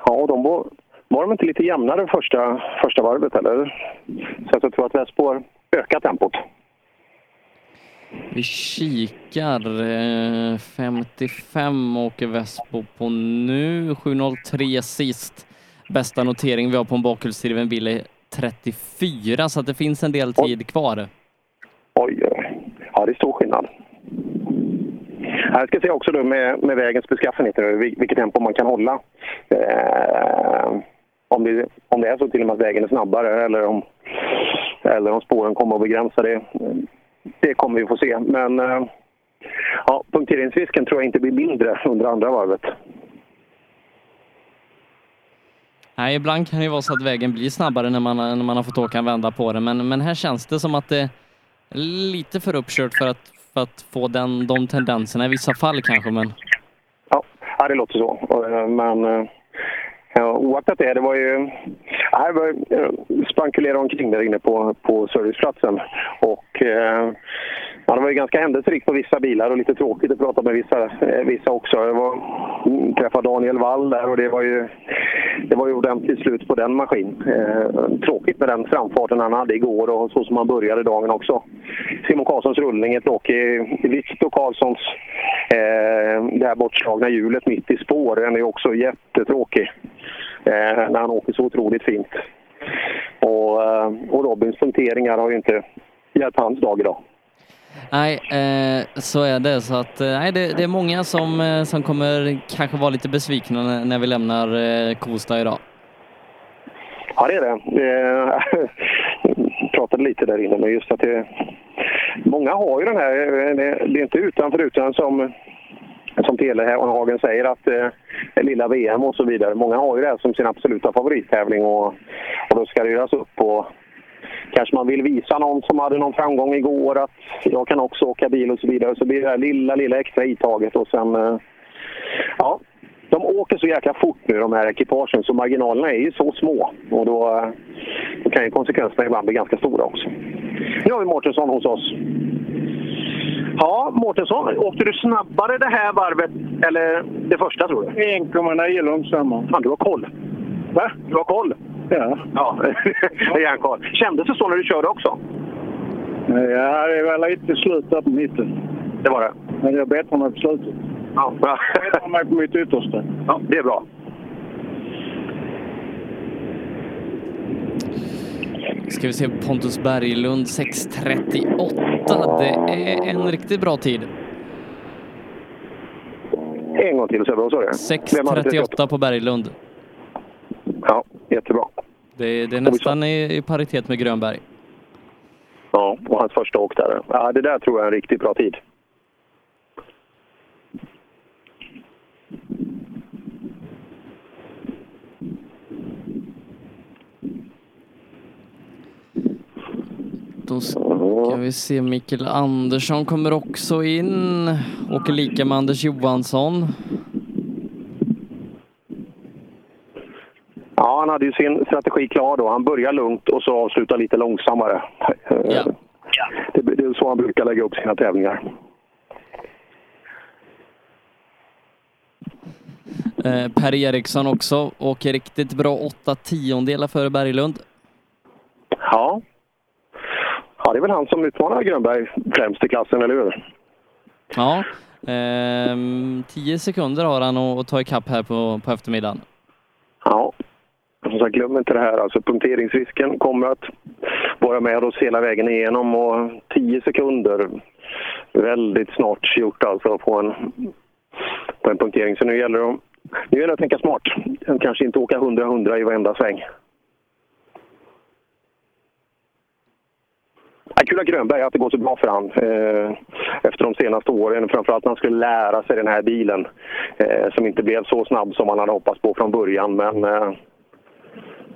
Ja, och de var, var de inte lite jämnare första, första varvet eller? Så jag tror att Vespo ökat tempot. Vi kikar. eh, 55 åker Vesbo på nu. 7.03 sist. Bästa notering vi har på en bakhjulsdriven bil är 34 så att det finns en del tid kvar. Oj, oj. Ja, det är stor skillnad. Jag ska se också då med, med vägens beskaffenhet, vilket tempo man kan hålla. Eh, om, det, om det är så till och med att vägen är snabbare eller om, eller om spåren kommer att begränsa det. Det kommer vi få se. Men eh, ja, punkteringsrisken tror jag inte blir mindre under andra varvet. Nej, ibland kan det ju vara så att vägen blir snabbare när man, när man har fått åka en vända på den, men, men här känns det som att det är lite för uppkört för att, för att få den, de tendenserna i vissa fall kanske, men Ja, ja det låter så. Eh, Men eh, ja, oaktat det, det var ju... Ja, det var, eh, omkring där inne på, på serviceplatsen. Och eh, ja, det var ju ganska händelserikt på vissa bilar och lite tråkigt att prata med vissa, eh, vissa också. Jag var, träffade Daniel Wall där och det var ju, det var ju ordentligt slut på den maskin. Eh, tråkigt med den framfarten han hade igår och så som han började dagen också. Simon Karlssons rullning är tråkig. Viktor Karlssons eh, det här bortslagna hjulet mitt i spår, den är också jättetråkig. Eh, när han åker så otroligt fint. Och, eh, och Robins punkteringar har ju inte hjälpt hans dag idag. Nej, eh, så är det. Så att, eh, nej, det, det är många som, eh, som kommer kanske vara lite besvikna när, när vi lämnar eh, Kosta idag. Ja, det är det. Eh, pratade lite där inne, men just att det... Många har ju den här... Det är inte utan för utan som, som Telehagen säger att eh, det lilla VM och så vidare. Många har ju det här som sin absoluta favorittävling och, och då ska det göras upp och kanske man vill visa någon som hade någon framgång igår att jag kan också åka bil och så vidare. Så blir det här lilla, lilla extra itaget och sen... eh, Ja, de åker så jäkla fort nu de här ekipagen så marginalerna är ju så små och då, eh, då kan ju konsekvenserna ibland bli ganska stora också. Nu har vi Mårtensson hos oss. Ja, Mårtensson, åkte du snabbare det här varvet eller det första tror du? 1,9 långsammare. Fan, du har koll. Va? Du har koll? Ja. Ja, det är han koll. Kändes det så när du körde också? Ja, det var lite slut där på mitten. Det var det? Men jag bättrade mig på slutet. Ja. Jag bättrade mig på mitt yttersta. Ja, det är bra. Ska vi se Pontus Berglund 6.38. Det är en riktigt bra tid. En gång till Sebbe, vad sa du? Vem hade 6.38 på Berglund. Ja, jättebra. Det, det är nästan i, i paritet med Grönberg. Ja, och hans första åk där. Ja, det där tror jag är en riktigt bra tid. Då ska vi se, Mikael Andersson kommer också in. Åker lika med Anders Johansson. Ja, han hade ju sin strategi klar då. Han börjar lugnt och så avslutar lite långsammare. Ja. Det, det är så han brukar lägga upp sina tävlingar. Eh, per Eriksson också åker riktigt bra åtta tiondelar före Berglund. Ja. Ja, det är väl han som utmanar Grönberg främst i klassen, eller hur? Ja, ehm, tio sekunder har han att, ta ikapp här på, på eftermiddagen. Ja. Som sagt, glöm inte det här. Alltså, punkteringsrisken kommer att vara med oss hela vägen igenom och 10 sekunder, väldigt snart gjort alltså på en, på en punktering. Så nu gäller det, nu gäller det att tänka smart. Kanske inte åka 100-100 i varenda sväng. Ja, kul att Grönberg, att det går så bra för han eh, efter de senaste åren. Framförallt när han skulle lära sig den här bilen eh, som inte blev så snabb som han hade hoppats på från början. Men eh,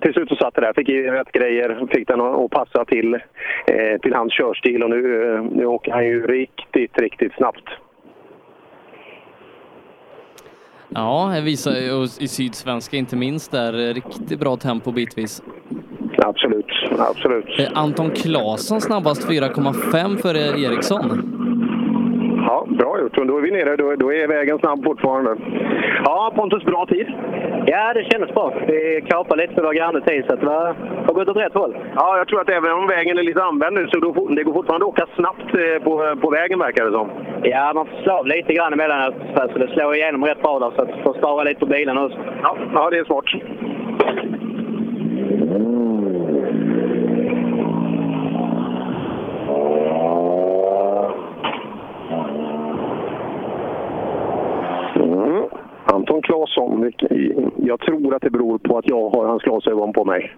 till slut så satt det där, fick i rätt grejer, fick den att passa till, eh, till hans körstil och nu, eh, nu åker han ju riktigt, riktigt snabbt. Ja, det visar ju i Sydsvenska inte minst där eh, riktigt bra tempo bitvis. Absolut, absolut. Eh, Anton Claesson snabbast 4,5 före Eriksson. Ja, bra gjort. Då är vi nere, då, då är vägen snabb fortfarande. Ja, Pontus, bra tid. Ja, det kändes bra. Vi kapade lite för vår granne tid, så det var, har gått åt rätt håll. Ja, jag tror att även om vägen är lite använd nu så då, det går fortfarande att åka snabbt eh, på, på vägen verkar det som. Ja, man får slå lite grann emellanåt, så det slår igenom rätt bra där, så att får spara lite på bilen också. Ja, ja det är smart. Mm. Anton Claesson, jag tror att det beror på att jag har hans glasögon på mig.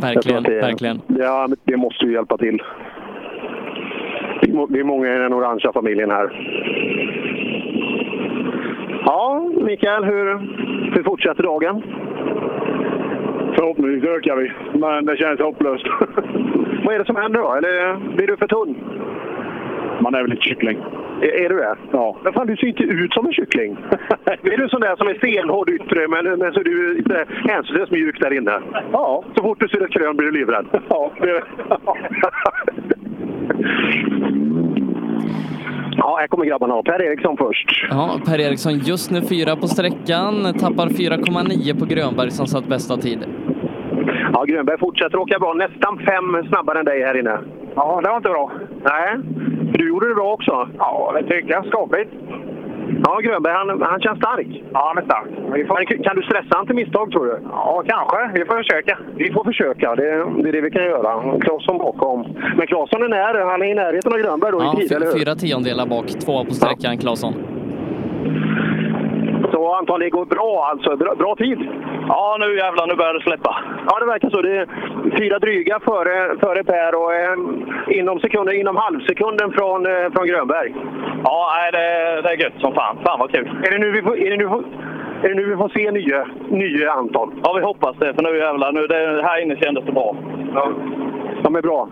Verkligen, det, verkligen. Ja, det måste ju hjälpa till. Vi är många i den orangea familjen här. Ja, Mikael, hur, hur fortsätter dagen? Förhoppningsvis ökar vi, men det känns hopplöst. Vad är det som händer då? Eller blir du för tunn? Man är väl lite kyckling. Är, är du det? Ja. Men fan, du ser inte ut som en kyckling. är du sån där som är stenhård yttre, men, men så är du lite hänsynslöst mjuk där inne? Ja. Så fort du ser ett krön blir du livrädd? Ja, det Ja, här kommer grabbarna. Per Eriksson först. Ja, Per Eriksson just nu fyra på sträckan, tappar 4,9 på Grönberg som satt bästa tid. Ja, Grönberg fortsätter åka bra. Nästan fem snabbare än dig här inne. Ja, det var inte bra. Nej, du gjorde det bra också. Ja, det tycker jag. Skapligt. Ja, Grönberg, han, han känns stark. Ja, han är stark. Men kan du stressa han till misstag, tror du? Ja, kanske. Vi får försöka. Vi får försöka. Det, det är det vi kan göra. Claesson bakom. Men Claesson är nära. Han är i närheten av Grönberg då Ja, i tid, eller hur? fyra tiondelar bak, tvåa på sträckan, Claesson. Så Anton, det går bra alltså. Bra, bra tid. Ja, nu jävlar, nu börjar det släppa. Ja, det verkar så. Det är fyra dryga före, före Per och eh, inom, sekunder, inom halvsekunden från, eh, från Grönberg. Ja, nej, det, det är gött som fan. Fan vad kul. Är det nu vi får, är det nu, är det nu vi får se nya, nya Anton? Ja, vi hoppas det. För nu jävlar, nu, det, här inne kändes det bra. Ja. De är bra.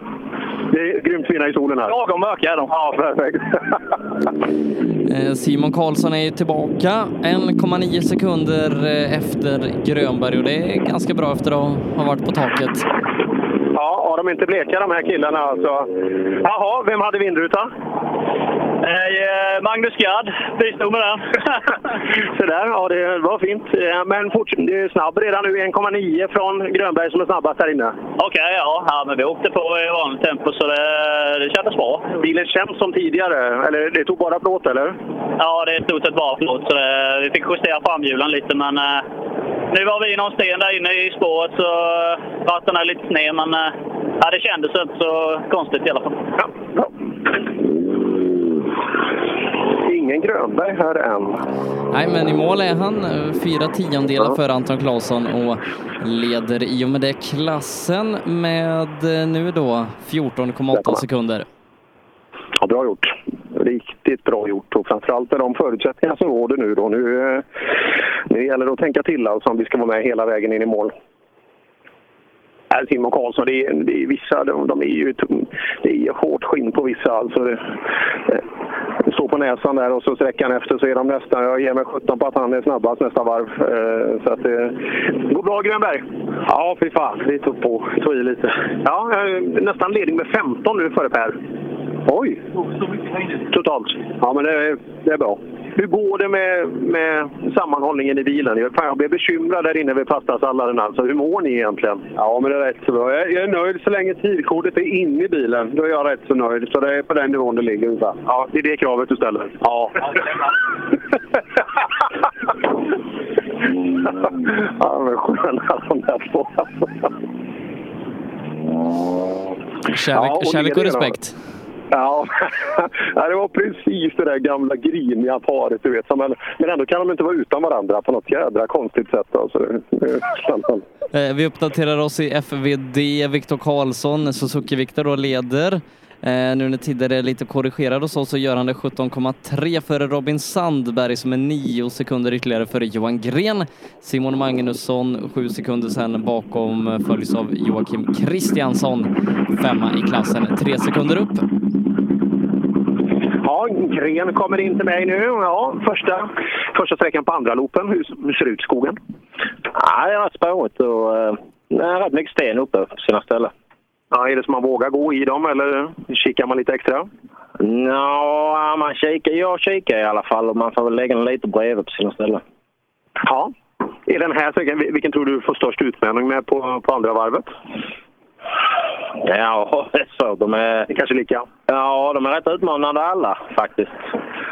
Det är grymt fina i solen här. Lagom mörka är de. Ja, perfekt. Eh, Simon Karlsson är tillbaka 1,9 sekunder eh, efter Grönberg och det är ganska bra efter att ha varit på taket. Ja, ja, de är inte bleka de här killarna alltså. Jaha, vem hade vindruta? Eh, Magnus Gadd bistod med den. Så där, ja det var fint. Eh, Men fort, det är snabb redan nu, 1,9 från Grönberg som är snabbast här inne. Okej, ja. ja. Men vi åkte på i vanligt tempo så det, det kändes bra. Bilen känns som tidigare, eller det tog bara plåt eller? Ja, det är stort sett bara plåt. Så det, vi fick justera framhjulen lite, men eh, nu var vi i någon sten där inne i spåret så ratten är lite sned. Men ja, det kändes inte så konstigt i alla fall. Ingen Grönberg här än. Nej, men i mål är han eh, fyra tiondelar före Anton Claesson och leder i och med det klassen med eh, nu då 14,8 sekunder. Ja, bra gjort. Riktigt bra gjort och framförallt med de förutsättningar som råder nu då. Nu, eh, nu gäller det att tänka till alltså om vi ska vara med hela vägen in i mål. Här Simon Karlsson, det är, det är vissa, de, de är ju det är hårt skinn på vissa alltså. Det, det står på näsan där och så sträckan efter så är de nästan, jag ger mig 17 på att han är snabbast nästa varv. Eh, Så att det går bra Grönberg. Ja, fy fan. Det tog på, tog i lite. Ja, eh, nästan ledning med 15 nu före Per. Oj! Totalt? Ja, men det är, det är bra. Hur går det med, med sammanhållningen i bilen? Jag, fan, jag blev bekymrad där inne vid pastasalladen. Alltså. Hur mår ni egentligen? Ja, men det är rätt så bra. Jag jag är nöjd så länge tidkortet är inne i bilen. Då är jag rätt så nöjd. Så det är på den nivån det ligger ungefär. Ja, det är det kravet du ställer? Ja. ja, men sköna de där två. Kärlek, Ja, och kärlek och ledningen då? Ja, det var precis det där gamla griniga paret, du vet. Men ändå kan de inte vara utan varandra på något jädra konstigt sätt. Alltså. Vi uppdaterar oss i FVD. Viktor Karlsson, Suzuki-Viktor leder. Eh, nu när tider är lite korrigerade och så, så gör han det 17,3 före Robin Sandberg som är 9 sekunder ytterligare före Johan Gren. Simon Magnusson 7 sekunder sen bakom eh, följs av Joakim Kristiansson. Femma i klassen, 3 sekunder upp. Ja, Gren kommer in till mig nu. Ja, första, första sträckan på andra loopen. Hur, hur ser det ut skogen? Ja, det är rätt spårigt och eh, det är rätt mycket sten uppe på sina ställen. Ja, är det som man vågar gå i dem eller kikar man lite extra? Ja, man kikar, jag kikar i alla fall och man får väl lägga den lite bredvid på sina ställen. Ja. Är den här sträckan, vil- vilken tror du får störst utmaning med på, på andra varvet? Ja, det är så. De är... Kanske lika? Ja, de är rätt utmanande alla faktiskt.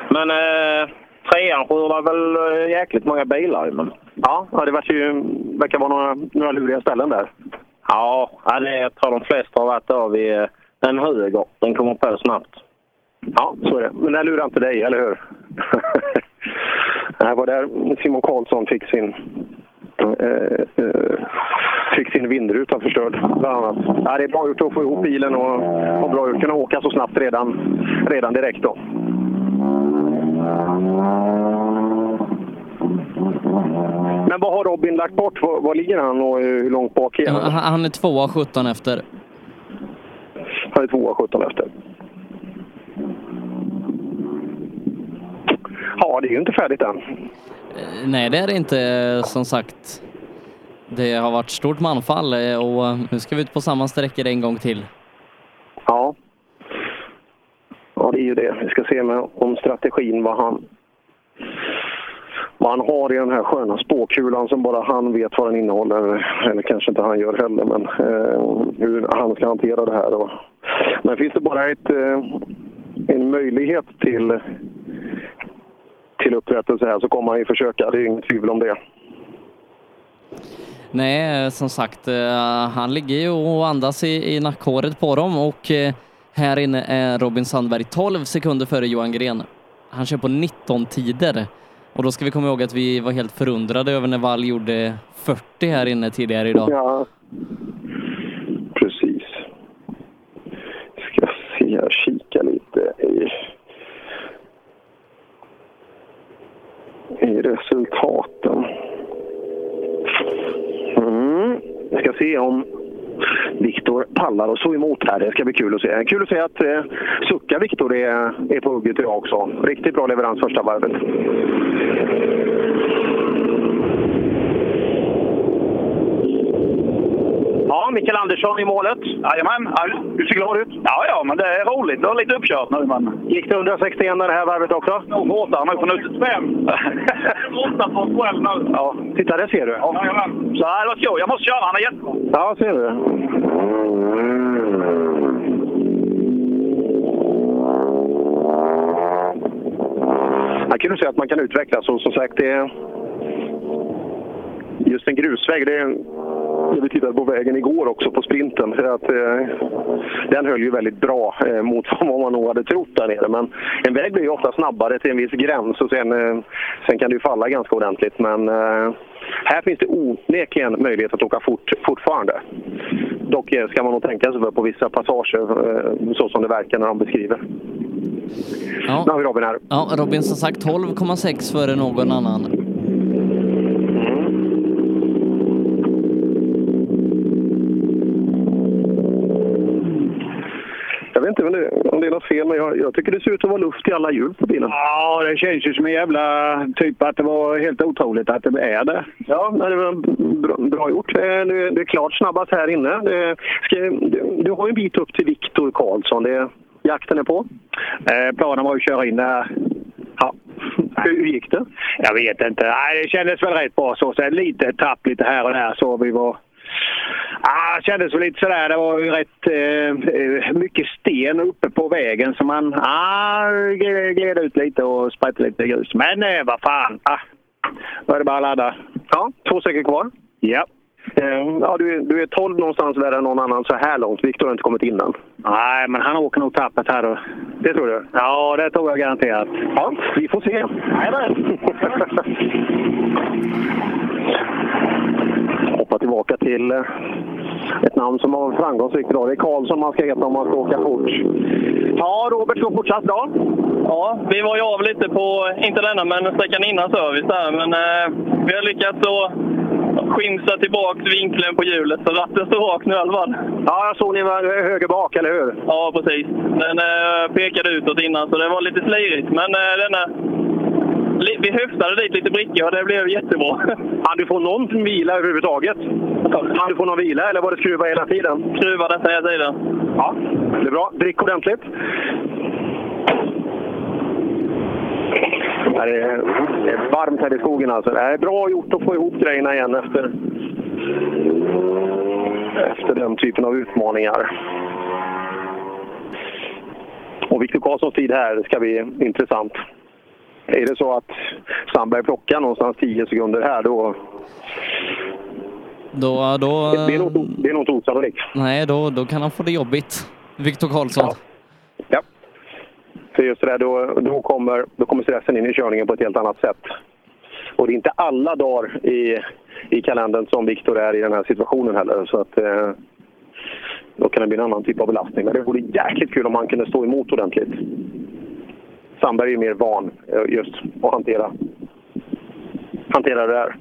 Men eh, trean skördar väl eh, jäkligt många bilar. Men... Ja, ja det verkar, ju, verkar vara några, några luriga ställen där. Ja, det, jag tror de flesta har varit av i eh, en höger. Den kommer på snabbt. Ja, så är det. Men den lurar inte dig, eller hur? Det var där Simon Karlsson fick sin, eh, eh, fick sin vindruta förstörd, bland annat. Ja, det är bra gjort att få ihop bilen och, och bra gjort att kunna åka så snabbt redan, redan direkt. Då. Men vad har Robin lagt bort? Var, var ligger han och hur långt bak är Ja, han? Han han är tvåa 17 efter. Han är tvåa 17 efter. Ja, det är ju inte färdigt än. Eh, Nej, det är det inte som sagt. Det har varit stort manfall eh, och nu ska vi ut på samma sträckor en gång till. Ja. Ja, det är ju det. Vi ska se med, om strategin, vad han, vad han har i den här sköna spåkulan som bara han vet vad den innehåller. Eller kanske inte han gör heller, men eh, hur han ska hantera det här. Och, men finns det bara ett, eh, en möjlighet till, till upprättelse här så kommer han ju försöka. Det är inget tvivel om det. Nej, som sagt, eh, han ligger ju och andas i, i nackhåret på dem och eh, här inne är Robin Sandberg 12 sekunder före Johan Gren. Han kör på 19 tider och då ska vi komma ihåg att vi var helt förundrade över när Wall gjorde 40 här inne tidigare idag. Ja, precis. Ska se här, kika lite i, i resultaten. Mm. Jag ska se om Viktor pallar och stå emot här. Det ska bli kul att se. Kul att se att eh, Sucka Viktor är, är på hugget idag också. Riktigt bra leverans första varvet. Ja, Mikael Andersson i målet. Jajamän. Du ser glad ut. Ja, ja, men det är roligt. Det var lite uppkört nu, men... Gick det 161 det här varvet också? Nog hårdare nu på nytt. Fem. Åtta på själv nu. Ja, titta det ser du. Ja, jajamän. Så här, vad skoj. Jag måste köra. Han är jättebra. Ja, ser du. Här kan du säga att man kan utvecklas och som sagt, det är just en grusväg. Det är, vi tittade på vägen igår också på sprinten. För att, eh, den höll ju väldigt bra eh, mot vad man nog hade trott där nere. Men en väg blir ju ofta snabbare till en viss gräns och sen, eh, sen kan det ju falla ganska ordentligt. Men eh, här finns det onekligen möjlighet att åka fort fortfarande. Dock eh, ska man nog tänka sig för på vissa passager eh, så som det verkar när de beskriver. Ja. Nu har vi Robin här. Ja, Robin som sagt 12,6 före någon annan. Jag vet inte om det, om det är något fel, men jag, jag tycker det ser ut att vara luft i alla hjul på bilen. Ja, det känns ju som en jävla typ att det var helt otroligt att det är det. Ja, det var bra, bra gjort. Det, det är klart snabbast här inne. Det, ska, du, du har ju en bit upp till Viktor Karlsson. Det, jakten är på. Eh, planen var att köra in där. Ja. Hur, gick det? Jag vet inte. Nej, det kändes väl rätt bra så. Sen lite tapp lite här och där så vi var... Ah, det kändes väl lite sådär. Det var ju rätt eh, mycket sten uppe på vägen så man ah, gled ut lite och sprätte lite grus. Men eh, vad fan. Ah, då är det bara att ladda. Ja, två säckar kvar. Ja. Eh, Ja, du, är- du är 12 någonstans värre än någon annan så här långt. Viktor har inte kommit in än. Nej, men han åker nog tappet här då. Det tror du? Ja, det tror jag garanterat. Ja, vi får se. Hoppa tillbaka till eh, ett namn som har varit framgångsrikt idag. Det är Karlsson man ska heta om man ska åka fort. Ja, Robert går fortsatt bra. Ja, vi var ju av lite på, inte denna, men sträckan innan service där. Men eh, vi har lyckats att skimsa tillbaka vinkeln på hjulet så ratten står rak nu i alla fall. Ja, jag såg ni var höger bak, eller hur? Ja, precis. Den eh, pekade utåt innan så det var lite slirigt. Men eh, denna, vi höftade dit lite brickor och det blev jättebra. Hann du få någon vila överhuvudtaget? Hann du få någon vila eller var det skruva hela tiden? Skruva hela tiden. Ja, det är bra. Drick ordentligt. Det är, det är varmt här i skogen alltså. Det är bra gjort att få ihop grejerna igen efter, efter den typen av utmaningar. Och Viktor Karlssons tid här ska bli intressant. Är det så att Sandberg plockar någonstans 10 sekunder här då... Då, då, Det är nog, det är nog inte osannolikt. nej, då, då kan han få det jobbigt. Viktor Karlsson. Ja. För just det där, då, då, kommer, då kommer stressen in i körningen på ett helt annat sätt. Och det är inte alla dagar i, i kalendern som Viktor är i den här situationen heller. Så att, eh, då kan det bli en annan typ av belastning. Men det vore jäkligt kul om han kunde stå emot ordentligt. Sandberg är ju mer van eh, just att hantera, hantera det där.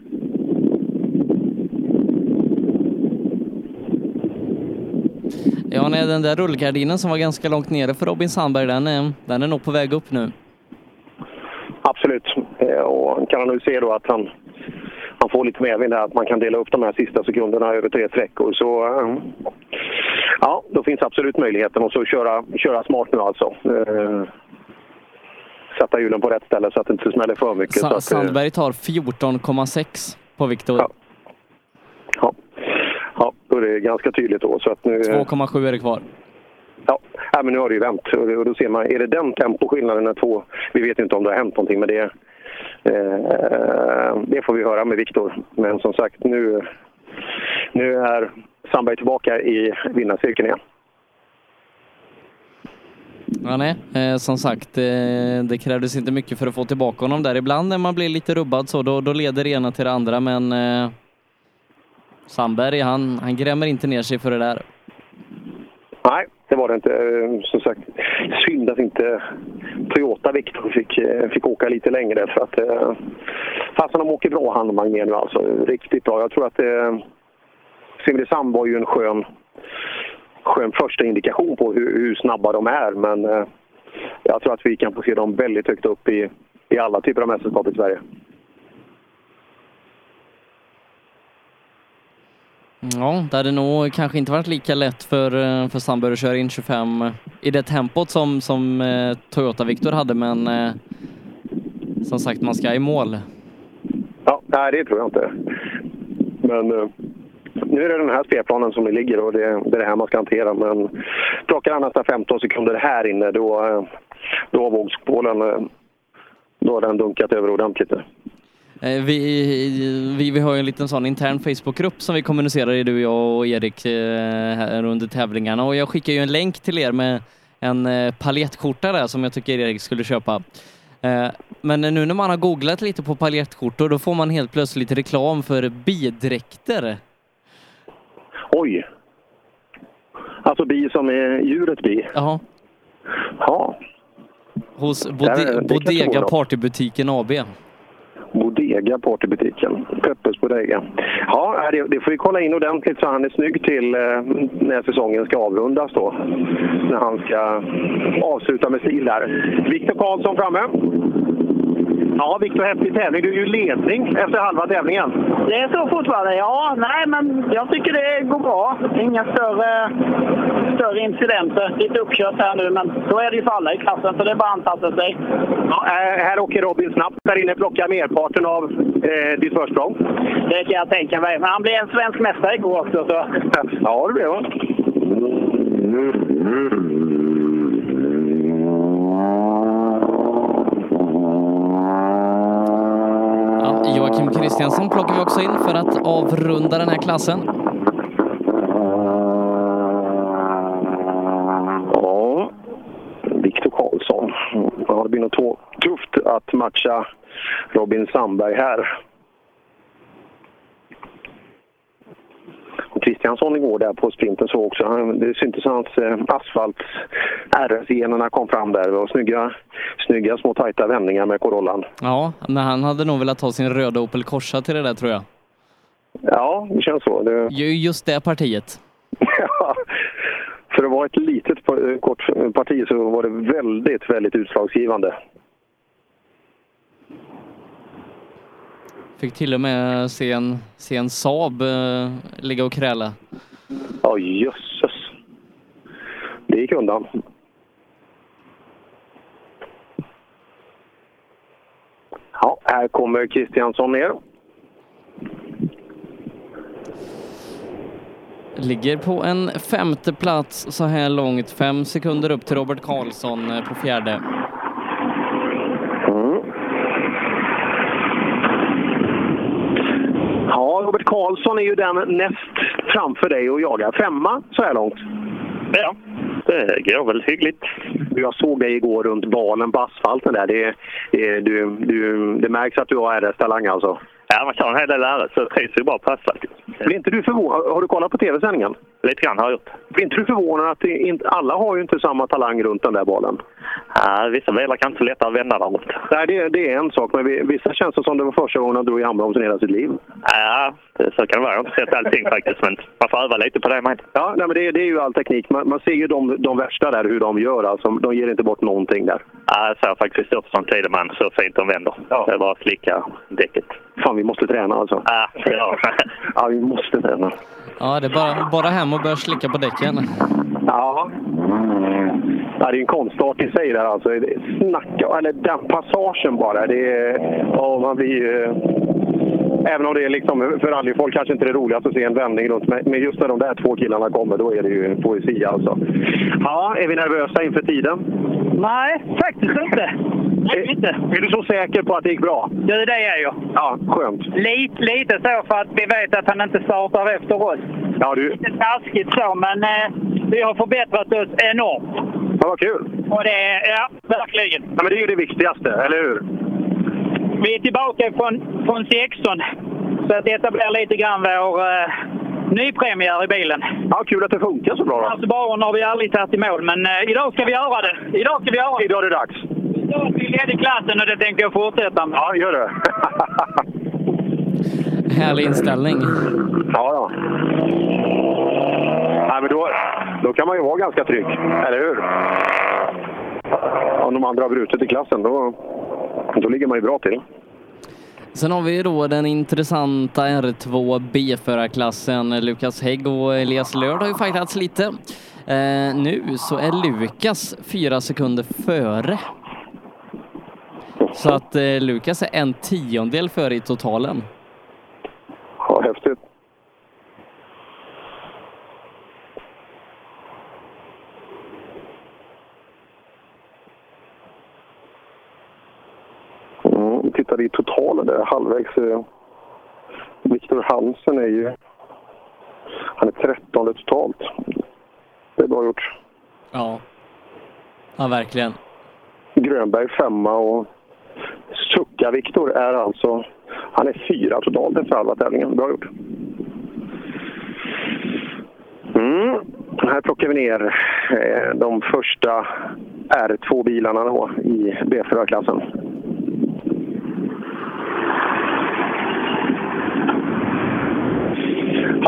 Ja, nej, den där rullgardinen som var ganska långt nere för Robin Sandberg, den är, den är nog på väg upp nu. Absolut. Eh, Och kan han nu se då att han, han får lite medvind här, att man kan dela upp de här sista sekunderna över tre sträckor. Så eh, ja, då finns absolut möjligheten att så köra, köra smart nu alltså. Eh, Sätta hjulen på rätt ställe så att det inte smäller för mycket. så Sa- Sandberg tar 14,6 på Viktor. Ja, då är det ganska tydligt då. Så att nu, 2,7 är det kvar. Ja, ja, men nu har det ju vänt. Och då ser man, är det den temposkillnaden när två... Vi vet inte om det har hänt någonting, men det, Eh, det får vi höra med Viktor. Men som sagt, nu, nu är Sandberg tillbaka i vinnarcirkeln igen. Ja, nej. Eh, som sagt, eh, det krävdes inte mycket för att få tillbaka honom där. Ibland när man blir lite rubbad så, då, då leder det ena till det andra, men eh, Sandberg, han, han grämer inte ner sig för det där. Nej, det var det inte. Ehm, som sagt, synd att inte Toyota Victor fick, eh, fick åka lite längre för att eh, fastän de åker bra han och Magné nu alltså. Riktigt bra. Jag tror att eh, Simrishamn var ju en skön, skön första indikation på hur, hur snabba de är men eh, jag tror att vi kan få se dem väldigt högt upp i, i alla typer av mästerskap i Sverige. Ja, det hade nog kanske inte varit lika lätt för, eh, för Sandberg att köra in 25 eh, i det tempot som, som eh, Toyota Victor hade, men eh, som sagt, man ska i mål. Ja, nej, det tror jag inte. Men eh, nu är det den här spelplanen som det ligger och det, det är det här man ska hantera. Men plockar han nästan 15 sekunder här inne då, eh, då har vågskålen då har den dunkat över ordentligt. nu. Eh, Vi, vi, vi har ju en liten sån intern Facebookgrupp som vi kommunicerar i, du, jag och Erik, eh, här under tävlingarna. Och jag skickar ju en länk till er med en eh, paljettskjorta där som jag tycker Erik skulle köpa. Men nu när man har googlat lite på paljettskjortor, då får man helt plötsligt reklam för bidräkter. Oj! Alltså bi som är djuret bi? Ja. Ja. Hos Bode Bodega. Partybutiken AB. Bodega, partybutiken. Peppes Bodega. Ja, det, det får vi kolla in ordentligt så han är snygg till eh, när säsongen ska avrundas då. När han ska avsluta med stil där. Viktor Karlsson framme. Ja, Viktor, häftig tävling. Du är ju ledning efter halva tävlingen. Det är så fortfarande? Ja, nej, men jag tycker det går bra. Inga större, större incidenter. Lite uppkört här nu, men så är det ju för alla i klassen, så det är bara att anpassa sig. Ja, här åker Robin snabbt där inne, plockar merparten av eh, ditt försprång. Det kan jag tänka mig. Men han blev en svensk mästare igår också. Så. Ja, det blev han. Joakim Kristiansson plockar vi också in för att avrunda den här klassen. Ja, Viktor Karlsson. Ja, det blir nog tufft att matcha Robin Sandberg här. Kristiansson igår där på sprinten så också. Han, det syntes hans eh, asfalt RS-generna kom fram där. Det var snygga, snygga små tajta vändningar med Corollan. Ja, men han hade nog velat ta sin röda Opel Corsa till det där tror jag. Ja, det känns så. Det, Ju- Just det partiet. Ja, för att vara ett litet kort parti så var det väldigt, väldigt utslagsgivande. Fick till och med se en, se en Saab eh, ligga och kräla. Ja, jösses. Det gick undan. Ja, här kommer Kristiansson ner. Ligger på en femte plats så här långt. Fem sekunder upp till Robert Karlsson eh, på fjärde. Mm. Ja, Robert Karlsson är ju den näst framför dig och jagar. Femma så här långt. Ja, det går väl hyggligt. Jag såg dig igår runt balen på asfalten där. Det, det, du, du, det märks att du har RS-talang alltså. Ja, man kan en hel del lära så det trivs ju bra på asfalt. Blir inte du förvånad? Har du kollat på tv-sändningen? Lite grann har jag gjort. Blir inte du förvånad att inte, alla har ju inte samma talang runt den där balen? Ja, vissa bilar kan inte så lätt att vända där runt. Nej, det, det är en sak, men vi- vissa känns det som det var första gången han drog i handbromsen i hela sitt liv. Ja, det- så kan det vara. Jag har inte sett allting faktiskt, men man får öva lite på det med. Ja, nej, men det, det är ju all teknik. Man, man ser ju de, de värsta där, hur de gör. Alltså, de ger inte bort någonting där. Ja, jag såg faktiskt Kristoffersson Tideman så fint de vänder. Det är bara att slicka däcket. Fan, vi måste träna alltså. Ja, ja. ja vi måste träna. Ja, det är bara, bara hem och börja slicka på däcken. Ja. Ja, det är en konstart i sig där alltså. Snacka, eller den passagen bara. Det är, ja, man blir ju... Även om det är liksom, för rallyfolk kanske inte är det roligaste att se en vändning runt, men just när de där två killarna kommer, då är det ju poesi alltså. Ja, är vi nervösa inför tiden? Nej, faktiskt inte. Nej, inte. Är du så säker på att det gick bra? Du, det är jag. Ja, skönt. Lite, lite så för att vi vet att han inte startar efter oss. Ja, du. Lite taskigt så, men eh, vi har förbättrat oss enormt. Ja, vad kul. Och det är, ja, verkligen. Ja, men det är ju det viktigaste, eller hur? Vi är tillbaka från, från 16. Så att detta blir lite grann vår eh, nypremiär i bilen. Ja, kul att det funkar så bra då. Alltså baron har vi aldrig tagit i mål, men eh, idag ska vi göra det. Idag ska vi göra det. Idag är det dags. Idag vi ledig klassen och det tänker jag fortsätta med. Ja, gör det. Härlig inställning. Ja, ja. Nej, men då, då kan man ju vara ganska trygg, eller hur? Om de andra har brutit i klassen, då, då ligger man ju bra till. Sen har vi ju då den intressanta R2 B-förarklassen. Lukas Hägg och Elias Lörd har ju fightats lite. Eh, nu så är Lukas fyra sekunder före. Så att eh, Lukas är en tiondel före i totalen. Ja, häftigt. Mm, tittar i totalen där halvvägs. eh, Viktor Hansen är ju... Han är 13 totalt. Det är bra gjort. Ja. Ja, verkligen. Grönberg femma och Sucka-Viktor är alltså... Han är fyra totalt efter halva tävlingen. Bra gjort. Mm. Här plockar vi ner eh, de första R2-bilarna då i B4-klassen.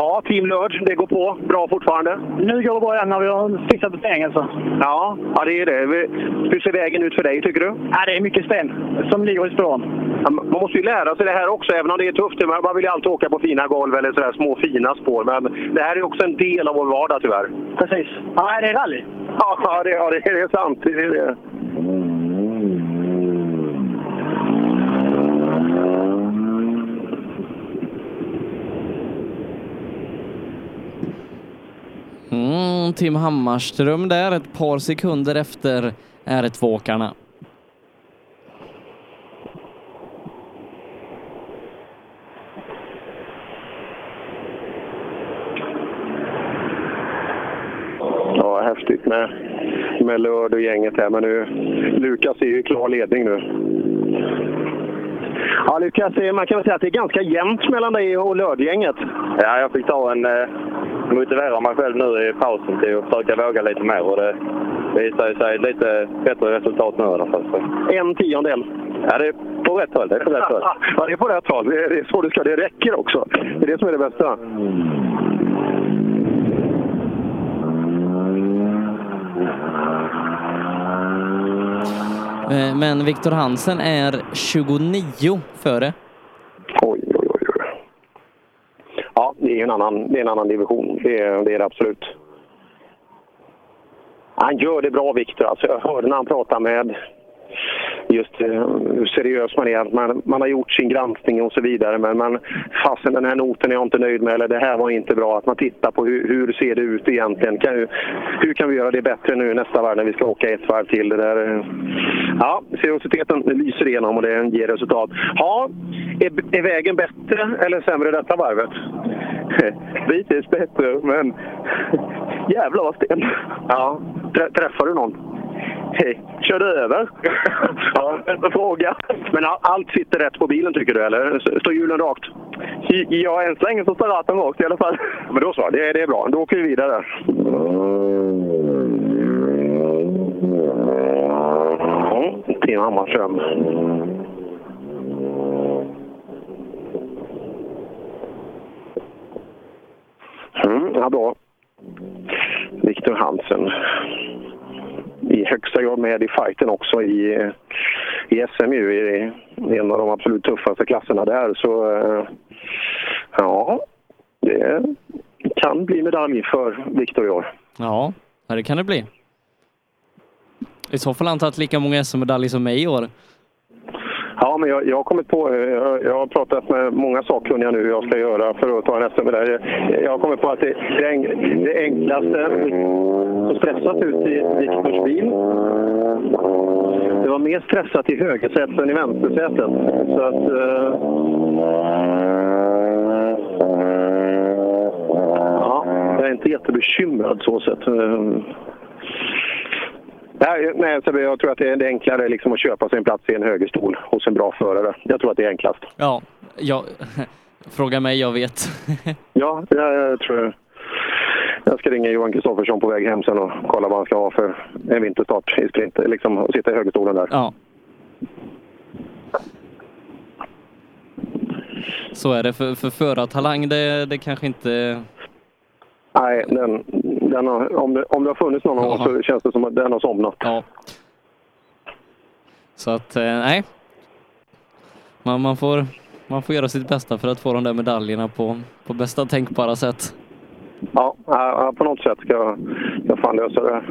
Ja, Team Nörd, det går på bra fortfarande. Nu går det bra igen när vi har fixat bestämmelser. Ja, ja, det är det. Hur ser vägen ut för dig, tycker du? Ja, det är mycket sten som ligger i spåren. Ja, Man måste ju lära sig det här också, även om det är tufft. Man vill ju alltid åka på fina golv eller sådär små fina spår. Men det här är också en del av vår vardag tyvärr. Precis. Ja, det är rally. Ja, det, ja det är sant. Det är det. Mm, Tim Hammarström där, ett par sekunder efter R2-åkarna. Ja, häftigt med, med Lörd och gänget här. Men nu, Lukas är ju i klar ledning nu. Ja, Lukas, man kan väl säga att det är ganska jämnt mellan dig och Lördgänget. Ja, jag fick ta en... Eh, motivera mig själv nu i pausen till att försöka våga lite mer och det visar sig lite bättre resultat nu i alla fall. En tiondel. Ja, det är på rätt håll. Det är på rätt håll. Ja, det är på rätt håll. Det är, så det ska. Det räcker också. Det är det som är det bästa. Eh, Eh, men Viktor Hansen är 29 före. Oj, oj, oj. Ja, det är en annan, det är en annan division. Det är det, är det absolut. Han gör det bra, Viktor. Alltså, jag hörde när han pratade med just eh, hur seriös man är. Att Man, man har gjort sin granskning och så vidare. Men man, fasen den här noten är jag inte nöjd med. Eller det här var inte bra. Att man tittar på hur, hur ser det ut egentligen. Kan, hur, kan vi göra det bättre nu nästa varv när vi ska åka ett varv till? Det där, eh, ja, seriositeten lyser igenom och det ger resultat. Ja, är, är vägen bättre eller sämre detta varvet? Bitvis bättre, men jävlar vad sten. Ja, trä, träffar du någon? Hej, kör du över? ja, en fråga. Men all- allt sitter rätt på bilen tycker du, eller? Står hjulen rakt? Ja, än så länge så står ratten rakt i alla fall. Men då så, det, det är bra. Då åker vi vidare. Ja, Tim Hammarström. Mm, ja, bra. Viktor Hansen i högsta grad med i fighten också i, i SMU, i, i en av de absolut tuffaste klasserna där. Så eh, ja, det kan bli medalj för Viktor i år. Ja, ja, det kan det bli. I så fall har han tagit lika många SM-medaljer som mig i år. Ja, men jag, jag har kommit på, eh, jag, jag har pratat med många sakkunniga nu hur jag ska göra för att ta en SM-medalj. Eh, jag har kommit på att det, det, en- det enklaste som stressat ut i Viktors bil, Det var mer stressat i högersätet än i vänstersätet. Så att... eh, Ja, jag är inte jättebekymrad så sett. Eh, Nej, nej Sebbe, jag tror att det är det är enklare liksom att köpa sig en plats i en högerstol hos en bra förare. Jag tror att det är enklast. Ja, jag, fråga mig, jag vet. Ja, jag, jag tror jag ska ringa Johan Kristoffersson på väg hem sen och kolla vad han ska ha för en vinterstart i sprint. Liksom och sitta i högerstolen där. Ja. Så är det. För, för förartalang, det, det kanske inte... Nej, den, den har, om, det, om det har funnits någon gång så känns det som att den har somnat. Ja. Så att, eh, nej. Man, man, får, man får göra sitt bästa för att få de där medaljerna på, på bästa tänkbara sätt. Ja, på något sätt ska jag, jag fan lösa det.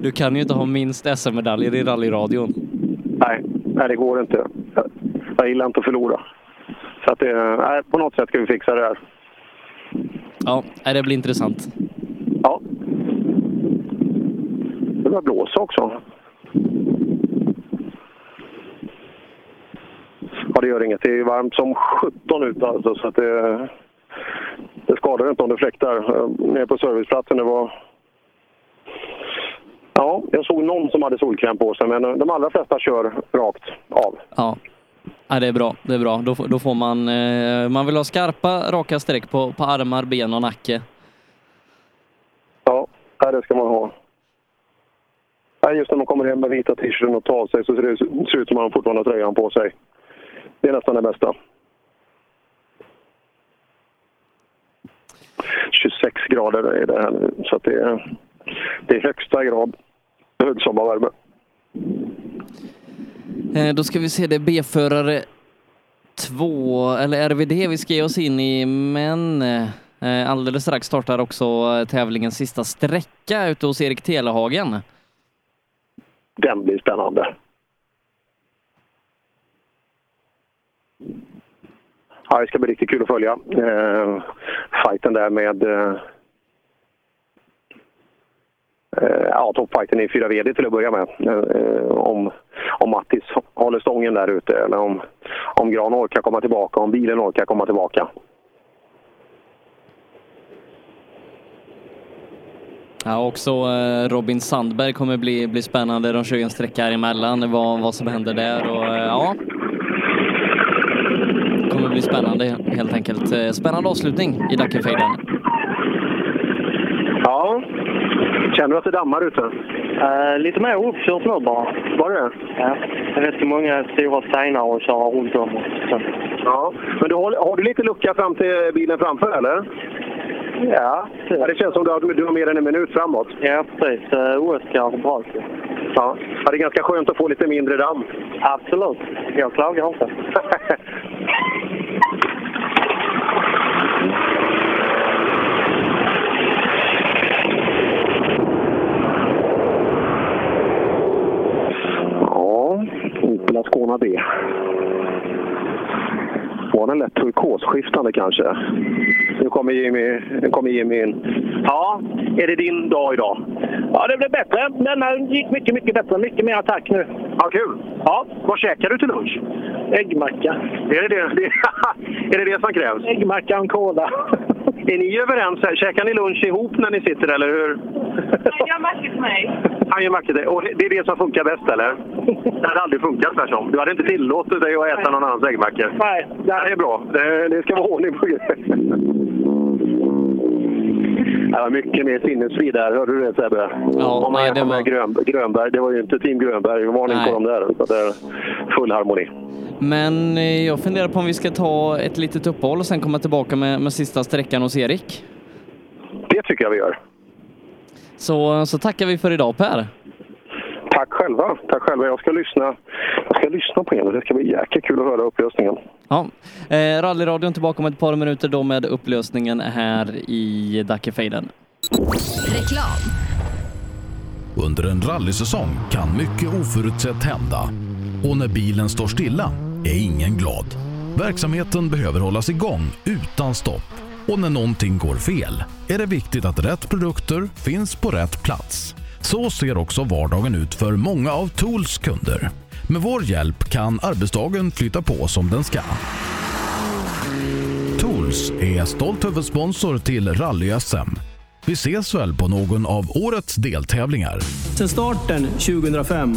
Du kan ju inte ha minst SM-medaljer i rallyradion. Nej, nej, det går inte. Jag, jag gillar inte att förlora. Så att det, nej, på något sätt ska vi fixa det här. Ja, det blir intressant. Ja. Det börjar blåsa också. Ja, det gör inget. Det är varmt som 17 ute alltså, så att det, det skadar inte om det fläktar. Nere på serviceplatsen, det var... Ja, jag såg någon som hade solkräm på sig, men de allra flesta kör rakt av. Ja. Ja, det är bra. Det är bra. Då, får- då får man... Eh, man vill ha skarpa, raka streck på, på armar, ben och nacke. Ja, det ska man ha. Ja, just när man kommer hem med vita t-shirten och tar av sig så ser det ser ut som att man fortfarande har tröjan på sig. Det är nästan det bästa. 26 grader är det här nu, så att det är, det är högsta grad högsommarvärme. Eh, då ska vi se, det är B-förare 2, eller RVD vi ska ge oss in i, men eh, Eh, alldeles strax startar också eh, tävlingens sista sträcka ute hos Erik Telehagen. Den blir spännande. Ja, det ska bli riktigt kul att följa eh, fighten där med eh, eh, ja, toppfighten i 4 VD till att börja med. Eh, om, om Mattis håller stången där ute eller om, om Gran orkar komma tillbaka, om bilen orkar komma tillbaka. Ja, också eh, Robin Sandberg kommer bli, bli spännande. De kör ju en sträcka här emellan, vad, vad som händer där och eh, ja. kommer bli spännande helt enkelt. Eh, Spännande avslutning i Dackefejden. Ja, känner du att det dammar ute? Uh, lite mer uppkört nu bara. Var det Ja. Det är rätt så många stora stenar att köra runt om. Så. Ja, men du har, har du lite lucka fram till bilen framför eller? Ja. ja det känns som du har, du har mer än en minut framåt. Ja, precis. Uh, Oskar bra. Ja. ja, det är ganska skönt att få lite mindre damm. Absolut. Jag klagar inte. Ja, Opel Ascona D. Den lätt turkosskiftande kanske? Nu kommer Jimmy, nu kommer Jimmy in. Ja, är det din dag idag? Ja, det blev bättre. Denna gick mycket, mycket bättre. Mycket mer attack nu. Ja, kul! Ja, vad käkar du till lunch? Äggmacka. Är det det, det, är det, det som krävs? Äggmacka och cola. Är ni överens? här? Käkar ni lunch ihop när ni sitter, eller hur? Jag gör macka till mig. Han gör mackor till- Och det är det som funkar bäst, eller? Det hade aldrig funkat tvärtom. Du hade inte tillåtit dig att äta någon annans äggmackor. Nej. Det här är bra. Det, det ska vara ordning på grejer. Var mycket mer sinnesfrid där, hörde du det Sebbe? Ja, Om nej, det var- Grön, Grönberg, det var ju inte Team Grönberg, varning på dem där. Så det är full harmoni. Men eh, jag funderar på om vi ska ta ett litet uppehåll och sen komma tillbaka med, med sista sträckan hos Erik. Det tycker jag vi gör. Så, så tackar vi för idag Per. Tack själva. Tack själva. Jag ska lyssna, jag ska lyssna på er. Det ska bli jäkla kul att höra upplösningen. Ja, eh, rallyradion tillbaka om ett par minuter då med upplösningen här i Dackefejden. Reklam. Under en rallysäsong kan mycket oförutsett hända. Och när bilen står stilla är ingen glad. Verksamheten behöver hållas igång utan stopp. Och när någonting går fel är det viktigt att rätt produkter finns på rätt plats. Så ser också vardagen ut för många av Tools kunder. Med vår hjälp kan arbetsdagen flytta på som den ska. Tools är stolt huvudsponsor till Rally-SM. Vi ses väl på någon av årets deltävlingar. Sedan starten 2005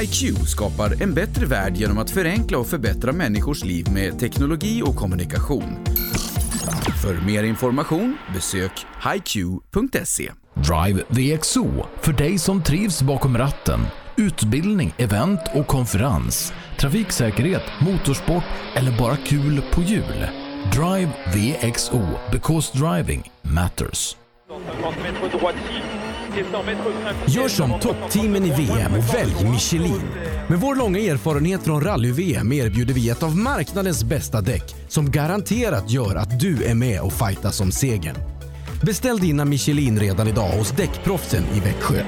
HiQ skapar en bättre värld genom att förenkla och förbättra människors liv med teknologi och kommunikation. För mer information besök hiq.se. Drive VXO för dig som trivs bakom ratten. Utbildning, event och konferens. Trafiksäkerhet, motorsport eller bara kul på hjul. Drive VXO because driving matters. Gör som toppteamen i VM och välj Michelin. Med vår långa erfarenhet från rally-VM erbjuder vi ett av marknadens bästa däck som garanterat gör att du är med och fightas om segern. Beställ dina Michelin redan idag hos Däckproffsen i Växjö.